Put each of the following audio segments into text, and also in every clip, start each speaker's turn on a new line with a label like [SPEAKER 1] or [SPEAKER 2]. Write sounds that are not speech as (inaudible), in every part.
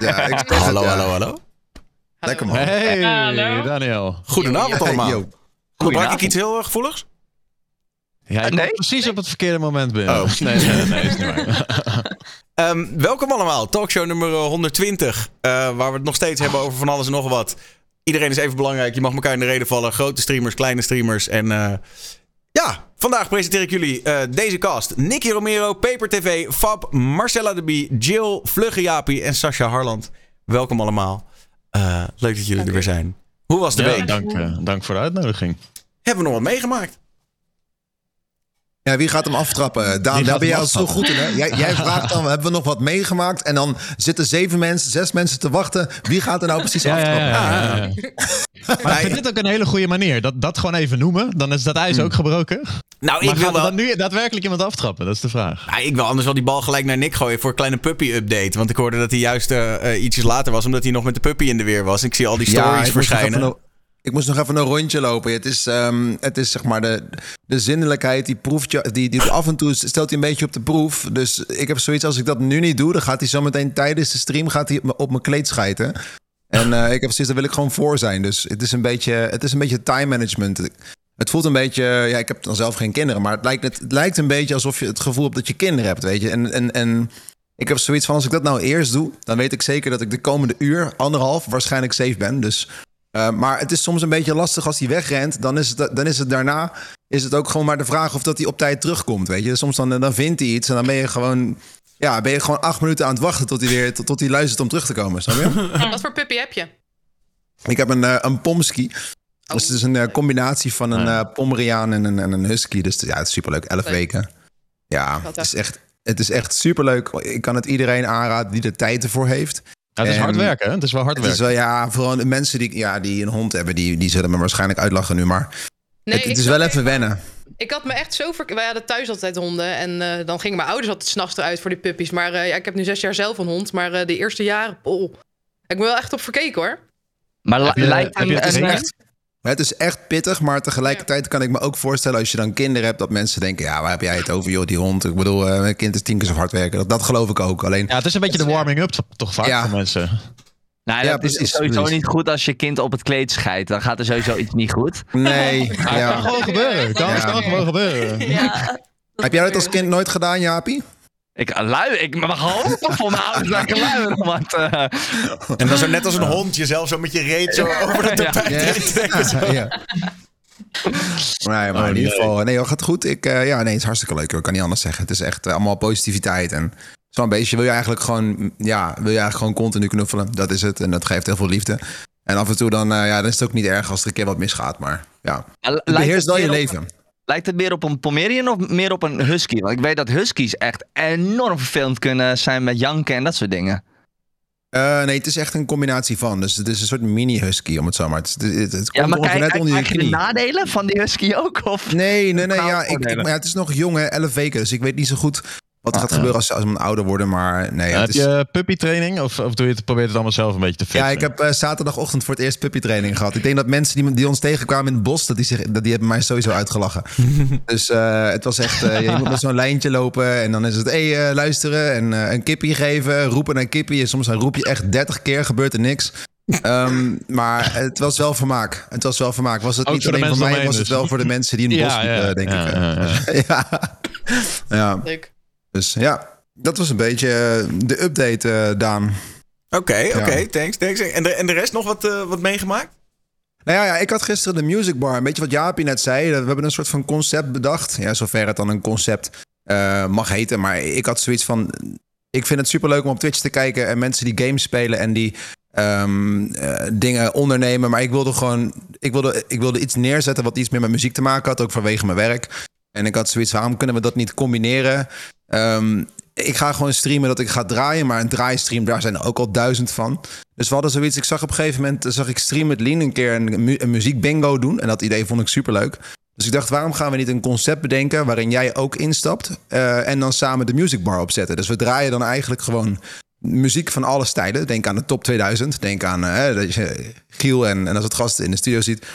[SPEAKER 1] Ja, expres
[SPEAKER 2] Hallo,
[SPEAKER 1] het, ja.
[SPEAKER 2] hallo, hallo.
[SPEAKER 1] Lekker man.
[SPEAKER 3] Hey,
[SPEAKER 4] Hallo.
[SPEAKER 3] Daniel.
[SPEAKER 2] Goedenavond
[SPEAKER 1] Hey,
[SPEAKER 2] allemaal.
[SPEAKER 1] yo.
[SPEAKER 2] Gebruik ik iets heel eh, gevoeligs?
[SPEAKER 3] Ja, ik
[SPEAKER 4] Nee?
[SPEAKER 3] precies op het verkeerde moment binnen.
[SPEAKER 2] Oh.
[SPEAKER 3] Nee, nee, nee, is niet waar. (laughs)
[SPEAKER 2] Ehm, welkom allemaal, talkshow nummer eh, 120. eh, waar we het nog steeds hebben over van alles en nog wat. Iedereen is even belangrijk, je mag elkaar in de reden vallen. Grote streamers, kleine streamers. En eh, ja, vandaag presenteer ik jullie eh, deze cast. Nicky Romero, Paper TV, Fab, Marcella de Bie, Jill, Vlugge Jaapie en Sascha Harland. Welkom allemaal. Eh, leuk dat jullie er weer zijn. Hoe was de
[SPEAKER 3] Ja,
[SPEAKER 2] week?
[SPEAKER 3] dank, eh, dank voor de uitnodiging.
[SPEAKER 2] Hebben we nog wat meegemaakt?
[SPEAKER 1] Ja, wie gaat hem aftrappen? Daan, daar ben jij al zo goed in, hè? Jij, (laughs) jij vraagt dan, hebben we nog wat meegemaakt? En dan zitten zeven mensen, zes mensen te wachten. Wie gaat er nou precies
[SPEAKER 3] Ja,
[SPEAKER 1] aftrappen?
[SPEAKER 3] ja, ja, ja. (laughs) Maar ik vind dit ook een hele goede manier. Dat, dat gewoon even noemen, dan is dat ijs ook gebroken.
[SPEAKER 2] Nou,
[SPEAKER 3] Maar
[SPEAKER 2] ik wil
[SPEAKER 3] gaat
[SPEAKER 2] wel...
[SPEAKER 3] dan nu daadwerkelijk iemand aftrappen? Dat is de vraag.
[SPEAKER 2] Ja, ik wil anders wel die bal gelijk naar Nick gooien voor een kleine puppy-update. Want ik hoorde dat hij juist eh, eh, ietsjes later was, omdat hij nog met de puppy in de weer was. Ik zie al die stories verschijnen.
[SPEAKER 1] Ik moest nog even een rondje lopen. Het is, ehm, het is zeg maar de, de zinnelijkheid, die proeft je, die, die af en toe stelt hij een beetje op de proef. Dus ik heb zoiets, als ik dat nu niet doe, dan gaat hij zometeen tijdens de stream gaat hij op mijn kleed schijten. En eh, ik heb zoiets, daar wil ik gewoon voor zijn. Dus het is een beetje, het is een beetje time management. Het voelt een beetje, ja, ik heb dan zelf geen kinderen, maar het lijkt, het lijkt een beetje alsof je het gevoel hebt dat je kinderen hebt, weet je. En, en, en ik heb zoiets van, als ik dat nou eerst doe, dan weet ik zeker dat ik de komende uur, anderhalf, waarschijnlijk safe ben. Dus, eh, maar het is soms een beetje lastig als hij wegrent. Dan is, het, dan is het daarna, is het ook gewoon maar de vraag of dat hij op tijd terugkomt, weet je. Soms dan, dan vindt hij iets en dan ben je gewoon, ja, ben je gewoon acht minuten aan het wachten tot hij weer, tot, tot hij luistert om terug te komen, snap je? (laughs)
[SPEAKER 5] Wat voor puppy heb je?
[SPEAKER 1] ik heb een, eh, een pomski. Dus het is een eh, combinatie van een eh Pomeriaan en een, en een husky. Dus ja, het is superleuk. Elf
[SPEAKER 5] Leuk.
[SPEAKER 1] weken. Ja, het is echt, het is echt superleuk. Ik kan het iedereen aanraden die er tijd ervoor heeft.
[SPEAKER 3] Ja, het is
[SPEAKER 1] En-
[SPEAKER 3] hard werken, hè? Het is wel hard
[SPEAKER 1] Het is
[SPEAKER 3] werken.
[SPEAKER 1] wel, ja, vooral de mensen die, ja, die een hond hebben, die, die zullen me waarschijnlijk uitlachen nu. Maar
[SPEAKER 5] Nee,
[SPEAKER 1] het, is wel even wennen.
[SPEAKER 5] Ik had me echt zo ver... Wij hadden thuis altijd honden. En eh, dan gingen mijn ouders altijd s'nachts eruit voor die puppies. Maar eh, ja, ik heb nu zes jaar zelf een hond. Maar eh, de eerste jaren... Oh, ik ben wel echt op verkeken hoor.
[SPEAKER 4] Maar li-
[SPEAKER 3] Heb je-
[SPEAKER 4] lijkt
[SPEAKER 3] heb
[SPEAKER 4] hem
[SPEAKER 3] je het
[SPEAKER 4] een,
[SPEAKER 3] gezien?
[SPEAKER 1] Het is echt pittig, maar tegelijkertijd kan ik me ook voorstellen... als je dan kinderen hebt, dat mensen denken... ja, waar heb jij het over, joh, die hond? Ik bedoel, eh, een kind is tien keer zo hard werken. Dat, dat geloof ik ook. Alleen,
[SPEAKER 3] Ja, het is een beetje de warming-up toch- toch vaak
[SPEAKER 1] Ja.
[SPEAKER 3] voor mensen.
[SPEAKER 4] Nou,
[SPEAKER 1] Ja,
[SPEAKER 4] dat is sowieso
[SPEAKER 1] precies.
[SPEAKER 4] niet goed als je kind op het kleed scheidt. Dan gaat er sowieso iets niet goed.
[SPEAKER 1] nee. (laughs)
[SPEAKER 3] Ja, het kan gewoon gebeuren. Het kan gewoon gebeuren.
[SPEAKER 1] Heb jij dat als kind nooit gedaan, Jaapie?
[SPEAKER 4] Ik uh, lui, ik mag hopen voor mijn ouders dat ik luier. Want eh,
[SPEAKER 2] En dan zo net als een hond jezelf zo met je reet zo over de tapijt heen trekken. zo.
[SPEAKER 1] ja. Nee, maar
[SPEAKER 3] Oh,
[SPEAKER 1] in ieder
[SPEAKER 3] nee.
[SPEAKER 1] geval, nee, joh, gaat goed. Ik, eh, ja, nee, het is hartstikke leuk. hoor. Ik kan niet anders zeggen. Het is echt eh, allemaal positiviteit. En zo'n beestje wil je eigenlijk gewoon, ja, wil je eigenlijk gewoon continu knuffelen. Dat is het. En dat geeft heel veel liefde. En af en toe dan, eh, ja, dan is het ook niet erg als er een keer wat misgaat. Maar ja, het beheerst wel je leven.
[SPEAKER 4] Lijkt het meer op een Pomerian of meer op een Husky? Want ik weet dat Huskies echt enorm vervelend kunnen zijn met janken en dat soort dingen.
[SPEAKER 1] Eh, nee, het is echt een combinatie van. Dus het is een soort mini-husky, om het zo maar. Het, het, het, het
[SPEAKER 4] Ja,
[SPEAKER 1] komt
[SPEAKER 4] maar kijk,
[SPEAKER 1] net onder je
[SPEAKER 4] krijg je de nadelen van die Husky ook? Of?
[SPEAKER 1] Nee, nee, nee. Ja, ik, ik-
[SPEAKER 4] voordelen.
[SPEAKER 1] maar ja, het is nog jong, hè, 11 weken. Dus ik weet niet zo goed wat er gaat
[SPEAKER 3] ja.
[SPEAKER 1] gebeuren als ze als ze ouder worden. Maar nee, ja,
[SPEAKER 3] heb
[SPEAKER 1] het is,
[SPEAKER 3] je puppytraining of, of doe je het, probeer je het allemaal zelf een beetje te fixen?
[SPEAKER 1] ja, ik heb eh, zaterdagochtend voor het eerst puppytraining gehad. Ik denk dat mensen die, die ons tegenkwamen in het bos, dat die, zich, dat die hebben mij sowieso uitgelachen. (laughs) dus eh, het was echt, eh, je moet met zo'n lijntje lopen en dan is het, hé, hey, eh, luisteren en eh, een kippie geven, roepen naar kippie. En soms dan roep je echt 30 keer, gebeurt er niks. Ehm, maar het was wel vermaak. Het was wel vermaak. Was het
[SPEAKER 3] Ook
[SPEAKER 1] niet alleen voor mij, was het
[SPEAKER 3] dus.
[SPEAKER 1] wel voor de mensen die in het (laughs) bos liepen,
[SPEAKER 3] ja,
[SPEAKER 1] denk
[SPEAKER 3] ja,
[SPEAKER 1] ik.
[SPEAKER 3] ja,
[SPEAKER 1] ja. ja. (laughs) Dus ja, dat was een beetje eh, de update, eh, Daan.
[SPEAKER 2] Oké, oké,
[SPEAKER 1] Ja.
[SPEAKER 2] thanks, thanks. En de, en de rest nog wat, eh, wat meegemaakt?
[SPEAKER 1] Nou ja, ja, ik had gisteren de Music Bar. Een beetje wat Jaapie net zei. We hebben een soort van concept bedacht. Ja, zover het dan een concept mag heten. Maar ik had zoiets van... Ik vind het superleuk om op Twitch te kijken... en mensen die games spelen en die ehm, eh, dingen ondernemen. Maar ik wilde gewoon... Ik wilde, ik wilde iets neerzetten wat iets meer met muziek te maken had. Ook vanwege mijn werk. En ik had zoiets, waarom kunnen we dat niet combineren? Ehm, ik ga gewoon streamen dat ik ga draaien. Maar een draaistream, daar zijn er ook al duizend van. Dus we hadden zoiets. Ik zag op een gegeven moment, zag ik Stream met Lien een keer een, mu- een muziekbingo doen. En dat idee vond ik superleuk. Dus ik dacht, waarom gaan we niet een concept bedenken waarin jij ook instapt eh, en dan samen de music bar opzetten? Dus we draaien dan eigenlijk gewoon muziek van alle stijlen. Denk aan de top 2000. Denk aan eh, Giel en, en als het gasten in de studio ziet.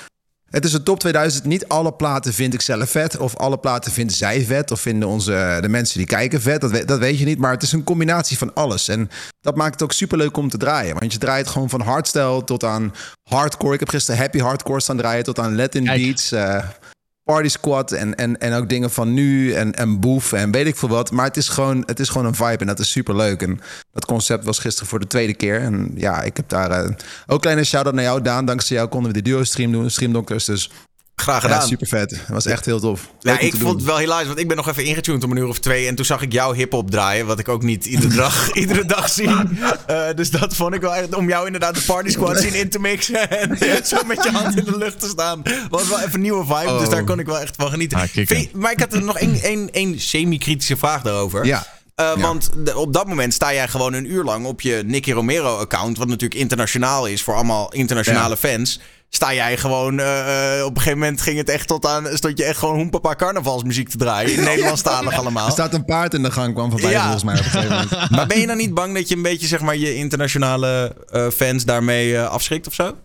[SPEAKER 1] Het is een top 2000. Niet alle platen vind ik zelf vet. Of alle platen vinden zij vet. Of vinden onze, de mensen die kijken vet. Dat, we- dat weet je niet. Maar het is een combinatie van alles. En dat maakt het ook super leuk om te draaien. Want je draait gewoon van hardstyle tot aan hardcore. Ik heb gisteren happy hardcore staan draaien. Tot aan Latin
[SPEAKER 3] Kijk.
[SPEAKER 1] beats. eh, Party Squad en, en, en ook dingen van nu en, en Boef en weet ik veel wat. Maar het is, gewoon, het is gewoon een vibe en dat is super leuk. En dat concept was gisteren voor de tweede keer. En ja, ik heb daar eh, ook kleine shout-out naar jou, Daan. Dankzij jou konden we die duo-stream doen, Streamdokters. Dus
[SPEAKER 2] Graag
[SPEAKER 1] ja,
[SPEAKER 2] gedaan.
[SPEAKER 1] super vet. Het was echt heel tof.
[SPEAKER 2] Ja,
[SPEAKER 1] Leuk
[SPEAKER 2] ik vond het wel hilarisch, want ik ben nog even ingetuned om een uur of twee. En toen zag ik jou hip-hop draaien, wat ik ook niet iedere (laughs) dag, iedere dag zie. Eh, dus dat vond ik wel echt, om jou inderdaad de party squad zien in te mixen. En (laughs) zo met je hand in de lucht te staan. Was wel even een nieuwe vibe,
[SPEAKER 1] Oh.
[SPEAKER 2] dus daar kon ik wel echt van genieten.
[SPEAKER 3] Ah,
[SPEAKER 2] je- maar ik had er nog één, één, één semi-kritische vraag daarover.
[SPEAKER 1] Ja.
[SPEAKER 2] Eh,
[SPEAKER 1] Ja.
[SPEAKER 2] Want de- op dat moment sta jij gewoon een uur lang op je Nicky Romero-account, wat natuurlijk internationaal is voor allemaal internationale fans. Sta jij gewoon, eh, eh, op een gegeven moment ging het echt tot aan, stond je echt gewoon hoempapa carnavalsmuziek te draaien. In Nederlandstalig
[SPEAKER 1] Er
[SPEAKER 2] allemaal.
[SPEAKER 1] staat een paard in de gang, kwam voorbij
[SPEAKER 2] Ja.
[SPEAKER 1] volgens mij op een gegeven moment. (laughs)
[SPEAKER 2] Maar ben je dan niet bang dat je een beetje, zeg maar, je internationale eh, fans daarmee afschrikt of zo?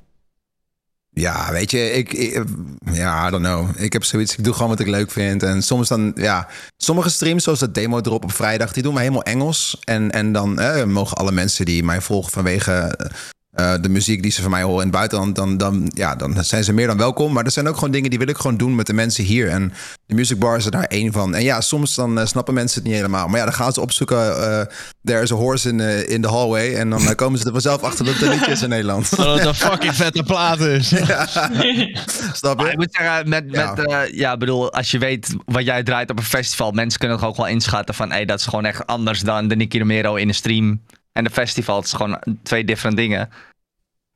[SPEAKER 1] Ja, weet je, ik, ik- ja, I don't know. Ik heb zoiets, ik doe gewoon wat ik leuk vind. En soms dan, ja, sommige streams, zoals dat demo drop op vrijdag, die doen we helemaal Engels. En, en dan eh, mogen alle mensen die mij volgen vanwege eh, de muziek die ze van mij horen in het buitenland, dan, dan, ja, dan zijn ze meer dan welkom. Maar er zijn ook gewoon dingen die wil ik gewoon doen met de mensen hier. En de Music Bar is er daar één van. En ja, soms dan eh, snappen mensen het niet helemaal. Maar ja, dan gaan ze opzoeken, eh there is a horse in, in the hallway. En dan komen ze er vanzelf achter dat het een liedje is in Nederland. (laughs)
[SPEAKER 3] Dat het een fucking vette plaat is. (laughs)
[SPEAKER 1] Snap
[SPEAKER 4] Maar
[SPEAKER 1] je?
[SPEAKER 4] ik moet zeggen, met,
[SPEAKER 1] Ja.
[SPEAKER 4] met eh, ja, bedoel, als je weet wat jij draait op een festival, mensen kunnen het ook wel inschatten van, hey, dat is gewoon echt anders dan de Nicky Romero in een stream en de festival. Is gewoon twee different dingen.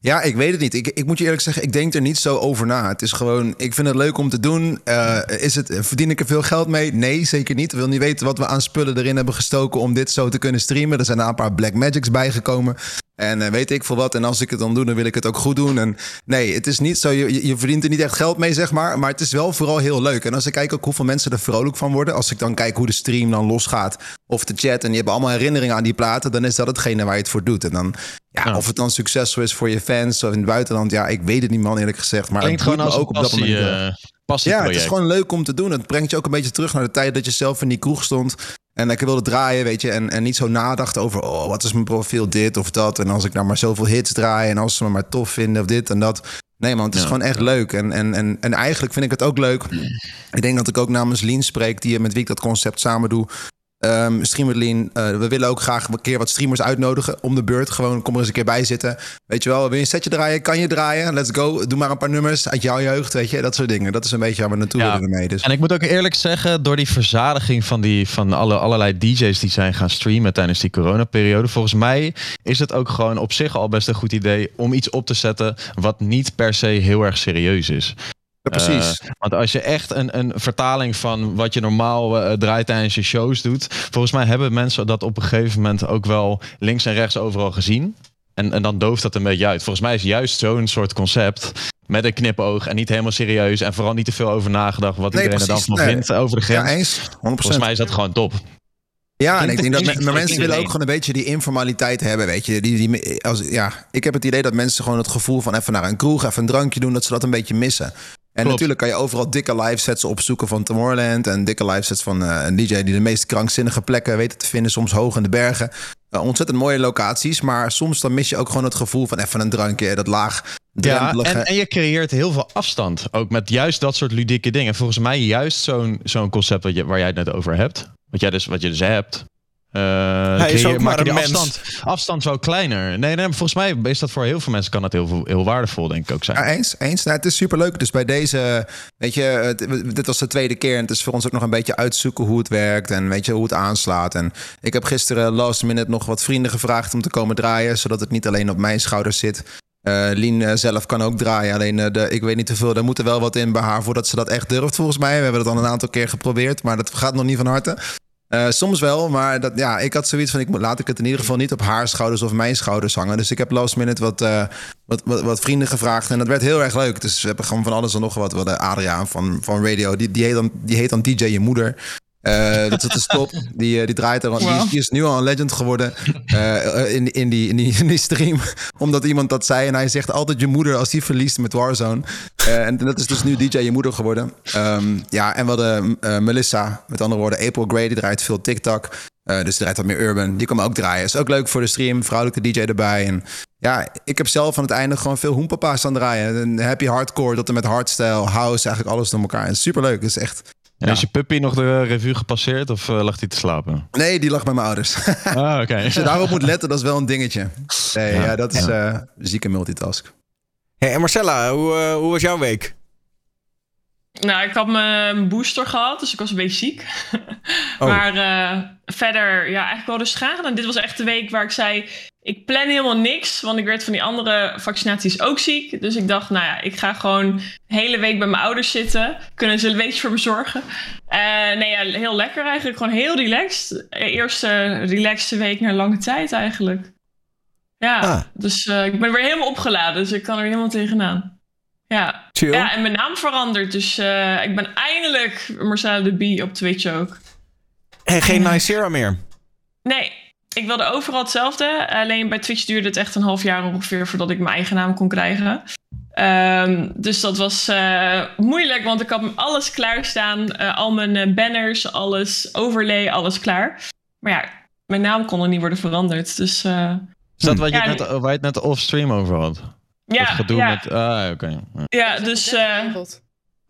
[SPEAKER 1] Ja, ik weet het niet. Ik, ik moet je eerlijk zeggen, ik denk er niet zo over na. Het is gewoon, ik vind het leuk om te doen. Eh, is het, verdien ik er veel geld mee? Nee, zeker niet. Ik wil niet weten wat we aan spullen erin hebben gestoken om dit zo te kunnen streamen. Er zijn een paar Black Magics bijgekomen. En eh, weet ik veel wat. En als ik het dan doe, dan wil ik het ook goed doen. En nee, het is niet zo. Je, je- je verdient er niet echt geld mee, zeg maar. Maar het is wel vooral heel leuk. En als ik kijk ook hoeveel mensen er vrolijk van worden. Als ik dan kijk hoe de stream dan losgaat. Of de chat. En je hebt allemaal herinneringen aan die platen. Dan is dat hetgene waar je het voor doet. En dan, ja,
[SPEAKER 3] Ja.
[SPEAKER 1] of het dan succesvol is voor je fans of in het buitenland. Ja, ik weet het niet, man, eerlijk gezegd. Maar
[SPEAKER 3] Klinkt
[SPEAKER 1] het
[SPEAKER 3] gewoon als
[SPEAKER 1] ook op dat
[SPEAKER 3] passie,
[SPEAKER 1] moment. heel erg.
[SPEAKER 3] eh.
[SPEAKER 1] Ja, het is gewoon leuk om te doen. Het brengt je ook een beetje terug naar de tijd dat je zelf in die kroeg stond. En lekker wilde draaien, weet je. En, en niet zo nadacht over, oh, wat is mijn profiel, dit of dat. En als ik nou maar zoveel hits draai en als ze me maar tof vinden of dit en dat. Nee man, het is
[SPEAKER 3] Ja.
[SPEAKER 1] gewoon echt leuk. En, en, en, en eigenlijk vind ik het ook leuk. Ik denk dat ik ook namens Lien spreek, die, met wie ik dat concept samen doe. Ehm streamer Lien, eh, we willen ook graag een keer wat streamers uitnodigen om de beurt. Gewoon, kom er eens een keer bij zitten. Weet je wel, wil je een setje draaien? Kan je draaien? Let's go. Doe maar een paar nummers uit jouw jeugd, weet je. Dat soort dingen. Dat is een beetje waar we naartoe
[SPEAKER 3] Ja.
[SPEAKER 1] willen ermee. Dus.
[SPEAKER 3] En ik moet ook eerlijk zeggen, door die verzadiging van, die, van alle, allerlei DJ's die zijn gaan streamen tijdens die coronaperiode, volgens mij is het ook gewoon op zich al best een goed idee om iets op te zetten wat niet per se heel erg serieus is.
[SPEAKER 1] Ja, precies.
[SPEAKER 3] Eh, want als je echt een, een vertaling van wat je normaal eh, draait tijdens je shows doet, volgens mij hebben mensen dat op een gegeven moment ook wel links en rechts overal gezien. En, en dan dooft dat een beetje uit. Volgens mij is juist zo'n soort concept met een knipoog en niet helemaal serieus en vooral niet te veel over nagedacht wat
[SPEAKER 1] Nee,
[SPEAKER 3] iedereen er dan van
[SPEAKER 1] Nee.
[SPEAKER 3] vindt over de
[SPEAKER 1] ja,
[SPEAKER 3] grens.
[SPEAKER 1] eens. 100%.
[SPEAKER 3] Volgens mij is dat gewoon top.
[SPEAKER 1] Ja, en ik denk dat maar mensen willen ook gewoon een beetje die informaliteit hebben, weet je. Die, die, als, ja, ik heb het idee dat mensen gewoon het gevoel van even naar een kroeg, even een drankje doen, dat ze dat een beetje missen. En
[SPEAKER 3] Klopt.
[SPEAKER 1] natuurlijk kan je overal dikke live sets opzoeken van Tomorrowland en dikke live sets van eh, een DJ die de meest krankzinnige plekken weet te vinden, soms hoog in de bergen. Eh, ontzettend mooie locaties, maar soms dan mis je ook gewoon het gevoel van even een drankje, dat laag
[SPEAKER 3] Ja, en, en je creëert heel veel afstand. Ook met juist dat soort ludieke dingen. Volgens mij juist zo'n zo'n concept wat je, waar jij het net over hebt. Wat, jij dus, wat je dus hebt. Eh,
[SPEAKER 2] Hij is ook maar
[SPEAKER 3] je
[SPEAKER 2] een mens.
[SPEAKER 3] afstand, afstand zo kleiner. Nee, nee, volgens mij is dat voor heel veel mensen kan dat heel, veel- heel waardevol, denk ik ook zijn.
[SPEAKER 1] Ja, eens. eens. Nou, het is superleuk. Dus bij deze, weet je, het- dit was de tweede keer. En het is voor ons ook nog een beetje uitzoeken hoe het werkt. En weet je, hoe het aanslaat. En ik heb gisteren last minute nog wat vrienden gevraagd om te komen draaien. Zodat het niet alleen op mijn schouders zit. Eh Lien eh, zelf kan ook draaien. Alleen, de, ik weet niet hoeveel. Er moet er wel wat in bij haar voordat ze dat echt durft, volgens mij. We hebben dat al een aantal keer geprobeerd. Maar dat gaat nog niet van harte. Eh, soms wel, maar dat, ja, ik had zoiets van... Ik, laat ik het in ieder geval niet op haar schouders of mijn schouders hangen. Dus ik heb last minute wat, eh, wat, wat, vrienden gevraagd. En dat werd heel erg leuk. Dus we hebben gewoon van alles en nog wat. Wat eh, Adriaan van, van Radio, die, die, heet dan, die heet dan DJ Je Moeder. Eh, dat is de stop. Die, eh, die draait er al. Die, is- die is nu al een legend geworden eh, in, in, die, in, die, in die stream. (laughs) Omdat iemand dat zei. En hij zegt altijd je moeder als die verliest met Warzone. En dat is dus nu DJ je moeder geworden. Ehm, ja, en we hadden eh, Melissa. Met andere woorden, April Grey. Die draait veel TikTok. Dus die draait wat meer urban. Die kan ook draaien. Is ook leuk voor de stream. Vrouwelijke DJ erbij. En ja, ik heb zelf aan het einde gewoon veel hoenpapa's aan draaien. Een happy hardcore tot en met hardstyle, house, eigenlijk alles door elkaar. En superleuk. is echt...
[SPEAKER 3] En is je puppy nog de revue gepasseerd of eh, lag hij te slapen?
[SPEAKER 1] Nee, die lag bij mijn ouders. (laughs)
[SPEAKER 3] Ah, oké.
[SPEAKER 1] Als je daarop moet letten, dat is wel een dingetje. Nee, ja,
[SPEAKER 3] Ja.
[SPEAKER 1] dat is eh zieke multitask.
[SPEAKER 2] Hey, en Marcella, hoe, eh, hoe was jouw week?
[SPEAKER 6] Nou, ik had mijn booster gehad, dus ik was een beetje ziek. (laughs)
[SPEAKER 2] Oh.
[SPEAKER 6] Maar eh, verder, ja, eigenlijk wel rustig aan. En dit was echt de week waar ik zei, ik plan helemaal niks. Want ik werd van die andere vaccinaties ook ziek. Dus ik dacht, nou ja, ik ga gewoon de hele week bij mijn ouders zitten. Kunnen ze een beetje voor me zorgen. Eh, nee, ja, heel lekker eigenlijk. Gewoon heel relaxed. Eerste relaxte week na lange tijd eigenlijk. Ja,
[SPEAKER 2] Ah.
[SPEAKER 6] dus eh, ik ben weer helemaal opgeladen. Dus ik kan er helemaal tegenaan. Ja,
[SPEAKER 2] Chill.
[SPEAKER 6] ja, en mijn naam veranderd. Dus eh, ik ben eindelijk Marcella de Bie op Twitch ook.
[SPEAKER 2] En geen Nicera meer.
[SPEAKER 6] Nee, ik wilde overal hetzelfde. Alleen bij Twitch duurde het echt een half jaar ongeveer voordat ik mijn eigen naam kon krijgen. Ehm, dus dat was eh, moeilijk, want ik had alles klaarstaan. eh al mijn eh, banners, alles overlay, alles klaar. Maar ja, mijn naam kon er niet worden veranderd. Dus eh,
[SPEAKER 3] Is dat wat je net, waar je het net off-stream over had? dat
[SPEAKER 6] ja,
[SPEAKER 3] gedoe
[SPEAKER 6] ja,
[SPEAKER 3] met... Ah, oké. Ja.
[SPEAKER 5] Dat
[SPEAKER 6] dus... eh.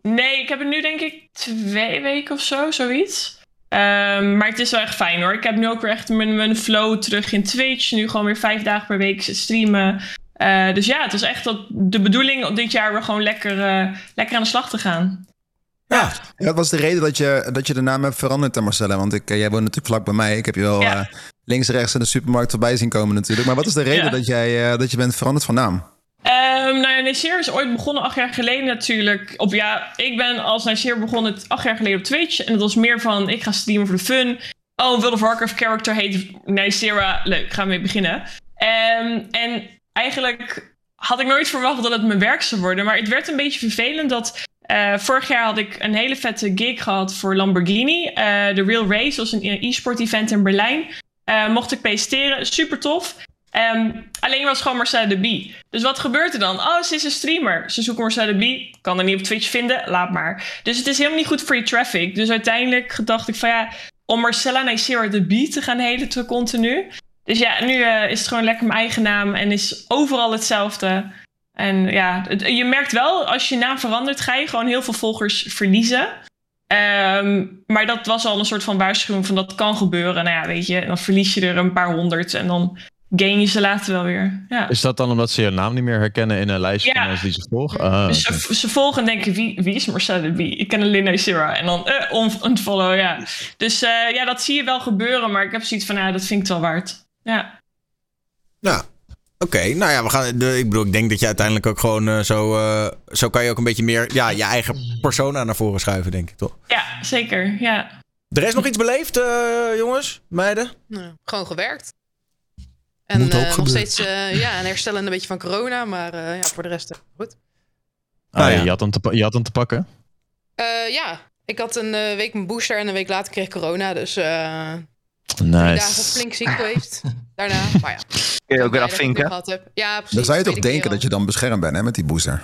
[SPEAKER 6] Nee, ik heb het nu denk ik twee weken of zo, zoiets. Ehm, maar het is wel echt fijn hoor. Ik heb nu ook weer echt mijn, mijn flow terug in Twitch. Nu gewoon weer vijf dagen per week streamen. Eh, dus ja, het is echt dat de bedoeling om dit jaar weer gewoon lekker, eh, lekker aan de slag te gaan.
[SPEAKER 2] Ja.
[SPEAKER 1] Ja, wat was de reden dat je, dat je de naam hebt veranderd, Marcella? Want ik, eh, jij woont natuurlijk vlak bij mij. Ik heb je wel
[SPEAKER 6] Ja.
[SPEAKER 1] links en rechts in de supermarkt voorbij zien komen natuurlijk. Maar wat is de reden
[SPEAKER 6] Ja.
[SPEAKER 1] dat, jij, dat je bent veranderd van naam?
[SPEAKER 6] Ehm nou ja, is ooit begonnen acht jaar geleden natuurlijk. Op, ja, ik ben als Niceer begonnen het acht jaar geleden op Twitch. En het was meer van, ik ga streamen voor de fun. Oh, een World of Warcraft character heet Nicera. Leuk, gaan we mee beginnen. Ehm, en eigenlijk had ik nooit verwacht dat het mijn werk zou worden. Maar het werd een beetje vervelend dat... eh, vorig jaar had ik een hele vette gig gehad voor Lamborghini. Eh, De Real Race was een e-sport event in Berlijn. Eh, mocht ik presenteren, super tof. Ehm, alleen was gewoon Marcella de Bie. Dus wat gebeurt er dan? Oh, ze is een streamer. Ze zoeken Marcella de Bie. Kan er niet op Twitch vinden. Laat maar. Dus het is helemaal niet goed voor je traffic. Dus uiteindelijk dacht ik van ja... Om Marcella Nicera de Bie te gaan heten te continu. Dus ja, nu eh, is het gewoon lekker mijn eigen naam. En is overal hetzelfde. En ja, je merkt wel, als je naam verandert... ga je gewoon heel veel volgers verliezen. Ehm, maar dat was al een soort van waarschuwing van dat kan gebeuren. Nou ja, weet je, dan verlies je er een paar honderd en dan gain je ze later wel weer. Ja.
[SPEAKER 3] Is dat dan omdat ze je naam niet meer herkennen in een lijstje
[SPEAKER 6] Ja.
[SPEAKER 3] van mensen die ze volgen? Ah,
[SPEAKER 6] Dus ze, ze volgen en denken, wie, wie is Marcella Bie? Ik ken alleen Nicera. En dan eh, on- unfollow, ja. Dus eh, ja, dat zie je wel gebeuren. Maar ik heb zoiets van, ja, dat vind ik het wel waard. Ja,
[SPEAKER 2] Nou, oké. Nou ja, we gaan. De, ik bedoel, ik denk dat je uiteindelijk ook gewoon eh, zo. eh, zo kan je ook een beetje meer. Ja, je eigen persona naar voren schuiven, denk ik toch?
[SPEAKER 6] ja zeker. Ja.
[SPEAKER 2] Er is nog iets beleefd, eh, jongens, meiden?
[SPEAKER 5] Gewoon gewerkt. En
[SPEAKER 2] Moet ook
[SPEAKER 5] eh, nog
[SPEAKER 2] gebeuren.
[SPEAKER 5] steeds eh, ja, en herstellen een beetje van corona. Maar eh, ja, voor de rest goed.
[SPEAKER 3] Ah,
[SPEAKER 2] Ah,
[SPEAKER 3] ja. je, had hem te, je had hem te pakken?
[SPEAKER 5] Eh, ja, ik had een eh, week mijn booster en een week later kreeg ik corona. Dus eh drie
[SPEAKER 3] Nice.
[SPEAKER 5] dagen flink ziek geweest. Daarna, maar ja. (laughs)
[SPEAKER 4] Kun je ook weer afvinken.
[SPEAKER 5] Ja, precies.
[SPEAKER 1] Dan zou je toch denken
[SPEAKER 5] keer
[SPEAKER 1] dat je dan beschermd bent hè, met die booster.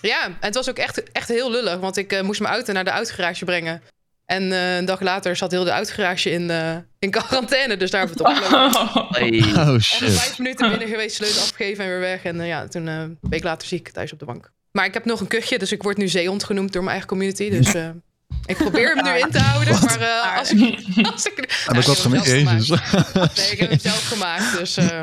[SPEAKER 5] Ja, en het was ook echt, echt heel lullig. Want ik moest mijn auto naar de uitgarage brengen. En eh, een dag later zat heel de uitgarage in, eh, in quarantaine. Dus daar hebben we het opgelopen.
[SPEAKER 3] Oh
[SPEAKER 5] En
[SPEAKER 3] shit.
[SPEAKER 5] vijf minuten binnen (laughs) geweest, sleutel afgegeven en weer weg. En eh, ja, toen eh, een week later ziek thuis op de bank. Maar ik heb nog een kuchje, dus ik word nu zeehond genoemd door mijn eigen community. Dus eh, ik probeer hem nu in te houden. Maar eh, als ik... (laughs) Als ik
[SPEAKER 1] Heb ik
[SPEAKER 5] hem
[SPEAKER 1] gemist?
[SPEAKER 5] Nee, ik heb hem (laughs) zelf gemaakt, dus... eh,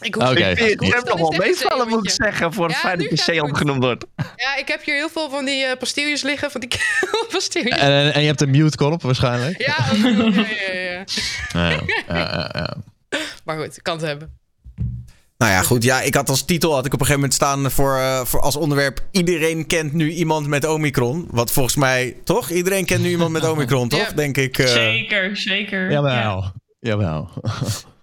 [SPEAKER 5] ik hoef
[SPEAKER 3] Oké.
[SPEAKER 5] ik eens echt een
[SPEAKER 4] meevallen, moet ik zeggen, voor het
[SPEAKER 5] Ja,
[SPEAKER 4] feit
[SPEAKER 5] nu
[SPEAKER 4] dat je
[SPEAKER 5] gaat het
[SPEAKER 4] zeehond
[SPEAKER 5] goed.
[SPEAKER 4] genoemd wordt.
[SPEAKER 5] Ja, ik heb hier heel veel van die eh pastilles liggen, van die (laughs) pastilles.
[SPEAKER 3] En, en, en je hebt een mute knop waarschijnlijk?
[SPEAKER 5] Ja, ook ja, ja, ja, (laughs) ja.
[SPEAKER 3] Ja, ja, ja, ja.
[SPEAKER 5] Maar goed, ik kan het hebben.
[SPEAKER 2] Nou ja, goed. Ja, ik had als titel had ik op een gegeven moment staan voor, eh, voor als onderwerp. Iedereen kent nu iemand met Omicron. Wat volgens mij, toch? Iedereen kent nu iemand met (laughs) Omicron, toch?
[SPEAKER 5] Ja.
[SPEAKER 2] Denk ik. eh.
[SPEAKER 6] Zeker, zeker. Ja.
[SPEAKER 3] Jawel. Jawel.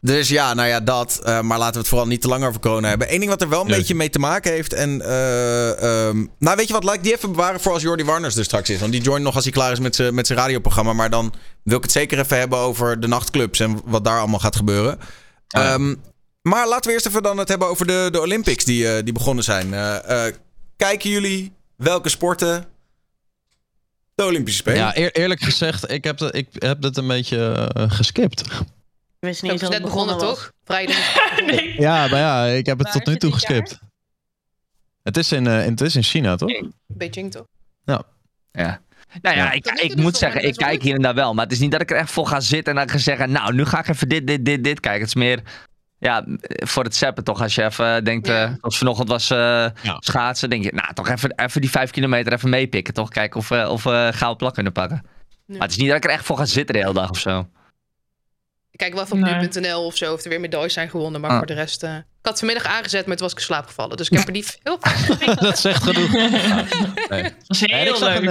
[SPEAKER 2] Dus ja, nou ja, dat. Eh, maar laten we het vooral niet te lang over corona hebben. Eén ding wat er wel een
[SPEAKER 3] Nee.
[SPEAKER 2] beetje mee te maken heeft. En, eh, ehm, nou, weet je wat? Laat ik die even bewaren voor als Jordi Warners er straks is. Want die joint nog als hij klaar is met zijn met zijn radioprogramma. Maar dan wil ik het zeker even hebben over de nachtclubs en wat daar allemaal gaat gebeuren.
[SPEAKER 3] ja.
[SPEAKER 2] Ehm, maar laten we eerst even dan het hebben over de, de Olympics die, eh, die begonnen zijn. Kijken jullie welke sporten de Olympische Spelen?
[SPEAKER 3] Ja, eer- eerlijk gezegd, ik heb, het, ik heb het een beetje geskipt.
[SPEAKER 7] Ik wist niet eens
[SPEAKER 5] net begonnen, toch? Vrijdag. (laughs)
[SPEAKER 6] Nee.
[SPEAKER 3] Ja, maar ja, ik heb het
[SPEAKER 7] Waar
[SPEAKER 3] tot nu toe
[SPEAKER 7] het dit jaar?
[SPEAKER 3] geskipt. Het is in, eh, het is in China, toch?
[SPEAKER 5] Beijing, toch?
[SPEAKER 4] Ja. Nou ja,
[SPEAKER 3] Ja.
[SPEAKER 4] ik, ik moet zeggen, ik kijk hier en daar wel. Maar het is niet dat ik er echt voor ga zitten en dan ga zeggen... Nou, nu ga ik even dit, dit, dit, dit kijken. Het is meer ja, voor het zappen toch. Als je even denkt,
[SPEAKER 5] Ja.
[SPEAKER 4] eh, als vanochtend was eh, schaatsen... denk je, nou, toch even, even die vijf kilometer even meepikken. Toch kijken of, we of we gouden plak kunnen pakken. Maar het is niet dat ik er echt voor ga zitten de hele dag of zo.
[SPEAKER 5] Ik kijk wel even op
[SPEAKER 6] Nee.
[SPEAKER 5] nu.nl of zo, of er weer medailles zijn gewonnen. Maar
[SPEAKER 4] Ah.
[SPEAKER 5] voor de rest... eh, ik had het vanmiddag aangezet, maar toen was ik in slaap gevallen. Dus ik heb er niet veel (laughs)
[SPEAKER 3] dat zegt genoeg. Nee.
[SPEAKER 6] Dat is
[SPEAKER 3] Nee, ik,
[SPEAKER 6] leuk.
[SPEAKER 3] een,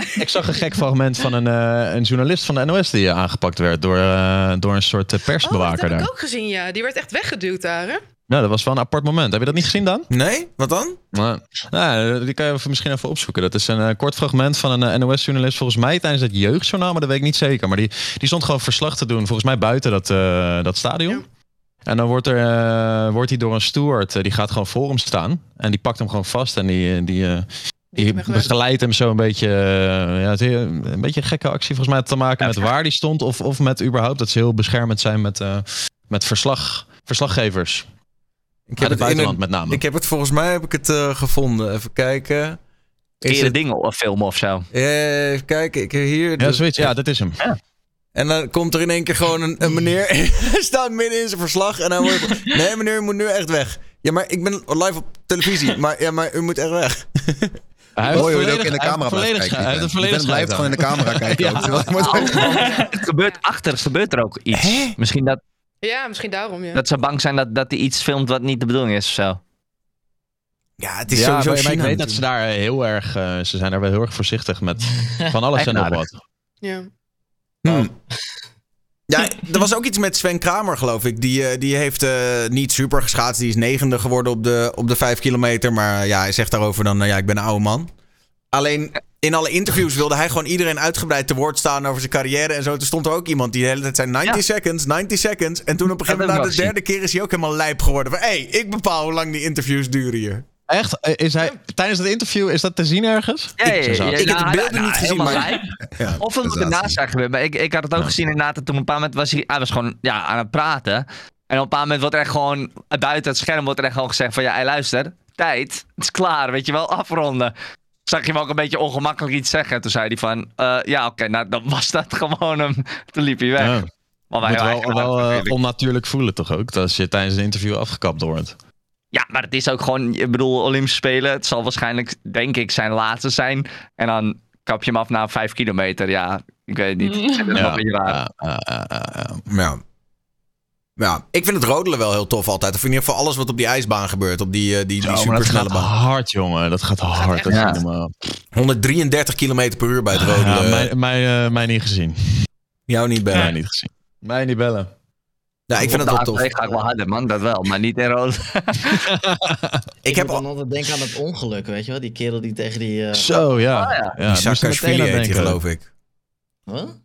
[SPEAKER 3] eh, ik zag een gek fragment van een, eh, een journalist van de NOS die aangepakt werd door, eh, door een soort eh,
[SPEAKER 5] Oh, dat
[SPEAKER 3] persbewaker
[SPEAKER 5] heb
[SPEAKER 3] daar.
[SPEAKER 5] ik ook gezien, ja. Die werd echt weggeduwd daar, hè?
[SPEAKER 3] Nou, dat was wel een apart moment. Heb je dat niet gezien dan?
[SPEAKER 2] Nee? Wat dan?
[SPEAKER 3] Nou, nou, die kan je even, misschien even opzoeken. Dat is een eh, kort fragment van een NOS-journalist, volgens mij tijdens het jeugdjournaal, maar dat weet ik niet zeker. Maar die, die stond gewoon verslag te doen, volgens mij buiten dat, eh, dat stadion.
[SPEAKER 5] Ja.
[SPEAKER 3] En dan wordt, er, eh, wordt hij door een steward, eh, die gaat gewoon voor hem staan. En die pakt hem gewoon vast en die, eh, die, eh, begeleidt hem zo een beetje. eh, ja, het een beetje een gekke actie, volgens mij te maken met waar die stond. Of, of met überhaupt dat ze heel beschermend zijn met, eh, met verslag, verslaggevers.
[SPEAKER 2] Ik
[SPEAKER 3] Uit het buitenland
[SPEAKER 2] een-
[SPEAKER 3] met name.
[SPEAKER 2] Ik heb het volgens mij heb ik het eh, gevonden. Even kijken. Is het,
[SPEAKER 4] dingen of filmen of zo.
[SPEAKER 2] Even kijken. Ik heb hier.
[SPEAKER 3] ja, zoiets. Ja, dat is hem.
[SPEAKER 2] En dan komt er in één keer gewoon een, een meneer. (laughs) Hij staat midden in zijn verslag. En dan wordt. (laughs) Nee, meneer, u moet nu echt weg. Ja, maar ik ben live op televisie. Maar, ja, maar u moet echt weg.
[SPEAKER 3] Hij
[SPEAKER 1] hoe je ook in de
[SPEAKER 3] hij heeft
[SPEAKER 1] camera blijft kijken.
[SPEAKER 3] Hij heeft volledig
[SPEAKER 1] blijft gewoon in de camera kijken. (laughs)
[SPEAKER 3] Ja.
[SPEAKER 1] moet-
[SPEAKER 4] Het gebeurt achter, het gebeurt er ook iets. Misschien dat,
[SPEAKER 5] Ja, misschien daarom, ja.
[SPEAKER 4] dat ze bang zijn dat, dat hij iets filmt wat niet de bedoeling is of zo.
[SPEAKER 2] Ja, het is
[SPEAKER 3] Ja,
[SPEAKER 2] sowieso
[SPEAKER 3] maar, maar ik weet dat ze daar heel erg, eh, ze zijn daar wel heel erg voorzichtig met (laughs) van alles en nog wat.
[SPEAKER 5] ja.
[SPEAKER 2] Hmm. (laughs) Ja, er was ook iets met Sven Kramer, geloof ik. Die, eh, die heeft eh, niet super geschaatst. Die is negende geworden op de, op de vijf kilometer. Maar ja, hij zegt daarover dan, nou ja, ik ben een oude man. Alleen in alle interviews wilde hij gewoon iedereen uitgebreid te woord staan over zijn carrière en zo. Toen stond er ook iemand die de hele tijd zei 90
[SPEAKER 4] Ja.
[SPEAKER 2] seconds, 90 seconds. En toen op een gegeven moment, na de derde keer, is hij ook helemaal lijp geworden. Van, hé, hey, ik bepaal hoe lang die interviews duren hier.
[SPEAKER 3] Echt? Is hij, tijdens het interview, is dat te zien ergens?
[SPEAKER 4] Ja, ja, ja,
[SPEAKER 3] Zo zag.
[SPEAKER 4] ja,
[SPEAKER 2] Ik heb de
[SPEAKER 4] nou,
[SPEAKER 2] beelden
[SPEAKER 4] nou,
[SPEAKER 2] niet gezien, maar- (laughs)
[SPEAKER 4] Of het moet ernaast zijn gebeurd. Maar ik, ik had het ook gezien inderdaad. Toen op een paar moment was hij, hij was gewoon ja, aan het praten. En op een paar moment wordt er echt gewoon buiten het scherm wordt er echt gewoon gezegd van ja, hey, luister, tijd, het is klaar, weet je wel, afronden. Zag je hem ook een beetje ongemakkelijk iets zeggen. En toen zei hij van, eh, ja oké, nou dan (laughs) was dat gewoon hem. Toen liep hij weg.
[SPEAKER 3] Ja.
[SPEAKER 4] Maar wij
[SPEAKER 3] wel,
[SPEAKER 4] echt
[SPEAKER 3] wel eh,
[SPEAKER 4] natuurlijk.
[SPEAKER 3] onnatuurlijk voelen toch ook? Dat als je tijdens een interview afgekapt wordt.
[SPEAKER 4] Ja, maar het is ook gewoon, ik bedoel, Olympische Spelen. Het zal waarschijnlijk, denk ik, zijn laatste zijn. En dan kap je hem af na vijf kilometer. Ja, ik weet het niet. (laughs) Dat is wel een beetje raar.
[SPEAKER 3] ja, ja, ja, ja.
[SPEAKER 2] Ja. Ik vind het rodelen wel heel tof altijd. Of in ieder geval alles wat op die ijsbaan gebeurt. Op die, eh, die, die
[SPEAKER 3] Zo, maar dat
[SPEAKER 2] supersnelle
[SPEAKER 3] gaat
[SPEAKER 2] baan.
[SPEAKER 3] hard, jongen. Dat gaat hard.
[SPEAKER 5] echt
[SPEAKER 3] Dat is
[SPEAKER 4] hard.
[SPEAKER 3] niet normaal.
[SPEAKER 2] 133 km per uur bij het rodelen.
[SPEAKER 3] Ja, mij, mij, eh, mij niet gezien.
[SPEAKER 2] Jou niet bellen.
[SPEAKER 3] Mij niet gezien. Mij niet bellen.
[SPEAKER 2] Ja, ik vind het wel tof.
[SPEAKER 4] A2 ga ik wel harder, man. Dat wel. Maar niet in rood. (laughs)
[SPEAKER 2] Ik heb al...
[SPEAKER 8] altijd denken aan het ongeluk, weet je wel? Die kerel die tegen die... eh
[SPEAKER 3] Zo, ja.
[SPEAKER 4] Oh, ja.
[SPEAKER 3] ja
[SPEAKER 2] Die
[SPEAKER 3] ik
[SPEAKER 2] Saakashvili heet die, geloof ik.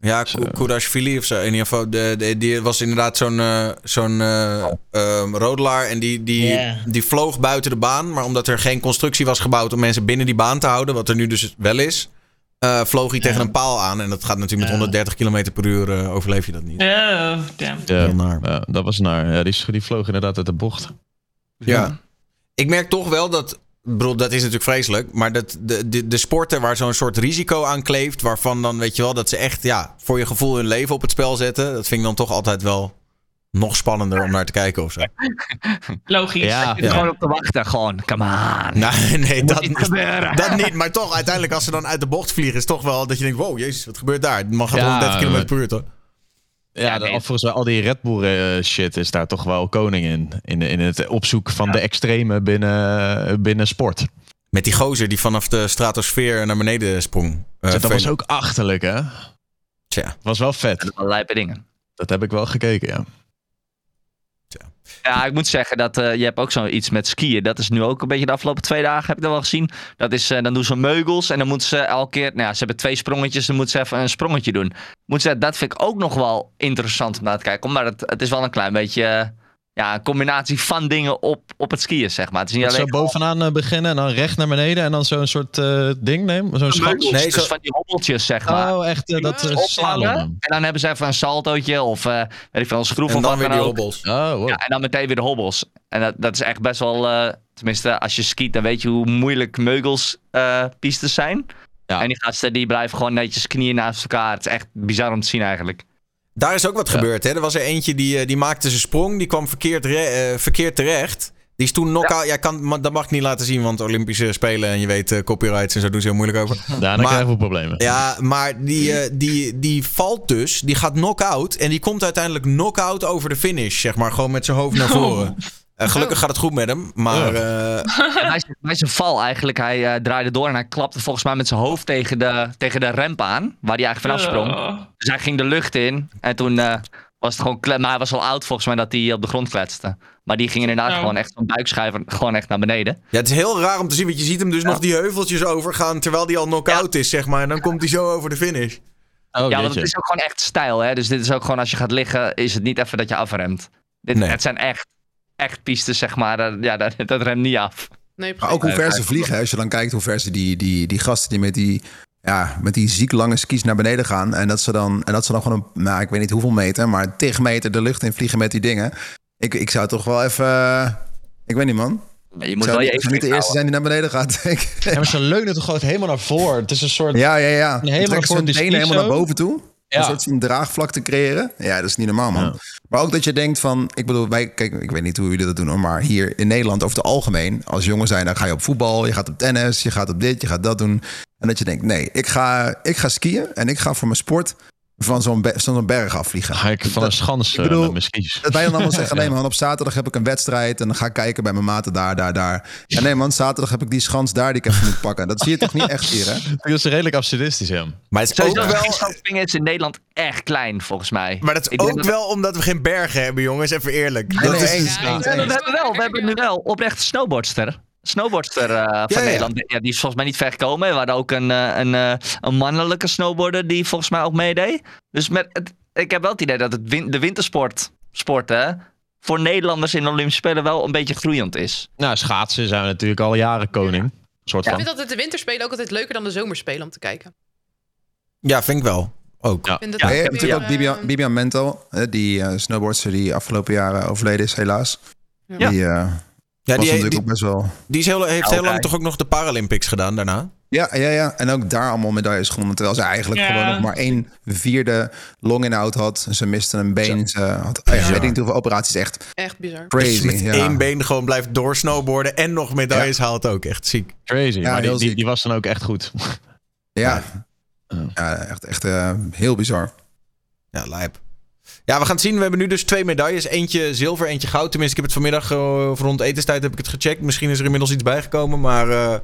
[SPEAKER 2] Ja, Kudashvili of zo. In ieder geval, de, de- die was inderdaad zo'n eh, zo'n ehm, rodelaar. En die, die, die vloog buiten de baan. Maar omdat er geen constructie was gebouwd om mensen binnen die baan te houden, wat er nu dus wel is, eh, vloog hij tegen een paal aan. En dat gaat natuurlijk met
[SPEAKER 8] Ja.
[SPEAKER 2] 130 km per uur, overleef je dat niet.
[SPEAKER 6] Oh, damn.
[SPEAKER 3] Ja,
[SPEAKER 2] Heel naar.
[SPEAKER 3] ja, dat was naar. Ja, die, die vloog inderdaad uit de bocht.
[SPEAKER 2] Ja. Ik merk toch wel dat. Bedoel, dat is natuurlijk vreselijk. Maar dat de, de, de sporten waar zo'n soort risico aan kleeft. Waarvan dan weet je wel dat ze echt ja, voor je gevoel hun leven op het spel zetten. Dat vind ik dan toch altijd wel nog spannender om naar te kijken of zo. (laughs)
[SPEAKER 6] Logisch.
[SPEAKER 3] Ja,
[SPEAKER 4] er gewoon op te wachten. Gewoon, come on.
[SPEAKER 2] Nee, nee dat,
[SPEAKER 4] niet gebeuren.
[SPEAKER 2] dat niet. Maar toch, uiteindelijk als ze dan uit de bocht vliegen, is toch wel dat je denkt: wow, jezus, wat gebeurt daar? Het mag
[SPEAKER 3] Ja,
[SPEAKER 2] 130 km per uur toch?
[SPEAKER 3] Ja, volgens mij al die Red Bull eh, shit is daar toch wel koning in. In, in het opzoeken van de extreme binnen, binnen sport.
[SPEAKER 2] Met die gozer die vanaf de stratosfeer naar beneden sprong. Eh,
[SPEAKER 3] dat was ook achterlijk, hè?
[SPEAKER 2] Tja.
[SPEAKER 3] Was wel vet.
[SPEAKER 4] Dat lijpe dingen.
[SPEAKER 3] Dat heb ik wel gekeken, ja.
[SPEAKER 4] Ja, ik moet zeggen dat eh, je hebt ook zoiets met skiën. Dat is nu ook een beetje de afgelopen twee dagen, heb ik dat wel gezien. Dat is, eh, dan doen ze meugels en dan moeten ze elke keer... Nou ja, ze hebben twee sprongetjes, dan moeten ze even een sprongetje doen. Moet zeggen, dat vind ik ook nog wel interessant om naar te kijken. Maar het, het is wel een klein beetje... eh, ja, een combinatie van dingen op, op het skiën, zeg maar. Het is niet
[SPEAKER 3] Zo
[SPEAKER 4] alleen
[SPEAKER 3] bovenaan eh, beginnen en dan recht naar beneden en dan zo'n soort eh, ding nemen. Zo'n
[SPEAKER 4] meugels,
[SPEAKER 2] Nee,
[SPEAKER 4] dus
[SPEAKER 2] zo-
[SPEAKER 4] van die hobbeltjes, zeg maar.
[SPEAKER 3] Oh, echt eh, dat slalom.
[SPEAKER 4] en dan hebben ze even een saltootje of eh, weet ik veel, een schroef
[SPEAKER 2] En
[SPEAKER 4] of
[SPEAKER 2] dan
[SPEAKER 4] wat
[SPEAKER 2] weer
[SPEAKER 4] dan
[SPEAKER 2] die
[SPEAKER 4] ook.
[SPEAKER 2] hobbels.
[SPEAKER 3] Oh, wow.
[SPEAKER 4] Ja, en dan meteen weer de hobbels. En dat, dat is echt best wel, eh, tenminste, als je skiet, dan weet je hoe moeilijk meugels eh, pistes zijn.
[SPEAKER 3] Ja.
[SPEAKER 4] En die gasten die blijven gewoon netjes knieën naast elkaar. Het is echt bizar om te zien eigenlijk.
[SPEAKER 2] Daar is ook wat gebeurd. Hè? Er was er eentje die, eh, die maakte zijn sprong. Die kwam verkeerd, eh, verkeerd terecht. Die is toen knock-out. Ja, kan, maar dat mag ik niet laten zien, want Olympische Spelen en je weet, eh, copyrights en zo doen ze heel moeilijk over.
[SPEAKER 3] Ja, dan
[SPEAKER 2] Maar-
[SPEAKER 3] krijgen we problemen.
[SPEAKER 2] Ja, maar die, eh, die, die valt dus. Die gaat knock-out. En die komt uiteindelijk knock-out over de finish. Zeg maar, gewoon met zijn hoofd naar voren. Eh, gelukkig gaat het goed met hem. Maar eh, (laughs)
[SPEAKER 4] En bij, zijn, bij zijn val eigenlijk, hij eh, draaide door en hij klapte volgens mij met zijn hoofd tegen de, tegen de ramp aan. Waar hij eigenlijk vanaf sprong.
[SPEAKER 6] Oh.
[SPEAKER 4] Dus hij ging de lucht in. En toen eh, was het gewoon... kle- Maar hij was al oud volgens mij dat hij op de grond kletste. Maar die ging inderdaad
[SPEAKER 6] Oh.
[SPEAKER 4] gewoon echt van buikschuiver gewoon echt naar beneden.
[SPEAKER 2] ja, het is heel raar om te zien. Want je ziet hem dus nog die heuveltjes overgaan. Terwijl die al knock-out is, zeg maar. En dan komt hij zo over de finish.
[SPEAKER 3] Oh,
[SPEAKER 4] ja, want het is ook gewoon echt stijl, hè. Dus dit is ook gewoon als je gaat liggen, is het niet even dat je afremt. Dit,
[SPEAKER 2] Nee.
[SPEAKER 4] Het zijn echt, echt pistes, zeg maar. Dat- Ja, dat, dat remt niet af.
[SPEAKER 5] Nee,
[SPEAKER 1] Maar ook hoe ver ze vliegen. hè. Als je dan kijkt hoe ver ze die, die, die gasten die met die, ja, met die ziek lange skis naar beneden gaan. En dat ze dan, en dat ze dan gewoon een, nou, ik weet niet hoeveel meter, maar tig meter de lucht in vliegen met die dingen. Ik, ik zou toch wel even, eh, ik weet niet man.
[SPEAKER 4] Je
[SPEAKER 1] Ik
[SPEAKER 4] moet
[SPEAKER 1] zou,
[SPEAKER 4] wel je
[SPEAKER 1] niet- de eerste zijn die naar beneden gaat. (laughs) Ik-
[SPEAKER 3] Ja, maar ze leunen toch gewoon helemaal naar voren. Het is een soort...
[SPEAKER 1] ja, ja, ja.
[SPEAKER 3] Helemaal
[SPEAKER 1] Ze helemaal naar boven toe.
[SPEAKER 3] Ja.
[SPEAKER 1] Een soort van draagvlak te creëren. Ja, dat is niet normaal, man.
[SPEAKER 3] Ja.
[SPEAKER 1] Maar ook dat je denkt van... Ik bedoel, wij... Kijk, ik weet niet hoe jullie dat doen, hoor, maar hier in Nederland over het algemeen... als jongen zijn, dan ga je op voetbal, je gaat op tennis... je gaat op dit, je gaat dat doen. En dat je denkt, nee, ik ga, ik ga skiën... en ik ga voor mijn sport van zo'n be- zo'n berg afvliegen.
[SPEAKER 3] Ga ik van een schans
[SPEAKER 1] ik
[SPEAKER 3] eh,
[SPEAKER 1] bedoel-
[SPEAKER 3] met mijn skis.
[SPEAKER 1] Dat wij dan allemaal (laughs) zeggen, nee man, op zaterdag heb ik een wedstrijd... en dan ga ik kijken bij mijn maten daar, daar, daar. Ja, nee man, zaterdag heb ik die schans daar die ik even moet pakken. Dat zie je toch niet echt hier, hè? (laughs)
[SPEAKER 3] Dat is redelijk absurdistisch, ja.
[SPEAKER 2] Maar het is ook wel...
[SPEAKER 4] is in Nederland echt klein, volgens mij.
[SPEAKER 2] Maar dat is
[SPEAKER 4] Ik denk
[SPEAKER 2] ook
[SPEAKER 4] dat-
[SPEAKER 2] wel omdat we geen bergen hebben, jongens. Even eerlijk.
[SPEAKER 1] Nee,
[SPEAKER 2] Dat
[SPEAKER 1] nee,
[SPEAKER 2] is,
[SPEAKER 5] Ja, ja,
[SPEAKER 4] We hebben wel, we hebben nu wel oprecht een snowboardster. Eh, van
[SPEAKER 2] ja.
[SPEAKER 4] Nederland. Ja, die is volgens mij niet ver gekomen. We hadden ook een, eh, een, eh, een mannelijke snowboarder die volgens mij ook meedeed. Dus met het, ik heb wel het idee dat het win- de wintersport sporten voor Nederlanders in de Olympische Spelen wel een beetje groeiend is.
[SPEAKER 3] Nou, schaatsen zijn we natuurlijk al jaren koning. Soort
[SPEAKER 5] Ik
[SPEAKER 3] van.
[SPEAKER 5] vind altijd de winterspelen ook altijd leuker dan de zomerspelen om te kijken.
[SPEAKER 2] ja, vind ik wel. Ook.
[SPEAKER 3] Ja.
[SPEAKER 5] Ik vind dat
[SPEAKER 1] Ja, je hebt natuurlijk ook Bibian, Bibian die eh, snowboardster die afgelopen jaren overleden is, helaas.
[SPEAKER 5] Ja.
[SPEAKER 1] Die, eh,
[SPEAKER 2] Ja,
[SPEAKER 1] was
[SPEAKER 2] die,
[SPEAKER 1] natuurlijk
[SPEAKER 2] die,
[SPEAKER 1] ook best wel...
[SPEAKER 2] die is heel, heeft heel lang toch ook nog de Paralympics gedaan daarna.
[SPEAKER 1] Ja, ja, ja. En ook daar allemaal medailles gewonnen. Terwijl ze eigenlijk
[SPEAKER 6] Ja.
[SPEAKER 1] gewoon nog maar één vierde longinhoud had. Ze miste een been. Ze had, oh ja, weet ik niet hoeveel operaties. Echt
[SPEAKER 5] Echt bizar.
[SPEAKER 1] crazy.
[SPEAKER 2] Dus met
[SPEAKER 1] ja.
[SPEAKER 2] één been gewoon blijft doorsnowboarden en nog medailles haalt ook. Echt ziek.
[SPEAKER 3] Crazy.
[SPEAKER 1] Ja,
[SPEAKER 3] maar die, die,
[SPEAKER 1] ziek.
[SPEAKER 3] die was dan ook echt goed.
[SPEAKER 1] Ja.
[SPEAKER 3] Ja.
[SPEAKER 1] ja, echt, echt eh, heel bizar.
[SPEAKER 2] Ja, lijp. Ja, we gaan het zien. We hebben nu dus twee medailles. Eentje zilver, eentje goud. Tenminste, ik heb het vanmiddag eh, rond etenstijd heb ik het gecheckt. Misschien is er inmiddels iets bijgekomen. Maar eh,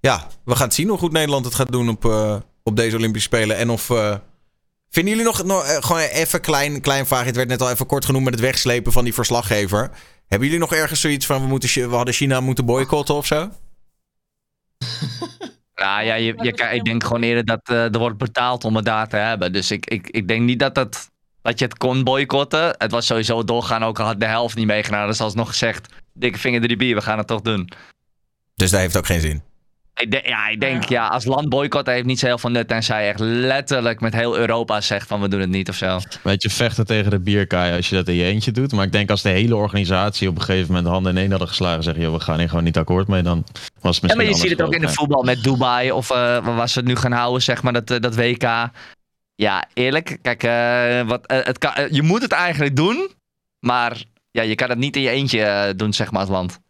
[SPEAKER 2] ja, we gaan het zien hoe goed Nederland het gaat doen op, eh, op deze Olympische Spelen. En of... eh, vinden jullie nog, nog gewoon even klein, klein vraagje. Het werd net al even kort genoemd met het wegslepen van die verslaggever. Hebben jullie nog ergens zoiets van... We, moeten, we hadden China moeten boycotten of zo? (laughs)
[SPEAKER 4] Nou ja, je, ik denk gewoon eerder dat eh, er wordt betaald om het daar te hebben. Dus ik, ik, ik denk niet dat, dat, dat je het kon boycotten. Het was sowieso doorgaan, ook al had de helft niet meegedaan. Dus alsnog gezegd, dikke vinger drie bier, we gaan het toch doen.
[SPEAKER 2] Dus dat heeft ook geen zin.
[SPEAKER 4] Ik denk, ja, ik denk, ja, als land boycotten heeft niet zo heel veel nut. Tenzij je echt letterlijk met heel Europa zegt van we doen het niet of zo.
[SPEAKER 3] Weet je, vechten tegen de bierkaai als je dat in je eentje doet. Maar ik denk als de hele organisatie op een gegeven moment handen in één hadden geslagen. en Zeggen, joh, we gaan hier gewoon niet akkoord mee. Dan was het misschien
[SPEAKER 4] Ja, maar je ziet het ook in de voetbal met Dubai of eh, waar was het nu gaan houden, zeg maar, dat, eh, dat WK. Ja, eerlijk, kijk, eh, wat, eh, het kan, eh, je moet het eigenlijk doen, maar ja, je kan het niet in je eentje doen, zeg maar, als land.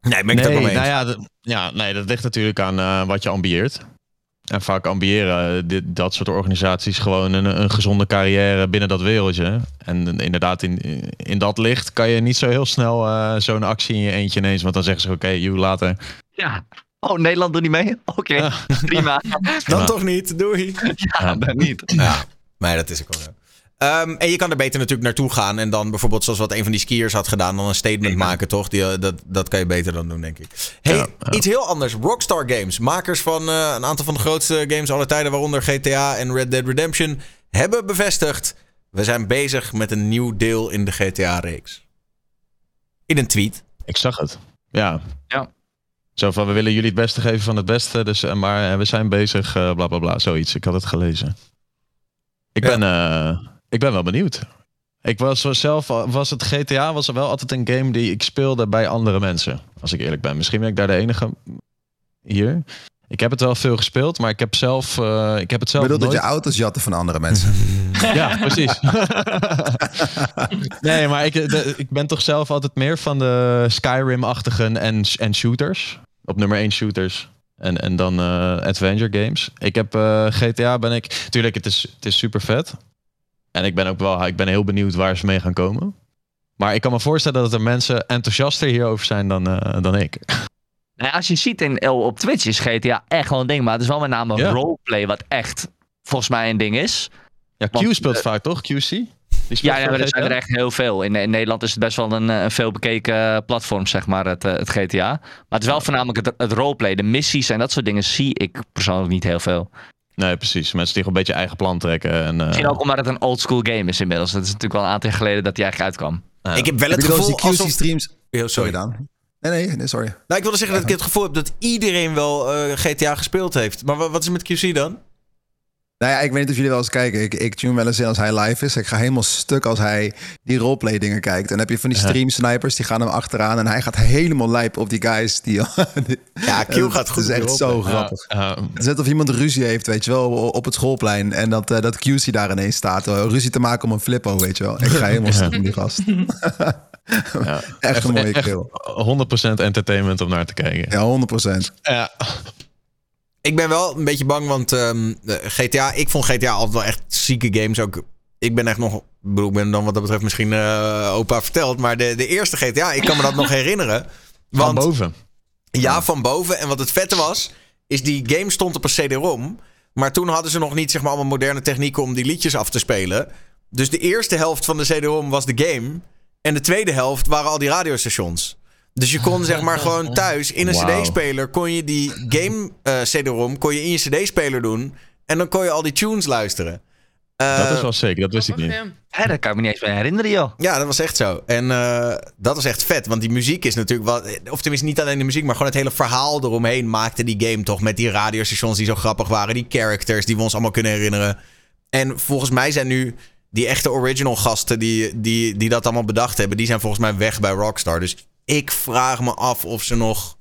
[SPEAKER 2] Nee, ben ik het ook
[SPEAKER 3] Nee,
[SPEAKER 2] wel mee
[SPEAKER 3] nou ja, dat, ja, nee, dat ligt natuurlijk aan eh, wat je ambieert. En vaak ambiëren dit, dat soort organisaties gewoon een, een gezonde carrière binnen dat wereldje. En inderdaad, in, in dat licht kan je niet zo heel snel eh, zo'n actie in je eentje ineens. Want dan zeggen ze, oké, you later.
[SPEAKER 4] Ja. Oh, Nederland doet niet mee? Oké,
[SPEAKER 3] Ja.
[SPEAKER 4] prima. (laughs)
[SPEAKER 2] Dan
[SPEAKER 3] Ja.
[SPEAKER 2] toch niet, doei.
[SPEAKER 4] Ja, dan niet. (laughs)
[SPEAKER 2] Ja, nee, dat is ook wel zo. Ehm, en je kan er beter natuurlijk naartoe gaan. En dan bijvoorbeeld, zoals wat een van die skiers had gedaan, dan een statement maken, toch? Die, eh, dat, dat kan je beter dan doen, denk ik. Hey,
[SPEAKER 3] Ja, ja.
[SPEAKER 2] iets heel anders. Rockstar Games, makers van eh, een aantal van de grootste games aller tijden, waaronder GTA en Red Dead Redemption, hebben bevestigd: we zijn bezig met een nieuw deel in de GTA-reeks. In een tweet.
[SPEAKER 3] Ik zag het. Ja. Zo van, we willen jullie het beste geven van het beste, dus, eh, maar eh, we zijn bezig, eh, bla bla bla, zoiets. Ik had het gelezen. Ik,
[SPEAKER 2] Ja.
[SPEAKER 3] ben, eh, ik ben wel benieuwd. Ik was zelf, was het GTA was er wel altijd een game die ik speelde bij andere mensen, als ik eerlijk ben. Misschien ben ik daar de enige hier. Ik heb het wel veel gespeeld, maar ik heb zelf, eh, ik heb het
[SPEAKER 1] Ik
[SPEAKER 3] zelf
[SPEAKER 1] bedoel dat je auto's jatten van andere mensen. (laughs)
[SPEAKER 3] Ja, precies. (laughs) nee, maar ik, de- ik ben toch zelf altijd meer van de Skyrim-achtigen en, en shooters. Op nummer 1 shooters. En, en dan eh, adventure games. Ik heb eh, GTA ben ik... Tuurlijk, het is, het is super vet. En ik ben ook wel ik ben heel benieuwd waar ze mee gaan komen. Maar ik kan me voorstellen dat er mensen enthousiaster hierover zijn dan, eh, dan ik. (laughs)
[SPEAKER 4] Nou, ja, als je ziet in, op Twitch is GTA echt wel een ding. Maar het is wel met name
[SPEAKER 3] Ja.
[SPEAKER 4] roleplay wat echt volgens mij een ding is.
[SPEAKER 3] Ja, Q
[SPEAKER 4] Want,
[SPEAKER 3] speelt vaak toch? QC?
[SPEAKER 4] Ja, er zijn er echt heel veel. In, in Nederland is het best wel een, eh, een veel bekeken platform, zeg maar, het, eh, het GTA. Maar het is wel voornamelijk het, het roleplay. De missies en dat soort dingen zie ik persoonlijk niet heel veel.
[SPEAKER 3] Nee, precies. Mensen die gewoon een beetje eigen plan trekken. En, eh,
[SPEAKER 4] Misschien ook omdat het een oldschool game is inmiddels. Het is natuurlijk wel een aantal jaar geleden dat die eigenlijk uitkwam.
[SPEAKER 2] Ik heb wel het gevoel
[SPEAKER 1] die
[SPEAKER 2] alsof... Oh,
[SPEAKER 1] Sorry,
[SPEAKER 2] sorry.
[SPEAKER 1] Daan. Nee, nee, nee, sorry.
[SPEAKER 2] Nou, ik wilde zeggen dat ik het gevoel heb dat iedereen wel eh, GTA gespeeld heeft. Maar wa- wat is er met QC dan?
[SPEAKER 1] Nou ja, ik weet niet of jullie wel eens kijken. Ik, ik tune wel eens in als hij live is. Ik ga helemaal stuk als hij die roleplay dingen kijkt. En dan heb je van die stream snipers, die gaan hem achteraan. En hij gaat helemaal lijp op die guys. Die, (laughs)
[SPEAKER 2] Ja, Q gaat goed
[SPEAKER 1] Het is
[SPEAKER 2] op
[SPEAKER 1] echt zo grappig. Het is net of iemand ruzie heeft, weet je wel, op het schoolplein. En dat, eh, dat QC daar ineens staat. eh, ruzie te maken om een flippo, weet je wel. Ik ga helemaal stuk met die gast. (laughs) (laughs)
[SPEAKER 3] Ja.
[SPEAKER 1] Echt een mooie
[SPEAKER 3] echt
[SPEAKER 1] kill.
[SPEAKER 3] 100% entertainment om naar te kijken.
[SPEAKER 1] Ja, 100 procent.
[SPEAKER 3] Ja.
[SPEAKER 2] Ik ben wel een beetje bang, want ehm, de GTA, ik vond GTA altijd wel echt zieke games. Ook, ik ben echt nog, ik bedoel, ik ben dan wat dat betreft misschien eh, opa verteld. Maar de, de eerste GTA, ik kan me dat nog (laughs) herinneren.
[SPEAKER 3] Van
[SPEAKER 2] Want
[SPEAKER 3] boven.
[SPEAKER 2] ja, van boven. En wat het vette was, is die game stond op een CD-ROM. Maar toen hadden ze nog niet zeg maar, allemaal moderne technieken om die liedjes af te spelen. Dus de eerste helft van de CD-ROM was de game. En de tweede helft waren al die radiostations. Dus je kon zeg maar (laughs) gewoon thuis in een. CD-speler kon je die game eh CD-ROM kon je in je CD-speler doen. En dan kon je al die tunes luisteren. Eh,
[SPEAKER 3] Dat is wel zeker, dat wist ik niet.
[SPEAKER 4] Hè, daar kan ik me niet eens meer herinneren, joh.
[SPEAKER 2] ja, dat was echt zo. En eh, dat was echt vet. Want die muziek is natuurlijk wel... Of tenminste niet alleen de muziek, maar gewoon het hele verhaal eromheen maakte die game toch. Met die radiostations die zo grappig waren. Die characters die we ons allemaal kunnen herinneren. En volgens mij zijn nu die echte original gasten die, die, die dat allemaal bedacht hebben... die zijn volgens mij weg bij Rockstar. Dus ik vraag me af of ze nog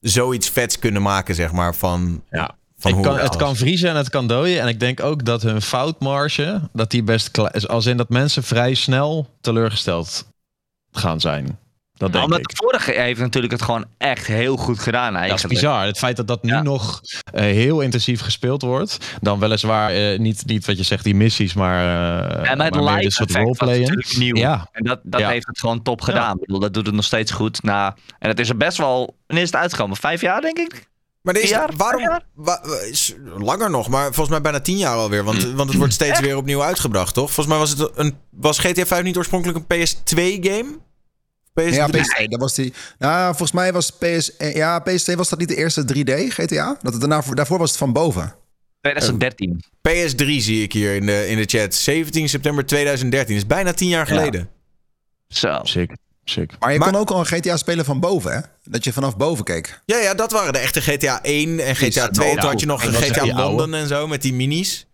[SPEAKER 2] zoiets vets kunnen maken, zeg maar, van...
[SPEAKER 3] Ja.
[SPEAKER 2] Van
[SPEAKER 3] Ik
[SPEAKER 2] hoe
[SPEAKER 3] kan,
[SPEAKER 2] het
[SPEAKER 3] het kan vriezen en het kan dooien. En ik denk ook dat hun foutmarge, dat die best is. Als in dat mensen vrij snel teleurgesteld gaan zijn. Dat denk
[SPEAKER 4] Omdat
[SPEAKER 3] ik.
[SPEAKER 4] de vorige heeft natuurlijk het gewoon echt heel goed gedaan
[SPEAKER 3] Dat is
[SPEAKER 4] eigenlijk.
[SPEAKER 3] bizar. Het feit dat dat nu
[SPEAKER 4] Ja.
[SPEAKER 3] nog eh, heel intensief gespeeld wordt. Dan weliswaar eh, niet, niet wat je zegt, die missies, maar, eh
[SPEAKER 4] En met
[SPEAKER 3] maar meer soort roleplayen.
[SPEAKER 4] natuurlijk nieuw.
[SPEAKER 3] Ja,
[SPEAKER 4] En dat, dat
[SPEAKER 3] Ja.
[SPEAKER 4] heeft het gewoon top gedaan. Ik bedoel, dat doet het nog steeds goed. Na, en het is er best wel... Wanneer is het uitgekomen? Vijf jaar, denk ik?
[SPEAKER 2] Maar deze,
[SPEAKER 4] jaar?
[SPEAKER 2] waarom? Wa- is langer nog, maar volgens mij bijna tien jaar alweer. Want, want het wordt steeds weer opnieuw uitgebracht, toch? Volgens mij was, het een, was GTA 5 niet oorspronkelijk een PS2-game? PS3?
[SPEAKER 1] Ja, PS2, dat was die. Nou, volgens mij was PS, eh, ja, PS2 was dat niet de eerste 3D GTA. Dat het daarna, daarvoor was het van boven.
[SPEAKER 4] 2013.
[SPEAKER 2] PS3 zie ik hier in de, in de chat. 17 september 2013. Dat is bijna tien jaar geleden.
[SPEAKER 4] Zo.
[SPEAKER 3] sick. sick.
[SPEAKER 1] Maar je
[SPEAKER 2] Maar-
[SPEAKER 1] kon ook al een GTA spelen van boven, hè? Dat je vanaf boven keek.
[SPEAKER 2] Ja, ja, dat waren de echte GTA 1 en GTA
[SPEAKER 1] Precies.
[SPEAKER 2] 2.
[SPEAKER 1] Ja,
[SPEAKER 2] Toen had je nog
[SPEAKER 3] dat is
[SPEAKER 2] GTA
[SPEAKER 3] oude.
[SPEAKER 2] Londen en zo met die minis.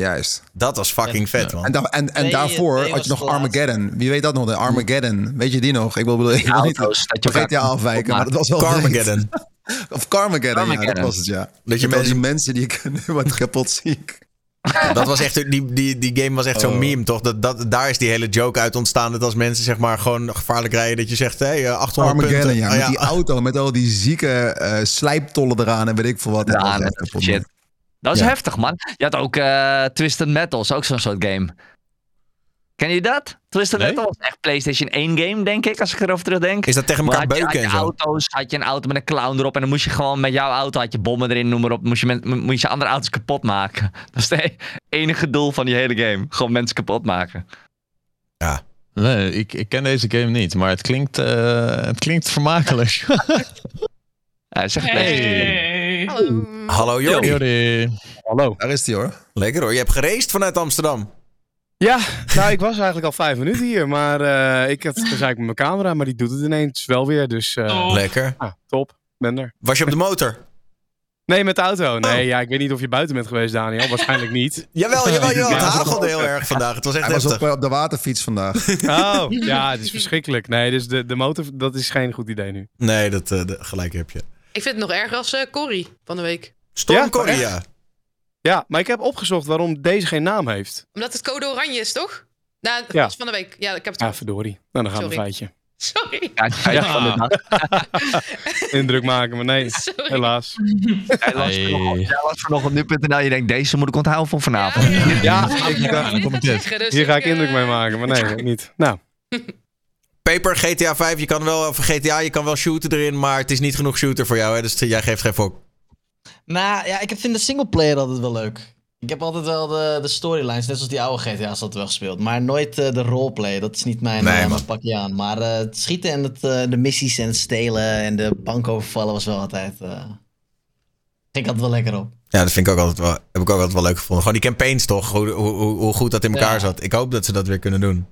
[SPEAKER 1] Juist.
[SPEAKER 2] Dat was fucking vet, man.
[SPEAKER 1] En, da- en, en
[SPEAKER 8] Nee,
[SPEAKER 1] daarvoor
[SPEAKER 8] nee,
[SPEAKER 1] had je nog. Armageddon. Wie weet dat nog? De Armageddon. Weet je die nog? Ik wil, bedoel, ik
[SPEAKER 4] Die
[SPEAKER 1] wil niet
[SPEAKER 4] auto's, dat je
[SPEAKER 1] afwijken, maar dat was wel
[SPEAKER 2] Carmageddon. (laughs)
[SPEAKER 1] Of Carmageddon, ja, dat was het, ja.
[SPEAKER 2] Dat je
[SPEAKER 1] Met al die
[SPEAKER 2] mensen-
[SPEAKER 1] mensen die kunnen (laughs) wat kapot ziek.
[SPEAKER 2] Dat was echt, die, die, die game was echt zo'n
[SPEAKER 1] Oh.
[SPEAKER 2] meme, toch? Dat, dat, daar is die hele joke uit ontstaan. Dat als mensen zeg maar gewoon gevaarlijk rijden, dat je zegt, hé, hey, 800
[SPEAKER 1] Armageddon,
[SPEAKER 2] punten.
[SPEAKER 1] ja.
[SPEAKER 2] Oh,
[SPEAKER 1] Met die auto, met al die zieke eh, slijptollen eraan en weet ik veel wat. Dat
[SPEAKER 4] Ja, shit. Dat is
[SPEAKER 1] Ja.
[SPEAKER 4] heftig, man. Je had ook eh, Twisted Metals, ook zo'n soort game. Ken je dat? Twisted
[SPEAKER 3] Nee.
[SPEAKER 4] Metal was echt PlayStation 1 game, denk ik, als ik erover terugdenk.
[SPEAKER 2] Is dat tegen
[SPEAKER 4] Maar
[SPEAKER 2] elkaar
[SPEAKER 4] had je, had
[SPEAKER 2] beuken
[SPEAKER 4] je
[SPEAKER 2] en zo?
[SPEAKER 4] auto's, had je een auto met een clown erop en dan moest je gewoon met jouw auto, had je bommen erin, noem maar op, moest je, met, moest je andere auto's kapot maken. (laughs) Dat is het enige doel van die hele game. Gewoon mensen kapot maken.
[SPEAKER 3] Nee, ik, ik ken deze game niet, maar het klinkt, eh, het klinkt vermakelijk. (laughs)
[SPEAKER 4] Ja, zeg
[SPEAKER 6] Hey.
[SPEAKER 5] Hallo.
[SPEAKER 2] Hallo Jordi.
[SPEAKER 3] Jordi.
[SPEAKER 7] Hallo.
[SPEAKER 1] Daar is hij hoor.
[SPEAKER 2] Lekker hoor. Je hebt geraced vanuit Amsterdam.
[SPEAKER 7] Ja, nou, ik was eigenlijk al vijf minuten hier, maar eh, ik had dus eigenlijk met mijn camera, maar die doet het ineens wel weer, dus eh,
[SPEAKER 6] Oh.
[SPEAKER 2] Lekker.
[SPEAKER 7] ah, top, ben er.
[SPEAKER 2] Was je op de (laughs) motor?
[SPEAKER 7] Nee, met de auto. Nee,
[SPEAKER 2] Oh.
[SPEAKER 7] ja, ik weet niet of je buiten bent geweest, Daniel. Waarschijnlijk niet. (laughs)
[SPEAKER 2] Jawel, jawel, jawel. Het hagelde heel erg vandaag. Het was echt
[SPEAKER 1] Hij was
[SPEAKER 2] heftig.
[SPEAKER 1] op, op de waterfiets vandaag. (laughs)
[SPEAKER 7] Oh, ja, het is verschrikkelijk. Nee, dus de, de motor, dat is geen goed idee nu.
[SPEAKER 2] Nee, dat eh, de- gelijk heb je.
[SPEAKER 5] Ik vind het nog erger als eh, Corrie van de week.
[SPEAKER 2] Storm
[SPEAKER 7] Ja,
[SPEAKER 2] Korea.
[SPEAKER 7] Ja, maar ik heb opgezocht waarom deze geen naam heeft.
[SPEAKER 5] Omdat het code oranje is, toch? Nou, dat
[SPEAKER 7] Ja.
[SPEAKER 5] was van de week. Ja, ik heb het
[SPEAKER 7] Ja, verdorie. Nou, dan gaan we een
[SPEAKER 5] Sorry.
[SPEAKER 7] feitje.
[SPEAKER 5] Sorry.
[SPEAKER 4] Ja, ja. van de dag. (laughs)
[SPEAKER 7] Indruk maken, maar nee,
[SPEAKER 5] Sorry.
[SPEAKER 7] helaas.
[SPEAKER 4] Vanochtend- jij las vanochtend op nu.nl. Je denkt, deze moet ik onthouden voor vanavond.
[SPEAKER 5] Ja, ja,
[SPEAKER 7] Ja,
[SPEAKER 5] ik
[SPEAKER 7] dacht,
[SPEAKER 5] dus
[SPEAKER 7] Hier ga ik
[SPEAKER 5] eh,
[SPEAKER 7] indruk mee maken, maar nee, ook niet. Nou, (laughs)
[SPEAKER 2] Paper, GTA 5, je kan wel, of GTA, je kan wel shooten erin, maar het is niet genoeg shooter voor jou, hè? dus jij geeft geen fok.
[SPEAKER 8] Nou ja, ik vind de singleplayer altijd wel leuk. Ik heb altijd wel de, de storylines, net zoals die oude GTA's altijd wel gespeeld. Maar nooit eh, de roleplay, dat is niet mijn,
[SPEAKER 2] Nee,
[SPEAKER 8] eh, mijn pakje aan. Maar eh, het schieten en het, de missies en het stelen en de bank overvallen was wel altijd... ging ik altijd wel lekker op.
[SPEAKER 2] Ja, dat vind ik ook altijd wel, heb ik ook altijd wel leuk gevonden. Gewoon die campaigns toch, hoe, hoe, hoe, hoe goed dat in elkaar
[SPEAKER 8] Ja.
[SPEAKER 2] zat. Ik hoop dat ze dat weer kunnen doen.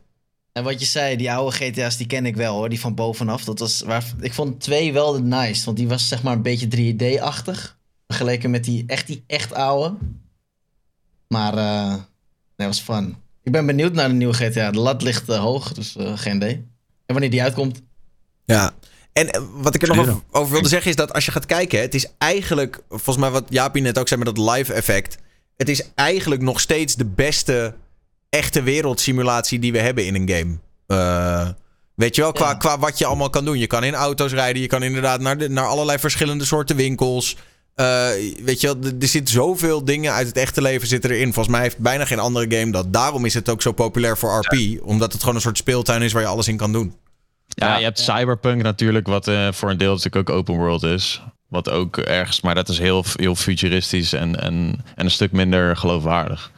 [SPEAKER 8] En wat je zei, die oude GTA's die ken ik wel hoor, die van bovenaf. Dat was waar, ik vond twee wel de nice, want die was zeg maar een beetje 3D-achtig. Vergeleken met die echt, die echt oude. Maar eh nee, was fun. Ik ben benieuwd naar de nieuwe GTA. De lat ligt eh, hoog, dus eh, geen idee. En wanneer die uitkomt.
[SPEAKER 2] Ja. En wat ik er nog over, over wilde zeggen is dat als je gaat kijken, het is eigenlijk, volgens mij wat Jaapie net ook zei met dat live effect. Het is eigenlijk nog steeds de beste echte wereldsimulatie die we hebben in een game. Eh, weet je wel, qua,
[SPEAKER 8] Ja.
[SPEAKER 2] qua wat je allemaal kan doen. Je kan in auto's rijden, je kan inderdaad naar, de, naar allerlei verschillende soorten winkels. Eh, weet je wel, er- er zit zoveel dingen uit het echte leven zitten erin. Volgens mij heeft bijna geen andere game dat. Daarom is het ook zo populair voor RP. Omdat het gewoon een soort speeltuin is waar je alles in kan doen.
[SPEAKER 3] Ja, je hebt Cyberpunk natuurlijk, wat eh, voor een deel natuurlijk ook open world is. Wat ook ergens, maar dat is heel, heel futuristisch en, en, en een stuk minder geloofwaardig.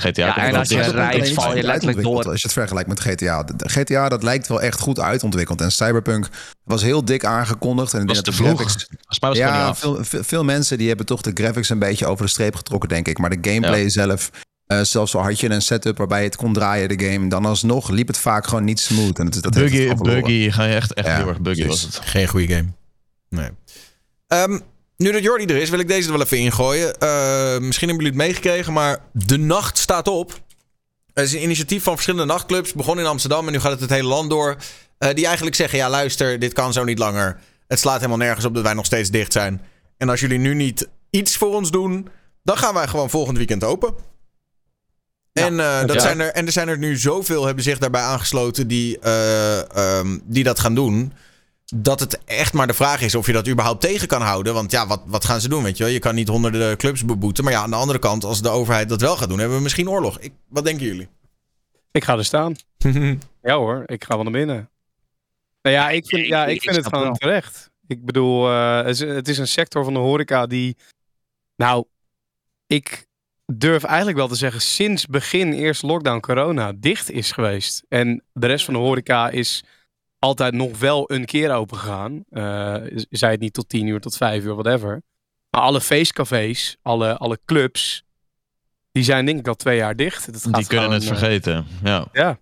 [SPEAKER 3] GTA
[SPEAKER 4] Ja, en als je rijdt, val je letterlijk door.
[SPEAKER 1] Als je het vergelijkt met GTA. GTA, dat lijkt wel echt goed uitontwikkeld. En Cyberpunk was heel dik aangekondigd. En ik
[SPEAKER 3] was
[SPEAKER 1] denk
[SPEAKER 3] te
[SPEAKER 1] dat de
[SPEAKER 3] vroeg.
[SPEAKER 1] graphics-
[SPEAKER 3] was
[SPEAKER 1] Ja, veel, veel, mensen die hebben toch de graphics een beetje over de streep getrokken, denk ik. Maar de gameplay zelf, eh, zelfs al had je een setup waarbij je het kon draaien, de game, dan alsnog liep het vaak gewoon niet smooth. En dat, dat
[SPEAKER 3] Buggy, buggy, ga je echt, echt
[SPEAKER 1] Ja,
[SPEAKER 3] heel erg buggy was het.
[SPEAKER 2] Geen goede game. Nee. Ehm, nu dat Jordi er is, wil ik deze er wel even ingooien. Eh, misschien hebben jullie het meegekregen, maar De Nacht staat op. Het is een initiatief van verschillende nachtclubs. Begon in Amsterdam en nu gaat het het hele land door. Eh, die eigenlijk zeggen, ja luister, dit kan zo niet langer. Het slaat helemaal nergens op dat wij nog steeds dicht zijn. En als jullie nu niet iets voor ons doen, dan gaan wij gewoon volgend weekend open. en, eh, dat
[SPEAKER 7] ja.
[SPEAKER 2] zijn er, en er zijn er nu zoveel hebben zich daarbij aangesloten die, eh, ehm, die dat gaan doen dat het echt maar de vraag is of je dat überhaupt tegen kan houden. Want ja, wat, wat gaan ze doen, weet je wel? Je kan niet honderden clubs beboeten. Maar ja, aan de andere kant, als de overheid dat wel gaat doen... hebben we misschien oorlog. Ik, wat denken jullie?
[SPEAKER 7] ik ga er staan. (laughs) Ja hoor, ik ga wel naar binnen. Nou ja, ik vind, ja, ik vind het gewoon
[SPEAKER 4] wel.
[SPEAKER 7] terecht. Ik bedoel, eh, het, is, het is een sector van de horeca die... Nou, ik durf eigenlijk wel te zeggen... sinds begin eerst lockdown corona dicht is geweest. En de rest van de horeca is altijd nog wel een keer open gegaan. Eh, zij het niet tot tien uur, tot vijf uur, whatever. Maar alle feestcafés, alle, alle clubs... die zijn denk ik al twee jaar dicht. Dat gaat
[SPEAKER 3] Die kunnen het
[SPEAKER 7] gewoon, eh,
[SPEAKER 3] vergeten. Ja.
[SPEAKER 7] ja,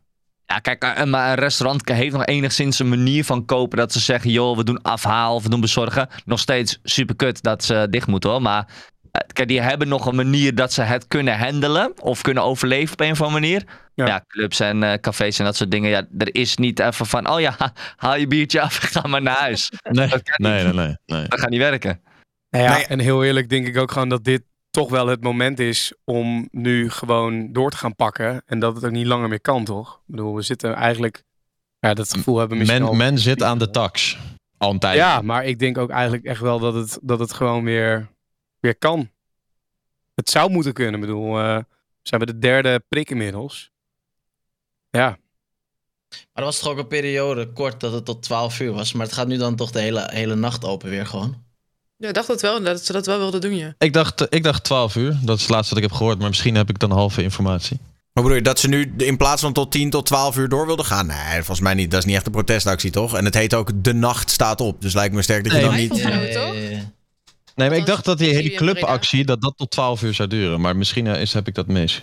[SPEAKER 4] Ja, kijk, eh, maar een restaurant heeft nog enigszins een manier van kopen dat ze zeggen, joh, we doen afhaal of we doen bezorgen. Nog steeds super kut dat ze dicht moeten hoor, maar eh, kijk, die hebben nog een manier dat ze het kunnen handelen of kunnen overleven op een of andere manier.
[SPEAKER 7] Ja.
[SPEAKER 4] Ja, clubs en eh, cafés en dat soort dingen, ja, er is niet even van, oh ja, (laughs) haal je biertje af en (laughs) ga maar naar huis. (laughs)
[SPEAKER 3] Nee,
[SPEAKER 4] Dat kan
[SPEAKER 3] nee,
[SPEAKER 4] niet.
[SPEAKER 3] nee, nee. nee.
[SPEAKER 4] Dat gaat niet werken.
[SPEAKER 7] Nou ja,
[SPEAKER 2] Nee.
[SPEAKER 7] en heel eerlijk denk ik ook gewoon dat dit toch wel het moment is om nu gewoon door te gaan pakken. En dat het ook niet langer meer kan, toch? Ik bedoel, we zitten eigenlijk... Ja, dat gevoel hebben we misschien
[SPEAKER 3] Men,
[SPEAKER 7] al-
[SPEAKER 3] men zit aan de tax. Al een tijd.
[SPEAKER 7] Ja, maar ik denk ook eigenlijk echt wel dat het, dat het gewoon weer, weer kan. Het zou moeten kunnen. Ik bedoel, eh, we zijn bij de derde prik inmiddels. Ja,
[SPEAKER 8] Maar er was toch ook een periode kort dat het tot 12 uur was. Maar het gaat nu dan toch de hele, hele nacht open weer gewoon.
[SPEAKER 5] Ja, ik dacht dat wel, dat ze dat wel wilden doen, ja.
[SPEAKER 3] Ik dacht, ik dacht 12 uur. Dat is het laatste wat ik heb gehoord. Maar misschien heb ik dan halve informatie.
[SPEAKER 2] Maar bedoel je dat ze nu in plaats van tot 10 tot 12 uur door wilden gaan? Nee, volgens mij niet. Dat is niet echt een protestactie, toch? En het heet ook De Nacht staat op. Dus lijkt me sterk dat je
[SPEAKER 3] Nee,
[SPEAKER 2] dan niet...
[SPEAKER 5] Ja,
[SPEAKER 8] Ja,
[SPEAKER 5] toch?
[SPEAKER 3] Nee, maar ik dacht dat die hele clubactie dat dat tot 12 uur zou duren. Maar misschien eh, is, heb ik dat mis.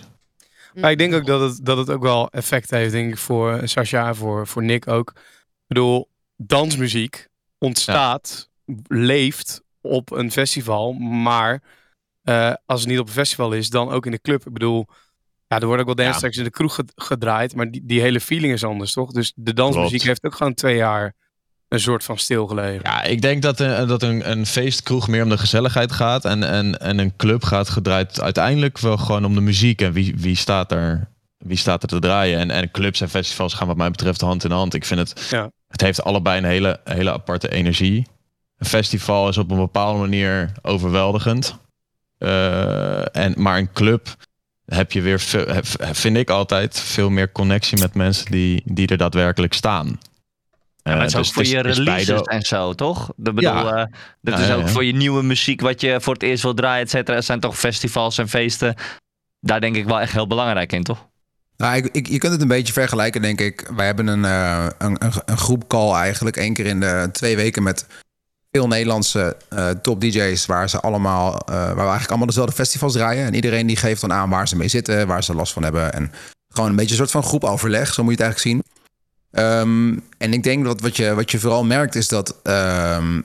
[SPEAKER 7] Maar ik denk ook dat het, dat het ook wel effect heeft, denk ik, voor Sascha, voor, voor Nick ook. Ik bedoel, dansmuziek ontstaat, leeft op een festival, maar eh, als het niet op een festival is, dan ook in de club. Ik bedoel, ja, er wordt ook wel dance
[SPEAKER 3] Ja.
[SPEAKER 7] in de kroeg ge- gedraaid, maar die, die hele feeling is anders, toch? Dus de dansmuziek
[SPEAKER 3] Klopt.
[SPEAKER 7] heeft ook gewoon twee jaar een soort van stilgelegen.
[SPEAKER 3] Ja, ik denk dat, een, dat een, een feestkroeg meer om de gezelligheid gaat. En, en, en een club gaat gedraaid uiteindelijk wel gewoon om de muziek. En wie, wie, staat, er, wie staat er te draaien. En, en clubs en festivals gaan wat mij betreft hand in hand. Ik vind het,
[SPEAKER 7] Ja.
[SPEAKER 3] het heeft allebei een hele, hele aparte energie. Een festival is op een bepaalde manier overweldigend. Eh, en, maar een club heb je weer, vind ik altijd, veel meer connectie met mensen die, die er daadwerkelijk staan.
[SPEAKER 4] Ja, maar het is
[SPEAKER 3] Eh,
[SPEAKER 4] ook
[SPEAKER 3] dus
[SPEAKER 4] voor je releases
[SPEAKER 3] beide-
[SPEAKER 4] en zo, toch? Dat bedoel,
[SPEAKER 3] Ja.
[SPEAKER 4] eh, dat
[SPEAKER 3] Ja,
[SPEAKER 4] is
[SPEAKER 3] ja,
[SPEAKER 4] ook
[SPEAKER 3] ja.
[SPEAKER 4] voor je nieuwe muziek wat je voor het eerst wil draaien, et cetera. Er zijn toch festivals en feesten. Daar denk ik wel echt heel belangrijk in, toch?
[SPEAKER 1] Nou, ik, ik, je kunt het een beetje vergelijken, denk ik. Wij hebben een, eh, een, een, een groep call eigenlijk één keer in de twee weken met veel Nederlandse eh, top DJ's, waar ze allemaal, eh, waar we eigenlijk allemaal dezelfde festivals draaien. En iedereen die geeft dan aan waar ze mee zitten, waar ze last van hebben. En gewoon een beetje een soort van groepoverleg, zo moet je het eigenlijk zien. Ehm, en ik denk dat wat je, wat je vooral merkt is dat. ehm,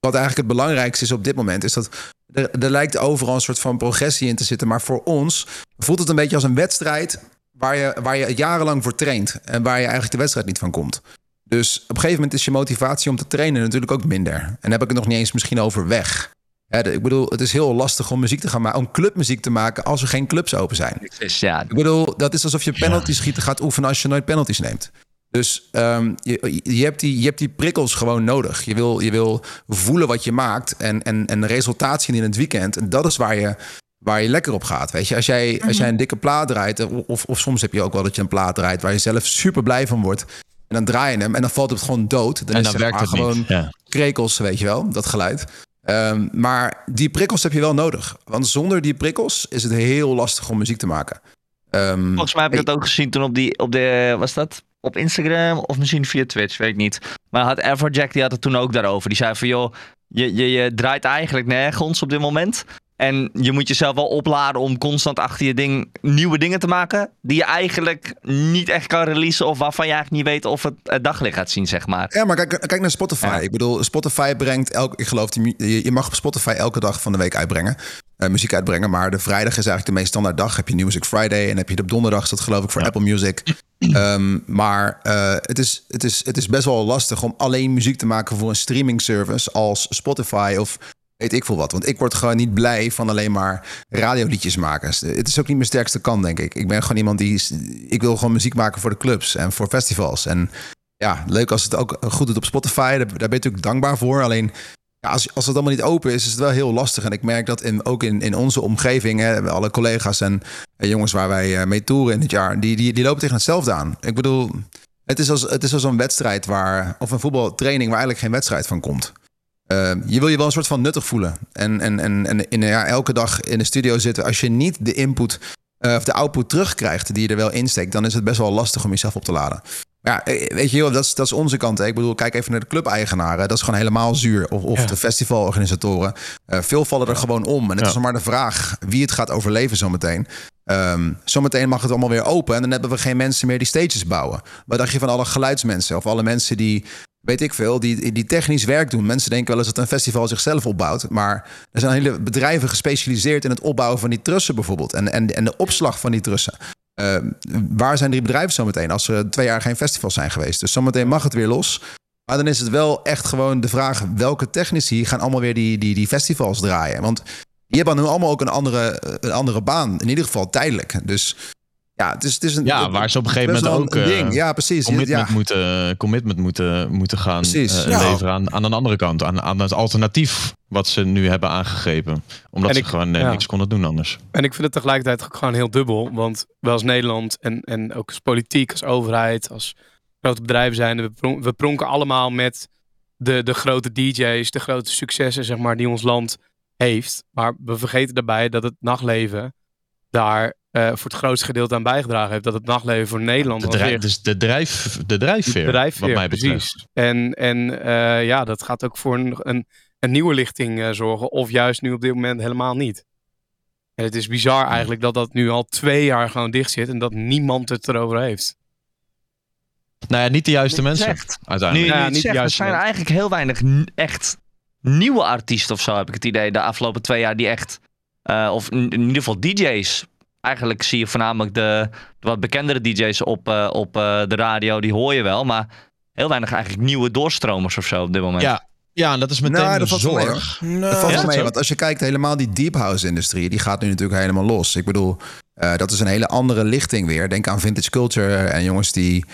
[SPEAKER 1] wat eigenlijk het belangrijkste is op dit moment, is dat er, er lijkt overal een soort van progressie in te zitten. Maar voor ons voelt het een beetje als een wedstrijd waar je, waar je jarenlang voor traint. En waar je eigenlijk de wedstrijd niet van komt. Dus op een gegeven moment is je motivatie om te trainen natuurlijk ook minder. En heb ik het nog niet eens misschien over weg. Ik bedoel, het is heel lastig om muziek te gaan maken, om clubmuziek te maken als er geen clubs open zijn.
[SPEAKER 4] Dus ja,
[SPEAKER 1] Ik bedoel, dat is alsof je penalty schieten gaat oefenen als je nooit penalties neemt. Dus ehm, je, je, hebt die, je hebt die prikkels gewoon nodig. Je wil, je wil voelen wat je maakt en, en, en de resultaat zien in het weekend. En dat is waar je, waar je lekker op gaat. Weet je, als jij, als jij een dikke plaat draait, of, of soms heb je ook wel dat je een plaat draait waar je zelf super blij van wordt. En dan draai je hem en dan valt het gewoon dood. Dan
[SPEAKER 3] En
[SPEAKER 1] is
[SPEAKER 3] dan
[SPEAKER 1] zeg
[SPEAKER 3] werkt het
[SPEAKER 1] gewoon
[SPEAKER 3] niet. Ja.
[SPEAKER 1] krekels, weet je wel, dat geluid. Ehm, maar die prikkels heb je wel nodig. Want zonder die prikkels is het heel lastig om muziek te maken. Ehm,
[SPEAKER 4] volgens mij heb ik dat ook gezien toen op die, op de, was dat? Op Instagram of misschien via Twitch, weet ik niet. Maar had Everjack, die had het toen ook daarover. Die zei van, joh, je, je, je draait eigenlijk nergens op dit moment. En je moet jezelf wel opladen om constant achter je ding nieuwe dingen te maken. Die je eigenlijk niet echt kan releasen. Of waarvan je eigenlijk niet weet of het, het daglicht gaat zien, zeg maar.
[SPEAKER 1] Ja, maar kijk, kijk naar Spotify.
[SPEAKER 4] Ja.
[SPEAKER 1] Ik bedoel, Spotify brengt elk, ik geloof, je, mag op Spotify elke dag van de week uitbrengen. eh, muziek uitbrengen. Maar de vrijdag is eigenlijk de meest standaard dag. Heb je Music Friday en heb je de op donderdag dat geloof ik voor Apple Music. (clears throat) Ehm, maar eh, het, is, het, is, het is best wel lastig om alleen muziek te maken voor een streaming service als Spotify of weet ik veel wat. Want ik word gewoon niet blij van alleen maar radioliedjes maken. Het is ook niet mijn sterkste kant, denk ik. Ik ben gewoon iemand die... Ik wil gewoon muziek maken voor de clubs en voor festivals. En ja, leuk als het ook goed doet op Spotify. Daar, ben je natuurlijk dankbaar voor. Alleen ja, als, als het allemaal niet open is, is het wel heel lastig. En ik merk dat in, ook in, in onze omgeving, hè, alle collega's en jongens waar wij eh, mee toeren in het jaar, die, die, die lopen tegen hetzelfde aan. Ik bedoel, het is als, het is als een wedstrijd waar, of een voetbaltraining waar eigenlijk geen wedstrijd van komt. Eh, je wil je wel een soort van nuttig voelen. En, en, en, en in, ja, elke dag in de studio zitten, als je niet de input eh, of de output terugkrijgt die je er wel insteekt, dan is het best wel lastig om jezelf op te laden. Ja, eh, weet je, joh, dat is, dat is onze kant. hè. Ik bedoel, kijk even naar de club-eigenaren. Dat is gewoon helemaal zuur. Of, of
[SPEAKER 7] Ja.
[SPEAKER 1] de festivalorganisatoren. Eh, veel vallen er gewoon om. En het is nog maar de vraag wie het gaat overleven zometeen. Ehm zometeen mag het allemaal weer open. En dan hebben we geen mensen meer die stages bouwen. Wat dacht je van alle geluidsmensen? Of alle mensen die, weet ik veel, die, die technisch werk doen. Mensen denken wel eens dat een festival zichzelf opbouwt. Maar er zijn hele bedrijven gespecialiseerd in het opbouwen van die trussen bijvoorbeeld. En, en, en de opslag van die trussen. Eh, waar zijn die bedrijven zometeen als er twee jaar geen festivals zijn geweest? Dus zometeen mag het weer los. Maar dan is het wel echt gewoon de vraag... welke technici gaan allemaal weer die, die, die festivals draaien? Want die hebben nu allemaal ook een andere, een andere baan. In ieder geval tijdelijk. Dus Ja, het is, het is een,
[SPEAKER 3] Ja, waar ze op een gegeven moment ook
[SPEAKER 1] een
[SPEAKER 3] eh,
[SPEAKER 1] ding. Ja, precies.
[SPEAKER 3] commitment,
[SPEAKER 1] Ja,
[SPEAKER 3] moeten, commitment moeten, moeten gaan
[SPEAKER 1] Precies.
[SPEAKER 3] eh,
[SPEAKER 2] Ja.
[SPEAKER 3] leveren aan, aan een andere kant. Aan, aan het alternatief wat ze nu hebben aangegrepen. Omdat
[SPEAKER 7] En
[SPEAKER 3] ze
[SPEAKER 7] ik-
[SPEAKER 3] gewoon eh,
[SPEAKER 7] ja.
[SPEAKER 3] niks konden doen anders.
[SPEAKER 7] En ik vind het tegelijkertijd ook gewoon heel dubbel. Want wij als Nederland en, en ook als politiek, als overheid, als grote bedrijven zijn, we, pron- we pronken allemaal met de, de grote DJ's, de grote successen, zeg maar, die ons land heeft. Maar we vergeten daarbij dat het nachtleven daar eh, voor het grootste gedeelte aan bijgedragen heeft. Dat het nachtleven voor Nederland
[SPEAKER 3] De, drijf,
[SPEAKER 7] weer-
[SPEAKER 3] dus de, drijf, de drijfveer,
[SPEAKER 7] drijfveer,
[SPEAKER 3] wat mij betreft.
[SPEAKER 7] precies. En, en eh, ja, dat gaat ook voor een, een, een nieuwe lichting eh, zorgen. Of juist nu op dit moment helemaal niet. En het is bizar eigenlijk dat dat nu al twee jaar gewoon dicht zit. En dat niemand het erover heeft.
[SPEAKER 3] Nou ja, niet de juiste mensen
[SPEAKER 4] zegt.
[SPEAKER 3] Uiteindelijk.
[SPEAKER 4] nu
[SPEAKER 7] Ja, niet
[SPEAKER 4] zegt, er zijn
[SPEAKER 7] nee.
[SPEAKER 4] eigenlijk heel weinig echt nieuwe artiesten of zo, heb ik het idee. De afgelopen twee jaar die echt, eh, of in, in ieder geval DJ's. Eigenlijk zie je voornamelijk de, de wat bekendere DJ's op, eh, op eh, de radio, die hoor je wel. Maar heel weinig eigenlijk nieuwe doorstromers of zo op dit moment.
[SPEAKER 3] Ja, ja, en dat is meteen
[SPEAKER 1] Nou,
[SPEAKER 3] de
[SPEAKER 1] dat valt wel mee,
[SPEAKER 3] zorg.
[SPEAKER 2] Nou,
[SPEAKER 1] Dat valt
[SPEAKER 3] Ja,
[SPEAKER 1] wel mee,
[SPEAKER 3] zo.
[SPEAKER 1] want als je kijkt helemaal die deep house industrie, die gaat nu natuurlijk helemaal los. Ik bedoel, eh, dat is een hele andere lichting weer. Denk aan vintage culture en jongens die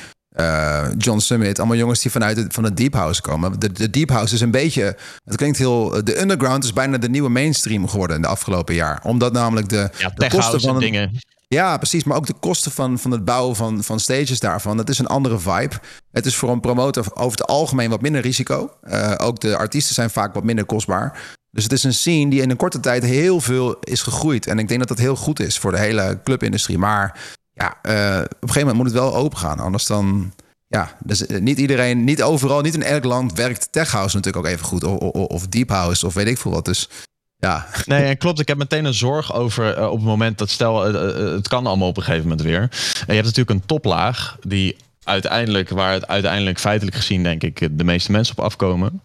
[SPEAKER 1] eh, John Summit, allemaal jongens die vanuit de, van de deep house komen. De, de deep house is een beetje, het klinkt heel, de underground is bijna de nieuwe mainstream geworden in de afgelopen jaar, omdat namelijk de,
[SPEAKER 3] Ja,
[SPEAKER 1] de kosten van een-
[SPEAKER 3] dingen.
[SPEAKER 1] ja, precies. Maar ook de kosten van, van het bouwen van, van stages daarvan. Dat is een andere vibe. Het is voor een promotor over het algemeen wat minder risico. Eh, ook de artiesten zijn vaak wat minder kostbaar. Dus het is een scene die in een korte tijd heel veel is gegroeid. En ik denk dat dat heel goed is voor de hele clubindustrie. Maar ja, eh, op een gegeven moment moet het wel open gaan. Anders dan... Ja, dus eh, niet iedereen, niet overal, niet in elk land werkt tech house natuurlijk ook even goed. Of, of, of deep house of weet ik veel wat. Dus ja,
[SPEAKER 3] Nee, en klopt. Ik heb meteen een zorg over eh, op het moment dat stel, het kan allemaal op een gegeven moment weer. En je hebt natuurlijk een toplaag die uiteindelijk, waar het uiteindelijk feitelijk gezien, denk ik, de meeste mensen op afkomen.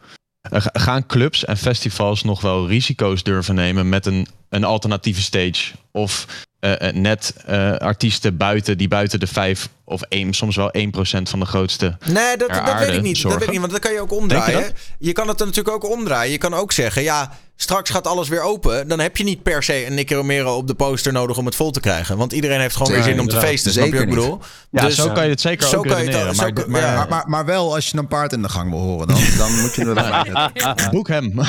[SPEAKER 3] Ga- gaan clubs en festivals nog wel risico's durven nemen met een, een alternatieve stage? Of eh, eh, net eh, artiesten buiten die buiten de 5 of 1, soms wel 1% van de grootste.
[SPEAKER 2] Nee, dat, dat weet ik niet. Dat
[SPEAKER 3] zorgen.
[SPEAKER 2] weet ik niet, want dat kan je ook omdraaien.
[SPEAKER 3] je
[SPEAKER 2] Je, kan het er natuurlijk ook omdraaien. Je kan ook zeggen, ja, straks gaat alles weer open. Dan heb je niet per se een Nicky Romero op de poster nodig om het vol te krijgen. Want iedereen heeft gewoon weer zin om te feesten. Snap je wat ik
[SPEAKER 1] Zeker
[SPEAKER 2] bedoel?
[SPEAKER 3] Ja,
[SPEAKER 2] Dus-
[SPEAKER 3] zo kan je het zeker
[SPEAKER 2] zo
[SPEAKER 3] ook
[SPEAKER 2] kan je het al-
[SPEAKER 3] maar, maar,
[SPEAKER 2] ja.
[SPEAKER 1] maar, maar, maar wel als je een paard in de gang wil horen, dan, dan moet je er wel (laughs)
[SPEAKER 3] boek hem. (laughs)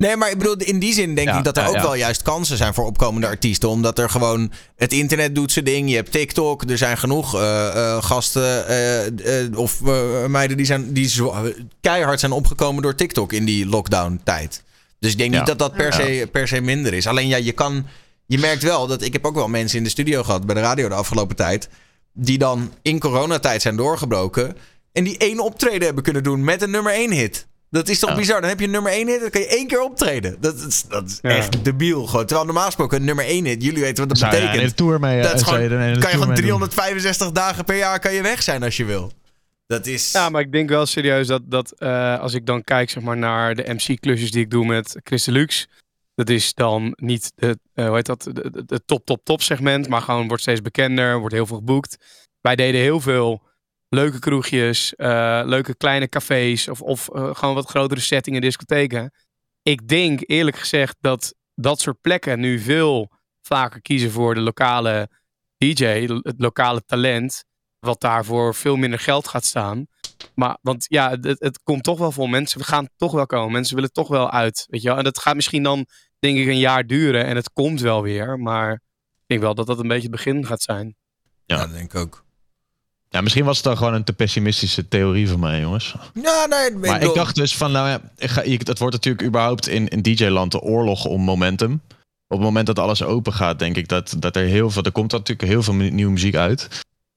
[SPEAKER 2] Nee, maar ik bedoel, in die zin denk
[SPEAKER 3] Ja,
[SPEAKER 2] ik dat er
[SPEAKER 3] ja,
[SPEAKER 2] ook
[SPEAKER 3] ja.
[SPEAKER 2] wel juist kansen zijn voor opkomende artiesten. Omdat er gewoon het internet doet zijn ding. Je hebt TikTok. Er zijn genoeg eh, eh, gasten eh, eh, of meiden die, zijn, die zo, keihard zijn opgekomen door TikTok in die lockdown-tijd. Dus ik denk
[SPEAKER 3] Ja.
[SPEAKER 2] niet dat dat per se, per se minder is. Alleen ja, je kan. Je merkt wel dat ik heb ook wel mensen in de studio gehad bij de radio de afgelopen tijd. Die dan in coronatijd zijn doorgebroken. En die één optreden hebben kunnen doen met een nummer één hit. Dat is toch
[SPEAKER 3] Ja.
[SPEAKER 2] bizar? Dan heb je een nummer 1 hit, dan kan je één keer optreden. Dat is, dat is
[SPEAKER 7] Ja.
[SPEAKER 2] echt debiel gewoon. Terwijl normaal gesproken een nummer 1 hit, jullie weten wat dat
[SPEAKER 3] Zou je een
[SPEAKER 2] betekent.
[SPEAKER 3] tour mee,
[SPEAKER 2] dat
[SPEAKER 3] eh,
[SPEAKER 2] is gewoon, kan je gewoon
[SPEAKER 3] mee doen?
[SPEAKER 2] 365 dagen per jaar kan je weg zijn als je wil. Dat is...
[SPEAKER 7] Ja, maar ik denk wel serieus dat, dat eh, als ik dan kijk zeg maar, naar de MC-klusjes die ik doe met Chris Deluxe. Dat is dan niet de, eh, hoe heet dat, de, de- de top, top, top segment. Maar gewoon wordt steeds bekender, wordt heel veel geboekt. Wij deden heel veel leuke kroegjes, eh, leuke kleine cafés. Of, of eh, gewoon wat grotere settingen, discotheken. Ik denk eerlijk gezegd dat dat soort plekken nu veel vaker kiezen voor de lokale DJ, het lokale talent wat daarvoor veel minder geld gaat staan. Maar, want ja, het, het komt toch wel vol. Mensen gaan toch wel komen. Mensen willen toch wel uit. Weet je wel? En dat gaat misschien dan, denk ik, een jaar duren. En het komt wel weer. Maar ik denk wel dat dat een beetje het begin gaat zijn.
[SPEAKER 2] ja,
[SPEAKER 3] Ja.
[SPEAKER 2] dat denk ik ook.
[SPEAKER 3] Ja, misschien was het dan gewoon een te pessimistische theorie van mij, jongens.
[SPEAKER 2] Ja, nee,
[SPEAKER 3] Maar ik
[SPEAKER 2] bedoel-
[SPEAKER 3] dacht dus van, nou ja, ik ga, ik- het wordt natuurlijk überhaupt in, in DJ-land de oorlog om momentum. Op het moment dat alles open gaat, denk ik dat, dat er heel veel, er komt natuurlijk heel veel nieuwe muziek uit.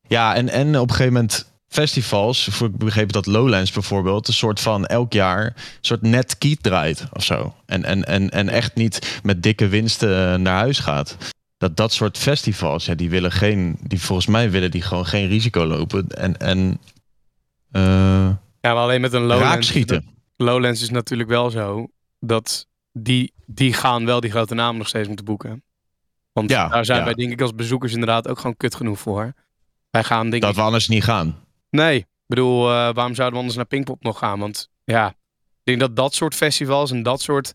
[SPEAKER 3] Ja, en, en op een gegeven moment festivals, voor ik begreep dat Lowlands bijvoorbeeld, een soort van elk jaar een soort net kiet draait of zo. En, en, en, en echt niet met dikke winsten naar huis gaat. Dat dat soort festivals, ja, die willen geen, die volgens mij willen die gewoon geen risico lopen. En, en eh,
[SPEAKER 7] Ja, alleen met een Lowlands.
[SPEAKER 3] raakschieten.
[SPEAKER 7] Lowlands is natuurlijk wel zo dat die, die gaan wel die grote namen nog steeds moeten boeken. Want
[SPEAKER 3] Ja,
[SPEAKER 7] daar zijn
[SPEAKER 3] ja.
[SPEAKER 7] wij denk ik als bezoekers inderdaad ook gewoon kut genoeg voor. Wij gaan denk
[SPEAKER 3] Dat
[SPEAKER 7] ik...
[SPEAKER 3] we anders niet gaan.
[SPEAKER 7] Nee, ik bedoel, eh, waarom zouden we anders naar Pinkpop nog gaan? Want ja, ik denk dat dat soort festivals en dat soort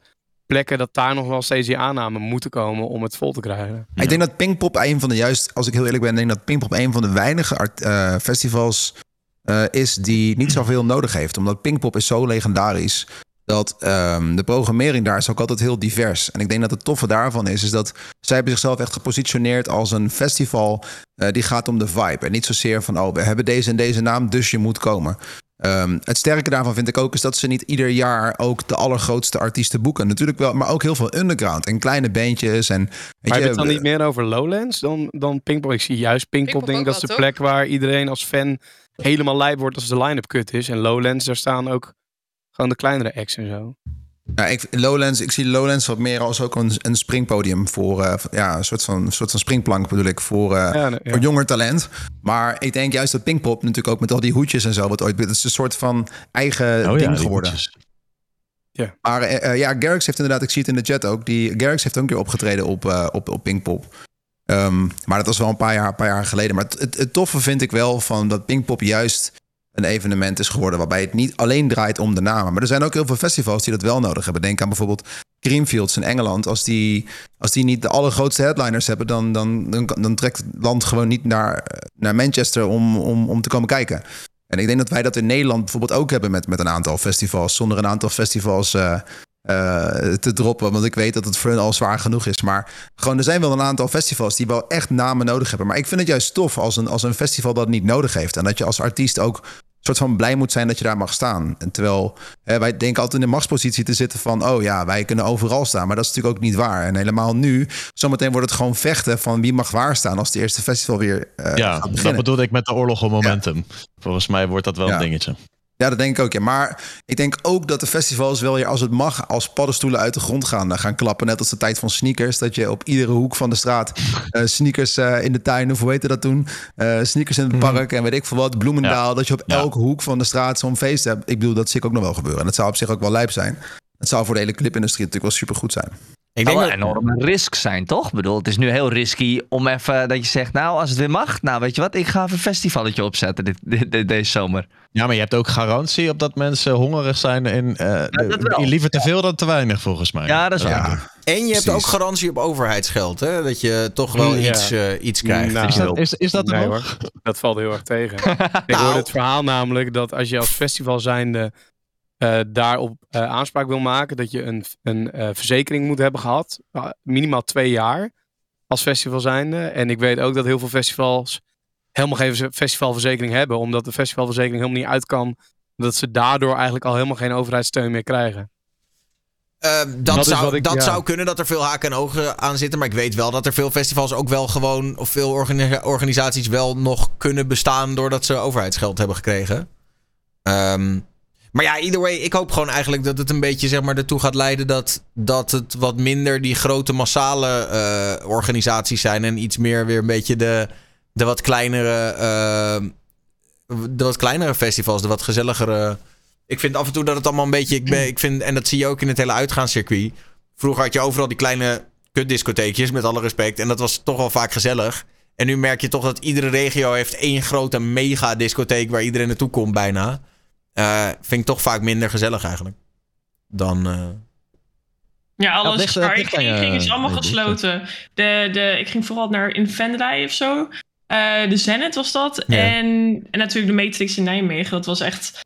[SPEAKER 7] plekken dat daar nog wel steeds die aannamen moeten komen om het vol te krijgen.
[SPEAKER 1] Ik denk dat Pinkpop een van de juist, als ik heel eerlijk ben, denk dat Pinkpop een van de weinige eh, festivals eh, is die niet zoveel nodig heeft. Omdat Pinkpop is zo legendarisch dat ehm, de programmering daar is ook altijd heel divers. En ik denk dat het toffe daarvan is, is dat zij hebben zichzelf echt gepositioneerd als een festival eh, die gaat om de vibe. En niet zozeer van, oh, we hebben deze en deze naam, dus je moet komen. Ehm, het sterke daarvan vind ik ook is dat ze niet ieder jaar ook de allergrootste artiesten boeken. Natuurlijk wel, maar ook heel veel underground en kleine bandjes. En, weet
[SPEAKER 7] Maar je het dan niet meer over Lowlands dan, dan Pinkpop? Ik zie juist Pinkpop,
[SPEAKER 5] Pinkpop
[SPEAKER 7] denk ik, dat is de plek waar iedereen als fan helemaal lijp wordt als de line-up kut is. En Lowlands, daar staan ook gewoon de kleinere acts en zo.
[SPEAKER 1] Ja, ik, Lowlands, ik zie Lowlands wat meer als ook een, een springpodium voor, eh, ja, een soort van, een soort van springplank bedoel ik, voor, eh,
[SPEAKER 7] Ja, nee, ja.
[SPEAKER 1] voor jonger talent. Maar ik denk juist dat Pinkpop natuurlijk ook met al die hoedjes en zo, wat ooit, het is een soort van eigen
[SPEAKER 3] Oh ja,
[SPEAKER 1] ding geworden.
[SPEAKER 3] hoedjes.
[SPEAKER 1] Maar eh, ja, Garrix heeft inderdaad, ik zie het in de chat ook, die Garrix heeft ook een keer opgetreden op, eh, op, op Pinkpop. Ehm, maar dat was wel een paar jaar, een paar jaar geleden. Maar het, het, het toffe vind ik wel van dat Pinkpop juist een evenement is geworden waarbij het niet alleen draait om de namen. Maar er zijn ook heel veel festivals die dat wel nodig hebben. Denk aan bijvoorbeeld Creamfields in Engeland. Als die, als die niet de allergrootste headliners hebben, dan, dan, dan, trekt het land gewoon niet naar, naar Manchester om, om, om te komen kijken. En ik denk dat wij dat in Nederland bijvoorbeeld ook hebben met, met een aantal festivals. Zonder een aantal festivals eh, eh, te droppen. Want ik weet dat het voor al zwaar genoeg is. Maar gewoon, er zijn wel een aantal festivals die wel echt namen nodig hebben. Maar ik vind het juist tof als een, als een festival dat niet nodig heeft. En dat je als artiest ook soort van blij moet zijn dat je daar mag staan. En terwijl hè, wij denken altijd in de machtspositie te zitten van... oh ja, wij kunnen overal staan. Maar dat is natuurlijk ook niet waar. En helemaal nu, zometeen wordt het gewoon vechten... van wie mag waar staan als het eerste festival weer eh
[SPEAKER 3] Ja,
[SPEAKER 1] gaat
[SPEAKER 3] dat bedoelde ik met de oorlog om momentum. Volgens mij wordt dat wel
[SPEAKER 1] Ja.
[SPEAKER 3] een dingetje.
[SPEAKER 1] Ja, dat denk ik ook. Ja. Maar ik denk ook dat de festivals wel weer, als het mag, als paddenstoelen uit de grond gaan, gaan klappen. Net als de tijd van sneakers. Dat je op iedere hoek van de straat eh, sneakers eh, in de tuin, of hoe heette dat toen? Eh, sneakers in het park en weet ik veel wat. Bloemendaal. Dat je op
[SPEAKER 3] Ja.
[SPEAKER 1] elke hoek van de straat zo'n feest hebt. Ik bedoel, dat zie ik ook nog wel gebeuren. En dat zou op zich ook wel lijp zijn. Het zou voor de hele clipindustrie natuurlijk wel super goed zijn.
[SPEAKER 2] Ik denk dat,
[SPEAKER 4] een enorme risk zijn, toch? Ik bedoel, het is nu heel risky om even dat je zegt, nou, als het weer mag, nou, weet je wat, ik ga even een festivalletje opzetten dit, dit- dit- deze zomer.
[SPEAKER 3] Ja, maar je hebt ook garantie op dat mensen hongerig zijn. In, eh, liever te veel dan te weinig, volgens mij.
[SPEAKER 4] Ja, dat is waar.
[SPEAKER 1] Ja,
[SPEAKER 2] en je hebt
[SPEAKER 1] Precies.
[SPEAKER 2] ook garantie op overheidsgeld, hè? Dat je toch wel
[SPEAKER 7] ja.
[SPEAKER 2] iets, eh, iets krijgt.
[SPEAKER 7] Nou,
[SPEAKER 3] Is dat, is, is dat er
[SPEAKER 7] Nee
[SPEAKER 3] nog?
[SPEAKER 7] hoor, dat valt heel erg tegen. (laughs) ik
[SPEAKER 2] Nou.
[SPEAKER 7] hoorde het verhaal namelijk dat als je als festival zijnde eh, daarop eh, aanspraak wil maken, dat je een, een eh, verzekering moet hebben gehad. eh, minimaal twee jaar als festival zijnde. En ik weet ook dat heel veel festivals helemaal geen ve- festivalverzekering hebben, omdat de festivalverzekering helemaal niet uit kan. Dat ze daardoor eigenlijk al helemaal geen overheidssteun meer krijgen.
[SPEAKER 2] Dat zou,
[SPEAKER 7] ik-
[SPEAKER 2] dat
[SPEAKER 7] ja.
[SPEAKER 2] zou kunnen dat er veel haken en ogen aan zitten. Maar ik weet wel dat er veel festivals ook wel gewoon. of veel organi- organisaties wel nog kunnen bestaan. doordat ze overheidsgeld hebben gekregen. Ehm, maar ja, either way, ik hoop gewoon eigenlijk dat het een beetje zeg maar, ertoe gaat leiden. dat, dat het wat minder die grote massale eh, organisaties zijn. en iets meer weer een beetje de, de wat kleinere. eh, de wat kleinere festivals, de wat gezelligere. Ik vind af en toe dat het allemaal een beetje. Ik ben, ik vind, en dat zie je ook in het hele uitgaanscircuit. Vroeger had je overal die kleine kutdiscotheekjes, met alle respect. En dat was toch wel vaak gezellig. En nu merk je toch dat iedere regio heeft één grote mega discotheek waar iedereen naartoe komt bijna. Eh, vind ik toch vaak minder gezellig eigenlijk. Dan. eh,
[SPEAKER 6] Ja, alles
[SPEAKER 3] ligt-
[SPEAKER 6] waar ik ging, is allemaal gesloten. De, de, ik ging vooral naar in Venray of zo. Eh, de Zenit was dat.
[SPEAKER 2] Ja.
[SPEAKER 6] En, en natuurlijk de Matrix in Nijmegen. Dat was echt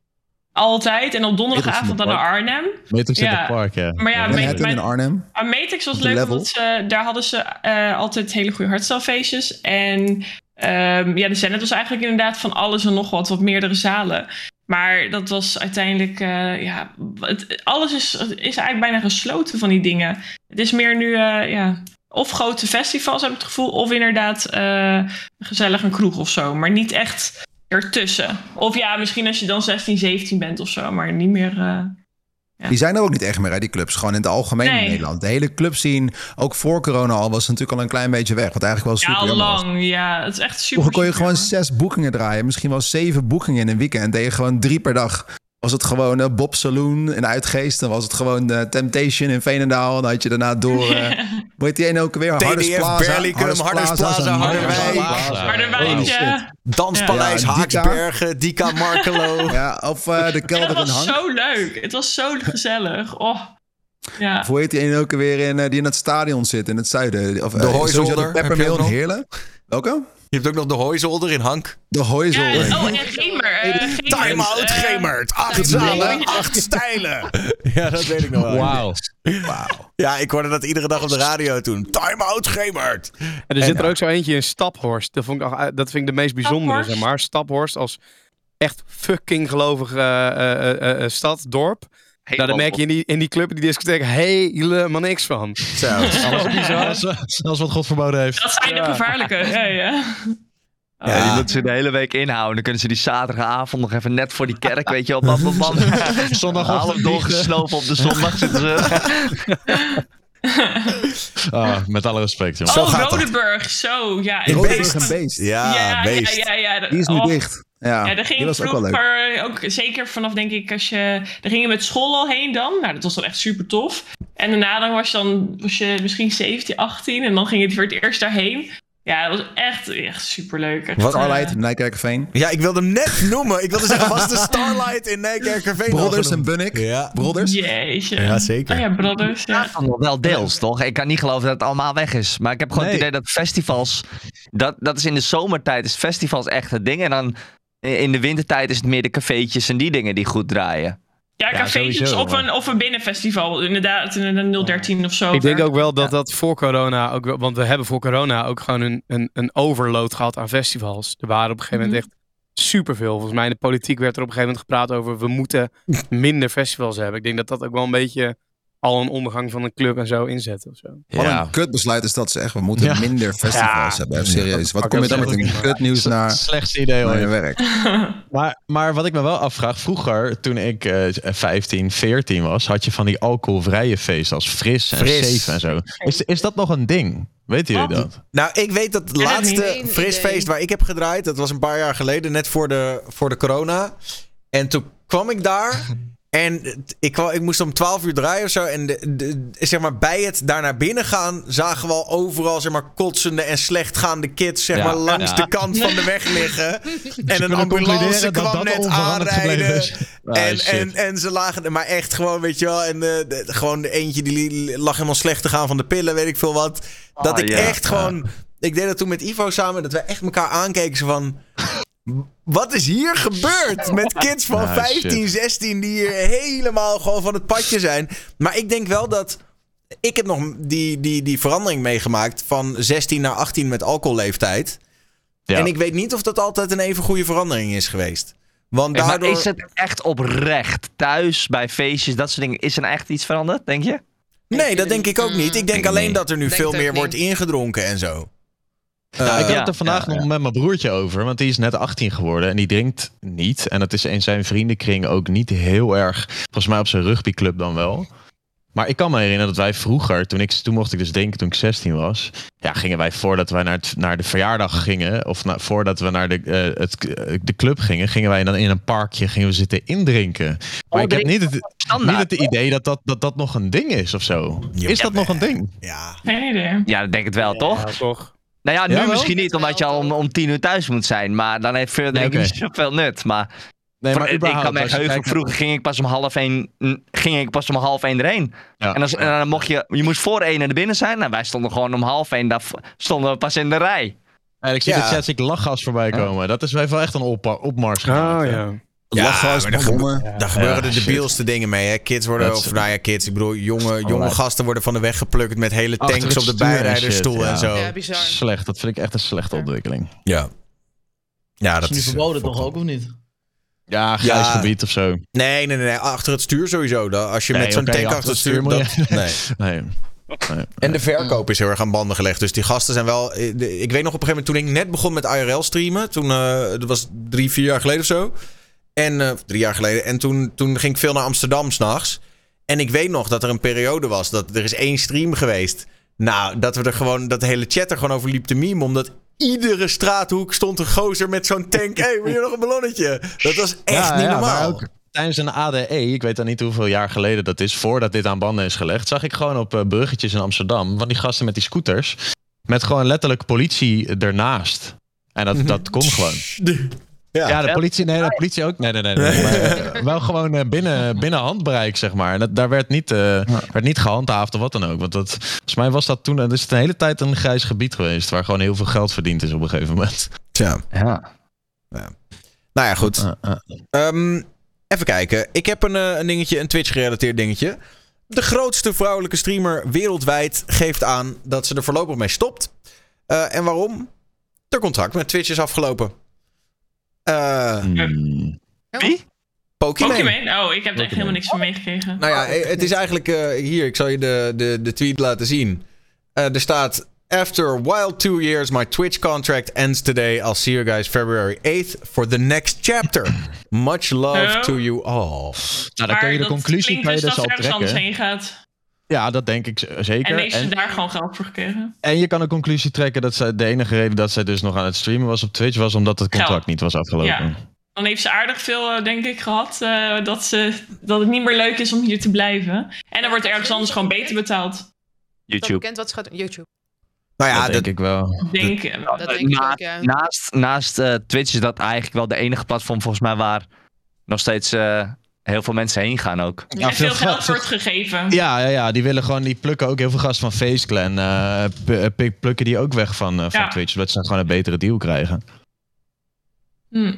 [SPEAKER 6] altijd. En op donderdagavond dan naar
[SPEAKER 1] in
[SPEAKER 6] Arnhem.
[SPEAKER 3] Matrix in
[SPEAKER 6] Ja.
[SPEAKER 3] het park, ja.
[SPEAKER 6] Maar ja,
[SPEAKER 1] Manhattan in Arnhem.
[SPEAKER 6] Matrix was leuk, ze, daar hadden ze eh, altijd hele goede hardstylefeestjes. En ehm, ja, de Zenit was eigenlijk inderdaad van alles en nog wat, wat meerdere zalen. Maar dat was uiteindelijk, eh, ja, het, alles is, is eigenlijk bijna gesloten van die dingen. Het is meer nu, eh, ja, of grote festivals heb ik het gevoel, of inderdaad eh, gezellig een kroeg of zo. Maar niet echt ertussen. Of ja, misschien als je dan 16, 17 bent of zo, maar niet meer... Ja.
[SPEAKER 1] Die zijn er ook niet echt meer, hè, die clubs. Gewoon in het algemeen
[SPEAKER 6] Nee.
[SPEAKER 1] in Nederland. De hele clubscene, ook voor corona al, was natuurlijk al een klein beetje weg. Wat eigenlijk wel
[SPEAKER 6] ja,
[SPEAKER 1] super
[SPEAKER 6] al
[SPEAKER 1] jammer was.
[SPEAKER 6] lang. Ja, het is echt super.
[SPEAKER 1] Vroeger kon je gewoon zes boekingen draaien. Misschien wel zeven boekingen in een weekend. En deed je gewoon drie per dag. Was het gewoon eh, Bob Saloon in Uitgeest. Dan was het gewoon eh, Temptation in Veenendaal. Dan had je daarna door... eh (laughs) hoe heet die ene ook weer? Harders
[SPEAKER 2] TDF,
[SPEAKER 1] Plaza.
[SPEAKER 2] Berlicum, Harders Plaza, Harderwijk. Danspaleis. Haaksbergen, Dika Markelo. (laughs)
[SPEAKER 1] Ja, of eh, de kelder in
[SPEAKER 6] was
[SPEAKER 1] Hank.
[SPEAKER 6] zo leuk. Het was zo gezellig. Oh, Ja.
[SPEAKER 1] Of hoe heet die ene ook weer in, eh, die in het stadion zit, in het zuiden? Of,
[SPEAKER 2] De
[SPEAKER 1] eh,
[SPEAKER 2] Hooizolder,
[SPEAKER 1] Peppermill in
[SPEAKER 2] nog?
[SPEAKER 1] Heerlen. Welke?
[SPEAKER 2] Je hebt ook nog de hooizolder in Hank.
[SPEAKER 1] De
[SPEAKER 6] Ja,
[SPEAKER 1] Hooizolder.
[SPEAKER 6] oh, en Gamer. eh, Gamers,
[SPEAKER 2] Time-out
[SPEAKER 6] eh,
[SPEAKER 2] Gemert. Acht
[SPEAKER 6] Time
[SPEAKER 2] zalen,
[SPEAKER 6] Out.
[SPEAKER 2] acht stijlen. (laughs) Ja, dat weet ik nog wel.
[SPEAKER 3] Wauw.
[SPEAKER 2] Ja, ik hoorde dat iedere dag op de radio toen. Time-out Gemert.
[SPEAKER 7] En er zit er ook zo eentje in Staphorst. Dat, vond ik, al- dat vind ik de meest bijzondere,
[SPEAKER 6] Staphorst?
[SPEAKER 7] zeg maar. Staphorst als echt fucking gelovige eh, eh, eh, eh, stad, dorp. Nou, daar merk je in die, in die club, in die discotheek, helemaal niks van.
[SPEAKER 2] Zo. (laughs)
[SPEAKER 3] Alles bizar. Dat is, dat is wat God verboden heeft.
[SPEAKER 6] Dat zijn de gevaarlijke. Ja, ja.
[SPEAKER 4] Ja, die moeten ze de hele week inhouden. Dan kunnen ze die zaterdagavond nog even net voor die kerk, weet je wel. Bam, bam, bam. (laughs)
[SPEAKER 3] Zondagochtend
[SPEAKER 4] Half doorgesnoven op de zondag zitten ze. (laughs)
[SPEAKER 3] Ah, met alle respect, jongen.
[SPEAKER 6] Oh,
[SPEAKER 2] gaat dat.
[SPEAKER 6] Rodenburg. Zo, ja.
[SPEAKER 2] In
[SPEAKER 6] ik-
[SPEAKER 2] Beest.
[SPEAKER 1] Rodenburg en Beest.
[SPEAKER 2] Ja,
[SPEAKER 6] ja,
[SPEAKER 2] beest.
[SPEAKER 6] ja, ja, ja.
[SPEAKER 1] Die is nu
[SPEAKER 6] Oh,
[SPEAKER 1] dicht. Ja,
[SPEAKER 6] Ja, daar
[SPEAKER 1] die
[SPEAKER 6] ging
[SPEAKER 1] was ook wel leuk.
[SPEAKER 6] ook, zeker vanaf denk ik als je, daar ging je met school al heen dan. Nou, dat was dan echt super tof. En daarna dan was je dan, was je misschien 17, 18 en dan ging je voor het eerst daarheen. Ja, dat was echt, echt super leuk.
[SPEAKER 2] Wat-
[SPEAKER 1] Starlight, Nijkerkerveen.
[SPEAKER 2] Ja, ik wilde hem net noemen. Ik wilde zeggen, was de (laughs) Starlight in Nijkerkerveen
[SPEAKER 1] Brothers en? Bunnik.
[SPEAKER 2] Ja.
[SPEAKER 1] Brothers.
[SPEAKER 6] Jeetje.
[SPEAKER 2] Ja, zeker.
[SPEAKER 6] Oh ja, Brothers. Ja.
[SPEAKER 4] nog wel deels, toch? Ik kan niet geloven dat het allemaal weg is. Maar ik heb gewoon
[SPEAKER 3] Nee.
[SPEAKER 4] het idee dat festivals... Dat, dat is in de zomertijd is festivals echt het ding. En dan in de wintertijd is het meer de cafeetjes en die dingen die goed draaien.
[SPEAKER 6] Ja,
[SPEAKER 3] Ja,
[SPEAKER 6] cafeetjes
[SPEAKER 3] sowieso,
[SPEAKER 6] of, een, of een binnenfestival. Inderdaad, in een 013 of zo.
[SPEAKER 7] Ik denk ook wel dat dat voor corona ook wel, want we hebben voor corona ook gewoon een, een, een overload gehad aan festivals. Er waren op een gegeven moment echt superveel. Volgens mij in de politiek werd er op een gegeven moment gepraat over we moeten (laughs) minder festivals hebben. Ik denk dat dat ook wel een beetje al een ondergang van een club en zo inzet of zo.
[SPEAKER 1] Wat
[SPEAKER 2] Ja.
[SPEAKER 1] een kutbesluit is dat ze echt. We moeten
[SPEAKER 3] Ja.
[SPEAKER 1] minder festivals
[SPEAKER 7] Ja.
[SPEAKER 1] hebben. Even serieus. Wat kom je dan met een kutnieuws naar,
[SPEAKER 3] Slechtste idee
[SPEAKER 1] naar je werk? (laughs)
[SPEAKER 3] Maar, maar wat ik me wel afvraag, vroeger toen ik eh 15, 14 was, had je van die alcoholvrije feesten als fris en
[SPEAKER 2] Fris.
[SPEAKER 3] safe en zo. Is, is dat nog een ding? Weten jullie
[SPEAKER 6] Wat?
[SPEAKER 3] dat?
[SPEAKER 2] Nou, ik weet dat het
[SPEAKER 6] Ja,
[SPEAKER 2] laatste frisfeest waar ik heb gedraaid, dat was een paar jaar geleden, net voor de, voor de corona. En toen kwam ik daar (laughs) en ik, ik moest om 12 uur draaien of zo. En de, de- zeg maar, bij het daar naar binnen gaan, zagen we al overal zeg maar, kotsende en slechtgaande kids zeg
[SPEAKER 3] Ja,
[SPEAKER 2] maar, langs
[SPEAKER 3] ja.
[SPEAKER 2] de kant van de weg liggen. (laughs) en een ambulance kwam
[SPEAKER 3] dat
[SPEAKER 2] net aanrijden.
[SPEAKER 3] Ah,
[SPEAKER 2] en, en, en ze lagen er maar echt gewoon, weet je wel. En eh, de, gewoon de eentje die lag helemaal slecht te gaan van de pillen, weet ik veel wat. Dat
[SPEAKER 4] Ah,
[SPEAKER 2] ik
[SPEAKER 4] ja.
[SPEAKER 2] echt gewoon. Ik deed dat toen met Ivo samen, dat we echt elkaar aankeken. Zo van. Wat is hier gebeurd? Met kids van (laughs)
[SPEAKER 3] Ah,
[SPEAKER 2] 15,
[SPEAKER 3] shit.
[SPEAKER 2] 16 die hier helemaal gewoon van het padje zijn. Maar ik denk wel dat. Ik heb nog die, die, die verandering meegemaakt van 16 naar 18 met alcoholleeftijd.
[SPEAKER 3] Ja.
[SPEAKER 2] En ik weet niet of dat altijd een even goede verandering is geweest. Want
[SPEAKER 4] Maar
[SPEAKER 2] daardoor.
[SPEAKER 4] is het echt oprecht thuis, bij feestjes, dat soort dingen? Is er nou echt iets veranderd, denk je?
[SPEAKER 2] Nee, dat denk ik ook niet. Ik denk alleen dat er nu
[SPEAKER 5] Denk
[SPEAKER 2] veel meer
[SPEAKER 5] niet.
[SPEAKER 2] wordt ingedronken en zo.
[SPEAKER 3] Nou, ik
[SPEAKER 2] Eh,
[SPEAKER 3] had het er vandaag
[SPEAKER 4] ja,
[SPEAKER 3] nog met mijn broertje over, want die is net 18 geworden en die drinkt niet. En het is in zijn vriendenkring ook niet heel erg, volgens mij op zijn rugbyclub dan wel. Maar ik kan me herinneren dat wij vroeger, toen, ik, toen mocht ik dus drinken toen ik 16 was, ja, gingen wij voordat wij naar, het, naar de verjaardag gingen, of na- voordat we naar de, eh, het, eh, de club gingen, gingen wij dan in een parkje gingen we zitten indrinken. Maar
[SPEAKER 4] Oh,
[SPEAKER 3] ik heb niet het,
[SPEAKER 4] Standaard.
[SPEAKER 3] niet het idee dat dat, dat dat nog een ding is of zo.
[SPEAKER 2] Ja,
[SPEAKER 3] Is dat nog een ding?
[SPEAKER 2] ja.
[SPEAKER 6] Geen idee.
[SPEAKER 4] Ja, ik denk het wel, toch?
[SPEAKER 7] Ja, toch?
[SPEAKER 4] Nou ja, nu
[SPEAKER 3] Jawel?
[SPEAKER 4] misschien niet, omdat je al om, om tien uur thuis moet zijn. Maar dan heeft verder
[SPEAKER 3] Nee,
[SPEAKER 4] denk ik
[SPEAKER 3] oké.
[SPEAKER 4] niet zoveel nut. Maar,
[SPEAKER 3] Nee,
[SPEAKER 4] voor- ik kan me
[SPEAKER 3] als
[SPEAKER 4] echt
[SPEAKER 3] je
[SPEAKER 4] heugen,
[SPEAKER 3] kijkt-
[SPEAKER 4] vroeger ging ik pas om half één, ging ik pas om half één erheen.
[SPEAKER 3] Ja.
[SPEAKER 4] En, als, en dan mocht je, je moest voor één naar binnen zijn. Nou, wij stonden gewoon om half één, daar stonden we pas in de rij.
[SPEAKER 3] En ik zie
[SPEAKER 2] Ja.
[SPEAKER 3] de chat ik lachgas voorbij komen. Dat is wel echt een opmars. gemaakt,
[SPEAKER 7] Oh ja.
[SPEAKER 2] Ja,
[SPEAKER 1] Lachgas,
[SPEAKER 2] maar daar
[SPEAKER 1] bommen.
[SPEAKER 2] Daar gebeuren
[SPEAKER 3] Ja,
[SPEAKER 2] de
[SPEAKER 3] shit.
[SPEAKER 2] debielste dingen mee. Hè? Kids worden,
[SPEAKER 3] Dat
[SPEAKER 2] of nou ja, kids. Ik bedoel, jonge, jonge gasten worden van de weg geplukt met hele tanks op de bijrijdersstoel en zo.
[SPEAKER 5] Ja, bizar.
[SPEAKER 3] Slecht, dat vind ik echt een slechte ontwikkeling.
[SPEAKER 2] Ja. Ja,
[SPEAKER 8] Dat is nu
[SPEAKER 2] is
[SPEAKER 8] verboden
[SPEAKER 2] eh,
[SPEAKER 8] toch ook, of niet?
[SPEAKER 3] Ja, grijs
[SPEAKER 2] Ja.
[SPEAKER 3] gebied of zo.
[SPEAKER 2] Nee, nee, nee, nee. Achter het stuur sowieso. Dat- Als je
[SPEAKER 3] Nee,
[SPEAKER 2] met zo'n tank
[SPEAKER 3] achter
[SPEAKER 2] achter het stuur... dat- (laughs) nee.
[SPEAKER 3] Nee. nee.
[SPEAKER 2] En de verkoop is heel erg aan banden gelegd. Dus die gasten zijn wel... eh, Ik weet nog op een gegeven moment toen ik net begon met IRL streamen. Toen, eh, dat was drie, vier jaar geleden of zo. En, eh, drie jaar geleden. En toen, toen ging ik veel naar Amsterdam s'nachts. En ik weet nog dat er een periode was dat er is één stream geweest. Nou, dat we er gewoon... Dat de hele chat er gewoon over liep te meme. Omdat iedere straathoek stond een gozer met zo'n tank. Hé, hey, wil je nog een ballonnetje? Dat was echt
[SPEAKER 3] Ja,
[SPEAKER 2] niet
[SPEAKER 3] ja,
[SPEAKER 2] normaal.
[SPEAKER 3] tijdens een ADE, ik weet dan niet hoeveel jaar geleden dat is, voordat dit aan banden is gelegd, zag ik gewoon op eh, bruggetjes in Amsterdam van die gasten met die scooters. Met gewoon letterlijk politie ernaast. En dat, (laughs) dat kon gewoon. Ja, de politie, nee, de politie ook. Nee, nee, nee. nee. Maar, eh, (laughs) wel gewoon eh, binnen, binnen handbereik, zeg maar. En dat, daar werd niet, eh, werd niet gehandhaafd of wat dan ook. Want dat, volgens mij was dat toen, dat is het een hele tijd een grijs gebied geweest. Waar gewoon heel veel geld verdiend is op een gegeven moment.
[SPEAKER 2] Tja.
[SPEAKER 4] Ja.
[SPEAKER 2] Nou ja, goed.
[SPEAKER 3] Uh, uh.
[SPEAKER 2] Ehm, even kijken. Ik heb een, eh, een dingetje, een Twitch-gerelateerd dingetje. De grootste vrouwelijke streamer wereldwijd geeft aan dat ze er voorlopig mee stopt. Eh, en waarom? De contract met Twitch is afgelopen. Eh
[SPEAKER 3] Hmm.
[SPEAKER 2] Pokémon.
[SPEAKER 6] Pokémon? Oh, ik heb er echt helemaal niks van meegekregen.
[SPEAKER 2] Nou ja, eh, het is eigenlijk eh, hier. Ik zal je de, de, de tweet laten zien. Eh, er staat. After a wild two years, my Twitch contract ends today. I'll see you guys February 8th for the next chapter. Much love
[SPEAKER 6] Ja.
[SPEAKER 2] to you all.
[SPEAKER 3] Nou, dan kun je de conclusie kan je
[SPEAKER 6] dus
[SPEAKER 3] dus
[SPEAKER 6] dat
[SPEAKER 3] al
[SPEAKER 6] er ergens anders
[SPEAKER 3] trekken.
[SPEAKER 6] heen gaat.
[SPEAKER 3] Ja, dat denk ik zeker.
[SPEAKER 6] En heeft ze
[SPEAKER 3] En,
[SPEAKER 6] daar gewoon geld voor gekregen.
[SPEAKER 3] en je kan een conclusie trekken dat zij, de enige reden dat zij dus nog aan het streamen was op Twitch was omdat het contract
[SPEAKER 6] Geld.
[SPEAKER 3] niet was afgelopen.
[SPEAKER 6] Ja. Dan heeft ze aardig veel, eh, denk ik, gehad. eh, dat, ze, dat het niet meer leuk is om hier te blijven. En dan wordt ergens anders gewoon beter betaald.
[SPEAKER 4] YouTube.
[SPEAKER 5] bekend wat ze gaat doen? YouTube.
[SPEAKER 2] Nou ja,
[SPEAKER 3] dat denk
[SPEAKER 2] dat,
[SPEAKER 3] ik wel.
[SPEAKER 6] Denk,
[SPEAKER 5] Dat denk ik
[SPEAKER 4] Na-
[SPEAKER 5] ook, ja.
[SPEAKER 4] Naast, naast eh, Twitch is dat eigenlijk wel de enige platform volgens mij waar nog steeds eh, heel veel mensen heen gaan ook.
[SPEAKER 6] en
[SPEAKER 3] veel
[SPEAKER 6] veel
[SPEAKER 3] geld-
[SPEAKER 6] wordt gegeven.
[SPEAKER 3] Ja, ja, ja, die willen gewoon, die plukken ook heel veel gas van Face Clan. eh, p- eh, pik- plukken die ook weg van, eh, van
[SPEAKER 6] Ja.
[SPEAKER 3] Twitch, zodat ze gewoon een betere deal krijgen.
[SPEAKER 6] Hm.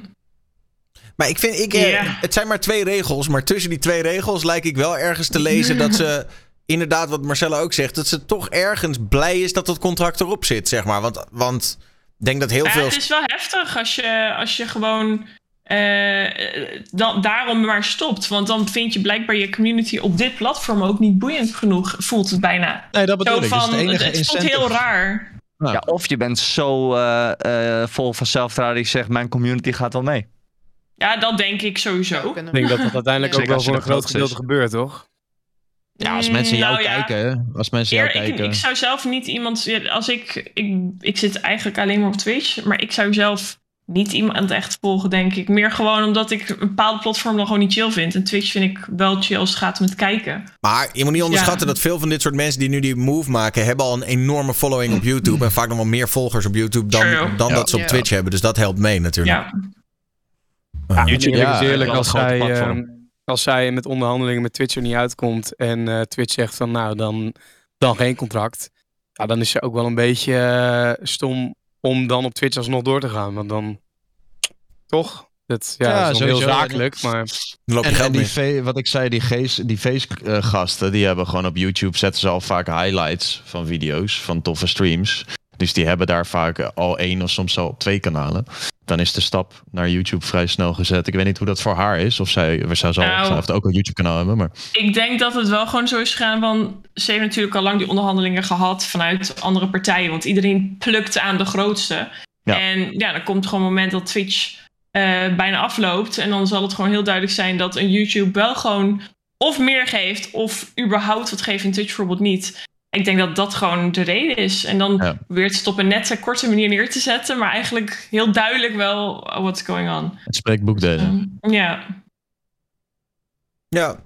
[SPEAKER 2] maar ik vind, ik, eh,
[SPEAKER 6] Ja.
[SPEAKER 2] het zijn maar twee regels. Maar tussen die twee regels lijkt ik wel ergens te lezen dat ze, (laughs) inderdaad, wat Marcella ook zegt, dat ze toch ergens blij is dat dat contract erop zit, zeg maar. Want, want ik denk dat heel
[SPEAKER 6] Ja,
[SPEAKER 2] veel.
[SPEAKER 6] het is wel heftig als je, als je gewoon eh, dan, daarom maar stopt. Want dan vind je blijkbaar je community op dit platform ook niet boeiend genoeg. Voelt het bijna.
[SPEAKER 3] Nee, dat bedoel
[SPEAKER 6] Zo
[SPEAKER 3] ik.
[SPEAKER 6] Van,
[SPEAKER 3] het
[SPEAKER 6] het,
[SPEAKER 3] enige
[SPEAKER 6] het voelt
[SPEAKER 3] incentive.
[SPEAKER 6] heel raar.
[SPEAKER 3] Ja.
[SPEAKER 4] Ja, of je bent zo eh, eh, vol van zelfvertrouwen dat je zegt, mijn community gaat wel mee.
[SPEAKER 6] Ja, dat denk ik sowieso.
[SPEAKER 7] Ik denk dat dat uiteindelijk
[SPEAKER 5] Ja.
[SPEAKER 7] ook wel voor een groot gedeelte
[SPEAKER 4] is.
[SPEAKER 7] gebeurt, toch?
[SPEAKER 3] Ja, als mensen jou
[SPEAKER 6] Nou ja.
[SPEAKER 3] kijken, als mensen jou
[SPEAKER 6] Eer, ik,
[SPEAKER 3] kijken.
[SPEAKER 6] ik zou zelf niet iemand. Als ik, ik. Ik zit eigenlijk alleen maar op Twitch. Maar ik zou zelf niet iemand echt volgen, denk ik. Meer gewoon omdat ik een bepaald platform dan gewoon niet chill vind. En Twitch vind ik wel chill als het gaat om het kijken.
[SPEAKER 2] Maar je moet niet onderschatten
[SPEAKER 6] Ja.
[SPEAKER 2] dat veel van dit soort mensen die nu die move maken, hebben al een enorme following op YouTube. En vaak nog wel meer volgers op YouTube dan,
[SPEAKER 6] True.
[SPEAKER 2] dan
[SPEAKER 3] Ja.
[SPEAKER 2] dat ze op
[SPEAKER 5] Ja.
[SPEAKER 2] Twitch hebben. Dus dat helpt mee natuurlijk.
[SPEAKER 6] Ja.
[SPEAKER 2] Ja.
[SPEAKER 7] YouTube
[SPEAKER 3] Ja,
[SPEAKER 7] is eerlijk als zij, ehm, als zij met onderhandelingen met Twitch er niet uitkomt en eh, Twitch zegt van nou dan, dan geen contract. Ja, dan is ze ook wel een beetje eh, stom om dan op Twitch alsnog door te gaan. Want dan toch? Dat ja,
[SPEAKER 3] Ja,
[SPEAKER 7] is heel zakelijk, maar
[SPEAKER 2] Dan loop je
[SPEAKER 3] En,
[SPEAKER 2] geld
[SPEAKER 3] en die fe- wat ik zei, die, gees, die face-gasten, die hebben gewoon op YouTube zetten ze al vaak highlights van video's, van toffe streams. Dus die hebben daar vaak al één of soms al twee kanalen. Dan is de stap naar YouTube vrij snel gezet. Ik weet niet hoe dat voor haar is. Of zij, zij zal
[SPEAKER 6] Nou.
[SPEAKER 3] heeft ook een YouTube-kanaal hebben. Maar
[SPEAKER 6] Ik denk dat het wel gewoon zo is gegaan van... Ze heeft natuurlijk al lang die onderhandelingen gehad vanuit andere partijen. Want iedereen plukt aan de grootste.
[SPEAKER 3] Ja.
[SPEAKER 6] En ja, dan komt gewoon een moment dat Twitch eh, bijna afloopt. En dan zal het gewoon heel duidelijk zijn dat een YouTube wel gewoon... of meer geeft of überhaupt wat geeft en Twitch bijvoorbeeld niet. Ik denk dat dat gewoon de reden is. En dan
[SPEAKER 3] Ja.
[SPEAKER 6] weer het op een nette, korte manier neer te zetten. Maar eigenlijk heel duidelijk wel what's going on.
[SPEAKER 3] het spreekt boekdelen.
[SPEAKER 6] Ja.
[SPEAKER 2] Ja.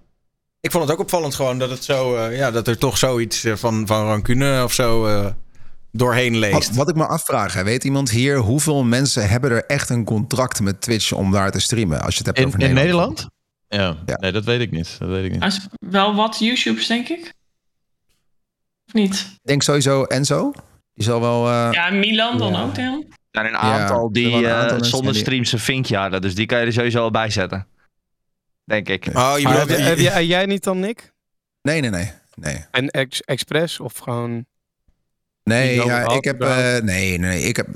[SPEAKER 2] Ik vond het ook opvallend gewoon dat het zo, eh, ja, dat er toch zoiets eh, van, van rancune of zo eh, doorheen leest.
[SPEAKER 1] wat ik me afvraag, hè, weet iemand hier hoeveel mensen hebben er echt een contract met Twitch om daar te streamen? Als je het hebt
[SPEAKER 3] In,
[SPEAKER 1] over
[SPEAKER 3] in
[SPEAKER 1] Nederland.
[SPEAKER 3] Nederland? Ja.
[SPEAKER 1] Ja.
[SPEAKER 3] nee, dat weet ik niet. Dat weet ik niet.
[SPEAKER 6] Als wel wat YouTubers, denk ik. Of niet?
[SPEAKER 1] Ik denk sowieso Enzo. Die zal wel. eh,
[SPEAKER 6] Ja, Milan dan
[SPEAKER 1] Ja.
[SPEAKER 6] ook dan.
[SPEAKER 4] Er zijn een aantal die
[SPEAKER 1] een
[SPEAKER 4] eh,
[SPEAKER 1] aantal
[SPEAKER 4] zonder streams een vinkje hadden. Dus die kan je er sowieso al bij zetten. Denk ik.
[SPEAKER 2] Oh, je
[SPEAKER 7] Maar heb, heb jij, niet dan, Nick?
[SPEAKER 1] Nee, nee, nee. Nee,
[SPEAKER 7] En ex Express of gewoon...
[SPEAKER 1] nee, ja, ik heb. eh, nee, nee. Ik heb.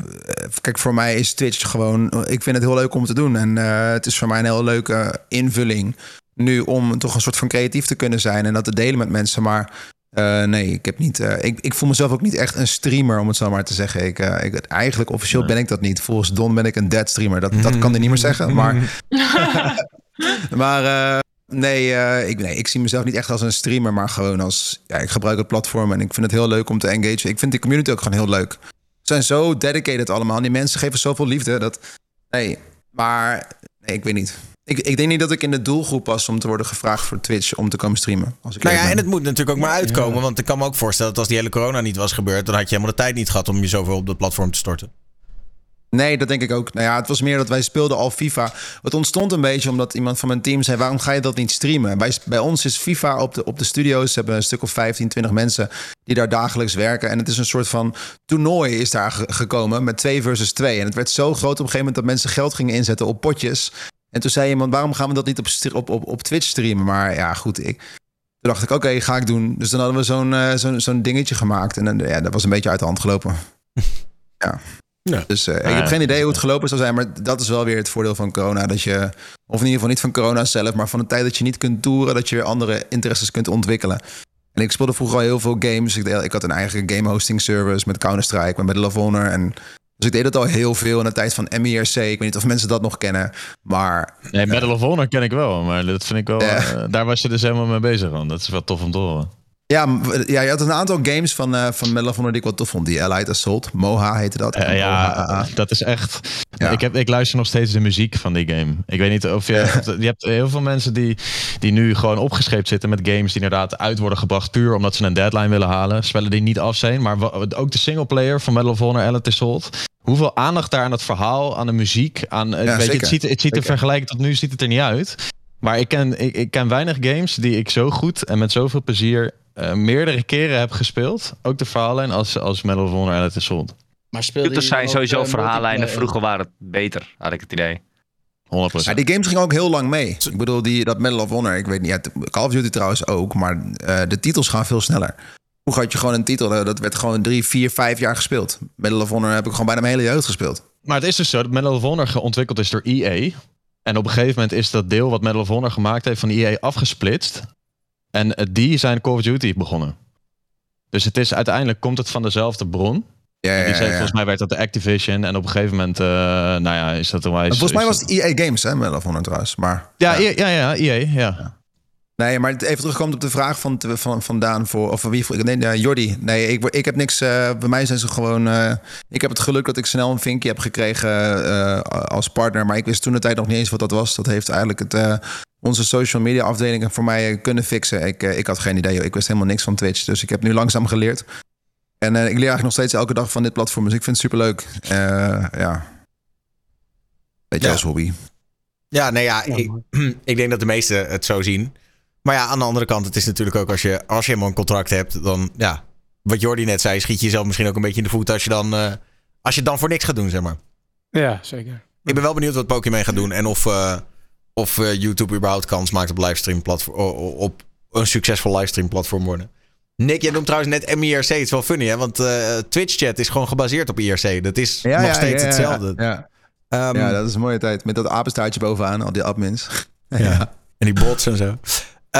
[SPEAKER 1] kijk, voor mij is Twitch gewoon. Ik vind het heel leuk om te doen. En eh, het is voor mij een heel leuke invulling. Nu om toch een soort van creatief te kunnen zijn en dat te delen met mensen. Maar eh, nee, ik heb niet. eh, ik, ik voel mezelf ook niet echt een streamer, om het zo maar te zeggen. Ik, eh, ik, eigenlijk officieel ben ik dat niet. Volgens Don ben ik een dead streamer. Dat, dat kan hij niet meer (laughs) zeggen. Maar (laughs) Maar nee, ik, nee, ik zie mezelf niet echt als een streamer, maar gewoon als... Ja, ik gebruik het platform en ik vind het heel leuk om te engagen. Ik vind die community ook gewoon heel leuk. Ze zijn zo dedicated allemaal. Die mensen geven zoveel liefde. Dat, nee, maar nee, ik weet niet. Ik, ik denk niet dat ik in de doelgroep was om te worden gevraagd voor Twitch om te komen streamen. Als ik
[SPEAKER 2] Nou ja, en het moet natuurlijk ook maar uitkomen. Want ik kan me ook voorstellen dat als die hele corona niet was gebeurd, dan had je helemaal de tijd niet gehad om je zoveel op dat platform te storten.
[SPEAKER 1] Nee, dat denk ik ook. Nou ja, het was meer dat wij speelden al FIFA. Het ontstond een beetje omdat iemand van mijn team zei... waarom ga je dat niet streamen? Bij, bij ons is FIFA op de, op de studio's. Ze hebben een stuk of 15, 20 mensen die daar dagelijks werken. En het is een soort van toernooi is daar ge- gekomen met 2 versus 2. En het werd zo groot op een gegeven moment... dat mensen geld gingen inzetten op potjes. En toen zei iemand, waarom gaan we dat niet op, op, op, op Twitch streamen? Maar ja, goed, ik... Toen dacht ik, oké, ga ik doen. Dus dan hadden we zo'n eh, zo'n zo'n dingetje gemaakt. En dan, ja, dat was een beetje uit de hand gelopen. (laughs) ja.
[SPEAKER 2] Ja.
[SPEAKER 1] Dus eh, ik
[SPEAKER 3] Ja,
[SPEAKER 1] heb geen idee
[SPEAKER 3] is
[SPEAKER 1] hoe het gelopen zou zijn. Maar dat is wel weer het voordeel van corona. Dat je, of in ieder geval niet van corona zelf... maar van de tijd dat je niet kunt toeren... dat je weer andere interesses kunt ontwikkelen. En ik speelde vroeger al heel veel games. Ik, ik had een eigen game hosting service met Counter-Strike... met of Honor. En, dus ik deed het al heel veel in de tijd van MERC. Ik weet niet of mensen dat nog kennen. Maar
[SPEAKER 3] Nee, Medal of Honor ken ik wel, maar dat vind ik wel... Eh, daar was je dus helemaal mee bezig, man. Dat is wel tof om te horen.
[SPEAKER 1] Ja, ja, je had een aantal games van, eh van Medal of Honor die ik wel tof vond. Die Allied Assault, Moha heette dat.
[SPEAKER 3] Eh, ja,
[SPEAKER 1] Moha.
[SPEAKER 3] dat is echt...
[SPEAKER 1] Ja.
[SPEAKER 3] Ik, heb, ik luister nog steeds de muziek van die game. Ik weet niet of je... (laughs) je hebt heel veel mensen die, die nu gewoon opgescheept zitten met games die inderdaad uit worden gebracht puur omdat ze een deadline willen halen. Spellen die niet af zijn. Maar ook de singleplayer van Medal of Honor, Allied Assault. Hoeveel aandacht daar aan het verhaal, aan de muziek, aan... eh,
[SPEAKER 1] Ja,
[SPEAKER 3] weet je, het ziet, het ziet er vergelijking tot nu ziet het er niet uit. Maar ik ken, ik, ik ken weinig games die ik zo goed en met zoveel plezier eh, meerdere keren heb gespeeld. Ook de verhaallijn als, als Medal of Honor Assault. 100%.
[SPEAKER 8] Maar speelde
[SPEAKER 4] Computers zijn sowieso
[SPEAKER 8] eh,
[SPEAKER 4] verhaallijnen. Vroeger waren het beter, had ik het idee.
[SPEAKER 1] Ja, die games gingen ook heel lang mee. Ik bedoel, die, dat Medal of Honor, ik weet niet, ja, Call of Duty trouwens ook, maar eh, de titels gaan veel sneller. Vroeger had je gewoon een titel, dat werd gewoon drie, vier, vijf jaar gespeeld. Medal of Honor heb ik gewoon bijna mijn hele jeugd gespeeld.
[SPEAKER 3] Maar het is dus zo dat Medal of Honor geontwikkeld is door EA. En op een gegeven moment is dat deel wat Medal of Honor gemaakt heeft van EA afgesplitst. En eh, die zijn Call of Duty begonnen. Dus het is uiteindelijk komt het van dezelfde bron.
[SPEAKER 1] Ja, ja, ja.
[SPEAKER 3] volgens mij werd dat de Activision. En op een gegeven moment, eh, nou ja, is dat.
[SPEAKER 1] Maar Volgens mij was het EA Games, hè, Medal of Honor trouwens. Maar,
[SPEAKER 3] Ja, ja, ja, ja, EA, ja.
[SPEAKER 1] Nee, maar even terugkomt op de vraag van, van, van Daan voor, of van wie voor, nee, nee, Jordi. Nee, ik, ik heb niks, eh, bij mij zijn ze gewoon, eh, ik heb het geluk dat ik snel een vinkje heb gekregen eh, als partner, maar ik wist toen de tijd nog niet eens wat dat was. Dat heeft eigenlijk het, eh, onze social media afdelingen voor mij kunnen fixen. Ik, ik had geen idee, ik wist helemaal niks van Twitch, dus ik heb nu langzaam geleerd. En eh, ik leer eigenlijk nog steeds elke dag van dit platform, dus ik vind het superleuk. Eh ja, beetje
[SPEAKER 2] Ja.
[SPEAKER 1] als hobby.
[SPEAKER 2] Ja, nee, ja, ik, (clears throat) ik denk dat de meesten het zo zien. Maar ja, aan de andere kant, het is natuurlijk ook als je, als je helemaal een contract hebt, dan ja, wat Jordi net zei, schiet je jezelf misschien ook een beetje in de voet als je dan, eh, als je het dan voor niks gaat doen, zeg maar.
[SPEAKER 7] Ja, zeker.
[SPEAKER 2] Ik ben wel benieuwd wat Pokémon gaat doen en of, eh, of eh, YouTube überhaupt kans maakt op livestream platform, op een succesvol livestream platform worden. Nick, jij noemt trouwens net MIRC. Het is wel funny, hè? Want eh, Twitch chat is gewoon gebaseerd op IRC. Dat is nog steeds hetzelfde.
[SPEAKER 1] Ja,
[SPEAKER 2] Ehm,
[SPEAKER 1] ja, dat is een mooie tijd. Met dat apenstaartje bovenaan, al die admins. (laughs)
[SPEAKER 2] Ja. En die bots en zo.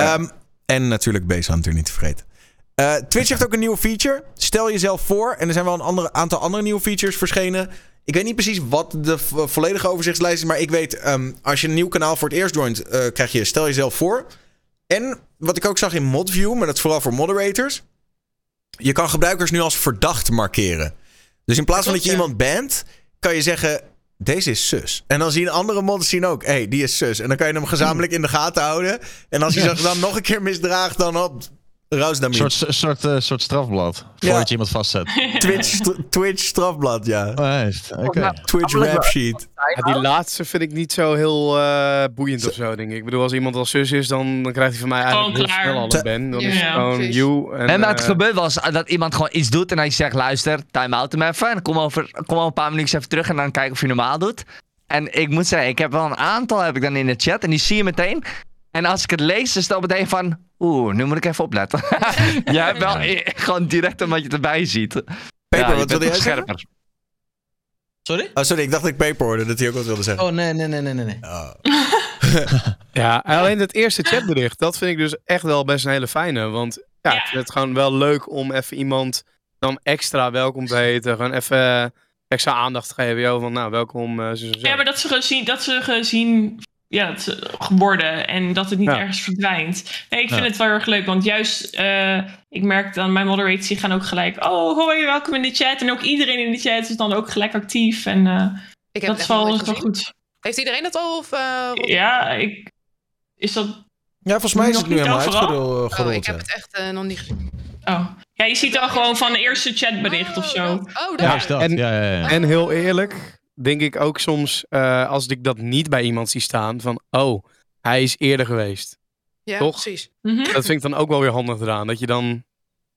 [SPEAKER 2] Ehm, en natuurlijk Base Hunter niet te vergeten. Eh, Twitch heeft ook een nieuwe feature. Stel jezelf voor. En er zijn wel een andere, aantal andere nieuwe features verschenen. Ik weet niet precies wat de vo- volledige overzichtslijst is. Maar ik weet, ehm, als je een nieuw kanaal voor het eerst joint, eh, krijg je stel jezelf voor. En wat ik ook zag in ModView, maar dat is vooral voor moderators. Je kan gebruikers nu als verdacht markeren. Dus in plaats van dat je iemand bent, kan je zeggen: deze is sus. En dan zien andere modders zien ook: hé, hey, die is sus. En dan kan je hem gezamenlijk in de gaten houden. En als hij zich dan nog een keer misdraagt, dan op.
[SPEAKER 3] Een soort, soort, eh, soort strafblad. Voordat je iemand vastzet. (laughs)
[SPEAKER 2] Twitch, st- Twitch strafblad, ja.
[SPEAKER 3] Oh.
[SPEAKER 2] Twitch rap sheet.
[SPEAKER 7] Ja, die laatste vind ik niet zo heel eh, boeiend of zo, denk ik. Ik bedoel, als iemand al zus is, dan, dan krijgt hij van mij eigenlijk
[SPEAKER 6] Gewoon
[SPEAKER 7] heel snel al een ben. Dan is het gewoon
[SPEAKER 5] precies.
[SPEAKER 7] you. En,
[SPEAKER 4] En maar het
[SPEAKER 7] eh,
[SPEAKER 4] gebeurt wel eens dat iemand gewoon iets doet en hij zegt: luister, time out hem even. En kom over, kom over een paar minuutjes even terug en dan kijken of je normaal doet. En ik moet zeggen, ik heb wel een aantal heb ik dan in de chat en die zie je meteen. En als ik het lees, dan stel ik meteen van: oeh, nu moet ik even opletten. (laughs) je hebt (laughs) wel eh, gewoon direct omdat je het erbij ziet.
[SPEAKER 2] Peper,
[SPEAKER 4] Ja, je
[SPEAKER 2] wat
[SPEAKER 4] bent
[SPEAKER 2] wilde jij
[SPEAKER 4] wat
[SPEAKER 2] zeggen?
[SPEAKER 4] scherper.
[SPEAKER 8] Sorry?
[SPEAKER 2] Oh, sorry, ik dacht dat ik Peper hoorde, dat hij ook wat wilde zeggen.
[SPEAKER 8] Oh, nee, nee, nee, nee, nee.
[SPEAKER 2] Oh. (laughs)
[SPEAKER 7] Ja, en alleen het eerste chatbericht, dat vind ik dus echt wel best een hele fijne. Want ja,
[SPEAKER 6] Ja.
[SPEAKER 7] ik vind het gewoon wel leuk om even iemand dan extra welkom te heten. Gewoon even extra aandacht te geven. Yo, van nou, welkom. eh, zo, zo.
[SPEAKER 6] Ja, maar dat ze gezien, dat ze gezien ja, dat ze worden en dat het niet
[SPEAKER 7] Ja.
[SPEAKER 6] ergens verdwijnt. Nee, ik vind
[SPEAKER 3] Ja.
[SPEAKER 6] het wel erg leuk, want juist, eh, ik merk dan, mijn moderators die gaan ook gelijk, oh hoi, welkom in de chat. En ook iedereen in de chat is dan ook gelijk actief en eh,
[SPEAKER 5] Ik heb
[SPEAKER 6] dat
[SPEAKER 5] het
[SPEAKER 6] is
[SPEAKER 5] echt
[SPEAKER 6] wel, wel goed.
[SPEAKER 5] Heeft iedereen dat al? Of, eh?
[SPEAKER 6] Ja, ik, is dat,
[SPEAKER 2] Ja, volgens mij is het nu
[SPEAKER 6] niet
[SPEAKER 2] helemaal uitgerold.
[SPEAKER 5] Oh, ik heb het echt eh, nog niet gezien.
[SPEAKER 6] oh. Ja, je ziet dan gewoon van de eerste chatbericht of zo.
[SPEAKER 5] Oh, dat.
[SPEAKER 7] Ja,
[SPEAKER 3] is dat.
[SPEAKER 7] en-
[SPEAKER 3] ja, ja, ja.
[SPEAKER 7] En heel eerlijk, denk ik ook soms, eh, als ik dat niet bij iemand zie staan, van oh, hij is eerder geweest.
[SPEAKER 5] Ja,
[SPEAKER 7] Toch?
[SPEAKER 5] precies.
[SPEAKER 6] Mhm.
[SPEAKER 7] Dat vind ik dan ook wel weer handig eraan. Dat je dan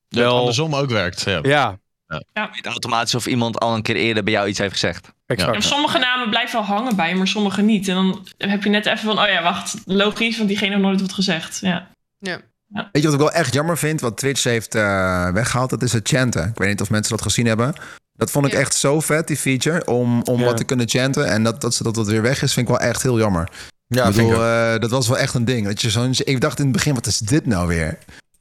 [SPEAKER 3] Dat
[SPEAKER 7] wel...
[SPEAKER 3] andersom ook werkt. Ja.
[SPEAKER 7] Ja,
[SPEAKER 4] weet automatisch of iemand al een keer eerder bij jou iets heeft gezegd.
[SPEAKER 7] exact.
[SPEAKER 6] Ja, sommige namen blijven wel hangen bij je, maar sommige niet. En dan heb je net even van, oh ja, wacht, logisch, want diegene heeft nooit wat gezegd. Ja.
[SPEAKER 5] Ja.
[SPEAKER 1] Weet je wat ik wel echt jammer vind? Wat Twitch heeft eh, weggehaald, dat is het chanten. Ik weet niet of mensen dat gezien hebben. Dat vond ik
[SPEAKER 5] Ja.
[SPEAKER 1] echt zo vet, die feature, om, om
[SPEAKER 7] Ja.
[SPEAKER 1] wat te kunnen chanten. En dat, dat, ze- dat dat weer weg is, vind ik wel echt heel jammer.
[SPEAKER 2] Ja,
[SPEAKER 1] ik
[SPEAKER 2] vind
[SPEAKER 1] bedoel,
[SPEAKER 2] ik
[SPEAKER 1] eh, dat was wel echt een ding. Dat je zo'n, ik dacht in het begin, wat is dit nou weer?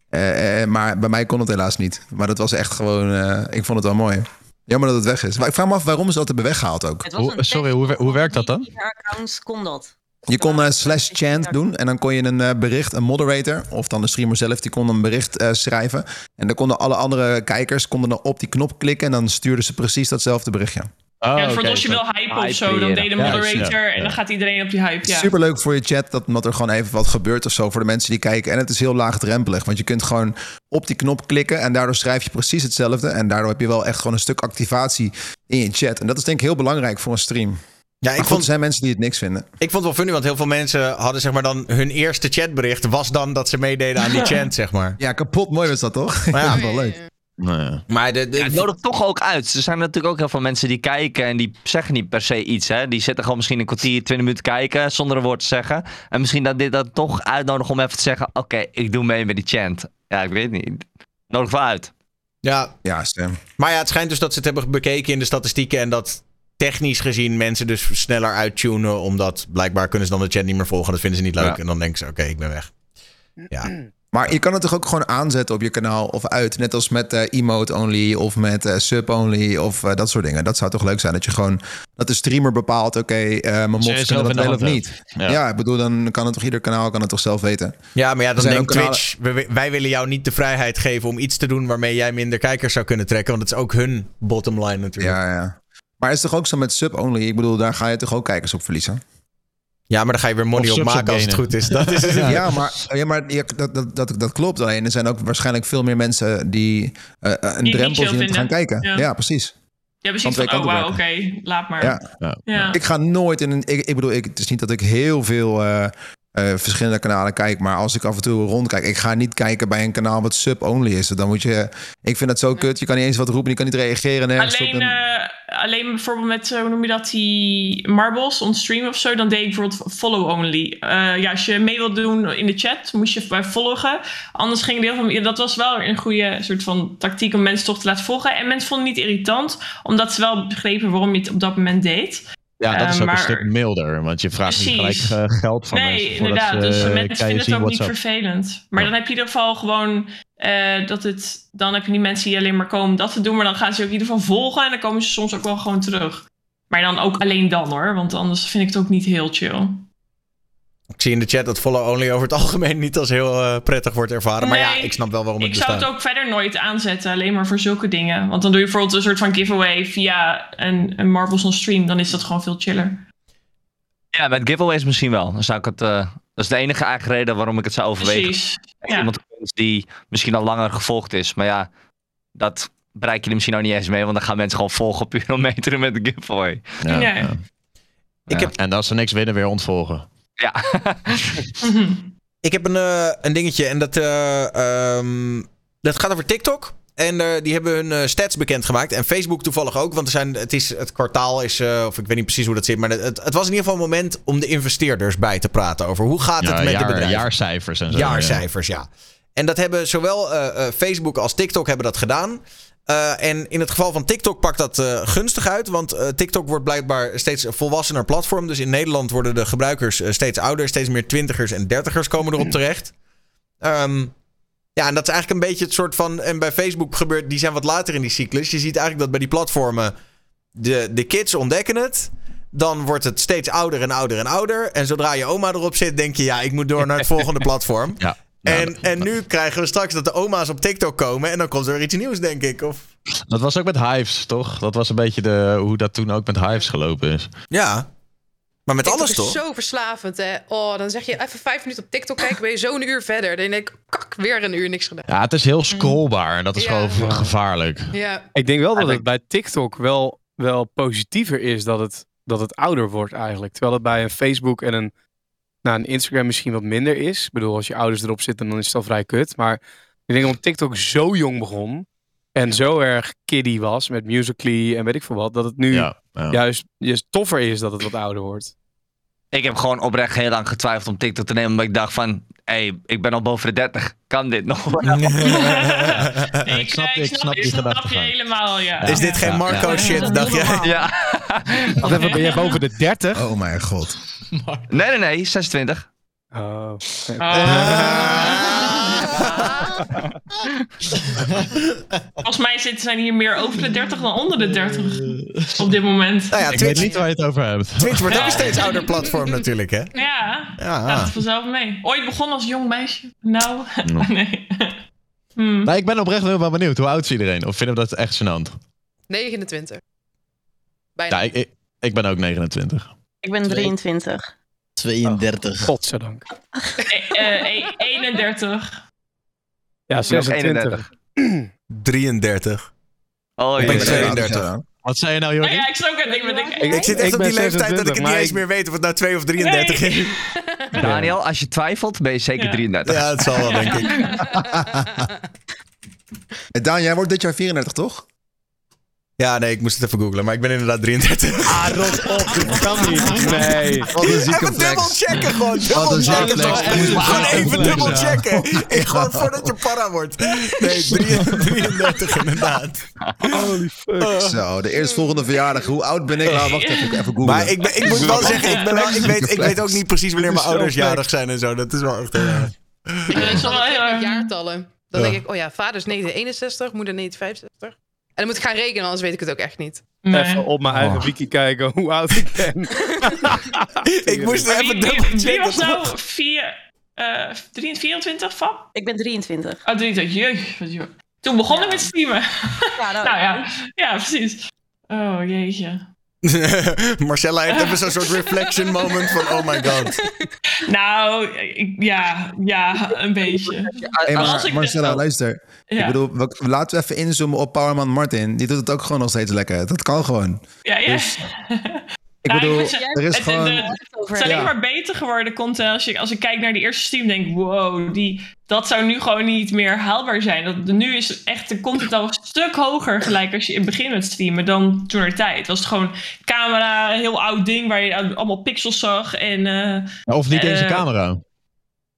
[SPEAKER 1] Eh, eh, maar bij mij kon het helaas niet. Maar dat was echt gewoon, eh, ik vond het wel mooi. Jammer dat het weg is. Maar ik vraag me af waarom ze dat hebben weggehaald ook.
[SPEAKER 3] Hoe- sorry, hoe hoe werkt dat dan?
[SPEAKER 9] Die accounts kon dat.
[SPEAKER 1] Je kon eh, slash chant doen en dan kon je een eh, bericht, een moderator of dan de streamer zelf, die kon een bericht eh, schrijven. En dan konden alle andere kijkers konden dan op die knop klikken en dan stuurden ze precies datzelfde berichtje.
[SPEAKER 3] Oh,
[SPEAKER 6] ja,
[SPEAKER 3] oké,
[SPEAKER 6] als je wil hypen of
[SPEAKER 4] Hype
[SPEAKER 6] zo, dan deed de moderator
[SPEAKER 3] ja,
[SPEAKER 6] en dan gaat iedereen op die hype. Ja.
[SPEAKER 1] Superleuk voor je chat, dat, omdat er gewoon even wat gebeurt of zo voor de mensen die kijken. En het is heel laagdrempelig, want je kunt gewoon op die knop klikken en daardoor schrijf je precies hetzelfde. En daardoor heb je wel echt gewoon een stuk activatie in je chat. En dat is denk ik heel belangrijk voor een stream.
[SPEAKER 2] Ja,
[SPEAKER 1] Maar
[SPEAKER 2] ik
[SPEAKER 1] goed, er
[SPEAKER 2] vond,
[SPEAKER 1] zijn mensen die het niks vinden.
[SPEAKER 2] ik vond het wel funny, want heel veel mensen hadden zeg maar dan hun eerste chatbericht was dan dat ze meededen aan die chant, zeg maar.
[SPEAKER 1] Ja, kapot mooi was dat toch?
[SPEAKER 2] Maar ja, (laughs)
[SPEAKER 1] wel leuk.
[SPEAKER 3] Nee.
[SPEAKER 2] Maar de, de,
[SPEAKER 4] Ja, het nodigt toch ook uit. Er zijn natuurlijk ook heel veel mensen die kijken en die zeggen niet per se iets. Hè? Die zitten gewoon misschien een kwartier, twintig minuten kijken zonder een woord te zeggen. En misschien dat dit dat toch uitnodigen om even te zeggen: Oké, ik doe mee met die chant. Ja, ik weet het niet. Nodig wel uit.
[SPEAKER 2] ja,
[SPEAKER 1] Ja, stem.
[SPEAKER 2] maar ja, het schijnt dus dat ze het hebben bekeken in de statistieken en dat technisch gezien mensen dus sneller uittunen, omdat blijkbaar kunnen ze dan de chat niet meer volgen. Dat vinden ze niet leuk
[SPEAKER 3] Ja.
[SPEAKER 2] en dan denken ze, oké, ik ben weg. Ja. (clears throat)
[SPEAKER 1] Maar je kan het toch ook gewoon aanzetten op je kanaal of uit. Net als met eh, emote only of met eh, sub only of eh, dat soort dingen. Dat zou toch leuk zijn dat je gewoon dat de streamer bepaalt: oké, eh mijn
[SPEAKER 3] het
[SPEAKER 1] kunnen
[SPEAKER 3] zelf
[SPEAKER 1] dat wel of niet. Ja.
[SPEAKER 3] Ja.
[SPEAKER 1] ik bedoel, dan kan het toch ieder kanaal kan het toch zelf weten.
[SPEAKER 2] Ja, maar ja, dan denkt
[SPEAKER 1] kanalen-
[SPEAKER 2] Twitch, wij, willen jou niet de vrijheid geven om iets te doen waarmee jij minder kijkers zou kunnen trekken. Want het is ook hun bottom line natuurlijk. Ja,
[SPEAKER 1] ja. Maar is het toch ook zo met sub only? Ik bedoel, daar ga je toch ook kijkers op verliezen?
[SPEAKER 2] maar dan ga je weer money op maken als het goed is. Dat is het. (laughs)
[SPEAKER 1] Ja, maar, ja, maar ja, dat, dat, dat, dat klopt. Alleen er zijn ook waarschijnlijk veel meer mensen die eh, een
[SPEAKER 6] het niet
[SPEAKER 1] drempel zien om te gaan kijken. Ja,
[SPEAKER 6] Ja.
[SPEAKER 1] precies.
[SPEAKER 6] Ja,
[SPEAKER 1] Van
[SPEAKER 6] precies
[SPEAKER 1] twee
[SPEAKER 6] van, oh wauw, oké, laat maar.
[SPEAKER 1] Ja.
[SPEAKER 3] Ja.
[SPEAKER 6] Ja.
[SPEAKER 1] Ik ga nooit in een. Ik, ik bedoel, ik, het is niet dat ik heel veel eh, eh, verschillende kanalen kijk. Maar als ik af en toe rondkijk, ik ga niet kijken bij een kanaal wat sub-only is. Dan moet je. Ik vind dat zo kut. Je kan niet eens wat roepen, je kan niet reageren. nergens op.
[SPEAKER 6] Alleen, eh, alleen bijvoorbeeld met, eh, hoe noem je dat, die marbles on stream of zo, dan deed ik bijvoorbeeld follow only. Eh, ja, als je mee wilt doen in de chat, moest je bij volgen. Anders ging deel van, ja, dat was wel een goede soort van tactiek om mensen toch te laten volgen. En mensen vonden het niet irritant, omdat ze wel begrepen waarom je het op dat moment deed.
[SPEAKER 3] Ja, dat is
[SPEAKER 6] Eh,
[SPEAKER 3] ook
[SPEAKER 6] maar-
[SPEAKER 3] een stuk milder. Want je vraagt niet gelijk eh, geld van
[SPEAKER 6] nee,
[SPEAKER 3] mensen. voordat
[SPEAKER 6] inderdaad.
[SPEAKER 3] ze,
[SPEAKER 6] dus
[SPEAKER 3] eh,
[SPEAKER 6] mensen vinden het ook niet vervelend. Maar dan heb je in ieder geval gewoon eh, dat het. Dan heb je die mensen die alleen maar komen om dat te doen. Maar dan gaan ze ook in ieder geval volgen. En dan komen ze soms ook wel gewoon terug. Maar dan ook alleen dan hoor. Want anders vind ik het ook niet heel chill.
[SPEAKER 2] Ik zie in de chat dat follow only over het algemeen niet als heel eh, prettig wordt ervaren. Maar ja, ik snap wel waarom het
[SPEAKER 6] Ik zou
[SPEAKER 2] bestaat.
[SPEAKER 6] het ook verder nooit aanzetten. Alleen maar voor zulke dingen. Want dan doe je bijvoorbeeld een soort van giveaway via een, een Marbles on stream. Dan is dat gewoon veel chiller.
[SPEAKER 4] Ja, met giveaways misschien wel. Dan zou ik het, eh, dat is de enige eigen reden waarom ik het zou overwegen.
[SPEAKER 6] Precies. Ja.
[SPEAKER 4] Iemand die misschien al langer gevolgd is. Maar ja, dat bereik je er misschien ook niet eens mee. Want dan gaan mensen gewoon volgen (laughs) puur om mee te doen met de giveaway.
[SPEAKER 3] Ja,
[SPEAKER 6] Ja.
[SPEAKER 3] ja.
[SPEAKER 2] Ik heb,
[SPEAKER 3] En als ze niks winnen, weer ontvolgen.
[SPEAKER 4] Ja. (laughs)
[SPEAKER 2] Ik heb een, eh, een dingetje en dat, eh, ehm, dat gaat over TikTok. En eh, die hebben hun stats bekendgemaakt. En Facebook toevallig ook. Want er zijn, het, is, het kwartaal is, of ik weet niet precies hoe dat zit. Maar het, het was in ieder geval een moment om de investeerders bij te praten. Over hoe gaat het
[SPEAKER 3] Ja,
[SPEAKER 2] met de
[SPEAKER 3] jaar,
[SPEAKER 2] bedrijven.
[SPEAKER 3] jaarcijfers en zo.
[SPEAKER 2] Jaarcijfers, ja. En dat hebben zowel Facebook als TikTok hebben dat gedaan. Eh, en in het geval van TikTok pakt dat eh, gunstig uit. Want eh, TikTok wordt blijkbaar steeds een volwassener platform. Dus in Nederland worden de gebruikers steeds ouder. Steeds meer twintigers en dertigers komen erop (clears throat) terecht. Ehm, ja, en dat is eigenlijk een beetje het soort van... En bij Facebook gebeurt... Die zijn wat later in die cyclus. Je ziet eigenlijk dat bij die platformen... De, de kids ontdekken het. Dan wordt het steeds ouder en ouder en ouder. En zodra je oma erop zit, denk je... Ja, ik moet door naar het (laughs) volgende platform.
[SPEAKER 3] Ja.
[SPEAKER 2] En,
[SPEAKER 3] dat-
[SPEAKER 2] en nu krijgen we straks dat de oma's op TikTok komen. En dan komt er weer iets nieuws, denk ik. Of...
[SPEAKER 3] Dat was ook met Hives, toch? Dat was een beetje de, hoe dat toen ook met Hives gelopen is.
[SPEAKER 2] Ja. Maar met
[SPEAKER 5] TikTok
[SPEAKER 2] alles
[SPEAKER 5] is
[SPEAKER 2] toch?
[SPEAKER 5] zo verslavend, hè. Oh, dan zeg je even vijf minuten op TikTok kijken, ben je zo'n uur verder. Dan denk ik, kak, weer een uur niks gedaan.
[SPEAKER 3] Ja, het is heel scrollbaar. En dat is
[SPEAKER 5] Ja.
[SPEAKER 3] gewoon gevaarlijk.
[SPEAKER 5] Ja,
[SPEAKER 7] Ik denk wel dat het bij TikTok wel, wel positiever is dat het dat het ouder wordt eigenlijk. Terwijl het bij een Facebook en een, nou, een Instagram misschien wat minder is. Ik bedoel, als je ouders erop zitten, dan is het al vrij kut. Maar ik denk dat TikTok zo jong begon en zo erg kiddie was met Musical.ly en weet ik veel wat, dat het nu
[SPEAKER 3] Ja, ja.
[SPEAKER 7] juist, juist toffer is dat het wat ouder wordt.
[SPEAKER 4] Ik heb gewoon oprecht heel lang getwijfeld om TikTok te nemen. Omdat ik dacht van, hé, hey, ik ben al boven de 30. Kan dit nog (laughs) wel?
[SPEAKER 6] Nee,
[SPEAKER 3] ik snap- ik snap die
[SPEAKER 6] ik snap je
[SPEAKER 3] gedachtegang.
[SPEAKER 6] helemaal, ja.
[SPEAKER 2] Is dit geen Marco
[SPEAKER 3] Ja.
[SPEAKER 2] shit, dacht jij?
[SPEAKER 4] Ja. (laughs)
[SPEAKER 7] Wacht even, ben jij boven de 30?
[SPEAKER 1] Oh mijn god.
[SPEAKER 4] Nee, nee, nee, 26.
[SPEAKER 7] Oh.
[SPEAKER 6] Volgens mij zitten zijn hier meer over de 30 dan onder de 30 op dit moment.
[SPEAKER 2] Nou ja,
[SPEAKER 3] Ik weet niet waar je het over hebt.
[SPEAKER 2] Twitch wordt ook een steeds ouder platform natuurlijk, hè?
[SPEAKER 6] Ja,
[SPEAKER 2] Ja.
[SPEAKER 6] gaat het vanzelf mee. Ooit begonnen als jong meisje. Nou, (laughs) nee. Hmm.
[SPEAKER 3] Nee, ik ben oprecht heel wel benieuwd. Hoe oud is iedereen? Of vinden we dat echt gênant?
[SPEAKER 5] 29. Bijna.
[SPEAKER 3] Ja, ik, ik, ik ben ook 29.
[SPEAKER 9] Ik ben 23.
[SPEAKER 8] 32.
[SPEAKER 7] Godzijdank.
[SPEAKER 6] Eh, eh, 31.
[SPEAKER 7] Ja,
[SPEAKER 4] Nog
[SPEAKER 7] 26.
[SPEAKER 4] 31.
[SPEAKER 2] 33.
[SPEAKER 4] Oh,
[SPEAKER 2] Ik ben
[SPEAKER 4] jee.
[SPEAKER 2] 32.
[SPEAKER 3] Wat zei je nou,
[SPEAKER 6] Nou
[SPEAKER 3] Jordi?
[SPEAKER 6] ja, ik snap het. Ik ben
[SPEAKER 7] Ik-
[SPEAKER 2] Ik zit echt
[SPEAKER 7] Ik
[SPEAKER 2] op die leeftijd dat ik
[SPEAKER 7] 26,
[SPEAKER 2] het niet eens
[SPEAKER 7] ik-
[SPEAKER 2] meer weet of het nou 2 of 33 is. (laughs)
[SPEAKER 4] Daniel, als je twijfelt, ben je zeker
[SPEAKER 6] Ja.
[SPEAKER 4] 33.
[SPEAKER 2] Ja, het zal wel, denk ik.
[SPEAKER 1] Eh, (laughs) (laughs) Daan, jij wordt dit jaar 34, toch?
[SPEAKER 2] Ja, nee, ik moest het even googlen, maar ik ben inderdaad 33.
[SPEAKER 7] Ah, rot op. Dit kan niet. Nee.
[SPEAKER 1] Wat een zieke
[SPEAKER 2] Even dubbel checken gewoon.
[SPEAKER 1] Wat
[SPEAKER 2] Dubbel
[SPEAKER 1] zieke flex.
[SPEAKER 2] Gewoon,
[SPEAKER 1] Moet
[SPEAKER 2] gewoon
[SPEAKER 1] maar
[SPEAKER 2] even
[SPEAKER 1] flex,
[SPEAKER 2] dubbel
[SPEAKER 1] ja.
[SPEAKER 2] checken. Ik, gewoon voordat je para wordt. Nee, 33 inderdaad.
[SPEAKER 7] Holy fuck.
[SPEAKER 1] Zo, de eerstvolgende verjaardag. Hoe oud ben ik? Nou, wacht even, even googlen.
[SPEAKER 2] Maar ik, ben, ik moet wel zeggen, ik, ben wel, ik, weet, ik weet ook niet precies wanneer mijn ouders jarig zijn en zo. Dat is wel echt heel erg.
[SPEAKER 6] dat is wel heel
[SPEAKER 5] met
[SPEAKER 6] erg-
[SPEAKER 5] jaartallen. Dan denk ik, oh ja, vader is 1961, moeder 1965. En dan moet ik gaan rekenen, anders weet ik het ook echt niet.
[SPEAKER 6] Nee.
[SPEAKER 7] Even op mijn eigen wiki kijken hoe oud ik ben. (laughs)
[SPEAKER 2] Ik moest
[SPEAKER 6] Maar
[SPEAKER 2] even dubbel
[SPEAKER 6] wie, wie was
[SPEAKER 2] checken.
[SPEAKER 6] nou 4, eh 3, 24 van?
[SPEAKER 9] Ik ben 23.
[SPEAKER 6] Oh, 23. Jeetje, wat joh. Toen begon ik met streamen.
[SPEAKER 9] Ja, nou, (laughs)
[SPEAKER 6] nou ja, ja, precies. Oh, jeetje. (laughs)
[SPEAKER 2] Marcella heeft even zo'n soort reflection moment van oh my god.
[SPEAKER 6] Nou, ik- ja, ja, een beetje.
[SPEAKER 1] Hey,
[SPEAKER 6] als
[SPEAKER 1] maar Marcella,
[SPEAKER 6] dit-
[SPEAKER 1] luister.
[SPEAKER 6] Ja,
[SPEAKER 1] Ik bedoel, we- laten we even inzoomen op Powerman Martin. Die doet het ook gewoon nog steeds lekker. Dat kan gewoon.
[SPEAKER 6] ja, ja.
[SPEAKER 1] dus- (laughs) Ik bedoel, er is
[SPEAKER 6] het-
[SPEAKER 1] gewoon...
[SPEAKER 6] de-
[SPEAKER 9] het
[SPEAKER 6] is alleen
[SPEAKER 1] Ja.
[SPEAKER 6] maar beter geworden content. Als, je, als ik kijk naar die eerste stream, denk ik, wow, die, dat zou nu gewoon niet meer haalbaar zijn. Dat, nu is echt de content al een stuk hoger gelijk als je in het begin met streamen dan toen er tijd. Was het gewoon camera, een heel oud ding waar je allemaal pixels zag. En eh,
[SPEAKER 3] Of niet eens een
[SPEAKER 6] Eh,
[SPEAKER 3] camera.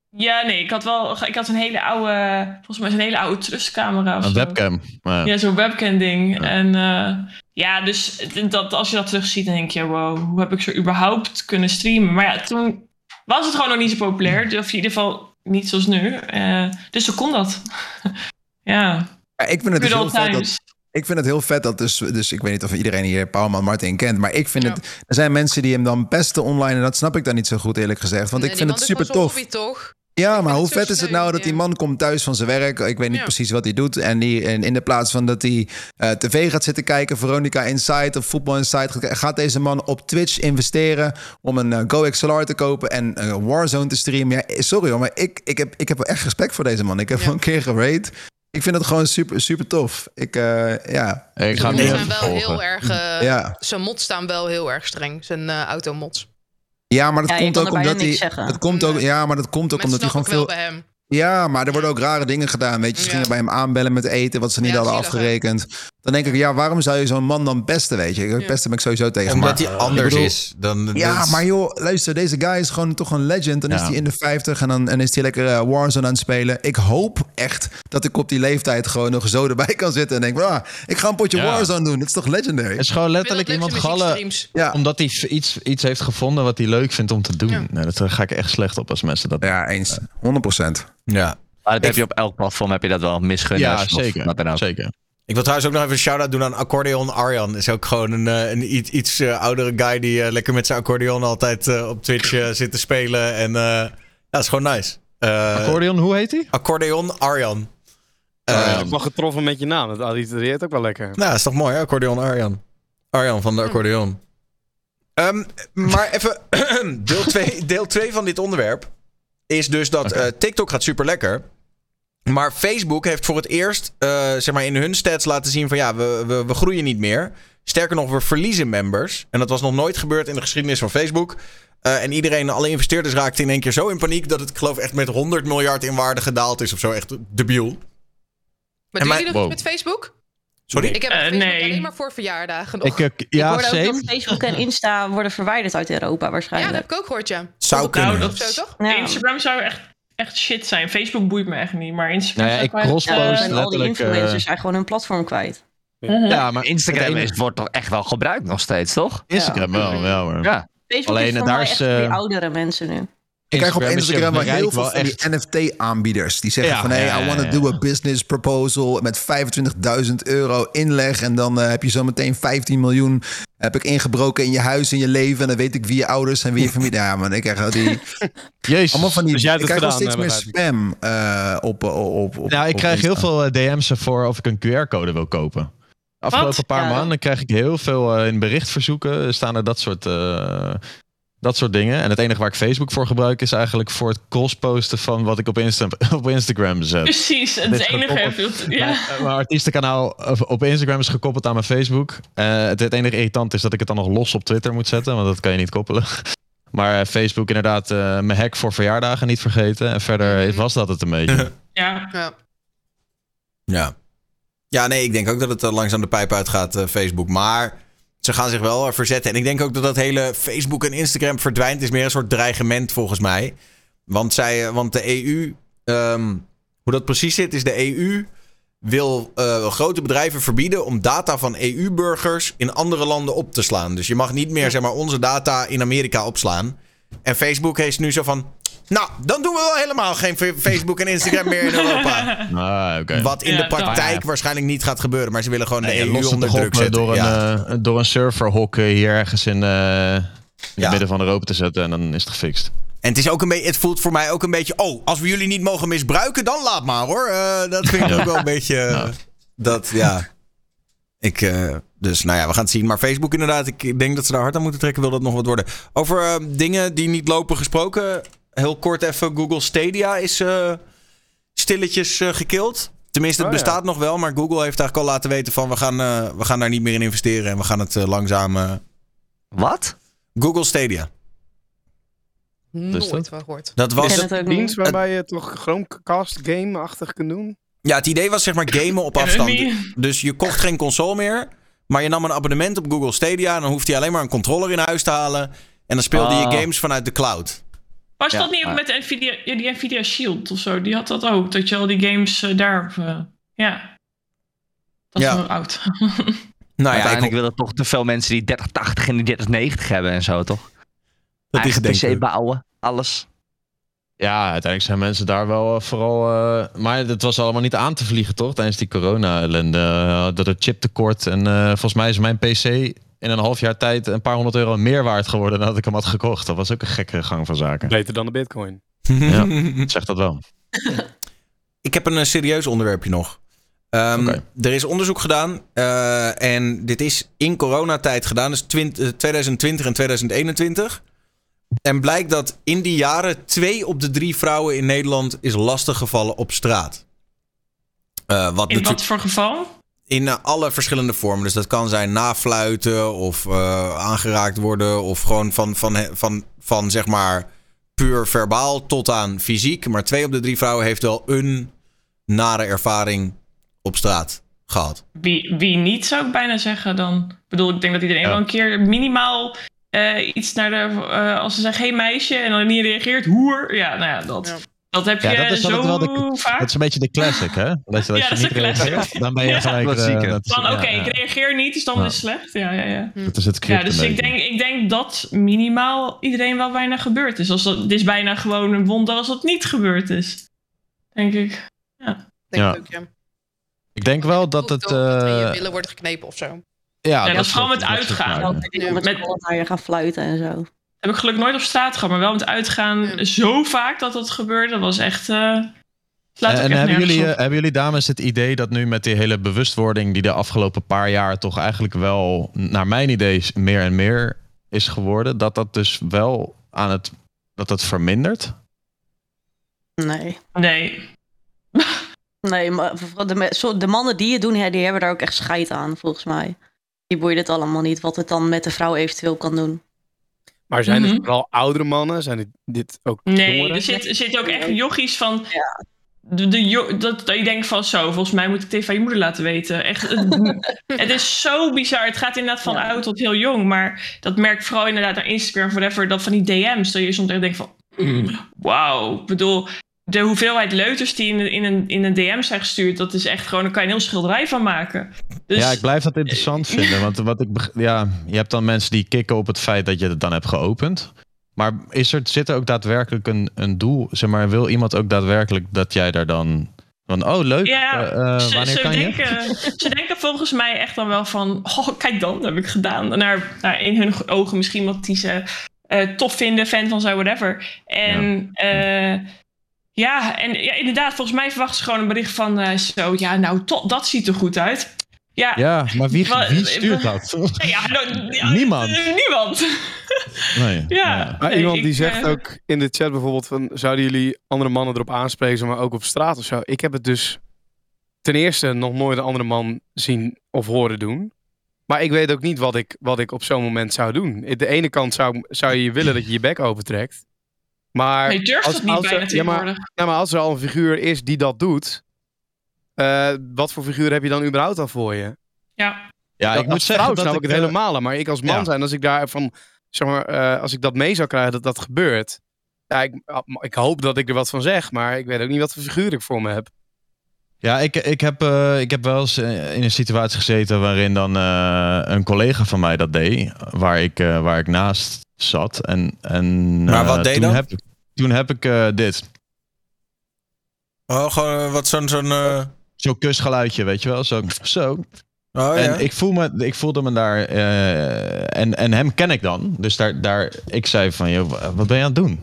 [SPEAKER 6] Ja, nee, ik had wel, ik had een hele oude, volgens mij is een hele oude trustcamera. of
[SPEAKER 3] Een
[SPEAKER 6] zo.
[SPEAKER 3] webcam. Maar,
[SPEAKER 6] Ja, zo'n webcam ding.
[SPEAKER 3] Ja.
[SPEAKER 6] En eh, ja, dus dat, als je dat terugziet, dan denk je, wow, hoe heb ik zo überhaupt kunnen streamen? Maar ja, toen was het gewoon nog niet zo populair. Of in ieder geval niet zoals nu. Eh, dus toen kon dat. (laughs) ja,
[SPEAKER 1] Ja, ik vind het dus heel vet dat. Ik vind het heel vet dat dus, dus ik weet niet of iedereen hier Powerman Martin kent, maar ik vind
[SPEAKER 5] Ja.
[SPEAKER 1] het, er zijn mensen die hem dan pesten online en dat snap ik dan niet zo goed eerlijk gezegd, want
[SPEAKER 5] Nee,
[SPEAKER 1] ik vind het super tof.
[SPEAKER 5] hobby, toch?
[SPEAKER 1] Ja, maar hoe vet is het nou dat die man komt thuis van zijn werk? Ik weet niet
[SPEAKER 5] Ja.
[SPEAKER 1] precies wat hij doet. En, die, en in de plaats van dat hij eh, tv gaat zitten kijken, Veronica Insight of Voetbal Insight, gaat- gaat deze man op Twitch investeren om een eh, Go XLR te kopen en eh, Warzone te streamen. Ja, sorry hoor, maar ik, ik, heb, ik heb echt respect voor deze man. Ik heb
[SPEAKER 5] Ja.
[SPEAKER 1] hem een keer gerate. Ik vind het gewoon super, super tof. Ik, eh, ja,
[SPEAKER 3] ik ga hem
[SPEAKER 5] Die
[SPEAKER 3] nu
[SPEAKER 5] zijn wel
[SPEAKER 3] volgen.
[SPEAKER 5] heel erg... eh,
[SPEAKER 1] ja.
[SPEAKER 5] Zijn mods staan wel heel erg streng. Zijn eh automods.
[SPEAKER 1] ja, maar dat
[SPEAKER 9] Ja,
[SPEAKER 1] komt ook omdat hij. Het komt ook, ja, maar dat komt ook omdat
[SPEAKER 5] dat
[SPEAKER 1] hij gewoon veel.
[SPEAKER 5] wel bij hem.
[SPEAKER 1] Ja, maar er worden ook rare dingen gedaan. Weet je, ze
[SPEAKER 5] Ja.
[SPEAKER 1] gingen bij hem aanbellen met eten, wat ze niet
[SPEAKER 5] Ja,
[SPEAKER 1] hadden afgerekend. Dan denk ik, ja, waarom zou je zo'n man dan pesten, weet je? Pesten ben ik sowieso tegen.
[SPEAKER 2] Omdat
[SPEAKER 1] maar,
[SPEAKER 2] hij anders
[SPEAKER 1] bedoel-
[SPEAKER 2] is. Dan,
[SPEAKER 1] Ja, maar joh, luister, deze guy is gewoon toch een legend. Dan is hij in de 50 en dan en is hij lekker eh, Warzone aan het spelen. Ik hoop echt dat ik op die leeftijd gewoon nog zo erbij kan zitten en denk, ah, ik ga een potje
[SPEAKER 3] Ja.
[SPEAKER 1] Warzone doen. Dat is toch legendary?
[SPEAKER 3] Het is gewoon letterlijk iemand gallen.
[SPEAKER 1] Ja,
[SPEAKER 3] omdat hij iets, iets heeft gevonden wat hij leuk vindt om te doen.
[SPEAKER 5] Ja.
[SPEAKER 3] Nee, dat daar ga ik echt slecht op als mensen dat
[SPEAKER 1] ja eens. 100%.
[SPEAKER 2] ja.
[SPEAKER 4] Maar dat heb je op elk platform heb je dat wel misgunnen.
[SPEAKER 3] Ja,
[SPEAKER 4] of
[SPEAKER 3] zeker. zeker.
[SPEAKER 2] Ik wil trouwens ook nog even een shout-out doen aan Accordeon Arjan. Is ook gewoon een, eh, een iets, iets eh, oudere guy die eh, lekker met zijn accordeon altijd eh, op Twitch eh, zit te spelen. En eh, ja, dat is gewoon nice. Eh,
[SPEAKER 3] Accordeon, hoe heet hij?
[SPEAKER 2] Accordeon Arjan.
[SPEAKER 7] Ik ben wel getroffen met je naam. Dat allitereert ook wel lekker.
[SPEAKER 2] Nou, is toch mooi, hè? Accordeon Arjan. Arjan van de accordeon. Ehm, maar even, (clears throat) deel 2 deel twee van dit onderwerp is dus dat eh, TikTok gaat super lekker. Maar Facebook heeft voor het eerst eh, zeg maar in hun stats laten zien van ja, we, we, we groeien niet meer. Sterker nog, we verliezen members. En dat was nog nooit gebeurd in de geschiedenis van Facebook. Eh, en iedereen, alle investeerders raakten in één keer zo in paniek dat het, ik geloof, echt met 100 miljard in waarde gedaald is of zo. Echt debiel.
[SPEAKER 5] Maar
[SPEAKER 2] En
[SPEAKER 5] doen jullie nog
[SPEAKER 3] wow.
[SPEAKER 5] met Facebook?
[SPEAKER 2] Sorry?
[SPEAKER 5] Ik heb
[SPEAKER 6] Eh,
[SPEAKER 5] Facebook
[SPEAKER 6] nee.
[SPEAKER 5] alleen maar voor verjaardagen
[SPEAKER 3] Ik,
[SPEAKER 5] nog.
[SPEAKER 9] ik
[SPEAKER 3] ja,
[SPEAKER 9] hoorde ook dat
[SPEAKER 3] same.
[SPEAKER 9] Facebook (laughs) en Insta worden verwijderd uit Europa
[SPEAKER 5] ja, dat
[SPEAKER 9] waarschijnlijk.
[SPEAKER 5] heb ik ook gehoord, ja.
[SPEAKER 2] Zou
[SPEAKER 5] op
[SPEAKER 2] kunnen.
[SPEAKER 6] Nou, dat
[SPEAKER 5] of zo, toch?
[SPEAKER 9] Ja.
[SPEAKER 6] Instagram zou echt, echt shit zijn. Facebook boeit me echt niet, maar Instagram
[SPEAKER 3] Nou ja, ik
[SPEAKER 6] wel-
[SPEAKER 3] crosspost
[SPEAKER 9] en al die
[SPEAKER 3] eh,
[SPEAKER 9] influencers zijn gewoon hun platform kwijt.
[SPEAKER 3] Ja, maar
[SPEAKER 4] Instagram is, wordt toch echt wel gebruikt nog steeds, toch?
[SPEAKER 3] Instagram wel, ja hoor.
[SPEAKER 4] Ja.
[SPEAKER 9] Facebook
[SPEAKER 3] Alleen,
[SPEAKER 9] is voor
[SPEAKER 3] daar
[SPEAKER 9] mij
[SPEAKER 3] is,
[SPEAKER 9] echt voor die
[SPEAKER 3] eh,
[SPEAKER 9] oudere mensen nu.
[SPEAKER 1] Ik krijg op
[SPEAKER 3] Instagram
[SPEAKER 1] wel heel veel van die NFT-aanbieders. Die zeggen
[SPEAKER 3] Ja,
[SPEAKER 1] van, hey,
[SPEAKER 3] ja,
[SPEAKER 1] I want to do a business proposal met 25.000 euro inleg. En dan eh, heb je zo meteen 15 miljoen heb ik ingebroken in je huis, in je leven. En dan weet ik wie je ouders en wie je familie... (laughs) Ja, man, ik krijg al die... (laughs)
[SPEAKER 3] Jezus.
[SPEAKER 1] Allemaal van die...
[SPEAKER 7] Dus jij
[SPEAKER 1] ik krijg wel
[SPEAKER 7] gedaan,
[SPEAKER 1] steeds
[SPEAKER 7] eh,
[SPEAKER 1] meer spam eh, op, op, op...
[SPEAKER 3] Nou, ik
[SPEAKER 1] op
[SPEAKER 3] krijg heel veel DM's ervoor of ik een QR-code wil kopen. Afgelopen
[SPEAKER 6] Wat?
[SPEAKER 3] paar
[SPEAKER 9] Ja.
[SPEAKER 3] maanden krijg ik heel veel in berichtverzoeken. Staan er dat soort, eh, dat soort dingen. En het enige waar ik Facebook voor gebruik is eigenlijk voor het crossposten van wat ik op, Insta (laughs) op Instagram zet.
[SPEAKER 6] Precies, het
[SPEAKER 3] is
[SPEAKER 6] enige.
[SPEAKER 3] gekoppeld-
[SPEAKER 6] Ja.
[SPEAKER 3] Mijn, eh, mijn artiestenkanaal op- Instagram is gekoppeld aan mijn Facebook. Eh, het, het enige irritant is dat ik het dan nog los op Twitter moet zetten, want dat kan je niet koppelen. (laughs) Maar eh, Facebook inderdaad, eh, mijn hack voor verjaardagen niet vergeten. En verder was dat het een beetje.
[SPEAKER 6] ja.
[SPEAKER 5] Ja.
[SPEAKER 2] Ja. Ja, nee, ik denk ook dat het langzaam de pijp uitgaat, eh, Facebook. Maar ze gaan zich wel verzetten. En ik denk ook dat dat hele Facebook en Instagram verdwijnt. is meer een soort dreigement volgens mij. Want, zij, eh, want de EU, ehm, hoe dat precies zit, is de EU wil eh, grote bedrijven verbieden om data van EU-burgers in andere landen op te slaan. Dus je mag niet meer zeg maar, onze data in Amerika opslaan. En Facebook heeft nu zo van. Nou, dan doen we wel helemaal geen Facebook en Instagram meer in Europa. (laughs)
[SPEAKER 3] Ah, oké.
[SPEAKER 2] Wat in
[SPEAKER 6] Ja,
[SPEAKER 2] de praktijk waarschijnlijk niet gaat gebeuren. Maar ze willen gewoon de
[SPEAKER 3] Nee, je
[SPEAKER 2] EU onder druk
[SPEAKER 3] eh,
[SPEAKER 2] zetten.
[SPEAKER 3] door, een,
[SPEAKER 2] ja.
[SPEAKER 3] eh, door een serverhok eh, hier ergens in, eh, in
[SPEAKER 2] Ja.
[SPEAKER 3] het midden van Europa te zetten en dan is het gefixt.
[SPEAKER 2] En het, is ook een beetje, het voelt voor mij ook een beetje... Oh, als we jullie niet mogen misbruiken, dan laat maar hoor. Eh, dat vind ik ook wel een beetje... Dat, ja... Ik, eh, dus nou ja, we gaan het zien. Maar Facebook inderdaad, ik denk dat ze daar hard aan moeten trekken. Wil dat nog wat worden. Over eh, dingen die niet lopen gesproken. Heel kort even. Google Stadia is eh, stilletjes eh gekild. Tenminste, het
[SPEAKER 7] Oh, ja.
[SPEAKER 2] bestaat nog wel. Maar Google heeft eigenlijk al laten weten van... we gaan, eh, we gaan daar niet meer in investeren. En we gaan het eh, langzaam... eh,
[SPEAKER 4] Wat?
[SPEAKER 2] Google Stadia.
[SPEAKER 3] Dus
[SPEAKER 5] Nooit
[SPEAKER 3] dat?
[SPEAKER 5] van gehoord.
[SPEAKER 2] Dat was
[SPEAKER 9] ook
[SPEAKER 7] dienst waarbij je toch Chromecast game-achtig kunt doen.
[SPEAKER 2] Ja, het idee was zeg maar gamen op (laughs) afstand. Dus je kocht geen console meer. Maar je nam een abonnement op Google Stadia. En dan hoefde je alleen maar een controller in huis te halen. En dan speelde je
[SPEAKER 4] Ah.
[SPEAKER 2] games vanuit de cloud.
[SPEAKER 6] Was
[SPEAKER 4] Ja,
[SPEAKER 6] dat niet ook
[SPEAKER 4] maar-
[SPEAKER 6] met de Nvidia, ja, die Nvidia Shield of zo? Die had dat ook. Dat je al die games eh, daar. eh, ja. Dat is
[SPEAKER 2] Ja.
[SPEAKER 6] wel oud. (laughs)
[SPEAKER 2] Nou ja, ik,
[SPEAKER 4] Uiteindelijk willen toch te veel mensen die 3080 en die 3090 hebben en zo, toch?
[SPEAKER 2] dat is
[SPEAKER 4] Eigen
[SPEAKER 2] denk
[SPEAKER 4] PC bouwen, alles.
[SPEAKER 3] Ja, uiteindelijk zijn mensen daar wel eh, vooral... eh, maar het was allemaal niet aan te vliegen, toch? Tijdens die corona-ellende. Eh, dat het chiptekort. En eh, volgens mij is mijn PC in een half jaar tijd een paar honderd euro meer waard geworden dan dat ik hem had gekocht. Dat was ook een gekke gang van zaken.
[SPEAKER 7] Beter dan de bitcoin.
[SPEAKER 3] Ja. (laughs) Zeg dat wel.
[SPEAKER 2] Ik heb een serieus onderwerpje nog. Ehm. Er is onderzoek gedaan. eh, en dit is in coronatijd gedaan. Dus 20, eh, 2020 en 2021. En blijkt dat in die jaren twee op de drie vrouwen in Nederland is lastiggevallen op straat. Eh, wat
[SPEAKER 6] In wat voor geval?
[SPEAKER 2] in eh, alle verschillende vormen. Dus dat kan zijn nafluiten of eh, aangeraakt worden. Of gewoon van, van, van, van zeg maar puur verbaal tot aan fysiek. Maar twee op de drie vrouwen heeft wel een nare ervaring op straat gehad.
[SPEAKER 6] Wie, wie niet, zou ik bijna zeggen dan. Ik bedoel, ik denk dat iedereen
[SPEAKER 3] Ja.
[SPEAKER 6] wel een keer minimaal eh, iets naar de... eh, als ze zeggen, geen meisje, en dan niet reageert, hoer. Ja, nou ja, dat,
[SPEAKER 5] Ja.
[SPEAKER 6] dat heb
[SPEAKER 3] Ja,
[SPEAKER 6] je
[SPEAKER 3] dat is
[SPEAKER 6] zo
[SPEAKER 3] altijd wel de-
[SPEAKER 6] vaak.
[SPEAKER 3] Dat is een beetje de classic, hè? (laughs) Dat je, dat
[SPEAKER 6] Ja,
[SPEAKER 3] je
[SPEAKER 6] dat is
[SPEAKER 3] niet
[SPEAKER 6] de classic.
[SPEAKER 3] reageert, dan ben je
[SPEAKER 6] Ja,
[SPEAKER 3] gelijk...
[SPEAKER 4] zieker.
[SPEAKER 3] dat is-
[SPEAKER 6] Van,
[SPEAKER 3] ja,
[SPEAKER 6] oké,
[SPEAKER 3] ja.
[SPEAKER 6] ik reageer niet, dus dan
[SPEAKER 3] Ja.
[SPEAKER 6] is het slecht. Ja, ja, ja.
[SPEAKER 3] Dat is het
[SPEAKER 6] Ja, dus ik denk, ik denk dat minimaal iedereen wel bijna gebeurd is. Als dat, het is bijna gewoon een wonder als dat niet gebeurd is. Denk ik.
[SPEAKER 5] Denk
[SPEAKER 3] Ja.
[SPEAKER 5] ik ook, ja.
[SPEAKER 3] Ik denk wel dat het...
[SPEAKER 5] Of dat in je billen wordt geknepen of zo.
[SPEAKER 3] Ja,
[SPEAKER 6] dat is vooral
[SPEAKER 3] soort-
[SPEAKER 6] met
[SPEAKER 3] dat
[SPEAKER 6] uitgaan.
[SPEAKER 9] met naar je gaan fluiten en zo.
[SPEAKER 6] Heb ik gelukkig nooit op straat gehad, maar wel met uitgaan zo vaak dat dat gebeurde. Dat was echt. eh ook
[SPEAKER 3] en hebben jullie, eh, hebben jullie dames het idee dat nu met die hele bewustwording die de afgelopen paar jaar toch eigenlijk wel, naar mijn idee, meer en meer is geworden, dat dat dus wel aan het, dat dat vermindert?
[SPEAKER 9] Nee.
[SPEAKER 6] Nee. (laughs)
[SPEAKER 9] Nee, maar de, de mannen die het doen, hè, die hebben daar ook echt scheid aan, volgens mij. Die boeien het allemaal niet, wat het dan met de vrouw eventueel kan doen.
[SPEAKER 7] Maar zijn het
[SPEAKER 6] Mhm.
[SPEAKER 7] vooral oudere mannen? Zijn het dit ook
[SPEAKER 6] Nee,
[SPEAKER 7] jongeren?
[SPEAKER 6] er zit, er zit ook echt jochies van. De, de, dat, dat je denkt van zo, volgens mij moet ik het even aan je moeder laten weten. Echt, het, (laughs) het is zo bizar. Het gaat inderdaad van
[SPEAKER 9] Ja.
[SPEAKER 6] oud tot heel jong. Maar dat merk ik vooral inderdaad naar Instagram, whatever. Dat van die DM's. Dat je soms echt denkt van, mm, wauw. Ik bedoel, de hoeveelheid leuters die in, een- in, een, in een DM zijn gestuurd. Dat is echt gewoon, daar kan je een heel schilderij van maken. Dus,
[SPEAKER 3] ja, ik blijf dat interessant vinden. (laughs) Want wat ik, ja, je hebt dan mensen die kicken op het feit dat je het dan hebt geopend. Maar is er, zit er ook daadwerkelijk een, een doel? Zeg maar, wil iemand ook daadwerkelijk dat jij daar dan... Van, oh, leuk.
[SPEAKER 6] Ja,
[SPEAKER 3] eh, eh,
[SPEAKER 6] ze,
[SPEAKER 3] wanneer
[SPEAKER 6] ze
[SPEAKER 3] kan je?
[SPEAKER 6] denken, (laughs) ze denken volgens mij echt dan wel van... Oh, kijk dan, dat heb ik gedaan. Naar, naar in hun ogen misschien wat die ze eh, tof vinden, fan van zijn, whatever. En ja, ja en ja, inderdaad, volgens mij verwachten ze gewoon een bericht van... eh, zo, ja, nou, dat ziet er goed uit. Ja,
[SPEAKER 3] Ja, maar wie, wie stuurt dat? (laughs)
[SPEAKER 6] ja, nou, ja,
[SPEAKER 3] Niemand.
[SPEAKER 6] eh, niemand.
[SPEAKER 3] Nee. (laughs)
[SPEAKER 6] Ja.
[SPEAKER 7] Maar
[SPEAKER 6] Nee,
[SPEAKER 7] iemand
[SPEAKER 6] ik,
[SPEAKER 7] die zegt
[SPEAKER 6] eh,
[SPEAKER 7] ook in de chat bijvoorbeeld van... Zouden jullie andere mannen erop aanspreken, maar ook op straat of zo? Ik heb het dus ten eerste nog nooit een andere man zien of horen doen. Maar ik weet ook niet wat ik, wat ik op zo'n moment zou doen. De ene kant zou, zou je willen dat je je bek opentrekt. Maar
[SPEAKER 6] Nee, durft
[SPEAKER 7] als-
[SPEAKER 6] het niet
[SPEAKER 7] als er-
[SPEAKER 6] bijna
[SPEAKER 7] ja, maar-
[SPEAKER 6] tegenwoordig.
[SPEAKER 7] Ja, maar als er al een figuur is die dat doet... eh, wat voor figuur heb je dan überhaupt al voor je?
[SPEAKER 6] Ja.
[SPEAKER 3] Ja,
[SPEAKER 7] Dat-
[SPEAKER 3] ik moet zeggen dat
[SPEAKER 7] snap
[SPEAKER 3] ik
[SPEAKER 7] het
[SPEAKER 3] eh,
[SPEAKER 7] helemaal. Maar ik als man
[SPEAKER 3] ja.
[SPEAKER 7] zijn, als ik daarvan, zeg maar, eh, als ik dat mee zou krijgen dat dat gebeurt. Ja, ik, ik hoop dat ik er wat van zeg, maar ik weet ook niet wat voor figuur ik voor me heb.
[SPEAKER 3] Ja, ik, ik, heb, eh, ik heb wel eens in een situatie gezeten waarin dan eh, een collega van mij dat deed, waar ik, eh, waar ik naast zat. En, en,
[SPEAKER 2] Maar
[SPEAKER 3] eh,
[SPEAKER 2] wat deed
[SPEAKER 3] toen
[SPEAKER 2] dan?
[SPEAKER 3] Heb, ik- toen heb ik eh, dit,
[SPEAKER 2] Oh, gewoon eh, wat zo'n... zo'n eh,
[SPEAKER 3] zo'n kusgeluidje, weet je wel, zo. zo.
[SPEAKER 2] Oh ja.
[SPEAKER 3] En ik, voel me, ik voelde me daar, eh, en, en hem ken ik dan, dus daar, daar, ik zei van, joh, wat ben je aan het doen?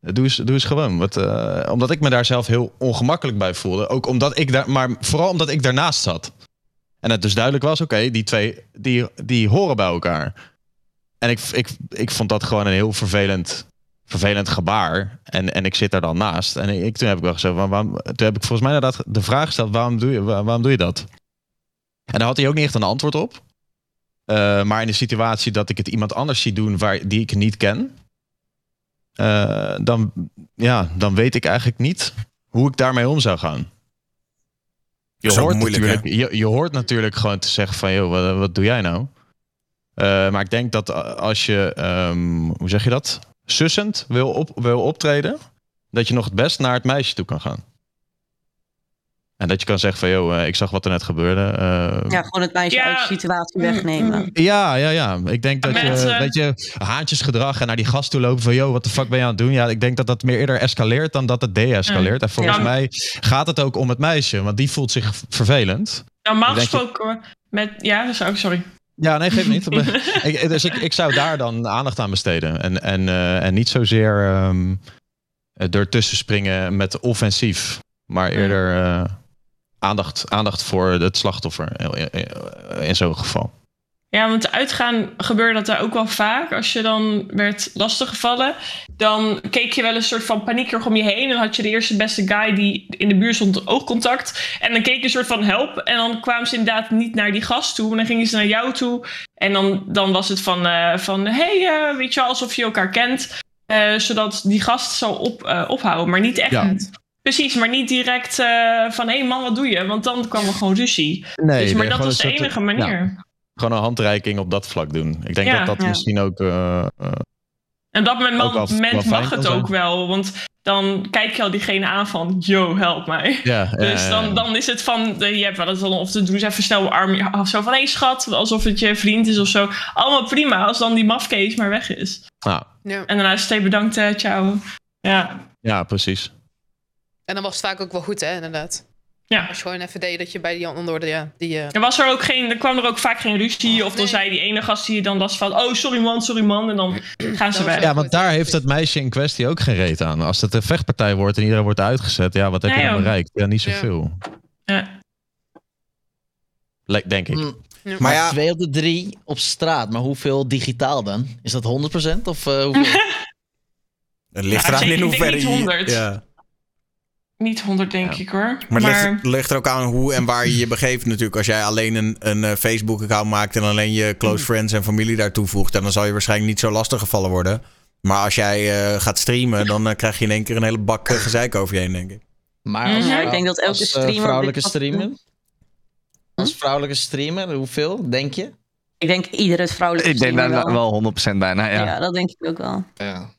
[SPEAKER 3] Doe eens, doe eens gewoon. Wat, eh, omdat ik me daar zelf heel ongemakkelijk bij voelde. Ook omdat ik daar, maar vooral omdat ik daarnaast zat. En het dus duidelijk was, oké, die twee, die, die horen bij elkaar. En ik, ik, ik vond dat gewoon een heel vervelend, vervelend gebaar. En, en ik zit daar dan naast. En ik, toen heb ik wel gezegd, waar- waarom, toen heb ik volgens mij inderdaad de vraag gesteld, waarom doe je, waar- waarom doe je dat? En daar had hij ook niet echt een antwoord op. Eh, maar in de situatie dat ik het iemand anders zie doen waar, die ik niet ken, eh, dan, ja, dan weet ik eigenlijk niet hoe ik daarmee om zou gaan. Je hoort,
[SPEAKER 2] moeilijk,
[SPEAKER 3] natuurlijk, je, je hoort natuurlijk gewoon te zeggen van, joh, wat, wat doe jij nou? Eh, maar ik denk dat als je, ehm, hoe zeg je dat? Sussend wil, op, wil optreden, dat je nog het best naar het meisje toe kan gaan. En dat je kan zeggen van, joh, eh, ik zag wat er net gebeurde. eh,
[SPEAKER 9] Ja, gewoon het meisje
[SPEAKER 6] Ja.
[SPEAKER 9] uit de situatie wegnemen.
[SPEAKER 6] mm.
[SPEAKER 3] ja, ja, ja. Ik denk dat je, weet je, haantjesgedrag en naar die gast toe lopen van, yo, wat de fuck ben je aan het doen? Ja, ik denk dat dat meer eerder escaleert dan dat het deescaleert. En volgens
[SPEAKER 6] Ja.
[SPEAKER 3] mij gaat het ook om het meisje, want die voelt zich vervelend.
[SPEAKER 6] Normaal
[SPEAKER 3] je-
[SPEAKER 6] gesproken met... Ja, sorry.
[SPEAKER 3] Ja, nee, geef niet. (laughs) ik, dus ik, ik zou daar dan aandacht aan besteden. En, en, eh, en niet zozeer ehm ertussen springen met offensief, maar eerder eh, aandacht, aandacht voor het slachtoffer in, in, in zo'n geval.
[SPEAKER 6] Ja, want uitgaan gebeurde dat daar ook wel vaak. Als je dan werd lastiggevallen, dan keek je wel een soort van paniekerig om je heen. En dan had je de eerste beste guy die in de buurt stond oogcontact. En dan keek je een soort van help. En dan kwamen ze inderdaad niet naar die gast toe. Maar dan gingen ze naar jou toe. En dan, dan was het van, eh, van hey, eh, weet je wel, alsof je elkaar kent. Eh, zodat die gast zou op, ophouden. Maar niet echt...
[SPEAKER 3] Ja.
[SPEAKER 6] Precies, maar niet direct van hé hey man, wat doe je? Want dan kwam er gewoon ruzie.
[SPEAKER 3] Nee,
[SPEAKER 6] dus, maar dat was de enige manier.
[SPEAKER 3] Gewoon een handreiking op dat vlak doen. Ik denk
[SPEAKER 6] Ja.
[SPEAKER 3] dat dat
[SPEAKER 9] Ja.
[SPEAKER 3] misschien ook. eh, eh,
[SPEAKER 6] En op dat moment,
[SPEAKER 3] Ook wel- wel
[SPEAKER 6] moment
[SPEAKER 3] fijn
[SPEAKER 6] mag het
[SPEAKER 3] zijn.
[SPEAKER 6] ook wel. Want dan kijk je al diegene aan van... Yo, help mij.
[SPEAKER 3] ja, (laughs)
[SPEAKER 6] Dus
[SPEAKER 3] ja,
[SPEAKER 6] dan,
[SPEAKER 3] ja.
[SPEAKER 6] dan is het van... Je hebt wel eens dan of te doen ze even snel een arm af. Zo van, hé hey, schat. Alsof het je vriend is of zo. Allemaal prima als dan die mafkees maar weg is.
[SPEAKER 3] Nou,
[SPEAKER 5] Ja.
[SPEAKER 6] En daarna is het hey, bedankt, eh, ciao. Ja.
[SPEAKER 3] ja, precies.
[SPEAKER 5] En dan was het vaak ook wel goed, hè, inderdaad.
[SPEAKER 6] Ja.
[SPEAKER 5] Als je gewoon even deed dat je bij die andere, ja, die... eh,
[SPEAKER 6] Er, was er, ook geen, er kwam er ook vaak geen ruzie. Of dan
[SPEAKER 5] Nee.
[SPEAKER 6] zei die ene gast die je dan was van... Oh, sorry man, sorry man. En dan (clears throat) gaan ze weg.
[SPEAKER 3] Ja, want daar
[SPEAKER 5] ja,
[SPEAKER 3] heeft het meisje in kwestie ook geen reet aan. Als het een vechtpartij wordt en iedereen wordt uitgezet, ja, wat heb je
[SPEAKER 6] Nee,
[SPEAKER 3] dan
[SPEAKER 6] joh.
[SPEAKER 3] bereikt? Ja, niet zoveel.
[SPEAKER 6] Ja.
[SPEAKER 3] Le- Denk ik.
[SPEAKER 8] Mm,
[SPEAKER 5] ja.
[SPEAKER 2] Maar ja,
[SPEAKER 8] Twee op de drie op straat, maar hoeveel digitaal dan? Is dat 100% of eh, hoeveel?
[SPEAKER 2] het (laughs) ligt
[SPEAKER 6] Ja,
[SPEAKER 2] eraan in hoeverre
[SPEAKER 6] niet
[SPEAKER 2] je...
[SPEAKER 6] 100.
[SPEAKER 2] Ja.
[SPEAKER 6] Niet 100, denk ik hoor.
[SPEAKER 2] Maar het ligt, ligt er ook aan hoe en waar je je begeeft natuurlijk. Als jij alleen een, een eh, Facebook-account maakt en alleen je close friends en familie daar toevoegt, dan zal je waarschijnlijk niet zo lastig gevallen worden. Maar als jij eh, gaat streamen, dan eh, krijg je in één keer een hele bak eh, gezeik over je heen, denk ik.
[SPEAKER 8] Maar als,
[SPEAKER 9] Ja, ik denk dat elke
[SPEAKER 8] als,
[SPEAKER 9] streamer
[SPEAKER 8] vrouwelijke streamer? Als vrouwelijke streamer, hoeveel, denk je?
[SPEAKER 9] Ik denk iedere vrouwelijke
[SPEAKER 4] Ik denk daar
[SPEAKER 9] streamer
[SPEAKER 4] wel 100% bijna, ja.
[SPEAKER 9] Ja. dat denk ik ook wel.
[SPEAKER 8] Ja.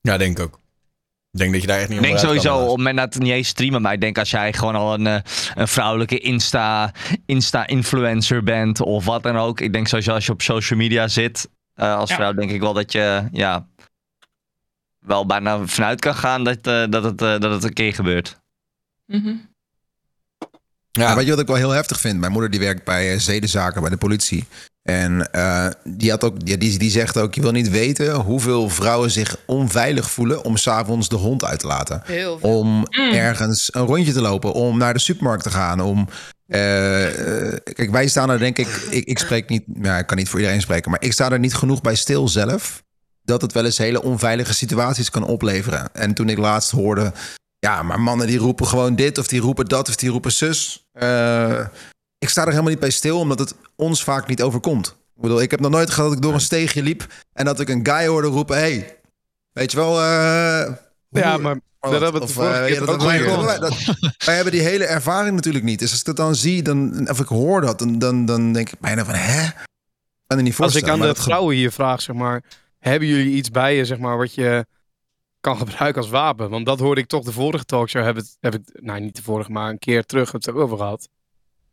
[SPEAKER 2] Ja, denk ik ook. Ik denk dat je daar echt niet
[SPEAKER 4] Ik denk sowieso op het moment dat het niet eens streamen, maar ik denk als jij gewoon al een, eh, een vrouwelijke Insta, Insta-influencer bent of wat dan ook. Ik denk sowieso als je op social media zit eh, als
[SPEAKER 6] Ja.
[SPEAKER 4] vrouw, denk ik wel dat je ja, wel bijna vanuit kan gaan dat, eh, dat, het, eh, dat het een keer gebeurt.
[SPEAKER 6] Mhm.
[SPEAKER 1] Ja.
[SPEAKER 2] Ja,
[SPEAKER 1] weet je wat ik wel heel heftig vind? Mijn moeder die werkt bij zedenzaken bij de politie. En eh, die, had ook, ja, die, die zegt ook, je wil niet weten hoeveel vrouwen zich onveilig voelen om s'avonds de hond uit te laten.
[SPEAKER 5] Heel veel.
[SPEAKER 1] Om ergens een rondje te lopen, om naar de supermarkt te gaan. Om, eh, kijk, wij staan er denk ik, ik, ik spreek niet, ja, ik kan niet voor iedereen spreken, maar ik sta er niet genoeg bij stil zelf. Dat het wel eens hele onveilige situaties kan opleveren. En toen ik laatst hoorde, ja, maar mannen die roepen gewoon dit of die roepen dat of die roepen zus. Eh, ik sta er helemaal niet bij stil, omdat het ons vaak niet overkomt. Ik bedoel, ik heb nog nooit gehad dat ik door een steegje liep en dat ik een guy hoorde roepen: hey, weet je wel. eh,
[SPEAKER 7] Ja, maar dat hebben we vorige
[SPEAKER 1] eh, dat-
[SPEAKER 7] al
[SPEAKER 1] wij- hebben die hele ervaring natuurlijk niet. Dus als ik dat dan zie, dan, of ik hoor dat, dan, dan, dan denk ik bijna van, hè? Kan er niet
[SPEAKER 7] Als ik aan de vrouwen hier vraag, zeg maar, hebben jullie iets bij je, zeg maar, wat je kan gebruiken als wapen? Want dat hoorde ik toch de vorige talkshow, heb, het, heb ik, nou niet de vorige, maar een keer terug het over gehad.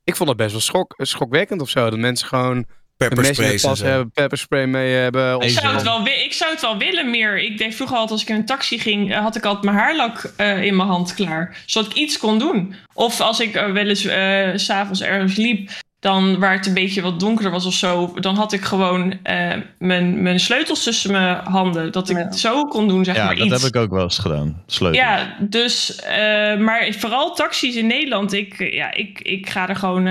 [SPEAKER 7] Ik vond het best wel schok, schokwekkend of zo, dat mensen gewoon pas
[SPEAKER 2] zo.
[SPEAKER 7] hebben, pepperspray mee hebben.
[SPEAKER 6] Ik zou, het wel, ik zou het wel willen meer. Ik deed vroeger altijd als ik in een taxi ging, eh, had ik altijd mijn haarlak eh, in mijn hand klaar. Zodat ik iets kon doen. Of als ik eh, wel eens eh, s s'avonds ergens liep, dan waar het een beetje wat donkerder was of zo, dan had ik gewoon eh, mijn, mijn sleutels tussen mijn handen. Dat ik
[SPEAKER 9] Ja.
[SPEAKER 6] het zo kon doen, zeg
[SPEAKER 3] Ja,
[SPEAKER 6] maar.
[SPEAKER 3] dat
[SPEAKER 6] iets.
[SPEAKER 3] heb ik ook wel eens gedaan. Sleutel.
[SPEAKER 6] Ja, dus, eh, maar vooral taxis in Nederland, ik, ja, ik, ik ga er gewoon.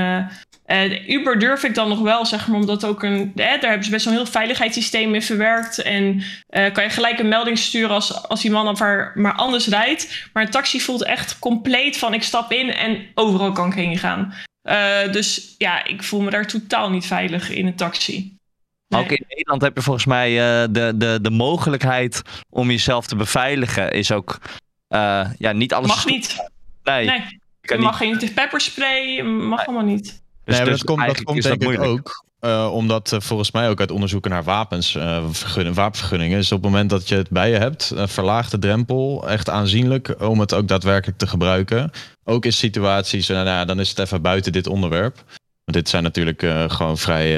[SPEAKER 6] eh, Uber durf ik dan nog wel, zeg maar, omdat ook een. Eh, daar hebben ze best wel een heel veiligheidssysteem in verwerkt. En eh, kan je gelijk een melding sturen als, als die man of haar maar anders rijdt. Maar een taxi voelt echt compleet van: ik stap in en overal kan ik heen gaan. Eh, dus ja, ik voel me daar totaal niet veilig in een taxi. Nee.
[SPEAKER 4] Ook in Nederland heb je volgens mij eh, de, de, de mogelijkheid om jezelf te beveiligen. Is ook eh, ja, niet alles.
[SPEAKER 6] Mag niet.
[SPEAKER 4] Nee,
[SPEAKER 6] Nee,
[SPEAKER 4] je
[SPEAKER 6] mag
[SPEAKER 4] niet.
[SPEAKER 6] geen pepperspray, mag allemaal niet.
[SPEAKER 4] Dus,
[SPEAKER 3] nee,
[SPEAKER 4] dus
[SPEAKER 3] dat komt, dat komt denk ik ook. eh, omdat eh, volgens mij ook uit onderzoeken naar wapens, eh, vergun- wapenvergunningen, is op het moment dat je het bij je hebt, verlaagt de drempel echt aanzienlijk om het ook daadwerkelijk te gebruiken. Ook in situaties, nou, ja, dan is het even buiten dit onderwerp. Want dit zijn natuurlijk gewoon vrij,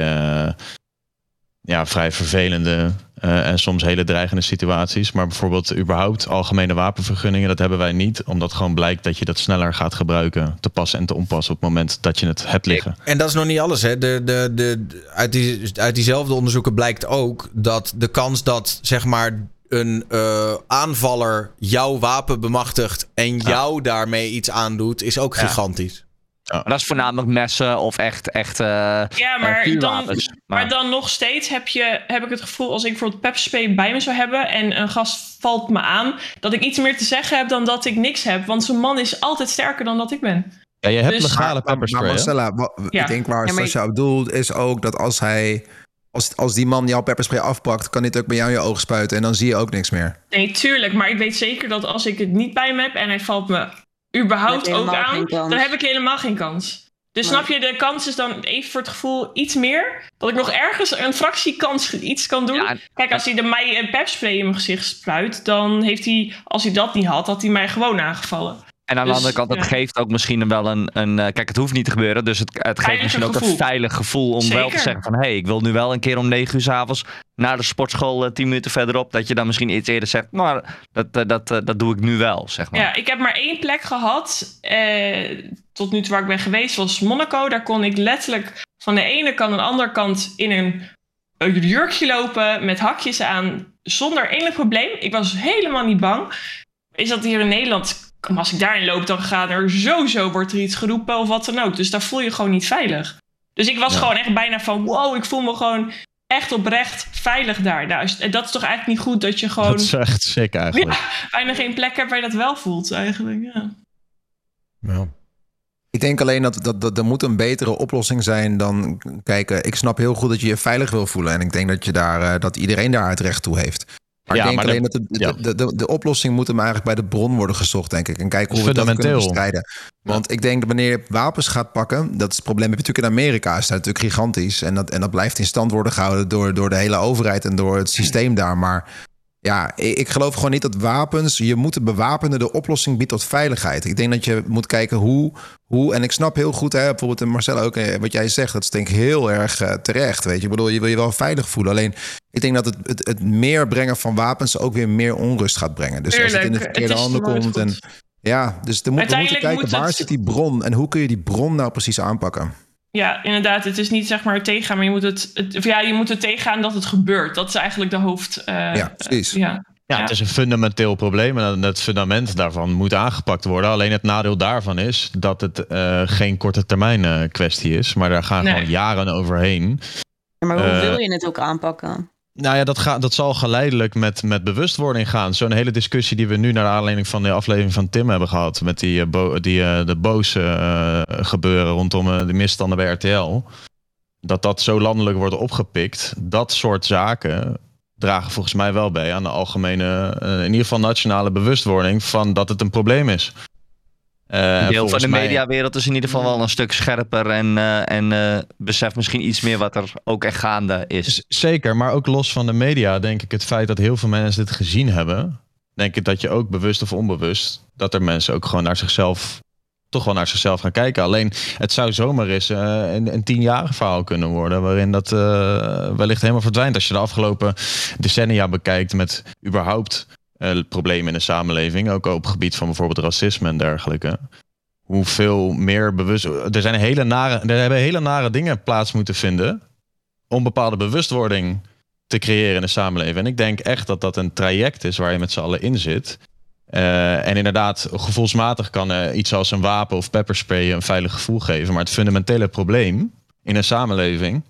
[SPEAKER 3] ja, vrij vervelende eh, en soms hele dreigende situaties. Maar bijvoorbeeld überhaupt algemene wapenvergunningen, dat hebben wij niet. Omdat gewoon blijkt dat je dat sneller gaat gebruiken, te passen en te onpassen op het moment dat je het hebt liggen.
[SPEAKER 2] En dat is nog niet alles. Hè. De, de, de, uit, die, uit diezelfde onderzoeken blijkt ook dat de kans dat zeg maar een eh, aanvaller jouw wapen bemachtigt en jou daarmee iets aandoet, is ook
[SPEAKER 4] Ja.
[SPEAKER 2] gigantisch.
[SPEAKER 4] Maar dat is voornamelijk messen of echt, echt eh,
[SPEAKER 6] Ja, maar,
[SPEAKER 4] eh,
[SPEAKER 6] dan,
[SPEAKER 4] vuurwapens.
[SPEAKER 6] maar dan nog steeds heb, je, heb ik het gevoel, als ik bijvoorbeeld pepperspray bij me zou hebben en een gast valt me aan, dat ik iets meer te zeggen heb dan dat ik niks heb. Want zo'n man is altijd sterker dan dat ik ben.
[SPEAKER 3] Ja, je hebt
[SPEAKER 6] Dus-
[SPEAKER 3] legale
[SPEAKER 1] Maar, maar
[SPEAKER 3] pepperspray. hè?
[SPEAKER 1] Marcella,
[SPEAKER 6] Ja.
[SPEAKER 1] ik denk waar
[SPEAKER 9] Ja, maar-
[SPEAKER 1] Sascha op doelt, is ook dat als hij... Als, als die man jouw pepperspray afpakt, kan het ook bij jou in je ogen spuiten en dan zie je ook niks meer.
[SPEAKER 6] Nee, tuurlijk. Maar ik weet zeker dat als ik het niet bij me heb en hij valt me
[SPEAKER 9] Dan
[SPEAKER 6] überhaupt ook aan, dan heb ik helemaal geen kans. Dus
[SPEAKER 9] Nee.
[SPEAKER 6] snap je, de kans is dan even voor het gevoel iets meer. Dat ik nog ergens een fractie kans iets kan doen.
[SPEAKER 4] Ja,
[SPEAKER 6] Kijk, als hij de mij een pepspray in mijn gezicht spuit, dan heeft hij, als hij dat niet had, had hij mij gewoon aangevallen.
[SPEAKER 4] En aan de
[SPEAKER 6] Dus,
[SPEAKER 4] andere kant, het
[SPEAKER 6] ja.
[SPEAKER 4] geeft ook misschien wel een... een eh, kijk, het hoeft niet te gebeuren. Dus het, het geeft misschien ook
[SPEAKER 6] gevoel.
[SPEAKER 4] een veilig gevoel om wel te zeggen van... hé, hey, ik wil nu wel een keer om 9 uur 's avonds naar de sportschool eh, 10 minuten verderop. Dat je dan misschien iets eerder zegt, maar dat, eh, dat, dat doe ik nu wel, zeg maar.
[SPEAKER 6] Ja, ik heb maar één plek gehad. eh, tot nu toe waar ik ben geweest was Monaco. Daar kon ik letterlijk van de ene kant aan de andere kant in een, een jurkje lopen met hakjes aan. Zonder enig probleem. Ik was helemaal niet bang. Is dat hier in Nederland, als ik daarin loop, dan gaat er sowieso wordt er iets geroepen of wat dan ook. Dus daar voel je gewoon niet veilig. Dus ik was
[SPEAKER 3] Ja.
[SPEAKER 6] gewoon echt bijna van wow, ik voel me gewoon echt oprecht veilig daar. Nou, en dat is toch eigenlijk niet goed dat je gewoon
[SPEAKER 3] Dat is echt sick eigenlijk.
[SPEAKER 6] ja, bijna geen plek hebt waar je dat wel voelt eigenlijk. Ja.
[SPEAKER 2] Ja.
[SPEAKER 1] Ik denk alleen dat, dat, dat er moet een betere oplossing zijn dan kijken. Ik snap heel goed dat je je veilig wil voelen. En ik denk dat, je daar, eh, dat iedereen daar het recht toe heeft. Maar
[SPEAKER 3] Ja,
[SPEAKER 1] ik denk
[SPEAKER 3] maar
[SPEAKER 1] alleen
[SPEAKER 3] dat-
[SPEAKER 1] dat de,
[SPEAKER 3] ja.
[SPEAKER 1] de, de, de oplossing moet hem eigenlijk bij de bron worden gezocht, denk ik. En kijken hoe we dat kunnen bestrijden. Want ik denk dat wanneer je wapens gaat pakken, dat is het probleem heb je natuurlijk in Amerika, is dat natuurlijk gigantisch. En dat, en dat blijft in stand worden gehouden door, door de hele overheid en door het systeem daar. Maar ja, ik, ik geloof gewoon niet dat wapens, je moet de bewapenen de oplossing biedt tot veiligheid. Ik denk dat je moet kijken hoe, hoe en ik snap heel goed, hè, bijvoorbeeld en Marcel ook, eh, wat jij zegt, dat is denk ik heel erg eh, terecht. Weet je, ik bedoel, je wil je wel veilig voelen. Alleen, ik denk dat het, het, het meer brengen van wapens ook weer meer onrust gaat brengen. Dus als het in de verkeerde
[SPEAKER 6] het
[SPEAKER 1] handen komt en ja, dus er moet, we moeten kijken waar
[SPEAKER 6] het-
[SPEAKER 1] zit die bron en hoe kun je die bron nou precies aanpakken.
[SPEAKER 6] Ja, inderdaad. Het is niet zeg maar tegengaan, maar je moet het, het, of ja, je moet het tegengaan dat het gebeurt. Dat is eigenlijk de hoofd. eh,
[SPEAKER 1] Ja, precies.
[SPEAKER 6] ja.
[SPEAKER 3] Ja,
[SPEAKER 6] Ja.
[SPEAKER 3] het is een fundamenteel probleem en het fundament daarvan moet aangepakt worden. Alleen het nadeel daarvan is dat het eh, geen korte termijn eh, kwestie is, maar daar gaan
[SPEAKER 6] Nee.
[SPEAKER 3] gewoon jaren overheen.
[SPEAKER 9] Ja, maar hoe wil je het ook aanpakken?
[SPEAKER 3] Nou ja, dat, gaat, dat zal geleidelijk met, met bewustwording gaan. Zo'n hele discussie die we nu naar aanleiding van de aflevering van Tim hebben gehad. Met die, eh, die, eh, de boze eh, gebeuren rondom de misstanden bij RTL. Dat dat zo landelijk wordt opgepikt. Dat soort zaken dragen volgens mij wel bij aan de algemene, in ieder geval nationale bewustwording van dat het een probleem is.
[SPEAKER 4] Deel van de mediawereld is in ieder geval wel een stuk scherper en, eh, en eh, beseft misschien iets meer wat er ook echt gaande is.
[SPEAKER 3] Zeker, maar ook los van de media denk ik het feit dat heel veel mensen dit gezien hebben, denk ik dat je ook bewust of onbewust dat er mensen ook gewoon naar zichzelf toch wel naar zichzelf gaan kijken. Alleen het zou zomaar eens een, een tienjarig verhaal kunnen worden waarin dat wellicht helemaal verdwijnt. Als je de afgelopen decennia bekijkt met überhaupt eh, problemen in de samenleving, ook op het gebied van bijvoorbeeld racisme en dergelijke. Hoeveel meer bewust. Er zijn hele nare, er hebben hele nare dingen plaats moeten vinden om bepaalde bewustwording te creëren in de samenleving. En ik denk echt dat dat een traject is waar je met z'n allen in zit. Eh, en inderdaad, gevoelsmatig kan eh, iets als een wapen of pepperspray een veilig gevoel geven. Maar het fundamentele probleem in een samenleving,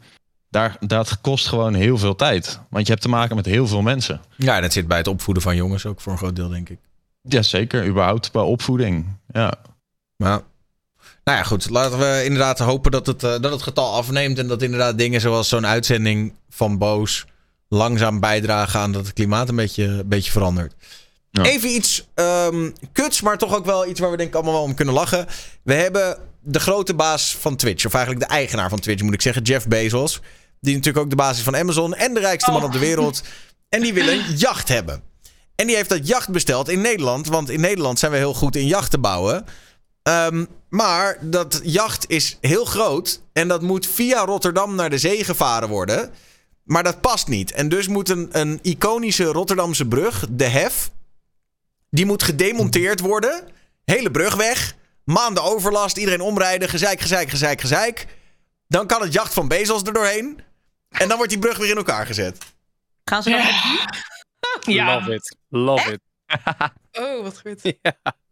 [SPEAKER 3] daar, dat kost gewoon heel veel tijd. Want je hebt te maken met heel veel mensen.
[SPEAKER 2] ja, en dat zit bij het opvoeden van jongens ook voor een groot deel, denk ik.
[SPEAKER 3] Jazeker, überhaupt bij opvoeding. Ja.
[SPEAKER 2] Maar, nou ja, goed. Laten we inderdaad hopen dat het, eh, dat het getal afneemt. En dat inderdaad dingen zoals zo'n uitzending van Boos langzaam bijdragen aan dat het klimaat een beetje, een beetje verandert.
[SPEAKER 3] Ja.
[SPEAKER 2] Even iets ehm, kuts, maar toch ook wel iets waar we denk ik allemaal wel om kunnen lachen. We hebben de grote baas van Twitch, of eigenlijk de eigenaar van Twitch moet ik zeggen, Jeff Bezos. Die natuurlijk ook de basis van Amazon en de rijkste man op de wereld. En die wil een (laughs) jacht hebben. En die heeft dat jacht besteld in Nederland. Want in Nederland zijn we heel goed in jachten bouwen. Ehm, maar dat jacht is heel groot. En dat moet via Rotterdam naar de zee gevaren worden. Maar dat past niet. En dus moet een, een iconische Rotterdamse brug, de Hef. Die moet gedemonteerd worden. Hele brug weg. Maanden overlast. Iedereen omrijden. Gezeik, gezeik, gezeik, gezeik. Dan kan het jacht van Bezos er doorheen. En dan wordt die brug weer in elkaar gezet.
[SPEAKER 9] Gaan ze dat (laughs)
[SPEAKER 6] Ja.
[SPEAKER 7] Love it. Love it. (laughs)
[SPEAKER 5] Oh, wat goed.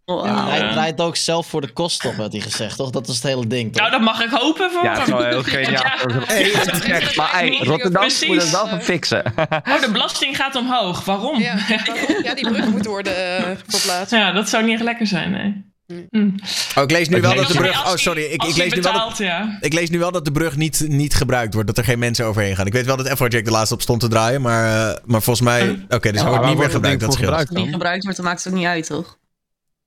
[SPEAKER 9] Wow.
[SPEAKER 8] Hij draait ook zelf voor de kosten op, had hij gezegd, toch? Dat is het hele ding, toch?
[SPEAKER 6] Nou, dat mag ik hopen voor
[SPEAKER 4] Ja, het is wel heel geniaal.
[SPEAKER 2] Hey, (laughs)
[SPEAKER 4] Dat is echt- maar hey, Rotterdam
[SPEAKER 6] Precies.
[SPEAKER 4] moet het wel gaan fixen.
[SPEAKER 6] Oh, de belasting gaat omhoog. Waarom?
[SPEAKER 5] Ja, waarom? ja, die brug moet worden eh, verplaatst.
[SPEAKER 6] Ja, dat zou niet echt lekker zijn, nee. Hm.
[SPEAKER 2] Oh, ik lees nu wel dat de brug...
[SPEAKER 6] hij-
[SPEAKER 2] Oh, sorry. Ik,
[SPEAKER 6] hij
[SPEAKER 2] lees nu wel dat,
[SPEAKER 6] ja.
[SPEAKER 2] ik lees nu wel dat de brug niet, niet gebruikt wordt. Dat er geen mensen overheen gaan. Ik weet wel dat Afrojack de laatste op stond te draaien. Maar, eh, maar volgens mij... Oké, dus hij
[SPEAKER 3] maar
[SPEAKER 2] wordt niet meer
[SPEAKER 3] het
[SPEAKER 2] gebruikt. Dat scheelt.
[SPEAKER 9] Als die
[SPEAKER 3] dan?
[SPEAKER 9] gebruikt wordt, dan maakt het ook niet uit, toch?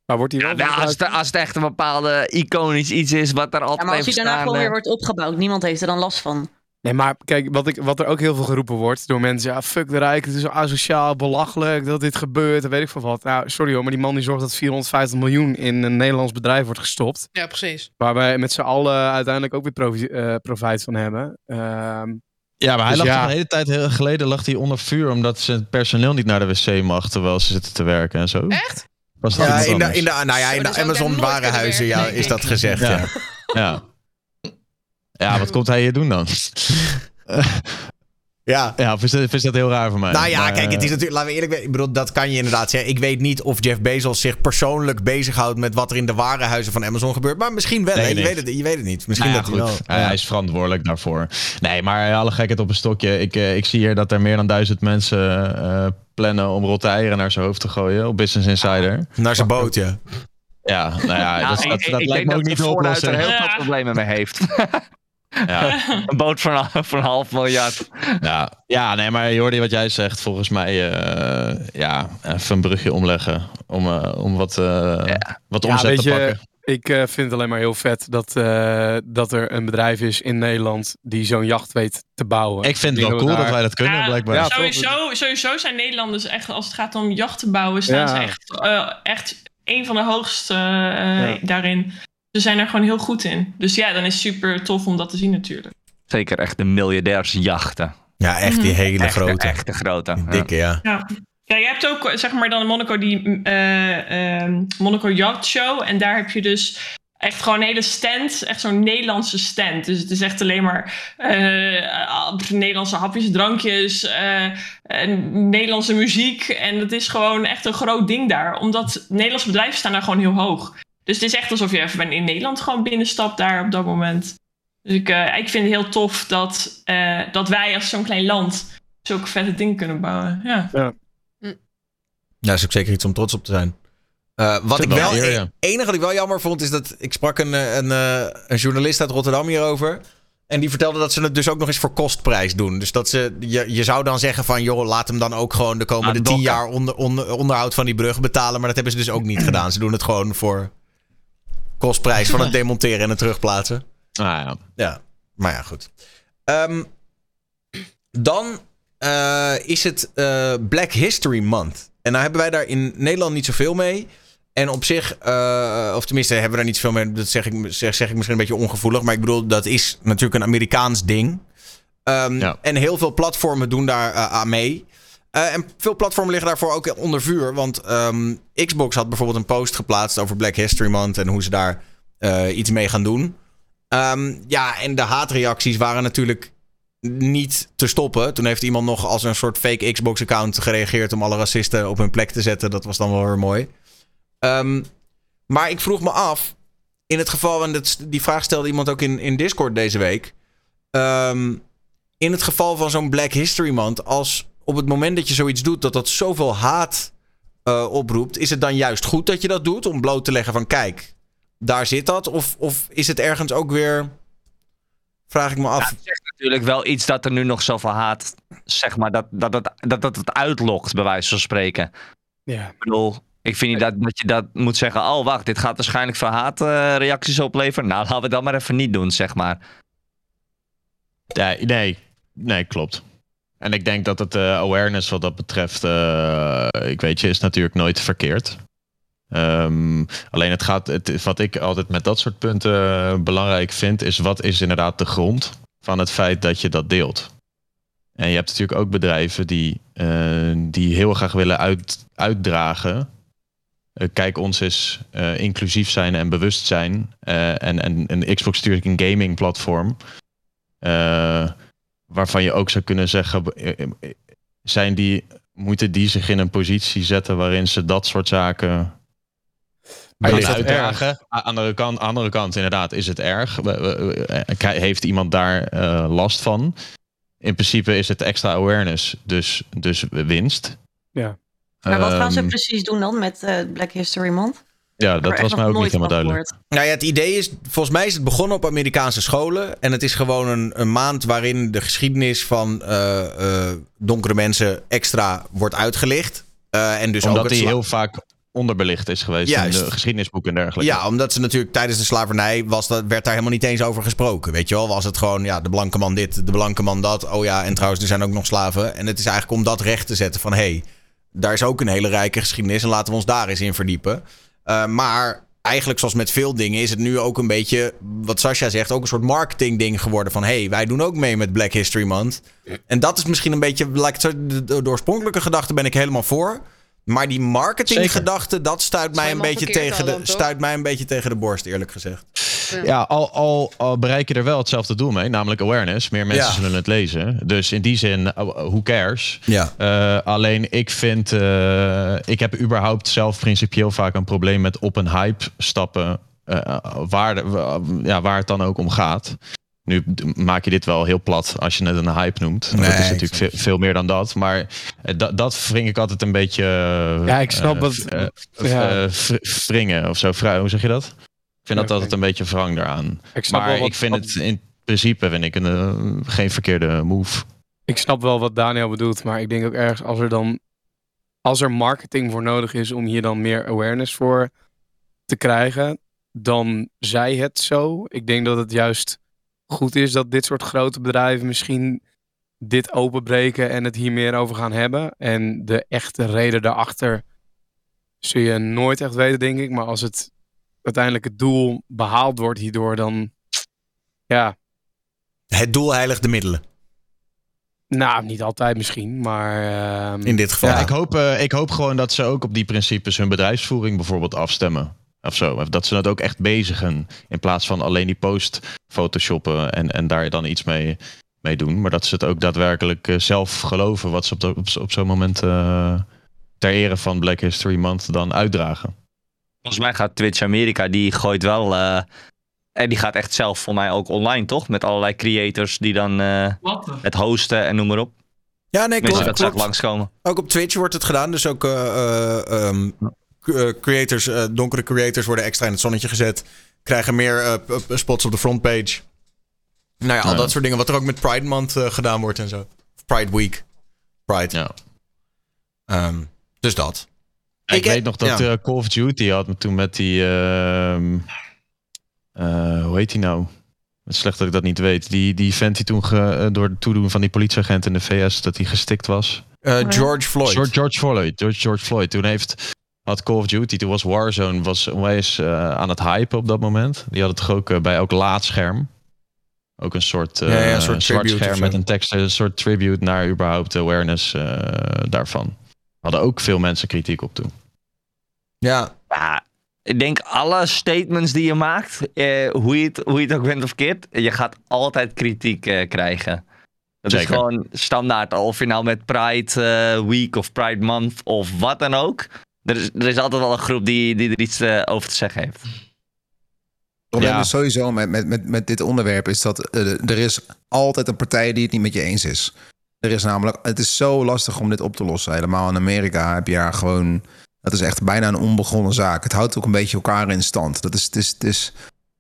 [SPEAKER 7] Maar wordt hij
[SPEAKER 4] Ja,
[SPEAKER 7] wel
[SPEAKER 4] nou, als, het, als het echt een bepaalde iconisch iets is wat er
[SPEAKER 9] Ja,
[SPEAKER 4] altijd
[SPEAKER 9] maar als die daarna gewoon weer
[SPEAKER 4] eh,
[SPEAKER 9] wordt opgebouwd, niemand heeft er dan last van.
[SPEAKER 7] Nee, maar kijk, wat, ik, wat er ook heel veel geroepen wordt door mensen. Ja, fuck de rijk, het is zo asociaal, belachelijk dat dit gebeurt. En weet ik veel wat. Nou, sorry hoor, maar die man die zorgt dat 450 miljoen in een Nederlands bedrijf wordt gestopt.
[SPEAKER 5] Ja, precies.
[SPEAKER 7] Waar wij met z'n allen uiteindelijk ook weer profi- eh, profijt van hebben. Ehm,
[SPEAKER 3] Ja, maar hij
[SPEAKER 7] Dus
[SPEAKER 3] lag
[SPEAKER 7] ja.
[SPEAKER 3] de hele tijd heel geleden lag hij onder vuur omdat zijn personeel niet naar de wc mag terwijl ze zitten te werken en zo.
[SPEAKER 5] Echt?
[SPEAKER 3] Was dat
[SPEAKER 2] Ja, in de, in de, nou ja, in
[SPEAKER 5] Zo,
[SPEAKER 2] de
[SPEAKER 5] ik
[SPEAKER 2] Amazon warenhuizen ja, is dat gezegd.
[SPEAKER 3] Ja.
[SPEAKER 2] Ja.
[SPEAKER 3] Ja. Ja, wat komt hij hier doen dan? (laughs)
[SPEAKER 2] Ja.
[SPEAKER 3] Ja, of is dat, of is dat heel raar voor mij?
[SPEAKER 2] Nou ja,
[SPEAKER 3] Maar,
[SPEAKER 2] kijk, het is
[SPEAKER 3] eh,
[SPEAKER 2] natuurlijk, laten we eerlijk zijn. Ik bedoel, dat kan je inderdaad zeggen. Ik weet niet of Jeff Bezos zich persoonlijk bezighoudt met wat er in de warenhuizen van Amazon gebeurt. Maar misschien wel.
[SPEAKER 3] Nee,
[SPEAKER 2] je, weet het, je weet het niet. Misschien
[SPEAKER 3] nou ja,
[SPEAKER 2] dat hij wel.
[SPEAKER 3] Hij- Hij is verantwoordelijk daarvoor. Nee, maar alle gekheid op een stokje. Ik, eh, ik zie hier dat er meer dan duizend mensen eh, plannen om rotte eieren naar zijn hoofd te gooien op Business Insider.
[SPEAKER 2] Naar zijn boot, ja.
[SPEAKER 3] Ja, nou ja,
[SPEAKER 4] Ja,
[SPEAKER 3] dat,
[SPEAKER 4] ik-
[SPEAKER 3] dat,
[SPEAKER 4] ik-
[SPEAKER 3] dat
[SPEAKER 4] ik
[SPEAKER 3] lijkt me ook niet
[SPEAKER 4] dat
[SPEAKER 3] de
[SPEAKER 4] de vooruit er heel
[SPEAKER 6] Ja.
[SPEAKER 4] veel problemen mee heeft. (laughs)
[SPEAKER 3] Ja, (laughs)
[SPEAKER 4] een boot van, van een half miljard.
[SPEAKER 3] ja, ja, nee, maar Jordi, wat jij zegt, volgens mij, eh, ja, even een brugje omleggen om, eh, om wat, eh, wat
[SPEAKER 7] Ja,
[SPEAKER 3] omzet
[SPEAKER 7] weet
[SPEAKER 3] te
[SPEAKER 7] je,
[SPEAKER 3] pakken.
[SPEAKER 7] Ik vind het alleen maar heel vet dat, eh, dat er een bedrijf is in Nederland die zo'n jacht weet te bouwen.
[SPEAKER 3] Ik vind het wel cool dat wij dat kunnen,
[SPEAKER 6] Ja,
[SPEAKER 3] blijkbaar.
[SPEAKER 7] Ja,
[SPEAKER 6] sowieso, sowieso zijn Nederlanders echt, als het gaat om jachten bouwen, staan
[SPEAKER 7] Ja.
[SPEAKER 6] ze echt, eh, echt een van de hoogste eh, daarin. Ze zijn er gewoon heel goed in. Dus ja, dan is super tof om dat te zien natuurlijk.
[SPEAKER 4] Zeker echt de miljardairsjachten.
[SPEAKER 2] Ja, echt die hele
[SPEAKER 4] Echte,
[SPEAKER 2] grote.
[SPEAKER 4] echte grote.
[SPEAKER 2] Die dikke, ja.
[SPEAKER 6] Ja. Ja, je hebt ook zeg maar dan Monaco die eh, ehm, Monaco Yacht Show. En daar heb je dus echt gewoon een hele stand. Echt zo'n Nederlandse stand. Dus het is echt alleen maar eh, Nederlandse hapjes, drankjes, eh, Nederlandse muziek. En het is gewoon echt een groot ding daar. Omdat Nederlandse bedrijven staan daar gewoon heel hoog. Dus het is echt alsof je even in Nederland gewoon binnenstapt daar op dat moment. Dus ik, eh, ik vind het heel tof dat, eh, dat wij als zo'n klein land zulke vette dingen kunnen bouwen. Ja.
[SPEAKER 2] Ja, is ook zeker iets om trots op te zijn. Eh, wat ik
[SPEAKER 3] wel
[SPEAKER 2] wel,
[SPEAKER 3] eer, ja.
[SPEAKER 2] het enige wat ik wel jammer vond, is dat ik sprak een, een, eh, een journalist uit Rotterdam hierover. En die vertelde dat ze het dus ook nog eens voor kostprijs doen. Dus dat ze, je, je zou dan zeggen van, joh, laat hem dan ook gewoon de komende tien jaar onder, onder, onderhoud van die brug betalen. Maar dat hebben ze dus ook niet (clears throat) gedaan. Ze doen het gewoon voor kostprijs van het demonteren en het terugplaatsen.
[SPEAKER 3] Ah, ja.
[SPEAKER 2] Ja, maar ja, goed. Ehm, dan eh, is het eh, Black History Month. En nou hebben wij daar in Nederland niet zoveel mee. En op zich, eh, of tenminste hebben we daar niet zoveel mee. Dat zeg ik, zeg, zeg ik misschien een beetje ongevoelig. Maar ik bedoel, dat is natuurlijk een Amerikaans ding. Ehm,
[SPEAKER 3] Ja.
[SPEAKER 2] En heel veel platformen doen daar aan mee. Eh, en veel platformen liggen daarvoor ook onder vuur. Want ehm, Xbox had bijvoorbeeld een post geplaatst over Black History Month. En hoe ze daar eh, iets mee gaan doen. Ehm, ja, en de haatreacties waren natuurlijk niet te stoppen. Toen heeft iemand nog als een soort fake Xbox-account gereageerd om alle racisten op hun plek te zetten. Dat was dan wel weer mooi. Ehm, maar ik vroeg me af, in het geval, en die vraag stelde iemand ook in, in Discord deze week. In het geval van zo'n Black History Month, als op het moment dat je zoiets doet, dat dat zoveel haat eh, oproept, is het dan juist goed dat je dat doet om bloot te leggen van kijk, daar zit dat? Of, of is het ergens ook weer, vraag ik me af.
[SPEAKER 4] Ja, het zegt natuurlijk wel iets dat er nu nog zoveel haat, zeg maar, dat dat, dat, dat, dat het uitlokt, bij wijze van spreken.
[SPEAKER 7] Ja.
[SPEAKER 4] Ik bedoel, ik vind niet dat, dat je dat moet zeggen, oh wacht, dit gaat waarschijnlijk veel haatreacties opleveren. Nou, laten we dat maar even niet doen, zeg maar.
[SPEAKER 3] Nee, nee, nee, klopt. En ik denk dat het eh, awareness wat dat betreft, eh, ik weet je, is natuurlijk nooit verkeerd. Ehm, alleen het gaat, het, wat ik altijd met dat soort punten eh, belangrijk vind, is wat is inderdaad de grond van het feit dat je dat deelt. En je hebt natuurlijk ook bedrijven die, die heel graag willen uit, uitdragen. kijk, ons is inclusief zijn en bewust zijn. En, en, en Xbox natuurlijk een gaming platform. Eh, waarvan je ook zou kunnen zeggen, eh, eh, zijn die, moeten die zich in een positie zetten waarin ze dat soort zaken
[SPEAKER 7] Maar
[SPEAKER 3] gaan
[SPEAKER 7] is dat
[SPEAKER 3] uitdragen? A- Andere kant, andere kant, inderdaad, is het erg? Eh, Heeft iemand daar eh, last van? In principe is het extra awareness, dus, dus winst.
[SPEAKER 7] Ja.
[SPEAKER 9] Maar wat gaan ze
[SPEAKER 3] Ehm,
[SPEAKER 9] precies doen dan met eh, Black History Month?
[SPEAKER 3] Ja, dat was mij ook niet helemaal duidelijk.
[SPEAKER 9] gehoord.
[SPEAKER 2] Nou ja, het idee is, volgens mij is het begonnen op Amerikaanse scholen. En het is gewoon een, een maand waarin de geschiedenis van eh, eh, donkere mensen extra wordt uitgelicht. Eh, en dus ook
[SPEAKER 3] Omdat
[SPEAKER 2] het
[SPEAKER 3] die heel vaak onderbelicht is geweest
[SPEAKER 2] Juist.
[SPEAKER 3] in de geschiedenisboeken en dergelijke.
[SPEAKER 2] Ja, omdat ze natuurlijk tijdens de slavernij was dat, werd daar helemaal niet eens over gesproken. Weet je wel, was het gewoon, ja, de blanke man dit, de blanke man dat. Oh ja, en trouwens, er zijn ook nog slaven. En het is eigenlijk om dat recht te zetten van, hé, hey, daar is ook een hele rijke geschiedenis en laten we ons daar eens in verdiepen. Eh, maar eigenlijk zoals met veel dingen is het nu ook een beetje, wat Sascha zegt, ook een soort marketing ding geworden van, hé, hey, wij doen ook mee met Black History Month. En dat is misschien een beetje, de, de- oorspronkelijke gedachte ben ik helemaal voor. Maar die marketinggedachte, dat stuit mij, een beetje tegen de, stuit mij een beetje tegen de borst, eerlijk gezegd.
[SPEAKER 3] Ja, al, al, al bereik je er wel hetzelfde doel mee, namelijk awareness. Meer mensen
[SPEAKER 2] Ja.
[SPEAKER 3] zullen het lezen. Dus in die zin, uh, who cares?
[SPEAKER 2] Ja.
[SPEAKER 3] Eh, alleen ik vind, eh, ik heb überhaupt zelf principieel vaak een probleem met op een hype stappen, eh, waar, de- ja, waar het dan ook om gaat. Nu maak je dit wel heel plat als je het een hype noemt.
[SPEAKER 2] Nee,
[SPEAKER 3] het is natuurlijk veel, veel meer dan dat. Maar eh, dat, dat vind ik altijd een beetje. eh,
[SPEAKER 7] Ja, ik snap
[SPEAKER 3] eh,
[SPEAKER 7] wat-
[SPEAKER 3] eh,
[SPEAKER 7] ja.
[SPEAKER 3] eh, wringen of zo. Vrij, hoe zeg je dat? Ik vind dat altijd een beetje wrang daaraan.
[SPEAKER 7] Ik
[SPEAKER 3] Maar ik vind het in principe vind ik een, eh, geen verkeerde move.
[SPEAKER 7] Ik snap wel wat Daniel bedoelt, maar ik denk ook ergens als er dan als er marketing voor nodig is om hier dan meer awareness voor te krijgen, dan zij het zo. Ik denk dat het juist goed is dat dit soort grote bedrijven misschien dit openbreken en het hier meer over gaan hebben. En de echte reden daarachter zul je nooit echt weten, denk ik. Maar als het uiteindelijk het doel behaald wordt hierdoor, dan ja,
[SPEAKER 2] Het doel heiligt de middelen.
[SPEAKER 7] nou, niet altijd misschien, maar... ehm,
[SPEAKER 2] In dit geval.
[SPEAKER 3] Ja, ik, hoop, eh, ik hoop gewoon dat ze ook op die principes hun bedrijfsvoering bijvoorbeeld afstemmen. Of zo. Of Dat ze dat ook echt bezigen. In plaats van alleen die post photoshoppen en, en daar dan iets mee, mee doen. Maar dat ze het ook daadwerkelijk eh, zelf geloven wat ze op, de- op, op zo'n moment eh, ter ere van Black History Month dan uitdragen.
[SPEAKER 4] Volgens mij gaat Twitch Amerika, die gooit wel... eh, en die gaat echt zelf voor mij ook online, toch? Met allerlei creators die dan eh, het hosten en noem maar op.
[SPEAKER 2] ja, nee,
[SPEAKER 4] Mensen
[SPEAKER 2] klopt.
[SPEAKER 4] dat
[SPEAKER 2] klopt.
[SPEAKER 4] langskomen.
[SPEAKER 2] Ook op Twitch wordt het gedaan. Dus ook eh, eh, ehm, eh, creators, eh, donkere creators worden extra in het zonnetje gezet. Krijgen meer eh, spots op de frontpage. Nou ja, al dat soort dingen. Wat er ook met Pride Month eh, gedaan wordt en zo. Of Pride Week. Pride.
[SPEAKER 3] Ja.
[SPEAKER 2] Ehm, dus dat.
[SPEAKER 3] Ik,
[SPEAKER 2] Ik-
[SPEAKER 3] weet nog dat
[SPEAKER 2] ja.
[SPEAKER 3] eh, Call of Duty had me toen met die. ehm, eh, hoe heet die nou? Het is slecht dat ik dat niet weet. Die, die vent die toen ge- eh, door het toedoen van die politieagent in de VS dat hij gestikt was.
[SPEAKER 2] George Floyd.
[SPEAKER 3] George, George Floyd. George, George Floyd. Toen heeft had Call of Duty, toen was Warzone was onwijs aan het hypen op dat moment. Die hadden toch ook bij elk laadscherm. Ook een soort,
[SPEAKER 2] Ja, ja, een soort
[SPEAKER 3] zwart scherm met een tekst, een soort tribute naar überhaupt de awareness daarvan. Hadden ook veel mensen kritiek op toen.
[SPEAKER 2] Ja,
[SPEAKER 4] Ja, ik denk alle statements die je maakt, eh, hoe, je het, hoe je het ook bent of keert, je gaat altijd kritiek eh, krijgen. Dat is gewoon standaard. Of je nou met Pride eh, Week of Pride Month of wat dan ook. Er is, er is altijd wel een groep die, die er iets eh, over te zeggen heeft.
[SPEAKER 1] Het probleem
[SPEAKER 3] Ja.
[SPEAKER 1] is sowieso met, met, met, met dit onderwerp is dat eh, er is altijd een partij die het niet met je eens is. Er is namelijk, het is zo lastig om dit op te lossen. Helemaal in Amerika heb je daar gewoon, dat is echt bijna een onbegonnen zaak. Het houdt ook een beetje elkaar in stand. Dat is, het is, het is,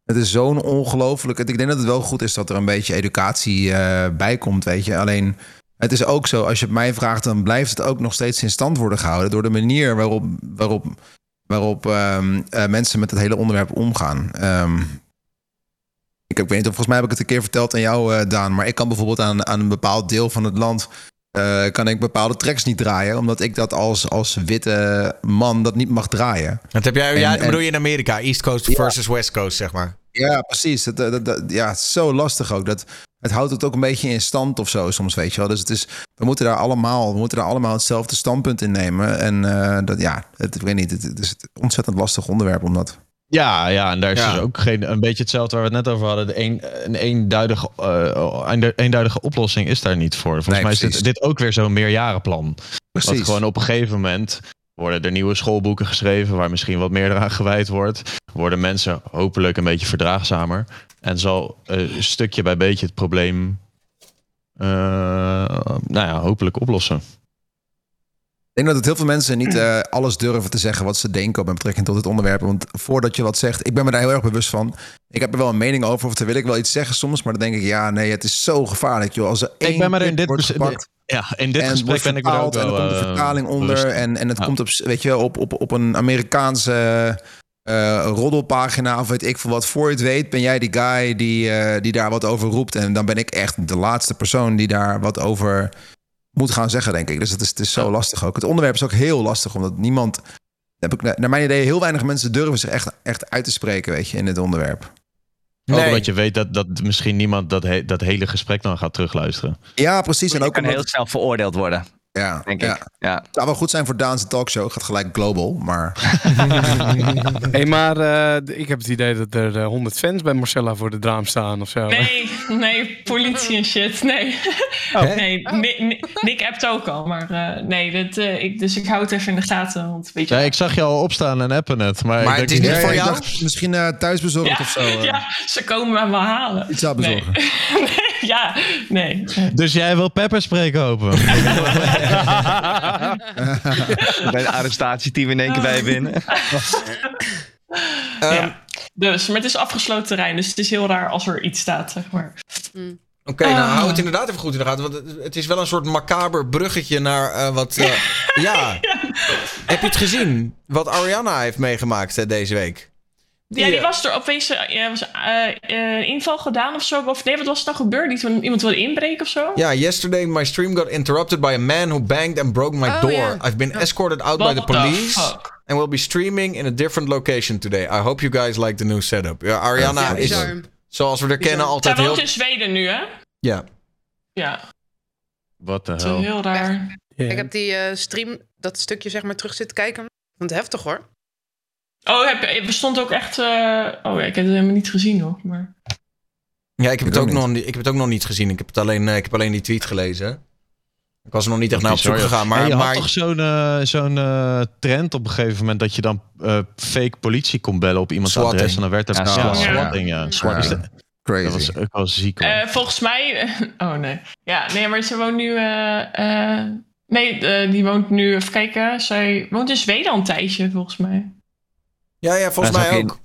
[SPEAKER 1] het is zo'n ongelooflijk. Ik denk dat het wel goed is dat er een beetje educatie eh, bij komt, weet je. Alleen, het is ook zo, als je het mij vraagt, dan blijft het ook nog steeds in stand worden gehouden door de manier waarop, waarop waarop ehm, eh, mensen met het hele onderwerp omgaan. Ehm, ik, ik weet niet, of volgens mij heb ik het een keer verteld aan jou, eh, Daan, maar ik kan bijvoorbeeld aan, aan een bepaald deel van het land eh, kan ik bepaalde tracks niet draaien, omdat ik dat als, als witte man dat niet mag draaien.
[SPEAKER 2] dat heb jij.
[SPEAKER 1] En-
[SPEAKER 2] ja,
[SPEAKER 1] en-
[SPEAKER 2] bedoel je in Amerika. East Coast
[SPEAKER 1] Ja.
[SPEAKER 2] versus West Coast, zeg maar.
[SPEAKER 1] Ja, precies. Dat, dat, dat- ja, het is zo lastig ook. Dat, het houdt het ook een beetje in stand of zo soms, weet je wel. Dus het is, we moeten daar allemaal, we moeten daar allemaal hetzelfde standpunt in nemen. En eh, dat, ja, het, ik weet niet, het, het is een ontzettend lastig onderwerp om dat...
[SPEAKER 3] Ja, ja, en daar is
[SPEAKER 2] Ja.
[SPEAKER 3] dus ook geen, een beetje hetzelfde waar we het net over hadden. De een, een eenduidige, een eenduidige oplossing is daar niet voor. Volgens
[SPEAKER 1] Nee,
[SPEAKER 3] mij is dit, dit ook weer zo'n meerjarenplan.
[SPEAKER 1] Precies.
[SPEAKER 3] Dat gewoon op een gegeven moment worden er nieuwe schoolboeken geschreven waar misschien wat meer eraan gewijd wordt. Worden mensen hopelijk een beetje verdraagzamer. En zal stukje bij beetje het probleem eh, nou ja, hopelijk oplossen.
[SPEAKER 1] Ik denk dat het heel veel mensen niet eh, alles durven te zeggen wat ze denken met betrekking tot het onderwerp. Want voordat je wat zegt, ik ben me daar heel erg bewust van. Ik heb er wel een mening over, of dan wil ik wel iets zeggen soms. Maar dan denk ik, ja, nee, het is zo gevaarlijk, joh. Als er één
[SPEAKER 3] ben me er in dit
[SPEAKER 1] wordt gepakt
[SPEAKER 3] Ja, in dit gesprek ben ik er ook
[SPEAKER 1] vertaald en
[SPEAKER 3] wel
[SPEAKER 1] er komt een
[SPEAKER 3] eh,
[SPEAKER 1] vertaling onder.
[SPEAKER 3] bewust.
[SPEAKER 1] En, en het
[SPEAKER 3] Ja.
[SPEAKER 1] komt op, weet je, op, op, op een Amerikaanse eh, roddelpagina of weet ik veel wat. Voor je het weet ben jij die guy die, die daar wat over roept. En dan ben ik echt de laatste persoon die daar wat over moet gaan zeggen, denk ik. Dus het is, het is zo lastig ook. Het onderwerp is ook heel lastig, omdat niemand... Heb ik, naar mijn idee, heel weinig mensen durven zich echt, echt uit te spreken, weet je, in dit onderwerp.
[SPEAKER 3] Ook
[SPEAKER 2] Nee.
[SPEAKER 3] omdat je weet dat, dat misschien niemand dat, he- dat hele gesprek dan gaat terugluisteren.
[SPEAKER 1] Ja, precies. En ook
[SPEAKER 4] kan
[SPEAKER 1] omdat,
[SPEAKER 4] heel snel veroordeeld worden.
[SPEAKER 1] Ja,
[SPEAKER 4] denk
[SPEAKER 1] ja.
[SPEAKER 4] ik. Ja.
[SPEAKER 1] Zou wel goed zijn voor Daan's talkshow. Gaat gelijk global, maar... (laughs)
[SPEAKER 7] Hey, maar eh, ik heb het idee dat er eh, 100 fans bij Marcella voor de draam staan of zo.
[SPEAKER 6] Nee, nee, politie en shit. Nee.
[SPEAKER 7] Oh. (laughs)
[SPEAKER 6] nee Nick, Nick, appt ook al. Maar eh, nee, dat, eh, ik, dus ik hou het even in de gaten. Want weet je
[SPEAKER 3] Ja, ik zag je al opstaan en appen net. Maar,
[SPEAKER 2] Maar
[SPEAKER 3] ik
[SPEAKER 2] het is niet voor
[SPEAKER 1] ik
[SPEAKER 2] jou?
[SPEAKER 1] dacht misschien eh, thuisbezorgd
[SPEAKER 6] Ja,
[SPEAKER 1] of zo.
[SPEAKER 6] ja, ze komen wel halen.
[SPEAKER 1] Iets zou bezorgen.
[SPEAKER 6] Nee. (laughs) Nee, ja, nee.
[SPEAKER 3] Dus jij wil pepperspray kopen? (laughs)
[SPEAKER 4] Bij het arrestatieteam in één keer bij je binnen.
[SPEAKER 2] Ehm,
[SPEAKER 6] ja. Dus, maar het is afgesloten terrein. Dus het is heel raar als er iets staat, zeg maar.
[SPEAKER 2] Oké, nou
[SPEAKER 6] Ah.
[SPEAKER 2] hou het inderdaad even goed in de gaten. Want het- het is wel een soort macaber bruggetje naar eh, wat... eh, (laughs) ja. Heb je het gezien? Wat Ariana heeft meegemaakt eh, deze week?
[SPEAKER 6] Ja, die was er opeens eh, ja, was, eh, eh, inval gedaan of zo. Of nee, wat was er nou gebeurd? Die toen iemand wilde inbreken of zo?
[SPEAKER 2] Ja, yesterday my stream got interrupted by a man who banged and broke my
[SPEAKER 5] Oh,
[SPEAKER 2] door. I've been escorted out by
[SPEAKER 6] What
[SPEAKER 2] the
[SPEAKER 6] the
[SPEAKER 2] police
[SPEAKER 6] fuck?
[SPEAKER 2] and will be streaming in a different location today. I hope you guys like the new setup. Ja, Ariana
[SPEAKER 5] Ja,
[SPEAKER 2] is, zoals we er kennen, altijd
[SPEAKER 6] Zij
[SPEAKER 2] heel...
[SPEAKER 6] woont in Zweden nu, hè?
[SPEAKER 2] Ja.
[SPEAKER 6] Ja,
[SPEAKER 3] Wat de hel.
[SPEAKER 6] heel raar.
[SPEAKER 5] Ik heb die eh, stream, dat stukje zeg maar, terug zitten kijken. Ik vond het heftig hoor.
[SPEAKER 6] Oh, heb, er stond ook echt... eh, Oh, ja, ik heb het helemaal niet gezien nog. Maar...
[SPEAKER 2] Ja, ik heb,
[SPEAKER 1] Ik
[SPEAKER 2] het
[SPEAKER 1] ook
[SPEAKER 2] ook nog, niet- ik heb het ook nog niet gezien. Ik heb, het alleen, eh, ik heb alleen die tweet gelezen. Ik was er nog niet echt naar op zoek gegaan. Maar,
[SPEAKER 3] je had toch zo'n eh, zo'n eh, trend op een gegeven moment dat je dan eh, fake politie kon bellen op iemands
[SPEAKER 2] Swatting.
[SPEAKER 3] adres en dan werd er
[SPEAKER 4] Ja,
[SPEAKER 3] ja,
[SPEAKER 4] swatting.
[SPEAKER 3] ja.
[SPEAKER 1] Swatting.
[SPEAKER 3] Dat-
[SPEAKER 1] Crazy.
[SPEAKER 3] Dat was ook wel ziek hoor.
[SPEAKER 6] Eh, volgens mij... (laughs) oh, nee. Ja, nee, maar ze woont nu... eh, eh, nee, eh, die woont nu... Even kijken. Zij woont in Zweden al een tijdje, volgens mij.
[SPEAKER 2] Ja, ja, volgens mij
[SPEAKER 4] ook
[SPEAKER 2] ook.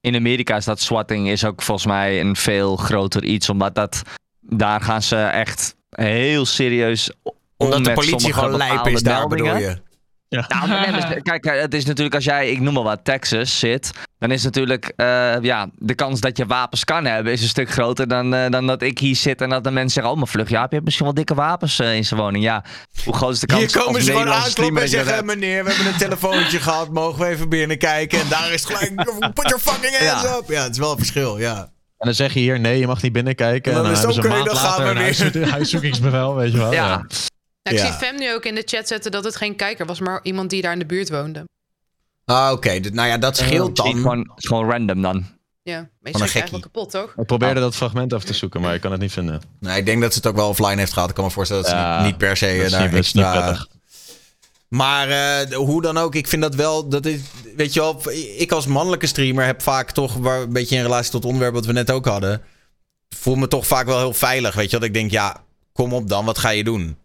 [SPEAKER 4] In Amerika is dat swatting is ook volgens mij een veel groter iets. Omdat dat, daar gaan ze echt heel serieus om
[SPEAKER 2] Omdat de politie gewoon lijp is daar, bedoel je?
[SPEAKER 4] Nou, nee, maar (laughs) kijk, eh, het is natuurlijk als jij, ik noem maar wat, Texas zit, dan is natuurlijk, eh, ja, de kans dat je wapens kan hebben is een stuk groter dan, eh, dan dat ik hier zit en dat de mensen zeggen, oh, maar vlug, ja, je hebt misschien wel dikke wapens in zijn woning. Ja, hoe groot is de kans
[SPEAKER 2] Hier komen ze gewoon aankloppen en zeggen... meneer, we hebben een telefoontje (laughs) gehad. Mogen we even binnenkijken? En daar is gelijk... Put your fucking hands
[SPEAKER 4] Ja.
[SPEAKER 2] up. Ja, het is wel een verschil, ja.
[SPEAKER 3] En dan zeg je hier, nee, je mag niet binnenkijken.
[SPEAKER 2] En
[SPEAKER 3] En
[SPEAKER 2] dan
[SPEAKER 3] dan,
[SPEAKER 2] is het
[SPEAKER 3] hebben ze een maand
[SPEAKER 2] dan gaan
[SPEAKER 3] later
[SPEAKER 2] we
[SPEAKER 3] een (laughs) huiszoekingsbevel, weet je wel.
[SPEAKER 4] Ja.
[SPEAKER 3] Ja.
[SPEAKER 5] Nou, ik
[SPEAKER 2] Ja.
[SPEAKER 5] zie Fem nu ook in de chat zetten dat het geen kijker was, maar iemand die daar in de buurt woonde.
[SPEAKER 2] Ah, oké. Nou ja, dat scheelt
[SPEAKER 4] Zie je
[SPEAKER 2] dan.
[SPEAKER 4] gewoon, het is gewoon random dan.
[SPEAKER 5] Ja, meestal is eigenlijk wel kapot, toch?
[SPEAKER 3] Ik probeerde dat fragment even te zoeken, maar ik kan het niet vinden.
[SPEAKER 2] Nee, ik denk dat ze het ook wel offline heeft gehad. Ik kan me voorstellen dat ze
[SPEAKER 3] Ja,
[SPEAKER 2] niet, niet per se
[SPEAKER 3] dat
[SPEAKER 2] eh,
[SPEAKER 3] is
[SPEAKER 2] daar
[SPEAKER 3] niet- dat is niet
[SPEAKER 2] extra...
[SPEAKER 3] prettig.
[SPEAKER 2] Maar eh, hoe dan ook, ik vind dat wel... Dat is, weet je wel, ik als mannelijke streamer heb vaak toch... Waar, een beetje in relatie tot het onderwerp wat we net ook hadden... voel me toch vaak wel heel veilig, weet je wel. Dat ik denk, ja, kom op dan, wat ga je doen?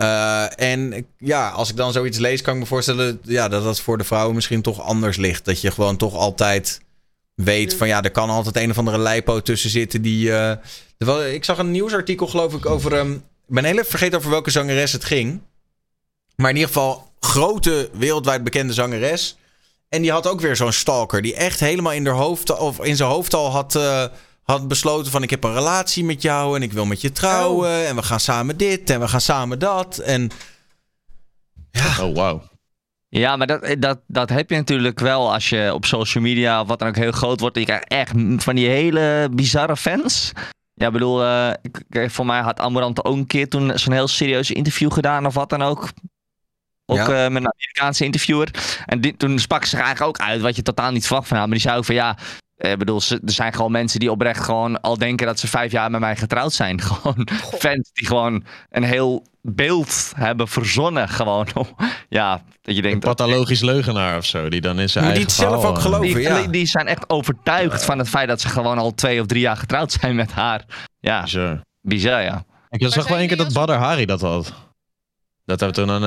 [SPEAKER 2] Eh, en ja, als ik dan zoiets lees, kan ik me voorstellen... Ja, dat dat voor de vrouwen misschien toch anders ligt. Dat je gewoon toch altijd weet van... Ja, er kan altijd een of andere lijpo tussen zitten die... eh, ik zag een nieuwsartikel, geloof ik, over... ehm, ik ben heel even vergeten over welke zangeres het ging. Maar in ieder geval, grote, wereldwijd bekende zangeres. En die had ook weer zo'n stalker. Die echt helemaal in, haar hoofd, of in zijn hoofd al had, eh, had besloten van... ik heb een relatie met jou en ik wil met je trouwen. En we gaan samen dit en we gaan samen dat. En
[SPEAKER 3] Oh, wauw.
[SPEAKER 4] Ja, maar dat, dat, dat heb je natuurlijk wel als je op social media of wat dan ook heel groot wordt. Je krijgt echt van die hele bizarre fans. Ja, ik bedoel, eh, voor mij had Amorant ook een keer toen zo'n heel serieus interview gedaan of wat dan ook. Ook
[SPEAKER 2] Ja.
[SPEAKER 4] eh, met een Amerikaanse interviewer. En die, toen sprak ze zich eigenlijk ook uit wat je totaal niet verwacht van haar. Maar die zei ook van ja, ik bedoel, ze- er zijn gewoon mensen die oprecht gewoon al denken dat ze vijf jaar met mij getrouwd zijn. (laughs) Gewoon fans die gewoon een heel beeld hebben verzonnen. Gewoon. ja, dat je
[SPEAKER 3] Een
[SPEAKER 4] denkt,
[SPEAKER 3] pathologisch leugenaar of zo, die dan in zijn
[SPEAKER 2] Maar die
[SPEAKER 3] eigen
[SPEAKER 2] het zelf
[SPEAKER 3] verhaal,
[SPEAKER 2] ook
[SPEAKER 3] eh,
[SPEAKER 4] die,
[SPEAKER 2] Over, ja.
[SPEAKER 4] die zijn echt overtuigd van het feit dat ze gewoon al twee of drie jaar getrouwd zijn met haar. Ja,
[SPEAKER 3] bizar.
[SPEAKER 4] bizar ja.
[SPEAKER 3] Ik zag wel één keer
[SPEAKER 5] die
[SPEAKER 3] dat Badr Hari dat had. Dat toen een,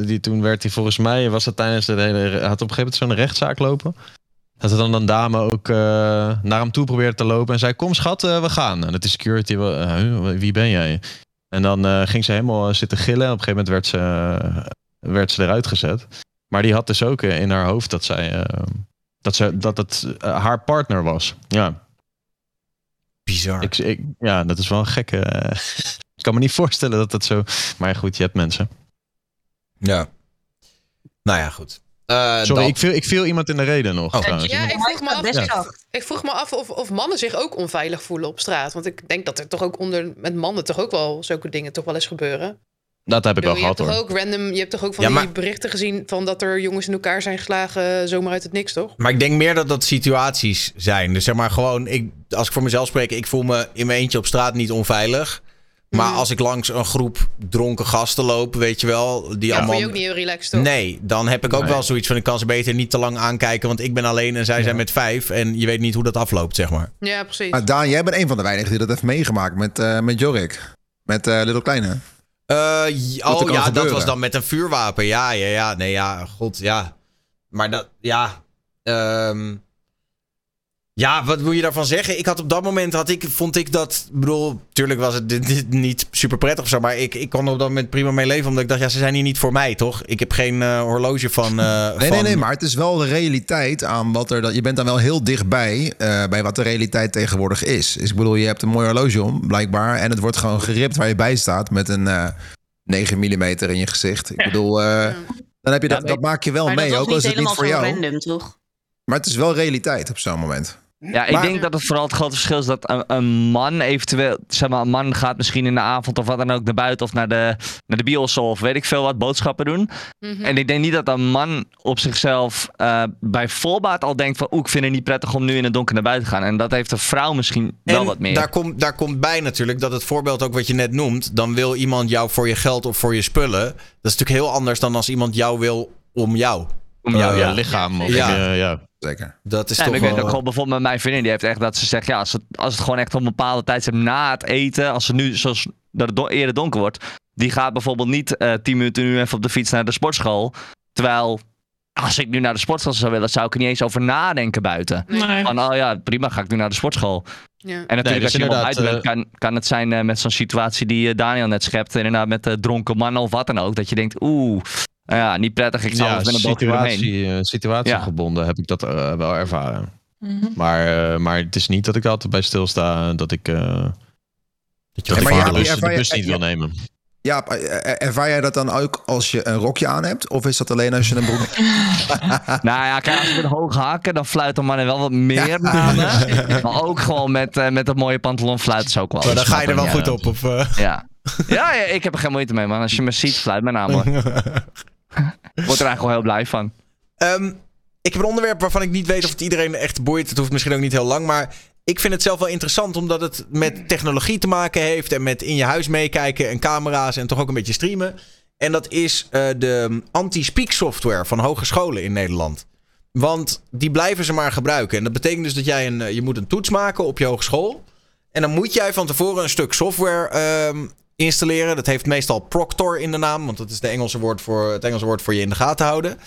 [SPEAKER 3] eh, die toen werd hij volgens mij, was dat tijdens de hele, had op een gegeven moment zo'n rechtszaak lopen. Dat er dan een dame ook eh, naar hem toe probeerde te lopen en zei, kom schat, eh, we gaan. En het is security, eh, wie ben jij? En dan ging ze helemaal zitten gillen en op een gegeven moment werd ze, werd ze eruit gezet. Maar die had dus ook in haar hoofd dat zij, dat, ze, dat het haar partner was. Ja.
[SPEAKER 2] bizar.
[SPEAKER 3] Ik, ik, ja, dat is wel een gekke. (laughs) ik kan me niet voorstellen dat dat zo. Maar goed, je hebt mensen.
[SPEAKER 2] Ja. Nou ja, goed. Eh,
[SPEAKER 3] Sorry,
[SPEAKER 2] dan-
[SPEAKER 3] ik viel, ik viel iemand in de reden nog.
[SPEAKER 2] Oh.
[SPEAKER 3] trouwens.
[SPEAKER 5] Ja, ik vroeg me af,
[SPEAKER 9] best
[SPEAKER 5] ik, vroeg me af of, of mannen zich ook onveilig voelen op straat. Want ik denk dat er toch ook onder met mannen toch ook wel zulke dingen toch wel eens gebeuren.
[SPEAKER 3] Dat heb ik wel
[SPEAKER 5] je hebt
[SPEAKER 3] gehad
[SPEAKER 5] toch
[SPEAKER 3] hoor.
[SPEAKER 5] ook random, je hebt toch ook van
[SPEAKER 2] Ja,
[SPEAKER 5] die berichten gezien van dat er jongens in elkaar zijn geslagen zomaar uit het niks, toch?
[SPEAKER 2] Maar ik denk meer dat dat situaties zijn. Dus zeg maar gewoon, ik, als ik voor mezelf spreek, ik voel me in mijn eentje op straat niet onveilig. Maar
[SPEAKER 5] Mhm.
[SPEAKER 2] als ik langs een groep dronken gasten loop, weet je wel, die
[SPEAKER 5] Ja,
[SPEAKER 2] allemaal...
[SPEAKER 5] je ook niet heel relaxed, toch?
[SPEAKER 2] Nee, dan heb ik ook
[SPEAKER 3] Nee.
[SPEAKER 2] wel zoiets van, ik kan ze beter niet te lang aankijken, want ik ben alleen en zij zijn met vijf. En je weet niet hoe dat afloopt, zeg maar.
[SPEAKER 5] Ja, precies.
[SPEAKER 1] Maar Daan, jij bent een van de weinigen die dat heeft meegemaakt met, eh, met Jorik. Met eh Little Kleine.
[SPEAKER 2] Eh, oh ja, dat was dan met een vuurwapen. Ja, ja, ja. Nee, ja, god, ja. Maar dat, ja. ehm, ja, wat wil je daarvan zeggen? Ik had op dat moment, had ik, vond ik dat... Ik bedoel, natuurlijk was het dit, dit niet super prettig of zo... maar ik, ik kon er op dat moment prima mee leven... omdat ik dacht, ja, ze zijn hier niet voor mij, toch? Ik heb geen eh, horloge van... eh,
[SPEAKER 1] Nee,
[SPEAKER 2] van...
[SPEAKER 1] nee, nee, maar het is wel de realiteit aan wat er... dat- Je bent dan wel heel dichtbij eh, bij wat de realiteit tegenwoordig is. Dus ik bedoel, je hebt een mooi horloge om, blijkbaar... en het wordt gewoon geript waar je bij staat met een eh 9 mm in je gezicht. Ik bedoel, eh, dan heb je dat, dat maak je wel mee, ook al is
[SPEAKER 9] niet
[SPEAKER 1] het niet
[SPEAKER 9] helemaal
[SPEAKER 1] voor jou.
[SPEAKER 9] random, toch?
[SPEAKER 1] Maar het is wel realiteit op zo'n moment.
[SPEAKER 4] Ja, ik
[SPEAKER 1] Maar-
[SPEAKER 4] denk dat het vooral het grote verschil is dat een, een man eventueel, zeg maar, een man gaat misschien in de avond of wat dan ook naar buiten of naar de, naar de bios of weet ik veel wat, boodschappen doen.
[SPEAKER 5] Mhm.
[SPEAKER 4] En ik denk niet dat een man op zichzelf eh, bij voorbaat al denkt van, oeh, ik vind het niet prettig om nu in het donker naar buiten te gaan. En dat heeft een vrouw misschien wel wat meer.
[SPEAKER 2] Daar komt, daar komt bij natuurlijk dat het voorbeeld ook wat je net noemt. Dan wil iemand jou voor je geld of voor je spullen. Dat is natuurlijk heel anders dan als iemand jou wil om jou.
[SPEAKER 4] Om
[SPEAKER 3] Ja,
[SPEAKER 4] jou,
[SPEAKER 3] ja,
[SPEAKER 4] ja.
[SPEAKER 3] lichaam. Of,
[SPEAKER 2] Ja.
[SPEAKER 3] ja. ja.
[SPEAKER 1] Zeker.
[SPEAKER 2] Dat is
[SPEAKER 4] Ja, en
[SPEAKER 2] toch
[SPEAKER 4] ik weet ook gewoon bijvoorbeeld met mijn vriendin, die heeft echt dat ze zegt, ja, als het, als het gewoon echt op een bepaalde tijd is na het eten, als ze nu, zoals dat het eerder donker wordt, die gaat bijvoorbeeld niet eh 10 minuten nu even op de fiets naar de sportschool. Terwijl, als ik nu naar de sportschool zou willen, zou ik er niet eens over nadenken buiten.
[SPEAKER 6] Nee.
[SPEAKER 4] Van, oh ja, prima, ga ik nu naar de sportschool.
[SPEAKER 5] Ja.
[SPEAKER 4] En natuurlijk,
[SPEAKER 3] dus
[SPEAKER 4] als je bent, kan, kan het zijn eh, met zo'n situatie die eh, Daniel net schept. Inderdaad, met eh, dronken mannen of wat dan ook. Dat je denkt, oeh, nou ja, niet prettig, ik zal
[SPEAKER 3] Ja,
[SPEAKER 4] met een
[SPEAKER 3] situatie, eh, situatiegebonden heb ik dat eh, wel ervaren.
[SPEAKER 6] Mhm.
[SPEAKER 3] Maar, eh, maar het is niet dat ik er altijd bij stilsta dat ik, eh dat
[SPEAKER 2] je
[SPEAKER 1] maar ja,
[SPEAKER 3] de bus-
[SPEAKER 1] maar
[SPEAKER 3] niet
[SPEAKER 1] ja.
[SPEAKER 3] wil nemen.
[SPEAKER 1] Ja, ervaar jij dat dan ook als je een rokje aan hebt? Of is dat alleen als je een broek... (laughs)
[SPEAKER 4] Nou ja, kijk, als ik met hoge hakken, dan fluiten mannen wel wat meer naar me. (laughs) Maar ook gewoon met, eh, met dat mooie pantalon fluiten ze ook wel.
[SPEAKER 2] Maar dan ga je er wel
[SPEAKER 4] Ja.
[SPEAKER 2] goed op. Of, eh?
[SPEAKER 4] Ja. Ja, ja, ik heb er geen moeite mee, man. Als je me ziet, fluit mijn naam, hoor. (laughs) Word er eigenlijk wel heel blij van.
[SPEAKER 2] Ehm, ik heb een onderwerp waarvan ik niet weet of het iedereen echt boeit. Het hoeft misschien ook niet heel lang, maar ik vind het zelf wel interessant omdat het met technologie te maken heeft en met in je huis meekijken en camera's en toch ook een beetje streamen. En dat is eh, de anti-speak software van hogescholen in Nederland. Want die blijven ze maar gebruiken. En dat betekent dus dat jij een, eh, je moet een toets maken op je hogeschool. En dan moet jij van tevoren een stuk software ehm, installeren. Dat heeft meestal Proctor in de naam, want dat is de Engelse woord voor, het Engelse woord voor je in de gaten houden.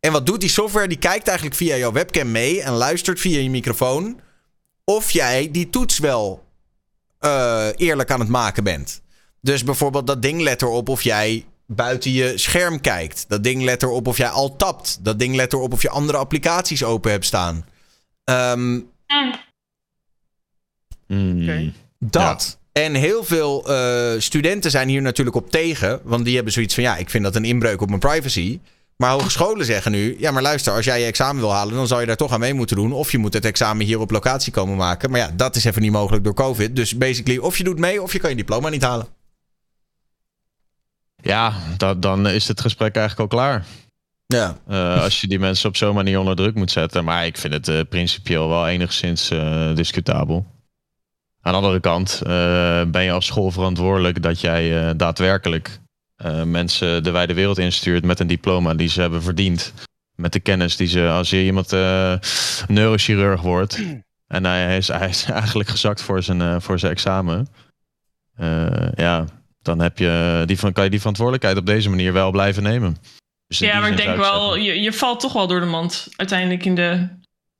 [SPEAKER 2] En wat doet die software? Die kijkt eigenlijk via jouw webcam mee en luistert via je microfoon of jij die toets wel eh, eerlijk aan het maken bent. Dus bijvoorbeeld dat ding let erop of jij buiten je scherm kijkt. Dat ding let erop of jij al tapt. Dat ding let erop of je andere applicaties open hebt staan. Ehm.
[SPEAKER 5] Oké.
[SPEAKER 2] dat. En heel veel eh, studenten zijn hier natuurlijk op tegen. Want die hebben zoiets van: ja, ik vind dat een inbreuk op mijn privacy. Maar hogescholen zeggen nu: ja, maar luister, als jij je examen wil halen, dan zou je daar toch aan mee moeten doen. Of je moet het examen hier op locatie komen maken. Maar ja, dat is even niet mogelijk door COVID. Dus basically, of je doet mee of je kan je diploma niet halen.
[SPEAKER 3] Ja, dat, dan is het gesprek eigenlijk al klaar.
[SPEAKER 2] Ja.
[SPEAKER 3] Eh, als je die mensen op zo'n manier onder druk moet zetten. Maar ik vind het eh, principieel wel enigszins eh, discutabel. Aan de andere kant eh, ben je als school verantwoordelijk dat jij eh, daadwerkelijk eh, mensen de wijde wereld instuurt met een diploma die ze hebben verdiend. Met de kennis die ze, als je iemand neurochirurg wordt en hij is, hij is (laughs) eigenlijk gezakt voor zijn, voor zijn examen. ja, dan heb je die van, kan je die verantwoordelijkheid op deze manier wel blijven nemen. Dus
[SPEAKER 6] Ja, maar ik denk wel, je, je valt toch wel door de mand. Uiteindelijk in de,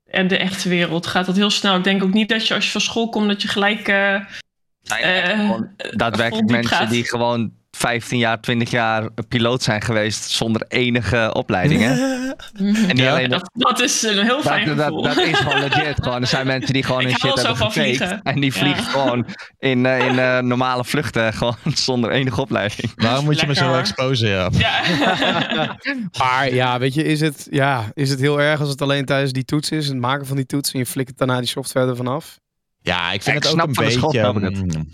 [SPEAKER 6] in de echte wereld gaat dat heel snel. Ik denk ook niet dat je als je van school komt, dat je gelijk... eh, eh,
[SPEAKER 4] Gewoon daadwerkelijk mensen
[SPEAKER 6] gaat.
[SPEAKER 4] die gewoon 15 jaar, 20 jaar piloot zijn geweest zonder enige opleiding. Hè? (laughs) En niet
[SPEAKER 3] Ja,
[SPEAKER 4] alleen
[SPEAKER 6] dat, dat is een heel fijn
[SPEAKER 4] dat, dat,
[SPEAKER 6] gevoel.
[SPEAKER 4] dat is gewoon legit. Gewoon. Er zijn mensen die gewoon
[SPEAKER 6] Ik hou
[SPEAKER 4] shit hebben gefaked. En die
[SPEAKER 6] Ja.
[SPEAKER 4] vliegen gewoon in, eh, in eh, normale vluchten. (laughs) Gewoon zonder enige opleiding.
[SPEAKER 3] Waarom moet je me zo exposen, ja?
[SPEAKER 6] Ja. (laughs)
[SPEAKER 7] Maar ja, weet je, is het, ja, is het heel erg als het alleen tijdens die toets is, het maken van die toets, en je flikkert daarna die software ervan af?
[SPEAKER 3] Ja, ik vind
[SPEAKER 4] ik
[SPEAKER 3] het ook
[SPEAKER 4] snap
[SPEAKER 3] een
[SPEAKER 4] van de school
[SPEAKER 3] beetje...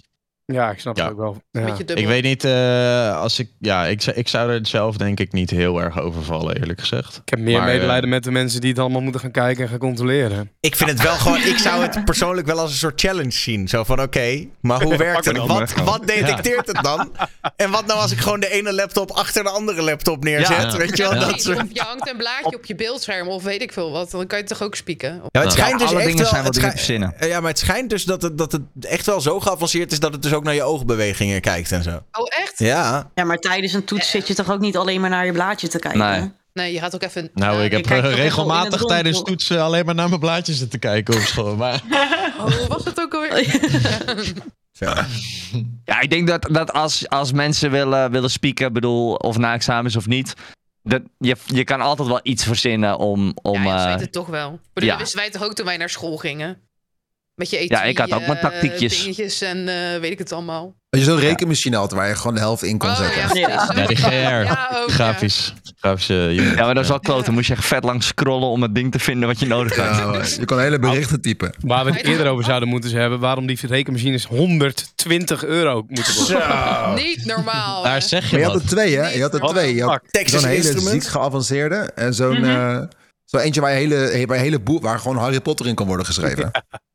[SPEAKER 7] Ja, ik snap
[SPEAKER 3] Ja.
[SPEAKER 7] het ook wel. Ja.
[SPEAKER 3] Ik weet niet, eh, als ik, ja, ik, zou- ik zou er zelf denk ik niet heel erg over vallen, eerlijk gezegd.
[SPEAKER 7] Ik heb meer
[SPEAKER 3] Maar,
[SPEAKER 7] medelijden
[SPEAKER 3] eh,
[SPEAKER 7] met de mensen die het allemaal moeten gaan kijken en gaan controleren.
[SPEAKER 2] Ik vind het wel gewoon, ik zou het persoonlijk wel als een soort challenge zien. Zo van, oké, maar hoe (laughs) werkt het? Wat, wat detecteert het dan? En wat nou als ik gewoon de ene laptop achter de andere laptop neerzet?
[SPEAKER 3] Ja.
[SPEAKER 2] Weet je wel?
[SPEAKER 5] Ja,
[SPEAKER 2] dat
[SPEAKER 5] precies.
[SPEAKER 2] soort...
[SPEAKER 5] Of je hangt een blaadje op je beeldscherm of weet ik veel wat. Dan kan je het toch ook spieken?
[SPEAKER 2] Ja, het
[SPEAKER 4] Ja,
[SPEAKER 2] schijnt dus
[SPEAKER 4] alle
[SPEAKER 2] echt
[SPEAKER 4] dingen
[SPEAKER 2] wel,
[SPEAKER 4] zijn wel
[SPEAKER 2] het
[SPEAKER 4] dingen verzinnen.
[SPEAKER 2] Ja, maar het schijnt dus dat het, dat het echt wel zo geavanceerd is dat het dus ook naar je oogbewegingen kijkt en zo.
[SPEAKER 5] Oh, echt?
[SPEAKER 2] Ja.
[SPEAKER 9] Ja, maar tijdens een toets zit je toch ook niet alleen maar naar je blaadje te kijken?
[SPEAKER 4] Nee.
[SPEAKER 5] Nee, je gaat ook even...
[SPEAKER 3] Nou,
[SPEAKER 5] eh,
[SPEAKER 3] ik heb eh, regelmatig tijdens toetsen alleen maar naar mijn blaadjes zitten kijken op school. Maar (laughs)
[SPEAKER 5] Oh, hoe was het ook alweer? (laughs)
[SPEAKER 4] Ja, ik denk dat, dat als, als mensen willen, willen spieken, bedoel, of na examens of niet, dat, je, je kan altijd wel iets verzinnen om... om
[SPEAKER 5] ja, je
[SPEAKER 4] eh,
[SPEAKER 5] weet het toch wel. Bedoel,
[SPEAKER 4] ja.
[SPEAKER 5] Dat wisten wij toch ook toen wij naar school gingen? Met je eten.
[SPEAKER 4] Ja, ik had ook mijn tactiekjes.
[SPEAKER 5] dingetjes en eh, weet ik het allemaal.
[SPEAKER 1] Had je zo'n rekenmachine had waar je gewoon de helft in kon
[SPEAKER 5] Oh,
[SPEAKER 1] zetten.
[SPEAKER 5] ja,
[SPEAKER 9] Ja.
[SPEAKER 5] precies.
[SPEAKER 3] ja, die GR,
[SPEAKER 5] Ja, ook, ja.
[SPEAKER 3] grafisch, grafische unit.
[SPEAKER 4] ja, maar dat is wel kloot. Dan moest je echt vet lang scrollen om het ding te vinden wat je nodig had.
[SPEAKER 1] Je kon hele berichten typen.
[SPEAKER 7] Waar we het eerder over zouden moeten hebben, waarom die rekenmachines 120 euro moeten worden.
[SPEAKER 5] Niet normaal.
[SPEAKER 3] Daar zeg je
[SPEAKER 1] Maar je had er twee, hè? Je had er twee. Je had zo'n hele
[SPEAKER 2] Instruments.
[SPEAKER 1] ziek geavanceerde en zo'n
[SPEAKER 6] Mhm.
[SPEAKER 1] eh, zo eentje waar je hele, waar je hele boek, waar gewoon Harry Potter in kon worden geschreven.
[SPEAKER 3] Ja, (laughs)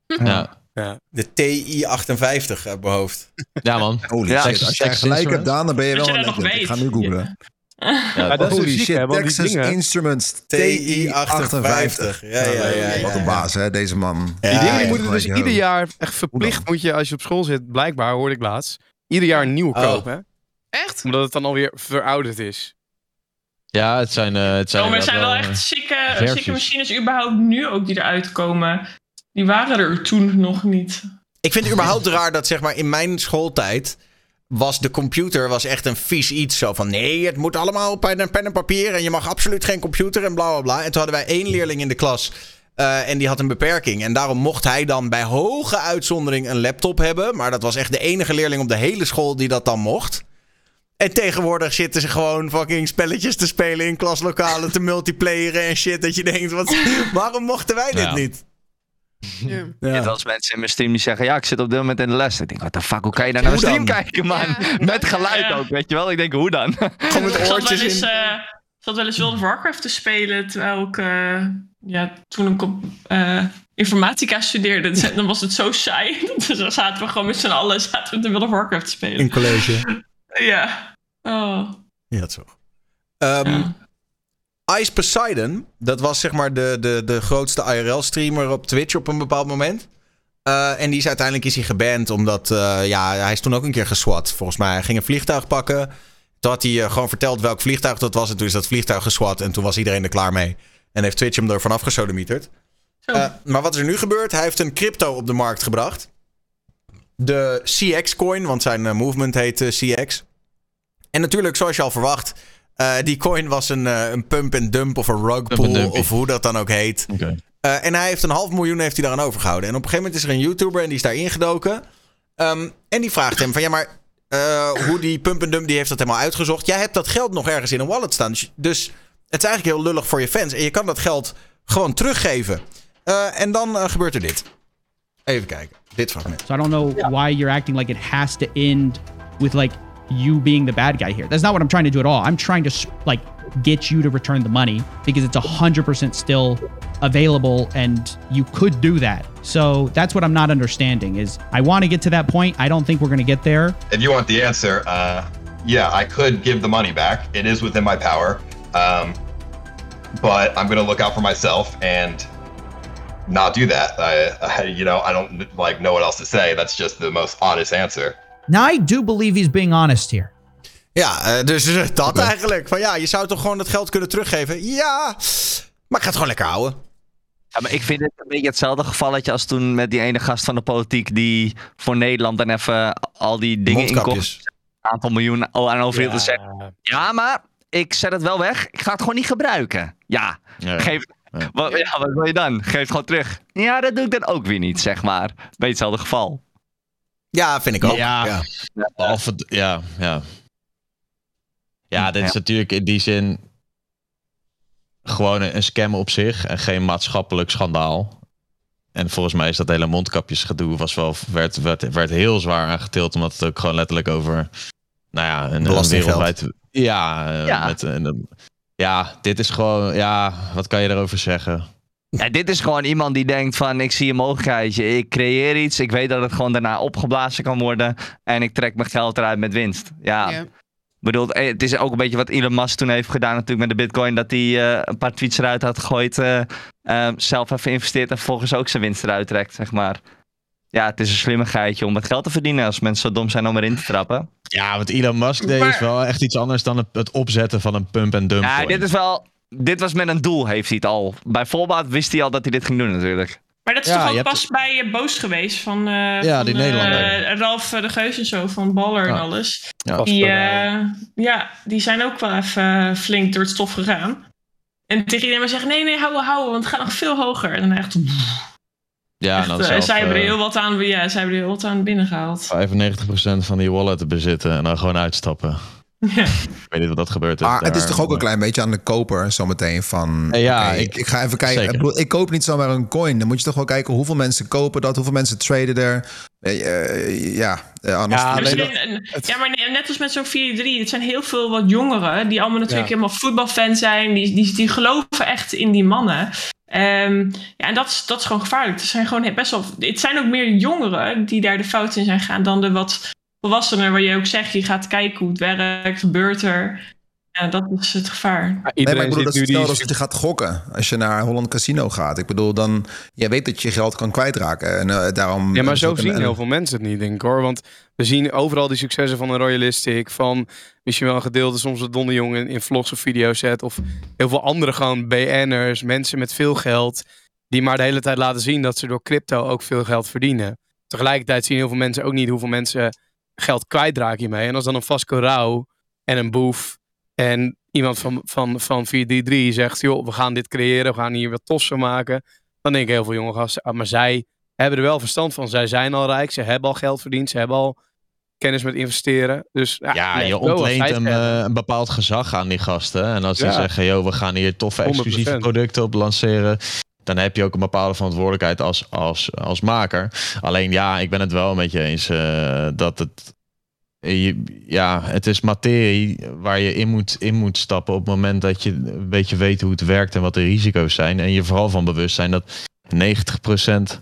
[SPEAKER 2] De TI-58 uit mijn hoofd.
[SPEAKER 3] ja man. (laughs)
[SPEAKER 1] Holy
[SPEAKER 4] Ja,
[SPEAKER 1] shit. Als jij gelijk hebt. Daan, dan ben je wel een legend. Ik ga nu googlen.
[SPEAKER 3] Ja,
[SPEAKER 7] Maar dat
[SPEAKER 1] Holy
[SPEAKER 7] dus
[SPEAKER 1] shit,
[SPEAKER 7] hè,
[SPEAKER 1] Texas
[SPEAKER 7] dingen-
[SPEAKER 1] Instruments
[SPEAKER 2] TI-58. Ja, ja, ja, ja.
[SPEAKER 1] Wat een baas, hè, deze man.
[SPEAKER 7] Die dingen die
[SPEAKER 2] ja.
[SPEAKER 7] moeten dus
[SPEAKER 1] Ja.
[SPEAKER 7] ieder jaar echt verplicht, moet je als je op school zit, blijkbaar hoorde ik laatst, ieder jaar een nieuwe
[SPEAKER 2] Oh.
[SPEAKER 7] kopen.
[SPEAKER 5] Echt?
[SPEAKER 7] Omdat het dan alweer verouderd is.
[SPEAKER 3] Ja, het zijn, eh, het zijn,
[SPEAKER 6] Oh, maar er zijn wel
[SPEAKER 3] inderdaad
[SPEAKER 6] echt zieke, zieke machines überhaupt nu ook die eruit komen. Die waren er toen nog niet.
[SPEAKER 2] Ik vind het überhaupt (laughs) raar dat zeg maar in mijn schooltijd was de computer was echt een vies iets. Zo van nee, het moet allemaal op pen en, pen en papier en je mag absoluut geen computer en bla bla bla. En toen hadden wij één leerling in de klas eh, en die had een beperking. En daarom mocht hij dan bij hoge uitzondering een laptop hebben. Maar dat was echt de enige leerling op de hele school die dat dan mocht. En tegenwoordig zitten ze gewoon fucking spelletjes te spelen in klaslokalen, te multiplayeren en shit. Dat je denkt, wat, (laughs) waarom mochten wij dit
[SPEAKER 3] Ja.
[SPEAKER 2] niet?
[SPEAKER 5] Ja.
[SPEAKER 4] Je hebt wel eens mensen in mijn stream die zeggen, ja, ik zit op dit moment in de les. Ik denk, what the fuck, hoe kan je daar naar
[SPEAKER 2] Hoe
[SPEAKER 4] mijn stream kijken, man?
[SPEAKER 5] Ja.
[SPEAKER 4] Met geluid
[SPEAKER 6] Ja.
[SPEAKER 4] ook, weet je wel? Ik denk, hoe dan? (laughs)
[SPEAKER 2] Gewoon met
[SPEAKER 6] Ik zat wel
[SPEAKER 2] oortjes
[SPEAKER 6] eens,
[SPEAKER 2] in.
[SPEAKER 6] eh, zat wel eens World of Warcraft te spelen terwijl ik eh, ja, toen ik op eh, informatica studeerde. (laughs) Dan was het zo saai. (laughs) Dus dan zaten we gewoon met z'n allen zaten we de World of Warcraft te spelen.
[SPEAKER 2] In college.
[SPEAKER 6] Ja. Oh.
[SPEAKER 2] Ja, zo. Ehm,
[SPEAKER 6] Ja.
[SPEAKER 2] Ice Poseidon, dat was zeg maar de, de, de grootste IRL-streamer op Twitch op een bepaald moment. Eh, en die is uiteindelijk is hij geband omdat eh, ja, hij is toen ook een keer geswat. Volgens mij hij ging een vliegtuig pakken. Toen had hij eh, gewoon verteld welk vliegtuig dat was. En toen is dat vliegtuig geswat en toen was iedereen er klaar mee. En heeft Twitch hem er vanaf. Eh, maar wat is er nu gebeurd? Hij heeft een crypto op de markt gebracht. De CX-coin, want zijn movement heet CX. En natuurlijk, zoals je al verwacht, eh, die coin was een, eh, een pump and dump of een rug
[SPEAKER 3] dumpy.
[SPEAKER 2] of hoe dat dan ook heet. Eh, en hij heeft een half miljoen heeft hij daaraan overgehouden. En op een gegeven moment is er een YouTuber en die is daar ingedoken. Ehm, en die vraagt hem van ja, maar eh, hoe die pump and dump die heeft dat helemaal uitgezocht. Jij hebt dat geld nog ergens in een wallet staan. Dus, het is eigenlijk heel lullig voor je fans. En je kan dat geld gewoon teruggeven. Eh, en dan gebeurt er dit. Even kijken. Dit fragment.
[SPEAKER 10] So I don't know why you're acting like it has to end with like you being the bad guy here. That's not what I'm trying to do at all. I'm trying to like get you to return the money because it's 100% still available and you could do that. So that's what I'm not understanding is I want to get to that point. I don't think we're going to get there.
[SPEAKER 11] if you want the answer, uh, yeah, I could give the money back. It is within my power, um, but I'm going to look out for myself and not do that. I, I, you know, I don't like know what else to say. That's just the most honest answer.
[SPEAKER 12] Now, I do believe he's being honest here.
[SPEAKER 2] Ja, eh, dus eh, dat eigenlijk. Van ja, je zou toch gewoon het geld kunnen teruggeven? Ja, maar ik ga het gewoon lekker houden.
[SPEAKER 4] Ja, maar ik vind het een beetje hetzelfde gevalletje als toen met die ene gast van de politiek die voor Nederland dan even al die dingen inkocht. Een aantal miljoen aan overhield te
[SPEAKER 7] Ja.
[SPEAKER 4] zeggen. Ja, maar ik zet het wel weg. Ik ga het gewoon niet gebruiken. Ja,
[SPEAKER 3] Ja.
[SPEAKER 4] geef,
[SPEAKER 3] Ja.
[SPEAKER 4] Wat, ja, wat wil je dan? Geef het gewoon terug. Ja, dat doe ik dan ook weer niet, zeg maar. Beetje hetzelfde geval.
[SPEAKER 2] Ja, vind ik ook.
[SPEAKER 3] Ja.
[SPEAKER 2] Ja.
[SPEAKER 3] Behalve, ja, ja. Ja, dit is
[SPEAKER 4] Ja.
[SPEAKER 3] natuurlijk in die zin gewoon een, scam op zich en geen maatschappelijk schandaal. En volgens mij is dat hele mondkapjesgedoe was wel, werd, werd, werd heel zwaar aangetild. Omdat het ook gewoon letterlijk over nou ja, een, wereldwijd... Ja, eh,
[SPEAKER 4] Ja.
[SPEAKER 3] Met, een- ja, dit is gewoon... Ja, wat kan je erover zeggen?
[SPEAKER 4] Ja, (laughs) dit is gewoon iemand die denkt van ik zie een mogelijkheidje. Ik creëer iets. Ik weet dat het gewoon daarna opgeblazen kan worden. En ik trek mijn geld eruit met winst. Ja,
[SPEAKER 5] Ja.
[SPEAKER 4] bedoel, eh, het is ook een beetje wat Elon Musk toen heeft gedaan natuurlijk met de bitcoin. Dat hij eh, een paar tweets eruit had gegooid. eh, zelf even investeert en vervolgens ook zijn winst eruit trekt, zeg maar. Ja, het is een slimmigheidje om het geld te verdienen als mensen zo dom zijn om erin te trappen.
[SPEAKER 3] Ja, wat Elon Musk deed is wel echt iets anders dan het, het opzetten van een pump-and-dump.
[SPEAKER 4] Ja,
[SPEAKER 3] coin.
[SPEAKER 4] dit is wel... Dit was met een doel, heeft hij het al. Bij voorbaat wist hij al dat hij dit ging doen natuurlijk.
[SPEAKER 6] Maar dat is
[SPEAKER 3] Ja,
[SPEAKER 6] toch ook
[SPEAKER 3] hebt-
[SPEAKER 6] pas bij eh, Boos geweest van, eh
[SPEAKER 3] Ja,
[SPEAKER 6] van,
[SPEAKER 3] die
[SPEAKER 6] eh,
[SPEAKER 3] Nederlander.
[SPEAKER 6] Ralf de Geus en zo, van Baller en alles.
[SPEAKER 3] Ja.
[SPEAKER 6] Die, eh, ja, die zijn ook wel even eh, flink door het stof gegaan. En tegen iedereen maar zeggen, nee, nee, hou, hou, want het gaat nog veel hoger. En dan echt,
[SPEAKER 3] ja, en
[SPEAKER 6] echt,
[SPEAKER 3] dan
[SPEAKER 6] eh,
[SPEAKER 3] zelf,
[SPEAKER 6] zij hebben er
[SPEAKER 3] eh,
[SPEAKER 6] heel wat aan, ja, zij hebben er heel wat aan binnengehaald.
[SPEAKER 3] 95% van die wallet te bezitten en dan gewoon uitstappen.
[SPEAKER 6] Ja.
[SPEAKER 3] Ik weet niet wat dat gebeurt.
[SPEAKER 1] Maar het is toch ook een klein beetje aan de koper zometeen van...
[SPEAKER 3] Eh, ja, ik-
[SPEAKER 1] ik, ga even kijken.
[SPEAKER 3] zeker.
[SPEAKER 1] Ik, bedoel, ik koop niet zomaar een coin. Dan moet je toch wel kijken hoeveel mensen kopen dat, hoeveel mensen traden er. Eh, eh, ja, eh, anders
[SPEAKER 7] Ja,
[SPEAKER 6] Ja,
[SPEAKER 7] alleen
[SPEAKER 6] maar, ja, maar nee, net als met zo'n 4-3, het zijn heel veel wat jongeren die allemaal natuurlijk
[SPEAKER 7] Ja.
[SPEAKER 6] helemaal voetbalfan zijn. Die, die, die geloven echt in die mannen. Ehm, ja, en dat is, dat is gewoon gevaarlijk. Er zijn gewoon best wel. Het zijn ook meer jongeren die daar de fout in zijn gegaan dan de wat volwassenen, waar je ook zegt, je gaat kijken hoe het werkt, gebeurt er. Ja, dat is het gevaar.
[SPEAKER 7] Ja,
[SPEAKER 1] Nee, maar ik bedoel, dat is hetzelfde als dat je gaat gokken. Als je naar Holland Casino gaat. Ik bedoel, dan... Jij weet dat je je geld kan kwijtraken. En eh, daarom...
[SPEAKER 7] Ja, maar zo zien
[SPEAKER 1] een-
[SPEAKER 7] heel veel mensen het niet, denk ik hoor. Want we zien overal die successen van een Royalistic, van misschien wel een gedeelte soms wat Donde Jong in, in vlogs of video's zet. Of heel veel andere gewoon BN'ers, mensen met veel geld, die maar de hele tijd laten zien dat ze door crypto ook veel geld verdienen. Tegelijkertijd zien heel veel mensen ook niet hoeveel mensen geld kwijtraken hiermee. En als dan een Vasco Rauw en een Boef en iemand van, van, van 433 zegt, joh, we gaan dit creëren, we gaan hier wat tofs van maken. Dan denken heel veel jonge gasten, ah, maar zij hebben er wel verstand van. Zij zijn al rijk, ze hebben al geld verdiend, ze hebben al kennis met investeren. Dus ja,
[SPEAKER 3] je ontleent hem eh, een bepaald gezag aan die gasten. En als ze
[SPEAKER 7] Ja.
[SPEAKER 3] zeggen, joh, we gaan hier toffe exclusieve
[SPEAKER 7] 100%.
[SPEAKER 3] producten op lanceren. Dan heb je ook een bepaalde verantwoordelijkheid als, als, als maker. Alleen ja, ik ben het wel met je eens eh, dat het. Ja, het is materie waar je in moet, in moet stappen op het moment dat je een beetje weet hoe het werkt en wat de risico's zijn. En je vooral van bewust zijn dat 90%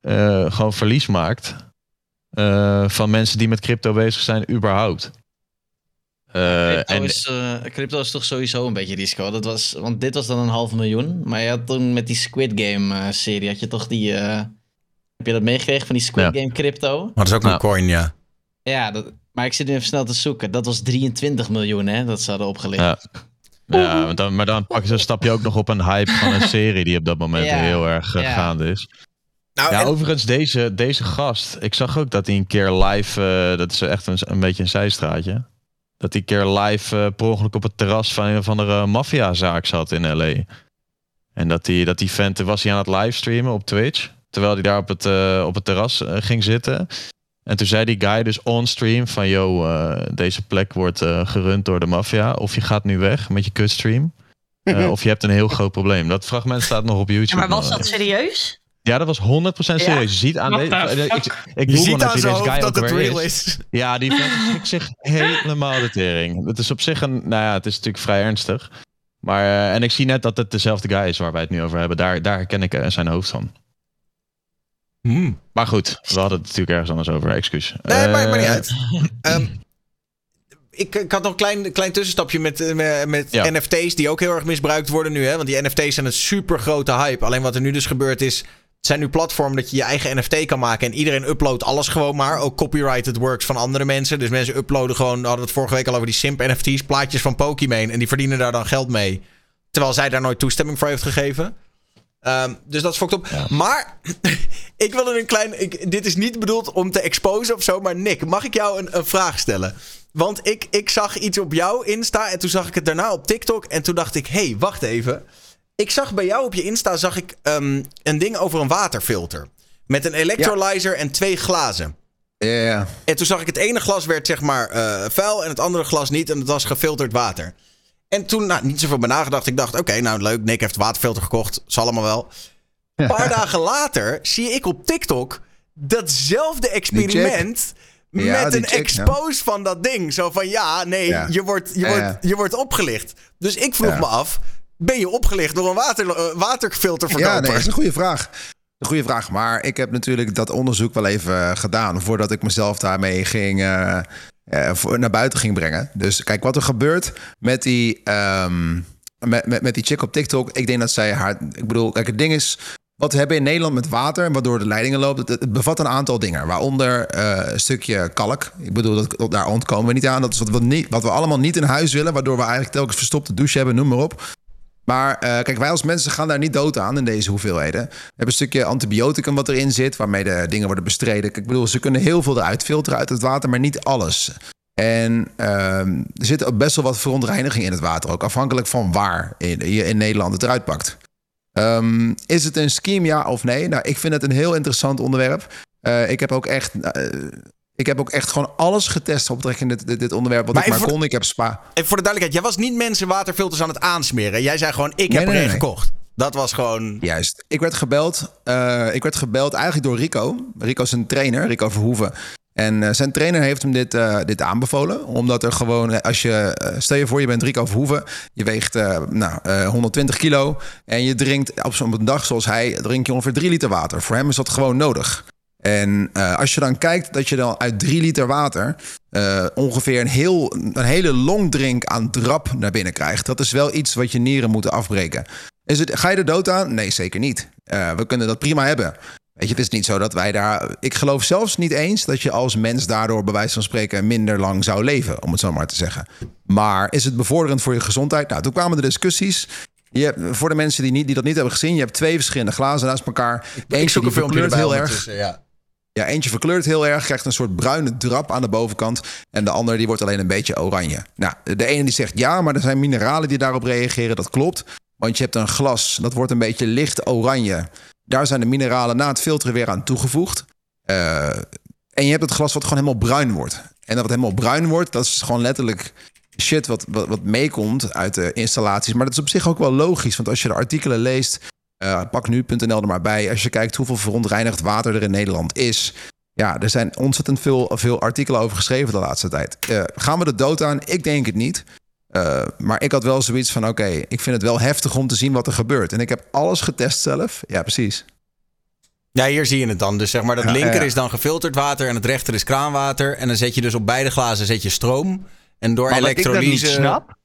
[SPEAKER 3] eh gewoon verlies maakt. eh, van mensen die met crypto bezig zijn, überhaupt. Eh,
[SPEAKER 8] Crypto,
[SPEAKER 3] en,
[SPEAKER 8] is, eh, crypto is toch sowieso een beetje risico. Dat was, want dit was dan een half miljoen. Maar je had toen met die Squid Game eh, serie, had je toch die... eh, heb je dat meegekregen van die Squid
[SPEAKER 3] Ja.
[SPEAKER 8] Game crypto?
[SPEAKER 2] Maar dat is ook
[SPEAKER 3] Nou.
[SPEAKER 2] een coin, ja.
[SPEAKER 8] Ja, dat, maar ik zit nu even snel te zoeken. Dat was 23 miljoen, hè, dat ze hadden opgelicht.
[SPEAKER 3] Ja. Ja, want dan, maar dan pakken ze, stap je ook nog op een hype van een serie die op dat moment
[SPEAKER 8] Ja,
[SPEAKER 3] heel erg
[SPEAKER 8] ja.
[SPEAKER 3] gaande is.
[SPEAKER 2] Nou,
[SPEAKER 3] Ja,
[SPEAKER 2] en-
[SPEAKER 3] overigens, deze, deze gast, ik zag ook dat hij een keer live, eh, dat is echt een, een beetje een zijstraatje, dat hij een keer live eh, per ongeluk op het terras van een of andere maffiazaak zat in LA. En dat die, dat die vent, was hij aan het livestreamen op Twitch, terwijl hij daar op het, eh, op het terras eh, ging zitten. En toen zei die guy dus on-stream van, yo, eh, deze plek wordt eh, gerund door de maffia. Of je gaat nu weg met je kutstream. eh, (laughs) of je hebt een heel groot probleem. Dat fragment staat nog op YouTube.
[SPEAKER 9] Ja, maar was
[SPEAKER 3] man.
[SPEAKER 9] dat serieus?
[SPEAKER 3] Ja, dat was 100% serieus. Je ziet aan deze. Ik, ik, ik
[SPEAKER 2] je ziet aan
[SPEAKER 3] deze guy
[SPEAKER 2] dat het real
[SPEAKER 3] is.
[SPEAKER 2] is.
[SPEAKER 3] Ja, die vent schrikt zich (laughs) helemaal de tering. Het is op zich een. Nou ja, het is natuurlijk vrij ernstig. Maar, eh, en ik zie net dat het dezelfde guy is waar wij het nu over hebben. Daar, daar herken ik eh, zijn hoofd van.
[SPEAKER 2] Hmm.
[SPEAKER 3] Maar goed, we hadden het natuurlijk ergens anders over. Excuus.
[SPEAKER 2] Nee, maakt maar niet
[SPEAKER 3] Eh,
[SPEAKER 2] uit. (clears throat) Ehm, ik, ik had nog een klein, klein tussenstapje met, met, met
[SPEAKER 3] Ja.
[SPEAKER 2] NFT's die ook heel erg misbruikt worden nu. Hè? Want die NFT's zijn een super grote hype. Alleen wat er nu dus gebeurt is... Zijn nu platformen dat je je eigen NFT kan maken. En iedereen uploadt alles gewoon maar. Ook copyrighted works van andere mensen. Dus mensen uploaden gewoon... We hadden het vorige week al over die simp NFT's. Plaatjes van Pokémon. En die verdienen daar dan geld mee. Terwijl zij daar nooit toestemming voor heeft gegeven. Ehm, dus dat is fucked op. Maar (laughs) ik wil er een klein... Ik, dit is niet bedoeld om te exposen of zo. Maar Nick, mag ik jou een, een vraag stellen? Want ik, ik zag iets op jouw Insta. En toen zag ik het daarna op TikTok. En toen dacht ik, hé, hey, wacht even. Ik zag bij jou op je Insta zag ik, ehm, een ding over een waterfilter. Met een electrolyzer en twee glazen.
[SPEAKER 1] Ja, ja.
[SPEAKER 2] En toen zag ik het ene glas werd zeg maar eh, vuil en het andere glas niet. En het was gefilterd water. En toen, nou, niet zoveel bij nagedacht. Ik dacht, oké, nou leuk. Nick heeft een waterfilter gekocht. Zal allemaal wel. Een paar (laughs) dagen later zie ik op TikTok datzelfde experiment.
[SPEAKER 1] Ja,
[SPEAKER 2] met een
[SPEAKER 1] chick,
[SPEAKER 2] expose van dat ding. Zo van ja, nee,
[SPEAKER 1] Ja.
[SPEAKER 2] Je, wordt, je,
[SPEAKER 1] Ja,
[SPEAKER 2] wordt, je wordt opgelicht. Dus ik vroeg me af: ben je opgelicht door een water, eh, waterfilterverkoper?
[SPEAKER 1] Ja, nee, dat is een goede vraag. Een goede vraag. Maar ik heb natuurlijk dat onderzoek wel even eh, gedaan voordat ik mezelf daarmee ging. eh, voor, naar buiten ging brengen. Dus kijk, wat er gebeurt met die, ehm, met, met, met die chick op TikTok. Ik denk dat zij haar. Ik bedoel, kijk, het ding is. Wat we hebben in Nederland met water, waardoor de leidingen lopen, het, het bevat een aantal dingen. Waaronder een stukje kalk. Ik bedoel, dat, dat- daar ontkomen we niet aan. Dat is wat we, niet, wat we allemaal niet in huis willen, waardoor we eigenlijk telkens verstopte douche hebben, noem maar op. Maar eh, kijk, wij als mensen gaan daar niet dood aan in deze hoeveelheden. We hebben een stukje antibioticum wat erin zit, waarmee de dingen worden bestreden. Ik bedoel, ze kunnen heel veel eruit filteren uit het water, maar niet alles. En ehm, er zit ook best wel wat verontreiniging in het water, ook afhankelijk van waar hier in Nederland het eruit pakt. Ehm, is het een scheme, ja of nee? Nou, ik vind het een heel interessant onderwerp. Eh, ik heb ook echt. Ik heb ook echt gewoon alles getest op dit, dit, dit onderwerp. Wat
[SPEAKER 2] Maar
[SPEAKER 1] ik maar kon. Ik heb spa.
[SPEAKER 2] Even voor de duidelijkheid, jij was niet mensen waterfilters aan het aansmeren. Jij zei gewoon: ik heb
[SPEAKER 1] Nee,
[SPEAKER 2] er een
[SPEAKER 1] nee.
[SPEAKER 2] gekocht. Dat was gewoon.
[SPEAKER 1] Juist. Ik werd gebeld. eh, ik werd gebeld eigenlijk door Rico. Rico is een trainer, Rico Verhoeven. En eh, zijn trainer heeft hem dit, eh, dit aanbevolen. Omdat er gewoon, als je, stel je voor, je bent Rico Verhoeven. Je weegt nou, eh, 120 kilo. En je drinkt op zo'n dag zoals hij, drink je ongeveer 3 liter water. Voor hem is dat gewoon nodig. En eh, als je dan kijkt dat je dan uit 3 liter water eh, ongeveer een, heel, een hele longdrink aan drap naar binnen krijgt. Dat is wel iets wat je nieren moeten afbreken. Is het, ga je er dood aan? Nee, zeker niet. Eh, we kunnen dat prima hebben. Weet je, het is niet zo dat wij daar. Ik geloof zelfs niet eens dat je als mens daardoor, bij wijze van spreken, minder lang zou leven, om het zo maar te zeggen. Maar is het bevorderend voor je gezondheid? Nou, toen kwamen de discussies. Je hebt, voor de mensen die, niet, die dat niet hebben gezien, je hebt twee verschillende glazen naast elkaar.
[SPEAKER 2] ik zoek een filmpje erbij
[SPEAKER 1] heel erg.
[SPEAKER 2] Ja.
[SPEAKER 1] Ja, eentje verkleurt heel erg, krijgt een soort bruine drap aan de bovenkant. En de andere die wordt alleen een beetje oranje. Nou, de ene die zegt ja, maar er zijn mineralen die daarop reageren. Dat klopt. Want je hebt een glas, dat wordt een beetje licht oranje. Daar zijn de mineralen na het filteren weer aan toegevoegd. Eh, en je hebt het glas wat gewoon helemaal bruin wordt. En dat wat helemaal bruin wordt, dat is gewoon letterlijk shit wat, wat, wat meekomt uit de installaties. Maar dat is op zich ook wel logisch. Want als je de artikelen leest, eh, pak nu.nl er maar bij. Als je kijkt hoeveel verontreinigd water er in Nederland is. Ja, er zijn ontzettend veel, veel artikelen over geschreven de laatste tijd. Eh, gaan we de dood aan? Ik denk het niet. Eh, maar ik had wel zoiets van: oké, ik vind het wel heftig om te zien wat er gebeurt. En ik heb alles getest zelf. Ja, precies.
[SPEAKER 2] Ja, hier zie je het dan. Dus zeg maar, dat
[SPEAKER 1] Ja,
[SPEAKER 2] linker
[SPEAKER 1] ja.
[SPEAKER 2] is dan gefilterd water en het rechter is kraanwater. En dan zet je dus op beide glazen zet je stroom. En door
[SPEAKER 4] Maar wat ik dan niet
[SPEAKER 2] elektrolyse...
[SPEAKER 4] snap,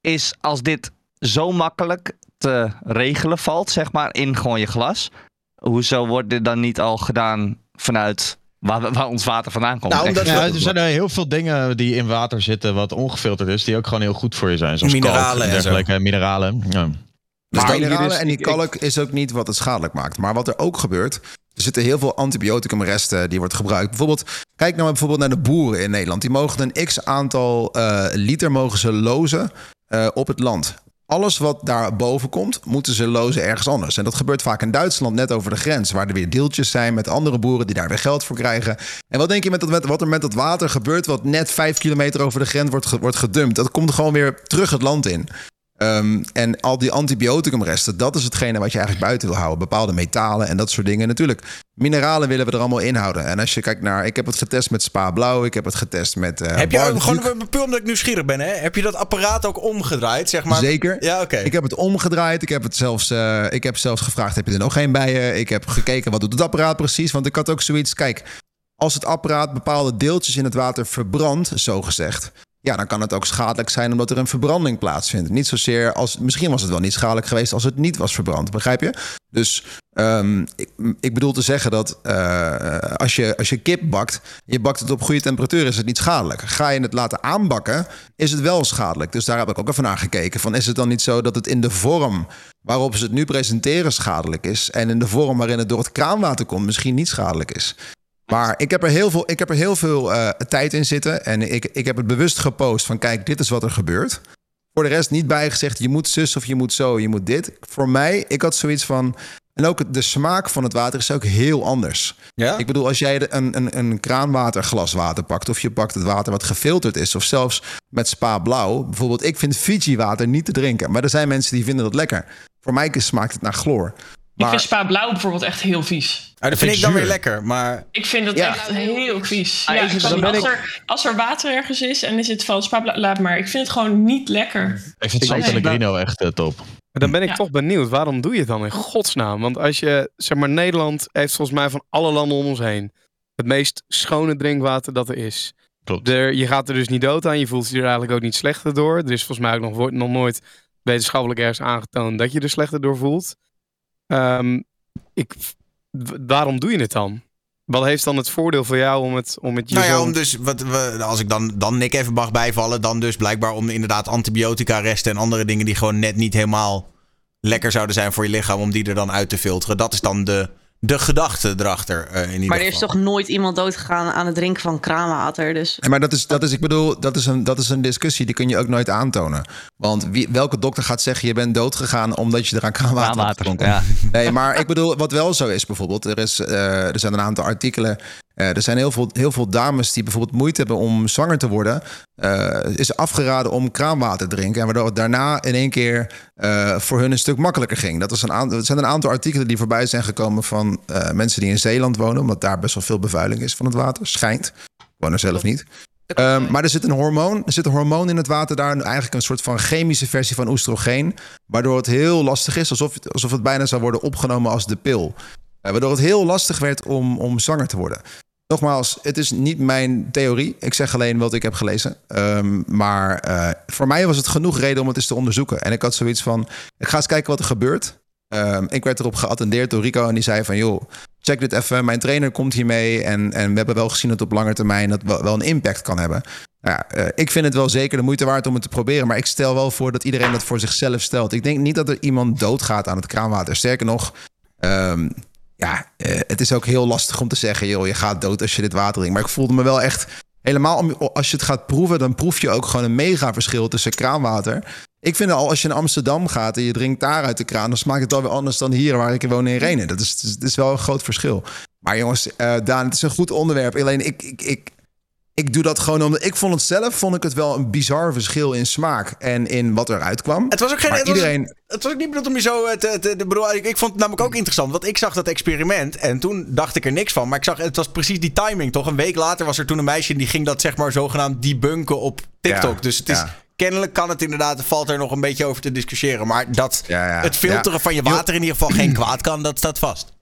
[SPEAKER 4] is als dit zo makkelijk te regelen valt, zeg maar, in gewoon je glas. Hoezo wordt dit dan niet al gedaan vanuit waar, waar ons water vandaan komt?
[SPEAKER 2] Nou, omdat
[SPEAKER 4] Echt.
[SPEAKER 3] Ja, er zijn er heel veel dingen die in water zitten wat ongefilterd is, die ook gewoon heel goed voor je zijn. Zoals
[SPEAKER 2] Mineralen
[SPEAKER 3] kalk
[SPEAKER 2] en
[SPEAKER 3] en
[SPEAKER 2] zo.
[SPEAKER 3] dergelijke mineralen. Ja.
[SPEAKER 2] Dus
[SPEAKER 1] maar mineralen
[SPEAKER 2] dus-
[SPEAKER 1] en die
[SPEAKER 2] ik-
[SPEAKER 1] kalk is ook niet wat het schadelijk maakt. Maar wat er ook gebeurt, er zitten heel veel antibioticumresten die wordt gebruikt. Bijvoorbeeld, kijk nou bijvoorbeeld naar de boeren in Nederland. Die mogen een x aantal eh, liter mogen ze lozen eh, op het land. Alles wat daar boven komt, moeten ze lozen ergens anders. En dat gebeurt vaak in Duitsland, net over de grens, waar er weer deeltjes zijn met andere boeren die daar weer geld voor krijgen. En wat denk je met dat, wat er met dat water gebeurt, wat net vijf kilometer over de grens wordt, wordt gedumpt? Dat komt gewoon weer terug het land in. Ehm, en al die antibioticumresten, dat is hetgene wat je eigenlijk buiten wil houden. Bepaalde metalen en dat soort dingen. Natuurlijk, mineralen willen we er allemaal in houden. En als je kijkt naar, ik heb het getest met Spa Blauw, ik heb het getest met. eh
[SPEAKER 2] Heb je ook, gewoon puur omdat ik nieuwsgierig ben, hè? Heb je dat apparaat ook omgedraaid, zeg maar?
[SPEAKER 1] Zeker.
[SPEAKER 2] Ja, oké.
[SPEAKER 1] Ik heb het omgedraaid. Ik heb het zelfs, eh, ik heb zelfs gevraagd: heb je er nog geen bij je? Ik heb gekeken wat doet het apparaat precies. Want ik had ook zoiets. Kijk, als het apparaat bepaalde deeltjes in het water verbrandt, zo gezegd. Ja, dan kan het ook schadelijk zijn omdat er een verbranding plaatsvindt. Niet zozeer als. Misschien was het wel niet schadelijk geweest als het niet was verbrand. Begrijp je? Dus ehm, ik, ik bedoel te zeggen dat eh, als, je, als je kip bakt, je bakt het op goede temperatuur, is het niet schadelijk. Ga je het laten aanbakken, is het wel schadelijk. Dus daar heb ik ook even naar gekeken. Van, is het dan niet zo dat het in de vorm waarop ze het nu presenteren schadelijk is, en in de vorm waarin het door het kraanwater komt, misschien niet schadelijk is? Maar ik heb er heel veel, ik heb er heel veel eh, tijd in zitten. En ik, ik heb het bewust gepost van kijk, dit is wat er gebeurt. Voor de rest niet bijgezegd, je moet zus of je moet zo, je moet dit. Voor mij, ik had zoiets van... En ook de smaak van het water is ook heel anders.
[SPEAKER 2] Ja?
[SPEAKER 1] Ik bedoel, als jij een, een, een kraanwaterglas water pakt... of je pakt het water wat gefilterd is... of zelfs met spa blauw. Bijvoorbeeld, ik vind Fiji water niet te drinken. Maar er zijn mensen die vinden dat lekker. Voor mij smaakt het naar chloor.
[SPEAKER 6] Ik vind Spa Blauw bijvoorbeeld echt heel vies.
[SPEAKER 2] Ah, dat vind ik dan weer lekker, maar...
[SPEAKER 6] Ik vind het
[SPEAKER 1] Ja.
[SPEAKER 6] echt heel vies.
[SPEAKER 4] Ah,
[SPEAKER 6] Ja,
[SPEAKER 4] ik-
[SPEAKER 6] ik kan als, er, als er water ergens is en is het van Spa Blauw, laat maar. Ik vind het gewoon niet lekker.
[SPEAKER 3] Ik vind San
[SPEAKER 6] Nee.
[SPEAKER 3] Pellegrino echt eh, top.
[SPEAKER 7] Maar dan ben ik
[SPEAKER 6] Ja.
[SPEAKER 7] toch benieuwd, waarom doe je het dan in godsnaam? Want als je, zeg maar, Nederland heeft volgens mij van alle landen om ons heen het meest schone drinkwater dat er is.
[SPEAKER 3] Klopt.
[SPEAKER 7] Er, je gaat er dus niet dood aan, je voelt je er eigenlijk ook niet slechter door. Er is volgens mij ook nog, nog nooit wetenschappelijk ergens aangetoond dat je er slechter door voelt. Ehm, ik, waarom doe je het dan? Wat heeft dan het voordeel voor jou om het, om het je
[SPEAKER 2] Nou ja, om dus, wat, we, als ik dan, dan Nick even mag bijvallen, dan dus blijkbaar om inderdaad antibiotica-resten en andere dingen die gewoon net niet helemaal lekker zouden zijn voor je lichaam, om die er dan uit te filteren. Dat is dan de, de gedachte erachter. eh, in ieder
[SPEAKER 9] Maar er is toch nooit iemand doodgegaan aan het drinken van kraanwater. Dus
[SPEAKER 1] Ja, maar dat is, dat is, ik bedoel, dat is, een, dat is een discussie die kun je ook nooit aantonen. Want wie, welke dokter gaat zeggen je bent doodgegaan omdat je eraan kraanwater hebt gedronken?
[SPEAKER 4] ja.
[SPEAKER 1] Nee, maar ik bedoel, wat wel zo is bijvoorbeeld, er, is, eh, er zijn een aantal artikelen. Eh, er zijn heel veel, heel veel dames die bijvoorbeeld moeite hebben om zwanger te worden. eh, is afgeraden om kraanwater te drinken. En waardoor het daarna in één keer eh, voor hun een stuk makkelijker ging. Dat was een aantal, er zijn een aantal artikelen die voorbij zijn gekomen van mensen die in Zeeland wonen. Omdat daar best wel veel bevuiling is van het water. Schijnt. Ik woon er zelf niet.
[SPEAKER 5] Dat
[SPEAKER 1] Ehm, maar er zit een hormoon, er zit een hormoon in het water daar, eigenlijk een soort van chemische versie van oestrogeen, waardoor het heel lastig is, alsof het, alsof het bijna zou worden opgenomen als de pil. Waardoor het heel lastig werd om, om zwanger te worden. Nogmaals, het is niet mijn theorie. Ik zeg alleen wat ik heb gelezen. Ehm, maar eh, voor mij was het genoeg reden om het eens te onderzoeken. En ik had zoiets van, ik ga eens kijken wat er gebeurt. Ehm, ik werd erop geattendeerd door Rico en die zei van... joh, check dit even, mijn trainer komt hiermee... en, en we hebben wel gezien dat op lange termijn dat wel, een impact kan hebben. Nou ja, eh, ik vind het wel zeker de moeite waard om het te proberen... maar ik stel wel voor dat iedereen dat voor zichzelf stelt. Ik denk niet dat er iemand doodgaat aan het kraanwater. Sterker nog, ehm, ja, eh, het is ook heel lastig om te zeggen... joh, je gaat dood als je dit water drinkt. Maar ik voelde me wel echt... Helemaal als je het gaat proeven, dan proef je ook gewoon een mega verschil tussen kraanwater. Ik vind al, als je in Amsterdam gaat en je drinkt daar uit de kraan, dan smaakt het alweer anders dan hier waar ik woon in Renen. Dat is, is wel een groot verschil. Maar jongens, eh, Daan, het is een goed onderwerp. Alleen ik, ik, ik, ik doe dat gewoon omdat ik vond het zelf, vond ik het wel een bizar verschil in smaak en in wat eruit kwam.
[SPEAKER 2] Het was ook geen.
[SPEAKER 1] Maar
[SPEAKER 2] het, was,
[SPEAKER 1] iedereen,
[SPEAKER 2] het was ook niet bedoeld om je zo eh, te. te, te- bedoel, ik, ik vond het namelijk ook interessant. Want ik zag dat experiment. En toen dacht ik er niks van. Maar ik zag. Het was precies die timing, toch? Een week later was er toen een meisje. die ging dat zeg maar zogenaamd debunken op TikTok.
[SPEAKER 1] Ja,
[SPEAKER 2] dus het is.
[SPEAKER 1] ja.
[SPEAKER 2] Kennelijk kan het inderdaad. valt er nog een beetje over te discussiëren. Maar dat
[SPEAKER 1] Ja, ja.
[SPEAKER 2] het filteren
[SPEAKER 1] Ja.
[SPEAKER 2] van je water in ieder geval geen kwaad kan. dat staat vast.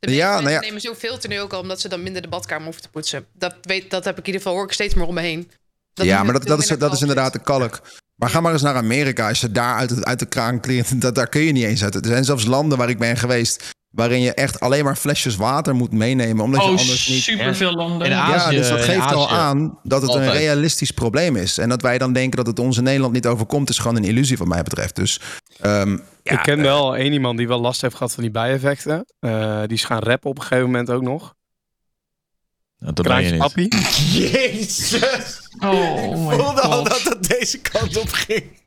[SPEAKER 5] De
[SPEAKER 1] Ja, nou ja.
[SPEAKER 5] nemen zo filter nu ook al omdat ze dan minder de badkamer hoeven te poetsen. Dat, weet, dat heb ik in ieder geval hoor ik steeds meer om me heen. Dat
[SPEAKER 1] ja, maar dat, dat, is, dat is inderdaad de kalk. Maar ga maar eens naar Amerika. Als je daar uit, het, uit de kraan klinkt, (laughs) dat, daar kun je niet eens uit. Er zijn zelfs landen waar ik ben geweest... waarin je echt alleen maar flesjes water moet meenemen... omdat je
[SPEAKER 6] Oh,
[SPEAKER 1] anders niet...
[SPEAKER 6] superveel landen.
[SPEAKER 3] In
[SPEAKER 1] Ja,
[SPEAKER 3] Azië-
[SPEAKER 1] dus dat geeft al aan dat het een realistisch probleem is. En dat wij dan denken dat het ons in Nederland niet overkomt... is gewoon een illusie wat mij betreft. Dus ehm, ja,
[SPEAKER 7] ik ken
[SPEAKER 1] eh,
[SPEAKER 7] wel één iemand die wel last heeft gehad van die bijeffecten. Eh, die is gaan rappen op een gegeven moment ook nog.
[SPEAKER 3] Dat ben je
[SPEAKER 7] Kraantje
[SPEAKER 3] niet.
[SPEAKER 7] appie. (laughs)
[SPEAKER 2] Jezus.
[SPEAKER 6] Oh my
[SPEAKER 2] voelde al
[SPEAKER 6] god.
[SPEAKER 2] dat het deze kant op ging.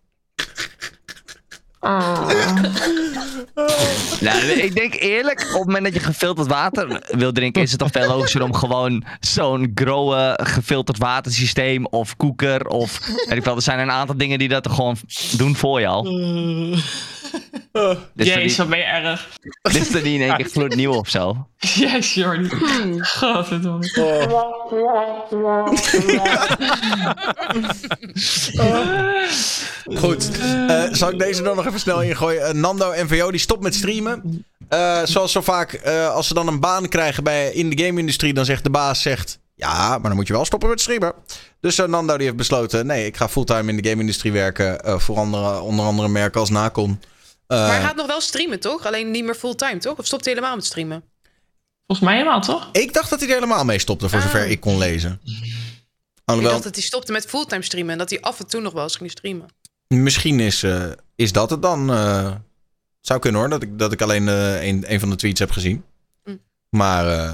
[SPEAKER 4] Nou, ik denk eerlijk, op het moment dat je gefilterd water wil drinken, is het toch veel logischer om gewoon zo'n growe gefilterd watersysteem of koeker of weet ik wel. Er zijn een aantal dingen die dat er gewoon doen voor je al. Is toch
[SPEAKER 6] Jezus, wat ben je erg.
[SPEAKER 4] dit is toch niet in één keer gloednieuw of zo?
[SPEAKER 6] Yes, Jordi. Godverdomme. (laughs)
[SPEAKER 2] Goed. Eh, zal ik deze dan nog even snel ingooien? Eh, Nando NVO die stopt met streamen. Eh, zoals zo vaak, eh, als ze dan een baan krijgen bij, in de game-industrie, dan zegt de baas: zegt, Ja, maar dan moet je wel stoppen met streamen. Dus eh, Nando die heeft besloten: Nee, ik ga fulltime in de game-industrie werken. eh, voor andere, onder andere merken als Nacon. Eh,
[SPEAKER 5] Maar hij gaat nog wel streamen, toch? Alleen niet meer fulltime, toch? Of stopt hij helemaal met streamen?
[SPEAKER 6] Volgens mij helemaal, toch?
[SPEAKER 2] Ik dacht dat hij er helemaal mee stopte, voor zover
[SPEAKER 5] Ah.
[SPEAKER 2] ik kon lezen.
[SPEAKER 5] Ik
[SPEAKER 2] Alhoewel,
[SPEAKER 5] dacht dat hij stopte met fulltime streamen en dat hij af en toe nog wel eens ging streamen.
[SPEAKER 2] misschien is, eh, is dat het dan. eh, het zou kunnen hoor, dat ik, dat ik alleen eh, een, een van de tweets heb gezien.
[SPEAKER 5] Mm.
[SPEAKER 2] Maar. eh,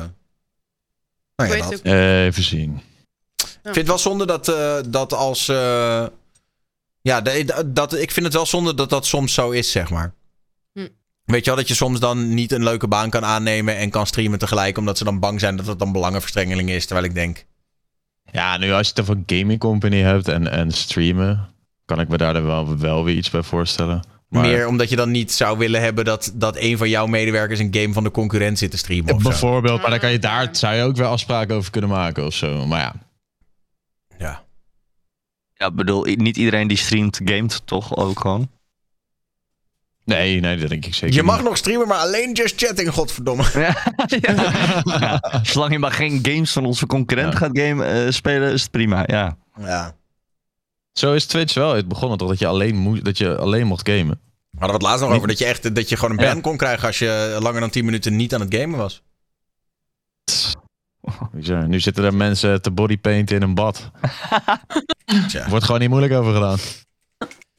[SPEAKER 2] nou ja, dat.
[SPEAKER 3] Even zien.
[SPEAKER 2] Ik vind het wel zonde dat, eh, dat als. eh, ja, dat, ik vind het wel zonde dat dat soms zo is, zeg maar.
[SPEAKER 5] Hm.
[SPEAKER 2] Weet je wel, dat je soms dan niet een leuke baan kan aannemen en kan streamen tegelijk, omdat ze dan bang zijn dat het dan belangenverstrengeling is. Terwijl ik denk,
[SPEAKER 3] Ja, nu als je het over een gaming company hebt en, en streamen, kan ik me daar dan wel, wel weer iets bij voorstellen. Maar-
[SPEAKER 2] Meer omdat je dan niet zou willen hebben dat, dat een van jouw medewerkers een game van de concurrent zit te streamen. Of zo.
[SPEAKER 3] Bijvoorbeeld, maar dan kan je daar zou je ook wel afspraken over kunnen maken of zo. Maar ja.
[SPEAKER 2] Ja.
[SPEAKER 4] Ja, bedoel, niet iedereen die streamt, gamet toch ook gewoon?
[SPEAKER 3] Nee, nee, dat denk ik zeker
[SPEAKER 2] Je mag
[SPEAKER 3] niet.
[SPEAKER 2] nog streamen, maar alleen just chatting, godverdomme. (laughs)
[SPEAKER 4] Ja, zolang je maar geen games van onze concurrent gaat game, eh, spelen, is het prima, ja.
[SPEAKER 2] Ja.
[SPEAKER 3] Zo is Twitch wel het begonnen toch, dat je alleen, moest, dat je alleen mocht gamen.
[SPEAKER 2] We hadden we het laatst nog over dat je echt dat je gewoon een ban
[SPEAKER 3] Ja.
[SPEAKER 2] kon krijgen als je langer dan 10 minuten niet aan het gamen was.
[SPEAKER 3] Nu zitten er mensen te bodypainten in een bad. (laughs) Wordt gewoon niet moeilijk over gedaan.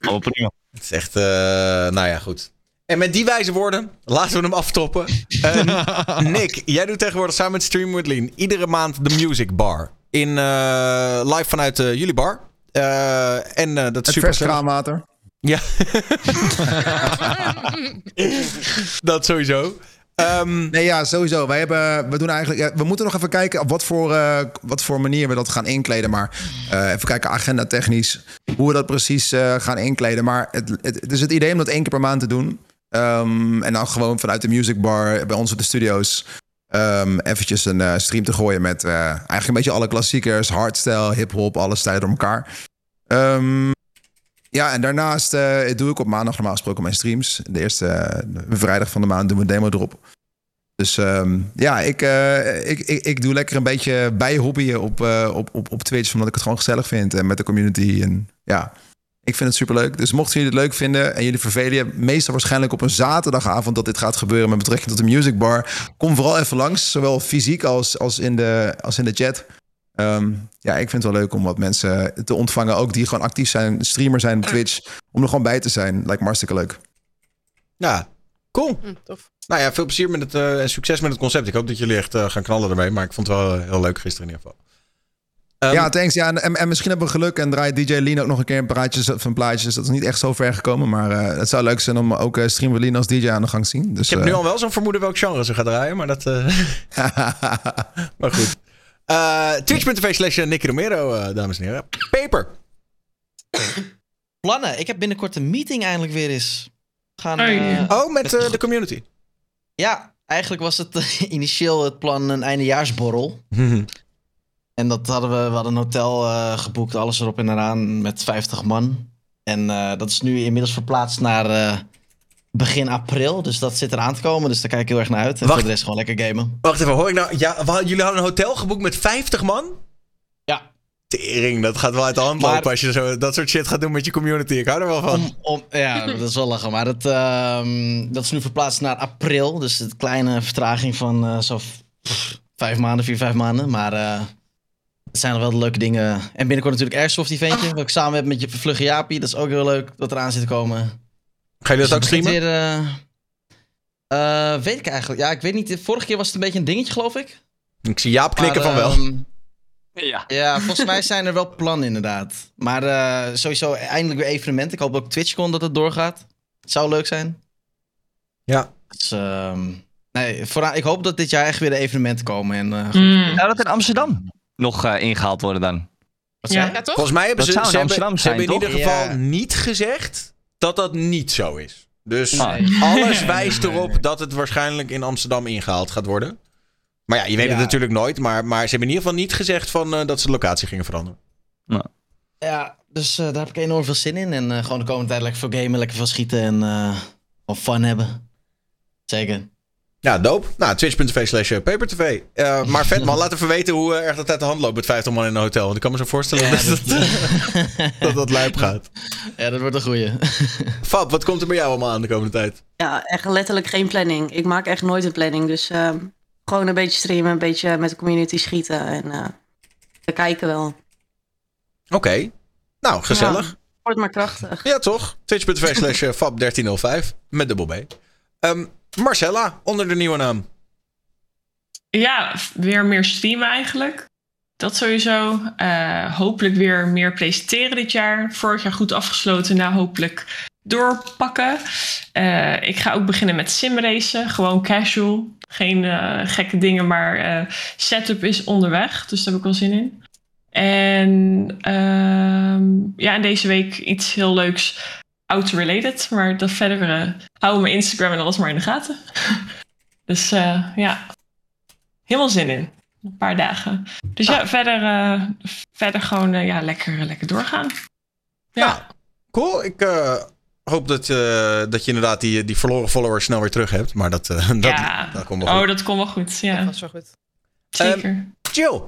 [SPEAKER 4] Oh, prima.
[SPEAKER 2] Het is echt, eh, nou ja, goed. En met die wijze woorden, laten we hem aftoppen. Eh, (laughs) Nick, jij doet tegenwoordig samen met Stream with Lean iedere maand de Music Bar. In, eh, live vanuit eh, jullie bar. Eh, en eh, dat
[SPEAKER 1] Het
[SPEAKER 2] super
[SPEAKER 1] vers kraanwater.
[SPEAKER 2] Ja. (laughs) dat sowieso. Ehm,
[SPEAKER 1] Nee, ja, sowieso. Wij hebben, we doen eigenlijk, ja, we moeten nog even kijken op wat voor, eh, wat voor manier we dat gaan inkleden. Maar even kijken, agenda technisch, hoe we dat precies gaan inkleden. Maar het, het, het is het idee om dat één keer per maand te doen. Ehm, en dan gewoon vanuit de music bar bij ons op de studio's. Ehm eventjes een eh, stream te gooien met eh, eigenlijk een beetje alle klassiekers, hardstyle, hip-hop, alle stijlen door elkaar. Ehm, ja, en daarnaast eh, doe ik op maandag normaal gesproken mijn streams. De eerste vrijdag van de maand doen we een demo erop. Dus ehm, ja, ik, ik, ik, ik doe lekker een beetje bijhobbyen op, op, op, op Twitch. Omdat ik het gewoon gezellig vind en met de community. En ja, ik vind het superleuk. Dus mochten jullie het leuk vinden en jullie vervelen je... meestal waarschijnlijk op een zaterdagavond dat dit gaat gebeuren... met betrekking tot de Music Bar. Kom vooral even langs, zowel fysiek als, als, in, de, als in de chat. Ehm, ja, ik vind het wel leuk om wat mensen te ontvangen. Ook die gewoon actief zijn, streamer zijn op Twitch. Om er gewoon bij te zijn. Lijkt me hartstikke leuk.
[SPEAKER 2] Ja, cool.
[SPEAKER 5] Hm, tof.
[SPEAKER 2] Nou ja, veel plezier met het eh, en succes met het concept. Ik hoop dat jullie echt eh, gaan knallen ermee. Maar ik vond het wel eh, heel leuk gisteren in ieder geval. Ehm,
[SPEAKER 1] ja, thanks. Ja, en, en misschien hebben we geluk en draait DJ Lean ook nog een keer een praatje van plaatjes. Dus dat is niet echt zo ver gekomen. Maar eh, het zou leuk zijn om ook uh, Stream with Lean als DJ aan de gang te zien. Dus,
[SPEAKER 2] ik heb nu
[SPEAKER 1] eh,
[SPEAKER 2] al wel zo'n vermoeden welk genre ze gaat draaien. Maar dat... eh, (laughs) maar goed. Eh Twitch.tv slash Nicky Romero, eh, dames en heren. Paper.
[SPEAKER 8] Plannen. Ik heb binnenkort een meeting eindelijk weer eens. We Gaan,
[SPEAKER 6] Hey.
[SPEAKER 8] eh,
[SPEAKER 2] Oh, met eh, de community.
[SPEAKER 8] Ja, eigenlijk was het (laughs) initieel het plan een eindejaarsborrel. En dat hadden we, we hadden een hotel eh, geboekt, alles erop en eraan, met 50 man. En eh, dat is nu inmiddels verplaatst naar eh, begin april. Dus dat zit eraan te komen, dus daar kijk ik heel erg naar uit. En
[SPEAKER 2] Wacht.
[SPEAKER 8] voor de rest gewoon lekker gamen.
[SPEAKER 2] Wacht even, hoor ik nou... Ja, hadden- jullie hadden een hotel geboekt met 50 man?
[SPEAKER 8] Ja.
[SPEAKER 2] Tering, dat gaat wel uit de hand
[SPEAKER 8] Maar-
[SPEAKER 2] lopen als je zo, dat soort shit gaat doen met je community. Ik hou er wel van.
[SPEAKER 8] Om, om, ja, dat is wel lachen. Maar dat, ehm, dat is nu verplaatst naar april. Dus een kleine vertraging van zo pff, vijf maanden, vier, vijf maanden. Maar het zijn nog wel de leuke dingen. En binnenkort natuurlijk Airsoft eventje. Wat ik samen heb met je Vlugge Jaapie. Dat is ook heel leuk dat eraan zit te komen.
[SPEAKER 2] Ga je dat ook
[SPEAKER 8] Dus begint
[SPEAKER 2] streamen?
[SPEAKER 8] Weer, eh, eh, weet ik eigenlijk. Ja, ik weet niet. Vorige keer was het een beetje een dingetje, geloof ik.
[SPEAKER 2] Ik zie Jaap knikken
[SPEAKER 8] Maar,
[SPEAKER 2] van wel.
[SPEAKER 8] ehm,
[SPEAKER 4] Ja.
[SPEAKER 8] ja, (laughs) volgens mij zijn er wel plannen inderdaad. Maar eh, sowieso eindelijk weer evenementen. Ik hoop ook TwitchCon dat het doorgaat. Het zou leuk zijn.
[SPEAKER 2] Ja.
[SPEAKER 8] Dus, ehm, nee, vooral, ik hoop dat dit jaar echt weer de evenementen komen. En,
[SPEAKER 6] Mm.
[SPEAKER 4] Zou dat in Amsterdam nog eh, ingehaald worden dan?
[SPEAKER 8] wat
[SPEAKER 6] Ja.
[SPEAKER 8] je?
[SPEAKER 5] Ja, toch?
[SPEAKER 2] Volgens mij hebben
[SPEAKER 4] Dat
[SPEAKER 2] ze,
[SPEAKER 4] zou
[SPEAKER 2] ze,
[SPEAKER 4] in
[SPEAKER 2] hebben,
[SPEAKER 4] Amsterdam
[SPEAKER 2] ze hebben in
[SPEAKER 4] zijn,
[SPEAKER 2] ieder geval?
[SPEAKER 8] Ja.
[SPEAKER 2] niet gezegd dat dat niet zo is. Dus
[SPEAKER 4] Nee.
[SPEAKER 2] alles (laughs) wijst erop dat het waarschijnlijk in Amsterdam ingehaald gaat worden. Maar ja, je weet het natuurlijk nooit. Maar, maar ze hebben in ieder geval niet gezegd van, eh, dat ze de locatie gingen veranderen.
[SPEAKER 8] Ja, dus eh, daar heb ik enorm veel zin in. En eh, gewoon de komende tijd lekker veel gamen, lekker veel schieten en eh gewoon fun hebben. Zeker.
[SPEAKER 2] Ja, doop. Nou, twitch.tv slash papertv. Eh, maar vet man, (laughs) laat even weten hoe eh, erg dat uit de hand loopt met 50 man in een hotel. Want ik kan me zo voorstellen
[SPEAKER 8] Ja, (laughs)
[SPEAKER 2] dat,
[SPEAKER 8] dat-
[SPEAKER 2] dat, (laughs) dat dat lijp gaat.
[SPEAKER 8] ja, dat wordt een goeie.
[SPEAKER 2] Fab, wat komt er bij jou allemaal aan de komende tijd?
[SPEAKER 9] Ja, echt letterlijk geen planning. Ik maak echt nooit een planning. Dus ehm, gewoon een beetje streamen, een beetje met de community schieten. En eh, we kijken wel.
[SPEAKER 2] Oké. Nou, gezellig.
[SPEAKER 9] Wordt maar krachtig.
[SPEAKER 2] Ja, toch? Twitch.tv slash eh, fab1305 met dubbel B. Ehm, Marcella, onder de nieuwe naam.
[SPEAKER 6] Ja, weer meer streamen eigenlijk. Dat sowieso. Eh, hopelijk weer meer presenteren dit jaar. Vorig jaar goed afgesloten, nou hopelijk doorpakken. Eh, ik ga ook beginnen met simracen. Gewoon casual. Geen eh, gekke dingen, maar setup is onderweg. Dus daar heb ik wel zin in. En ehm, ja, en deze week iets heel leuks. Auto-related. Maar dat verder uh, houden mijn Instagram en alles maar in de gaten. (laughs) dus uh, ja, helemaal zin in. Een paar dagen. Dus ja, verder, uh, verder gewoon ja, lekker, lekker doorgaan. Ja,
[SPEAKER 2] ja cool. Ik hoop dat, dat je inderdaad die, die verloren followers snel weer terug hebt. Maar dat, (laughs) dat,
[SPEAKER 6] ja.
[SPEAKER 2] dat komt wel goed.
[SPEAKER 6] Oh, dat komt wel goed. Ja,
[SPEAKER 5] dat was wel goed.
[SPEAKER 6] Zeker.
[SPEAKER 2] Um, Jill.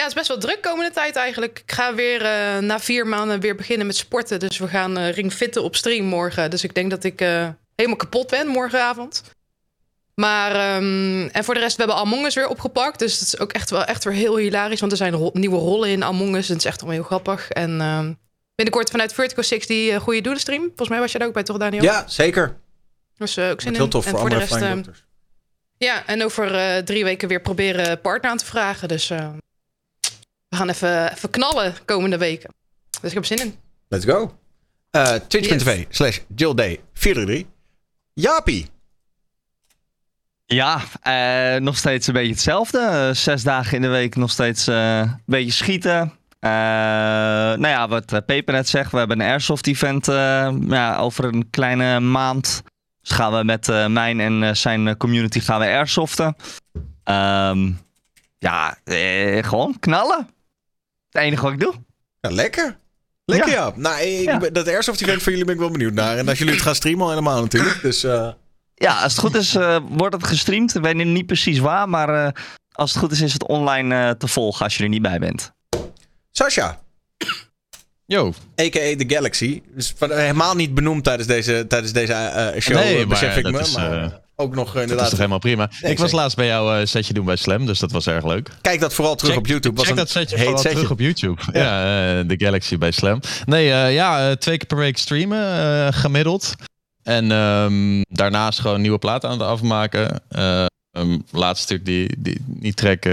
[SPEAKER 5] Ja, het is best wel druk komende tijd eigenlijk. Ik ga weer uh, na vier maanden weer beginnen met sporten. Dus we gaan uh, ringfitten op stream morgen. Dus ik denk dat ik uh, helemaal kapot ben morgenavond. Maar, um, en voor de rest, we hebben Among Us weer opgepakt. Dus het is ook echt wel echt weer heel hilarisch. Want er zijn ro nieuwe rollen in Among Us. En het is echt wel heel grappig. En uh, binnenkort vanuit Vertigo 6 die goede doelenstream. Volgens mij was jij daar ook bij, toch Daniel?
[SPEAKER 2] Ja, zeker.
[SPEAKER 5] Dus ook zin
[SPEAKER 2] heel tof
[SPEAKER 5] en
[SPEAKER 2] voor,
[SPEAKER 5] voor de rest,
[SPEAKER 2] doctors.
[SPEAKER 5] Ja, en over drie weken weer proberen partner aan te vragen. Dus we gaan even, even knallen komende weken. Dus ik heb zin in.
[SPEAKER 2] Let's go. Uh, Twitch.tv yes. slash JillD433. Jaapie.
[SPEAKER 4] Ja, uh, nog steeds een beetje hetzelfde. Uh, zes dagen in de week nog steeds uh, een beetje schieten. nou ja, wat Peper net zegt, we hebben een airsoft event ja, over een kleine maand. Dus gaan we met uh, mijn en uh, zijn community gaan we airsoften. Um, ja, eh, gewoon knallen. Het enige wat ik doe.
[SPEAKER 2] Ja, lekker. Lekker ja. ja. Nou, ik, ja. dat airsoft event van jullie ben ik wel benieuwd naar. En als jullie het gaan streamen al helemaal natuurlijk. Dus, uh...
[SPEAKER 4] Ja, als het goed is wordt het gestreamd. Ik weet niet precies waar, maar als het goed is is het online te volgen als je er niet bij bent.
[SPEAKER 2] Sasha.
[SPEAKER 3] Yo.
[SPEAKER 2] A.k.a. The Galaxy. Dus helemaal niet benoemd tijdens deze, tijdens deze uh, show,
[SPEAKER 3] nee,
[SPEAKER 2] besef ik me.
[SPEAKER 3] Is,
[SPEAKER 2] maar uh, ook nog inderdaad...
[SPEAKER 3] Dat is toch helemaal prima. Nee, ik was laatst bij jou uh, setje doen bij Slam, dus dat was erg leuk.
[SPEAKER 2] Kijk dat vooral terug
[SPEAKER 3] check,
[SPEAKER 2] op YouTube. Was
[SPEAKER 3] check
[SPEAKER 2] een
[SPEAKER 3] dat setje
[SPEAKER 2] heet
[SPEAKER 3] vooral
[SPEAKER 2] setje.
[SPEAKER 3] terug op YouTube. Ja, ja The Galaxy bij Slam. Nee, ja, twee keer per week streamen, gemiddeld. En um, daarnaast gewoon nieuwe platen aan het afmaken. Um, laatste stuk die, die, die track...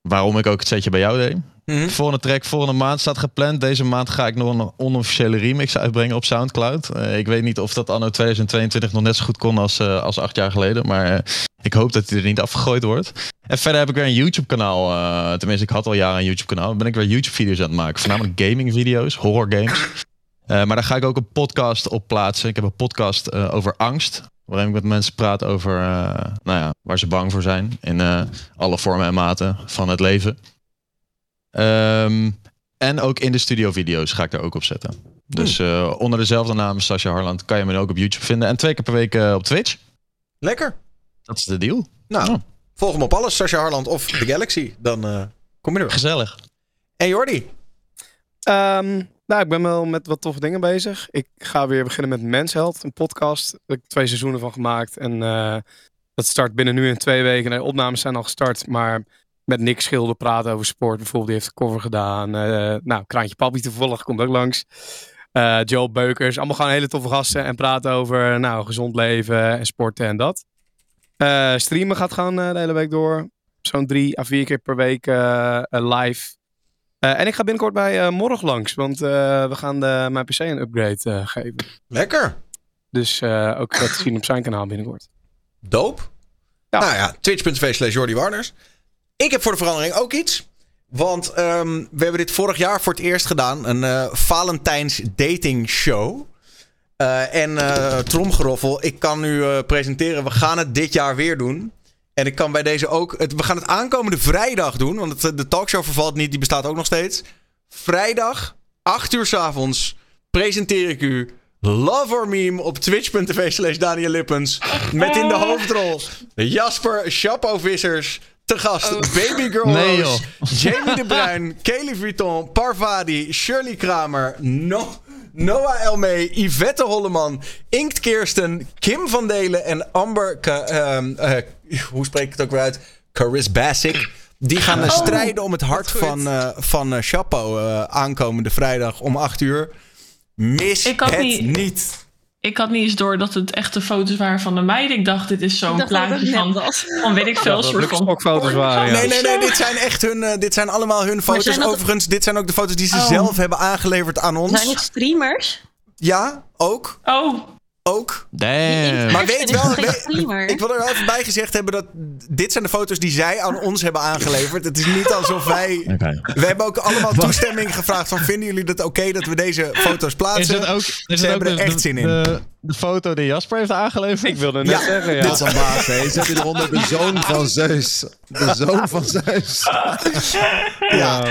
[SPEAKER 3] waarom ik ook het setje bij jou deed.
[SPEAKER 2] Mhm.
[SPEAKER 3] Volgende track, volgende maand staat gepland. Deze maand ga ik nog een onofficiële remix uitbrengen op Soundcloud. Uh, ik weet niet of dat anno 2022 nog net zo goed kon als, uh, als acht jaar geleden. Maar uh, ik hoop dat hij er niet afgegooid wordt. En verder heb ik weer een YouTube kanaal. tenminste, ik had al jaren een YouTube kanaal. Dan ben ik weer YouTube video's aan het maken. Voornamelijk gaming video's, horror games. maar daar ga ik ook een podcast op plaatsen. Ik heb een podcast over angst. Waarin ik met mensen praat over nou ja, waar ze bang voor zijn. In alle vormen en maten van het leven. Um, en ook in de studio-video's ga ik daar ook op zetten. Dus uh, onder dezelfde naam, Sascha Harland, kan je me ook op YouTube vinden. En twee keer per week uh, op Twitch.
[SPEAKER 2] Lekker.
[SPEAKER 3] Dat is de deal.
[SPEAKER 2] Nou, oh. volg hem op alles, Sascha Harland of The Galaxy. Dan uh, kom je er.
[SPEAKER 3] Gezellig.
[SPEAKER 2] En Jordi?
[SPEAKER 7] Um, nou, ik ben wel met wat toffe dingen bezig. Ik ga weer beginnen met Mensheld, een podcast. Daar heb ik twee seizoenen van gemaakt. En dat start binnen nu in twee weken. De opnames zijn al gestart, maar met Nick Schilder praten over sport. Bijvoorbeeld, die heeft de cover gedaan. Uh, nou, Kraantje Papi toevallig komt ook langs. Uh, Joe Beukers. Allemaal gewoon hele toffe gasten. En praten over nou, gezond leven en sporten en dat. Uh, streamen gaat gaan de hele week door. Zo'n drie à vier keer per week live. en ik ga binnenkort bij Morgen langs. Want we gaan de, mijn PC een upgrade geven.
[SPEAKER 2] Lekker.
[SPEAKER 7] Dus ook dat te zien op zijn kanaal binnenkort.
[SPEAKER 2] Doop. Ja. Nou ja, twitch.tv slash Jordi Warners. Ik heb voor de verandering ook iets. Want um, we hebben dit vorig jaar voor het eerst gedaan. Een uh, Valentijns dating show. Uh, en uh, tromgeroffel. Ik kan nu presenteren. We gaan het dit jaar weer doen. En ik kan bij deze ook... Het, we gaan het aankomende vrijdag doen. Want de talkshow vervalt niet. Die bestaat ook nog steeds. Vrijdag, 8 uur s avonds, presenteer ik u... Love or Meme op twitch.tv slash Daniel Lippens. Met in de hoofdrol Jasper Chapeau-Vissers... Te gast,
[SPEAKER 5] Oh.
[SPEAKER 2] Baby Girl
[SPEAKER 3] Nee,
[SPEAKER 2] Rose, Jamie de (laughs) Bruin, Kelly Vuitton, Parvati, Shirley Kramer, no Noah Elmee, Yvette Holleman, Inkt Kirsten, Kim van Delen en Amber, um, uh, hoe spreek ik het ook weer uit? Caris Bassick. Die gaan uh,
[SPEAKER 6] Oh,
[SPEAKER 2] strijden om het hart van, uh, van uh, Chapeau uh, aankomende vrijdag om 8 uur. Mis het
[SPEAKER 6] niet-
[SPEAKER 2] niet.
[SPEAKER 6] Ik had niet eens door dat het echte foto's waren van de meiden. Ik dacht, dit is zo'n plaatje van, van weet ik veel,
[SPEAKER 7] dat
[SPEAKER 6] soort van...
[SPEAKER 7] stokfoto's waren, ja.
[SPEAKER 2] Nee, nee, nee, dit zijn echt hun, uh, dit zijn allemaal hun foto's. Overigens, dit zijn ook de foto's die ze
[SPEAKER 9] Oh.
[SPEAKER 2] zelf hebben aangeleverd aan ons.
[SPEAKER 9] Zijn het streamers?
[SPEAKER 2] Ja, ook.
[SPEAKER 6] Oh,
[SPEAKER 2] ook.
[SPEAKER 3] Damn.
[SPEAKER 2] Maar weet wel, weet- ik wil er wel even bij gezegd hebben dat dit zijn de foto's die zij aan ons hebben aangeleverd. Het is niet alsof wij... We hebben ook allemaal toestemming gevraagd van vinden jullie het oké dat we deze foto's plaatsen?
[SPEAKER 3] Is het ook, is
[SPEAKER 2] Ze
[SPEAKER 3] ook
[SPEAKER 2] hebben
[SPEAKER 3] de,
[SPEAKER 2] er echt
[SPEAKER 3] de-
[SPEAKER 2] zin in.
[SPEAKER 3] De, de foto die Jasper heeft aangeleverd?
[SPEAKER 7] Ik wilde net
[SPEAKER 2] Ja,
[SPEAKER 7] zeggen, ja.
[SPEAKER 1] Dit is een baas, hè. Zet je eronder de zoon van Zeus. De zoon van Zeus. (laughs)
[SPEAKER 2] Ja.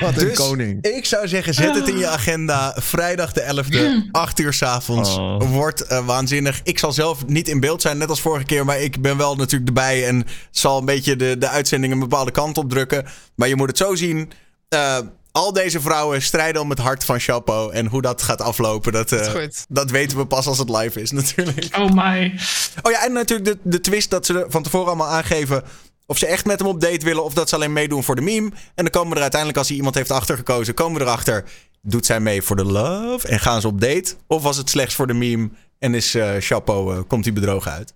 [SPEAKER 1] Wat een
[SPEAKER 2] Dus
[SPEAKER 1] koning.
[SPEAKER 2] ik zou zeggen, zet het in je agenda. Vrijdag de 11e, 8 uur s'avonds.
[SPEAKER 3] Oh.
[SPEAKER 2] Wordt eh, waanzinnig. Ik zal zelf niet in beeld zijn, net als vorige keer. Maar ik ben wel natuurlijk erbij. En zal een beetje de, de uitzending een bepaalde kant op drukken. Maar je moet het zo zien. eh, al deze vrouwen strijden om het hart van Chapeau. En hoe dat gaat aflopen, dat, eh, dat weten we pas als het live is (laughs) natuurlijk.
[SPEAKER 6] Oh my.
[SPEAKER 2] Oh ja, en natuurlijk de, de twist dat ze van tevoren allemaal aangeven... of ze echt met hem op date willen... of dat ze alleen meedoen voor de meme. En dan komen we er uiteindelijk, als hij iemand heeft achtergekozen... komen we erachter, doet zij mee voor de love... en gaan ze op date? Of was het slechts voor de meme... en is eh Chapeau, eh, komt hij bedrogen uit?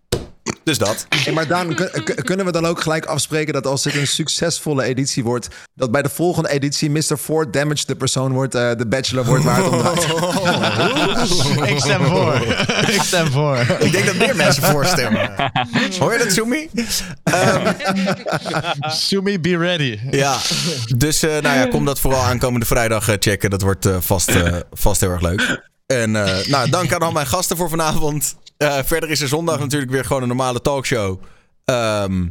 [SPEAKER 2] Dus dat.
[SPEAKER 1] Hey, maar Daan, kun- kun- kunnen we dan ook gelijk afspreken dat als dit een succesvolle editie wordt, dat bij de volgende editie Mr. Ford Damage de persoon wordt, eh, de bachelor wordt waar het om draait? (laughs)
[SPEAKER 3] Ik stem voor. ik stem voor.
[SPEAKER 2] Ik denk dat meer mensen voorstemmen. Hoor je dat, Sumi? Ehm,
[SPEAKER 3] Sumi, be ready.
[SPEAKER 2] Ja, dus eh, nou ja, kom dat vooral aankomende vrijdag eh, checken. Dat wordt eh, vast, eh, vast heel erg leuk. En eh, nou, dank aan al mijn gasten voor vanavond. Eh, verder is er zondag natuurlijk weer gewoon een normale talkshow. Ehm,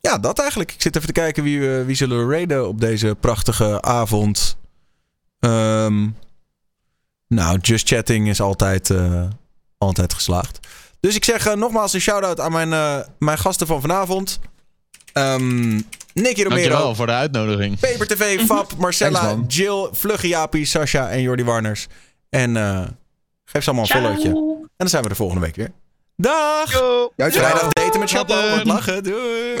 [SPEAKER 2] ja, dat eigenlijk. Ik zit even te kijken wie, eh, wie zullen we raiden op deze prachtige avond. Ehm, nou, Just Chatting is altijd, eh, altijd geslaagd. Dus ik zeg nogmaals een shout-out aan mijn, eh, mijn gasten van vanavond. Ehm Nicky Romero.
[SPEAKER 3] Dankjewel voor de uitnodiging.
[SPEAKER 2] Paper TV, Fab, Marcella,
[SPEAKER 1] Thanks.
[SPEAKER 2] Jill, Vlugge Jaapie, Sasha en Jordi Warners. En eh, geef ze allemaal een followtje. En dan zijn we de volgende week weer. Dag!
[SPEAKER 1] Juist,
[SPEAKER 2] Vrijdag daten met Chapo. Wat lachen. Doei!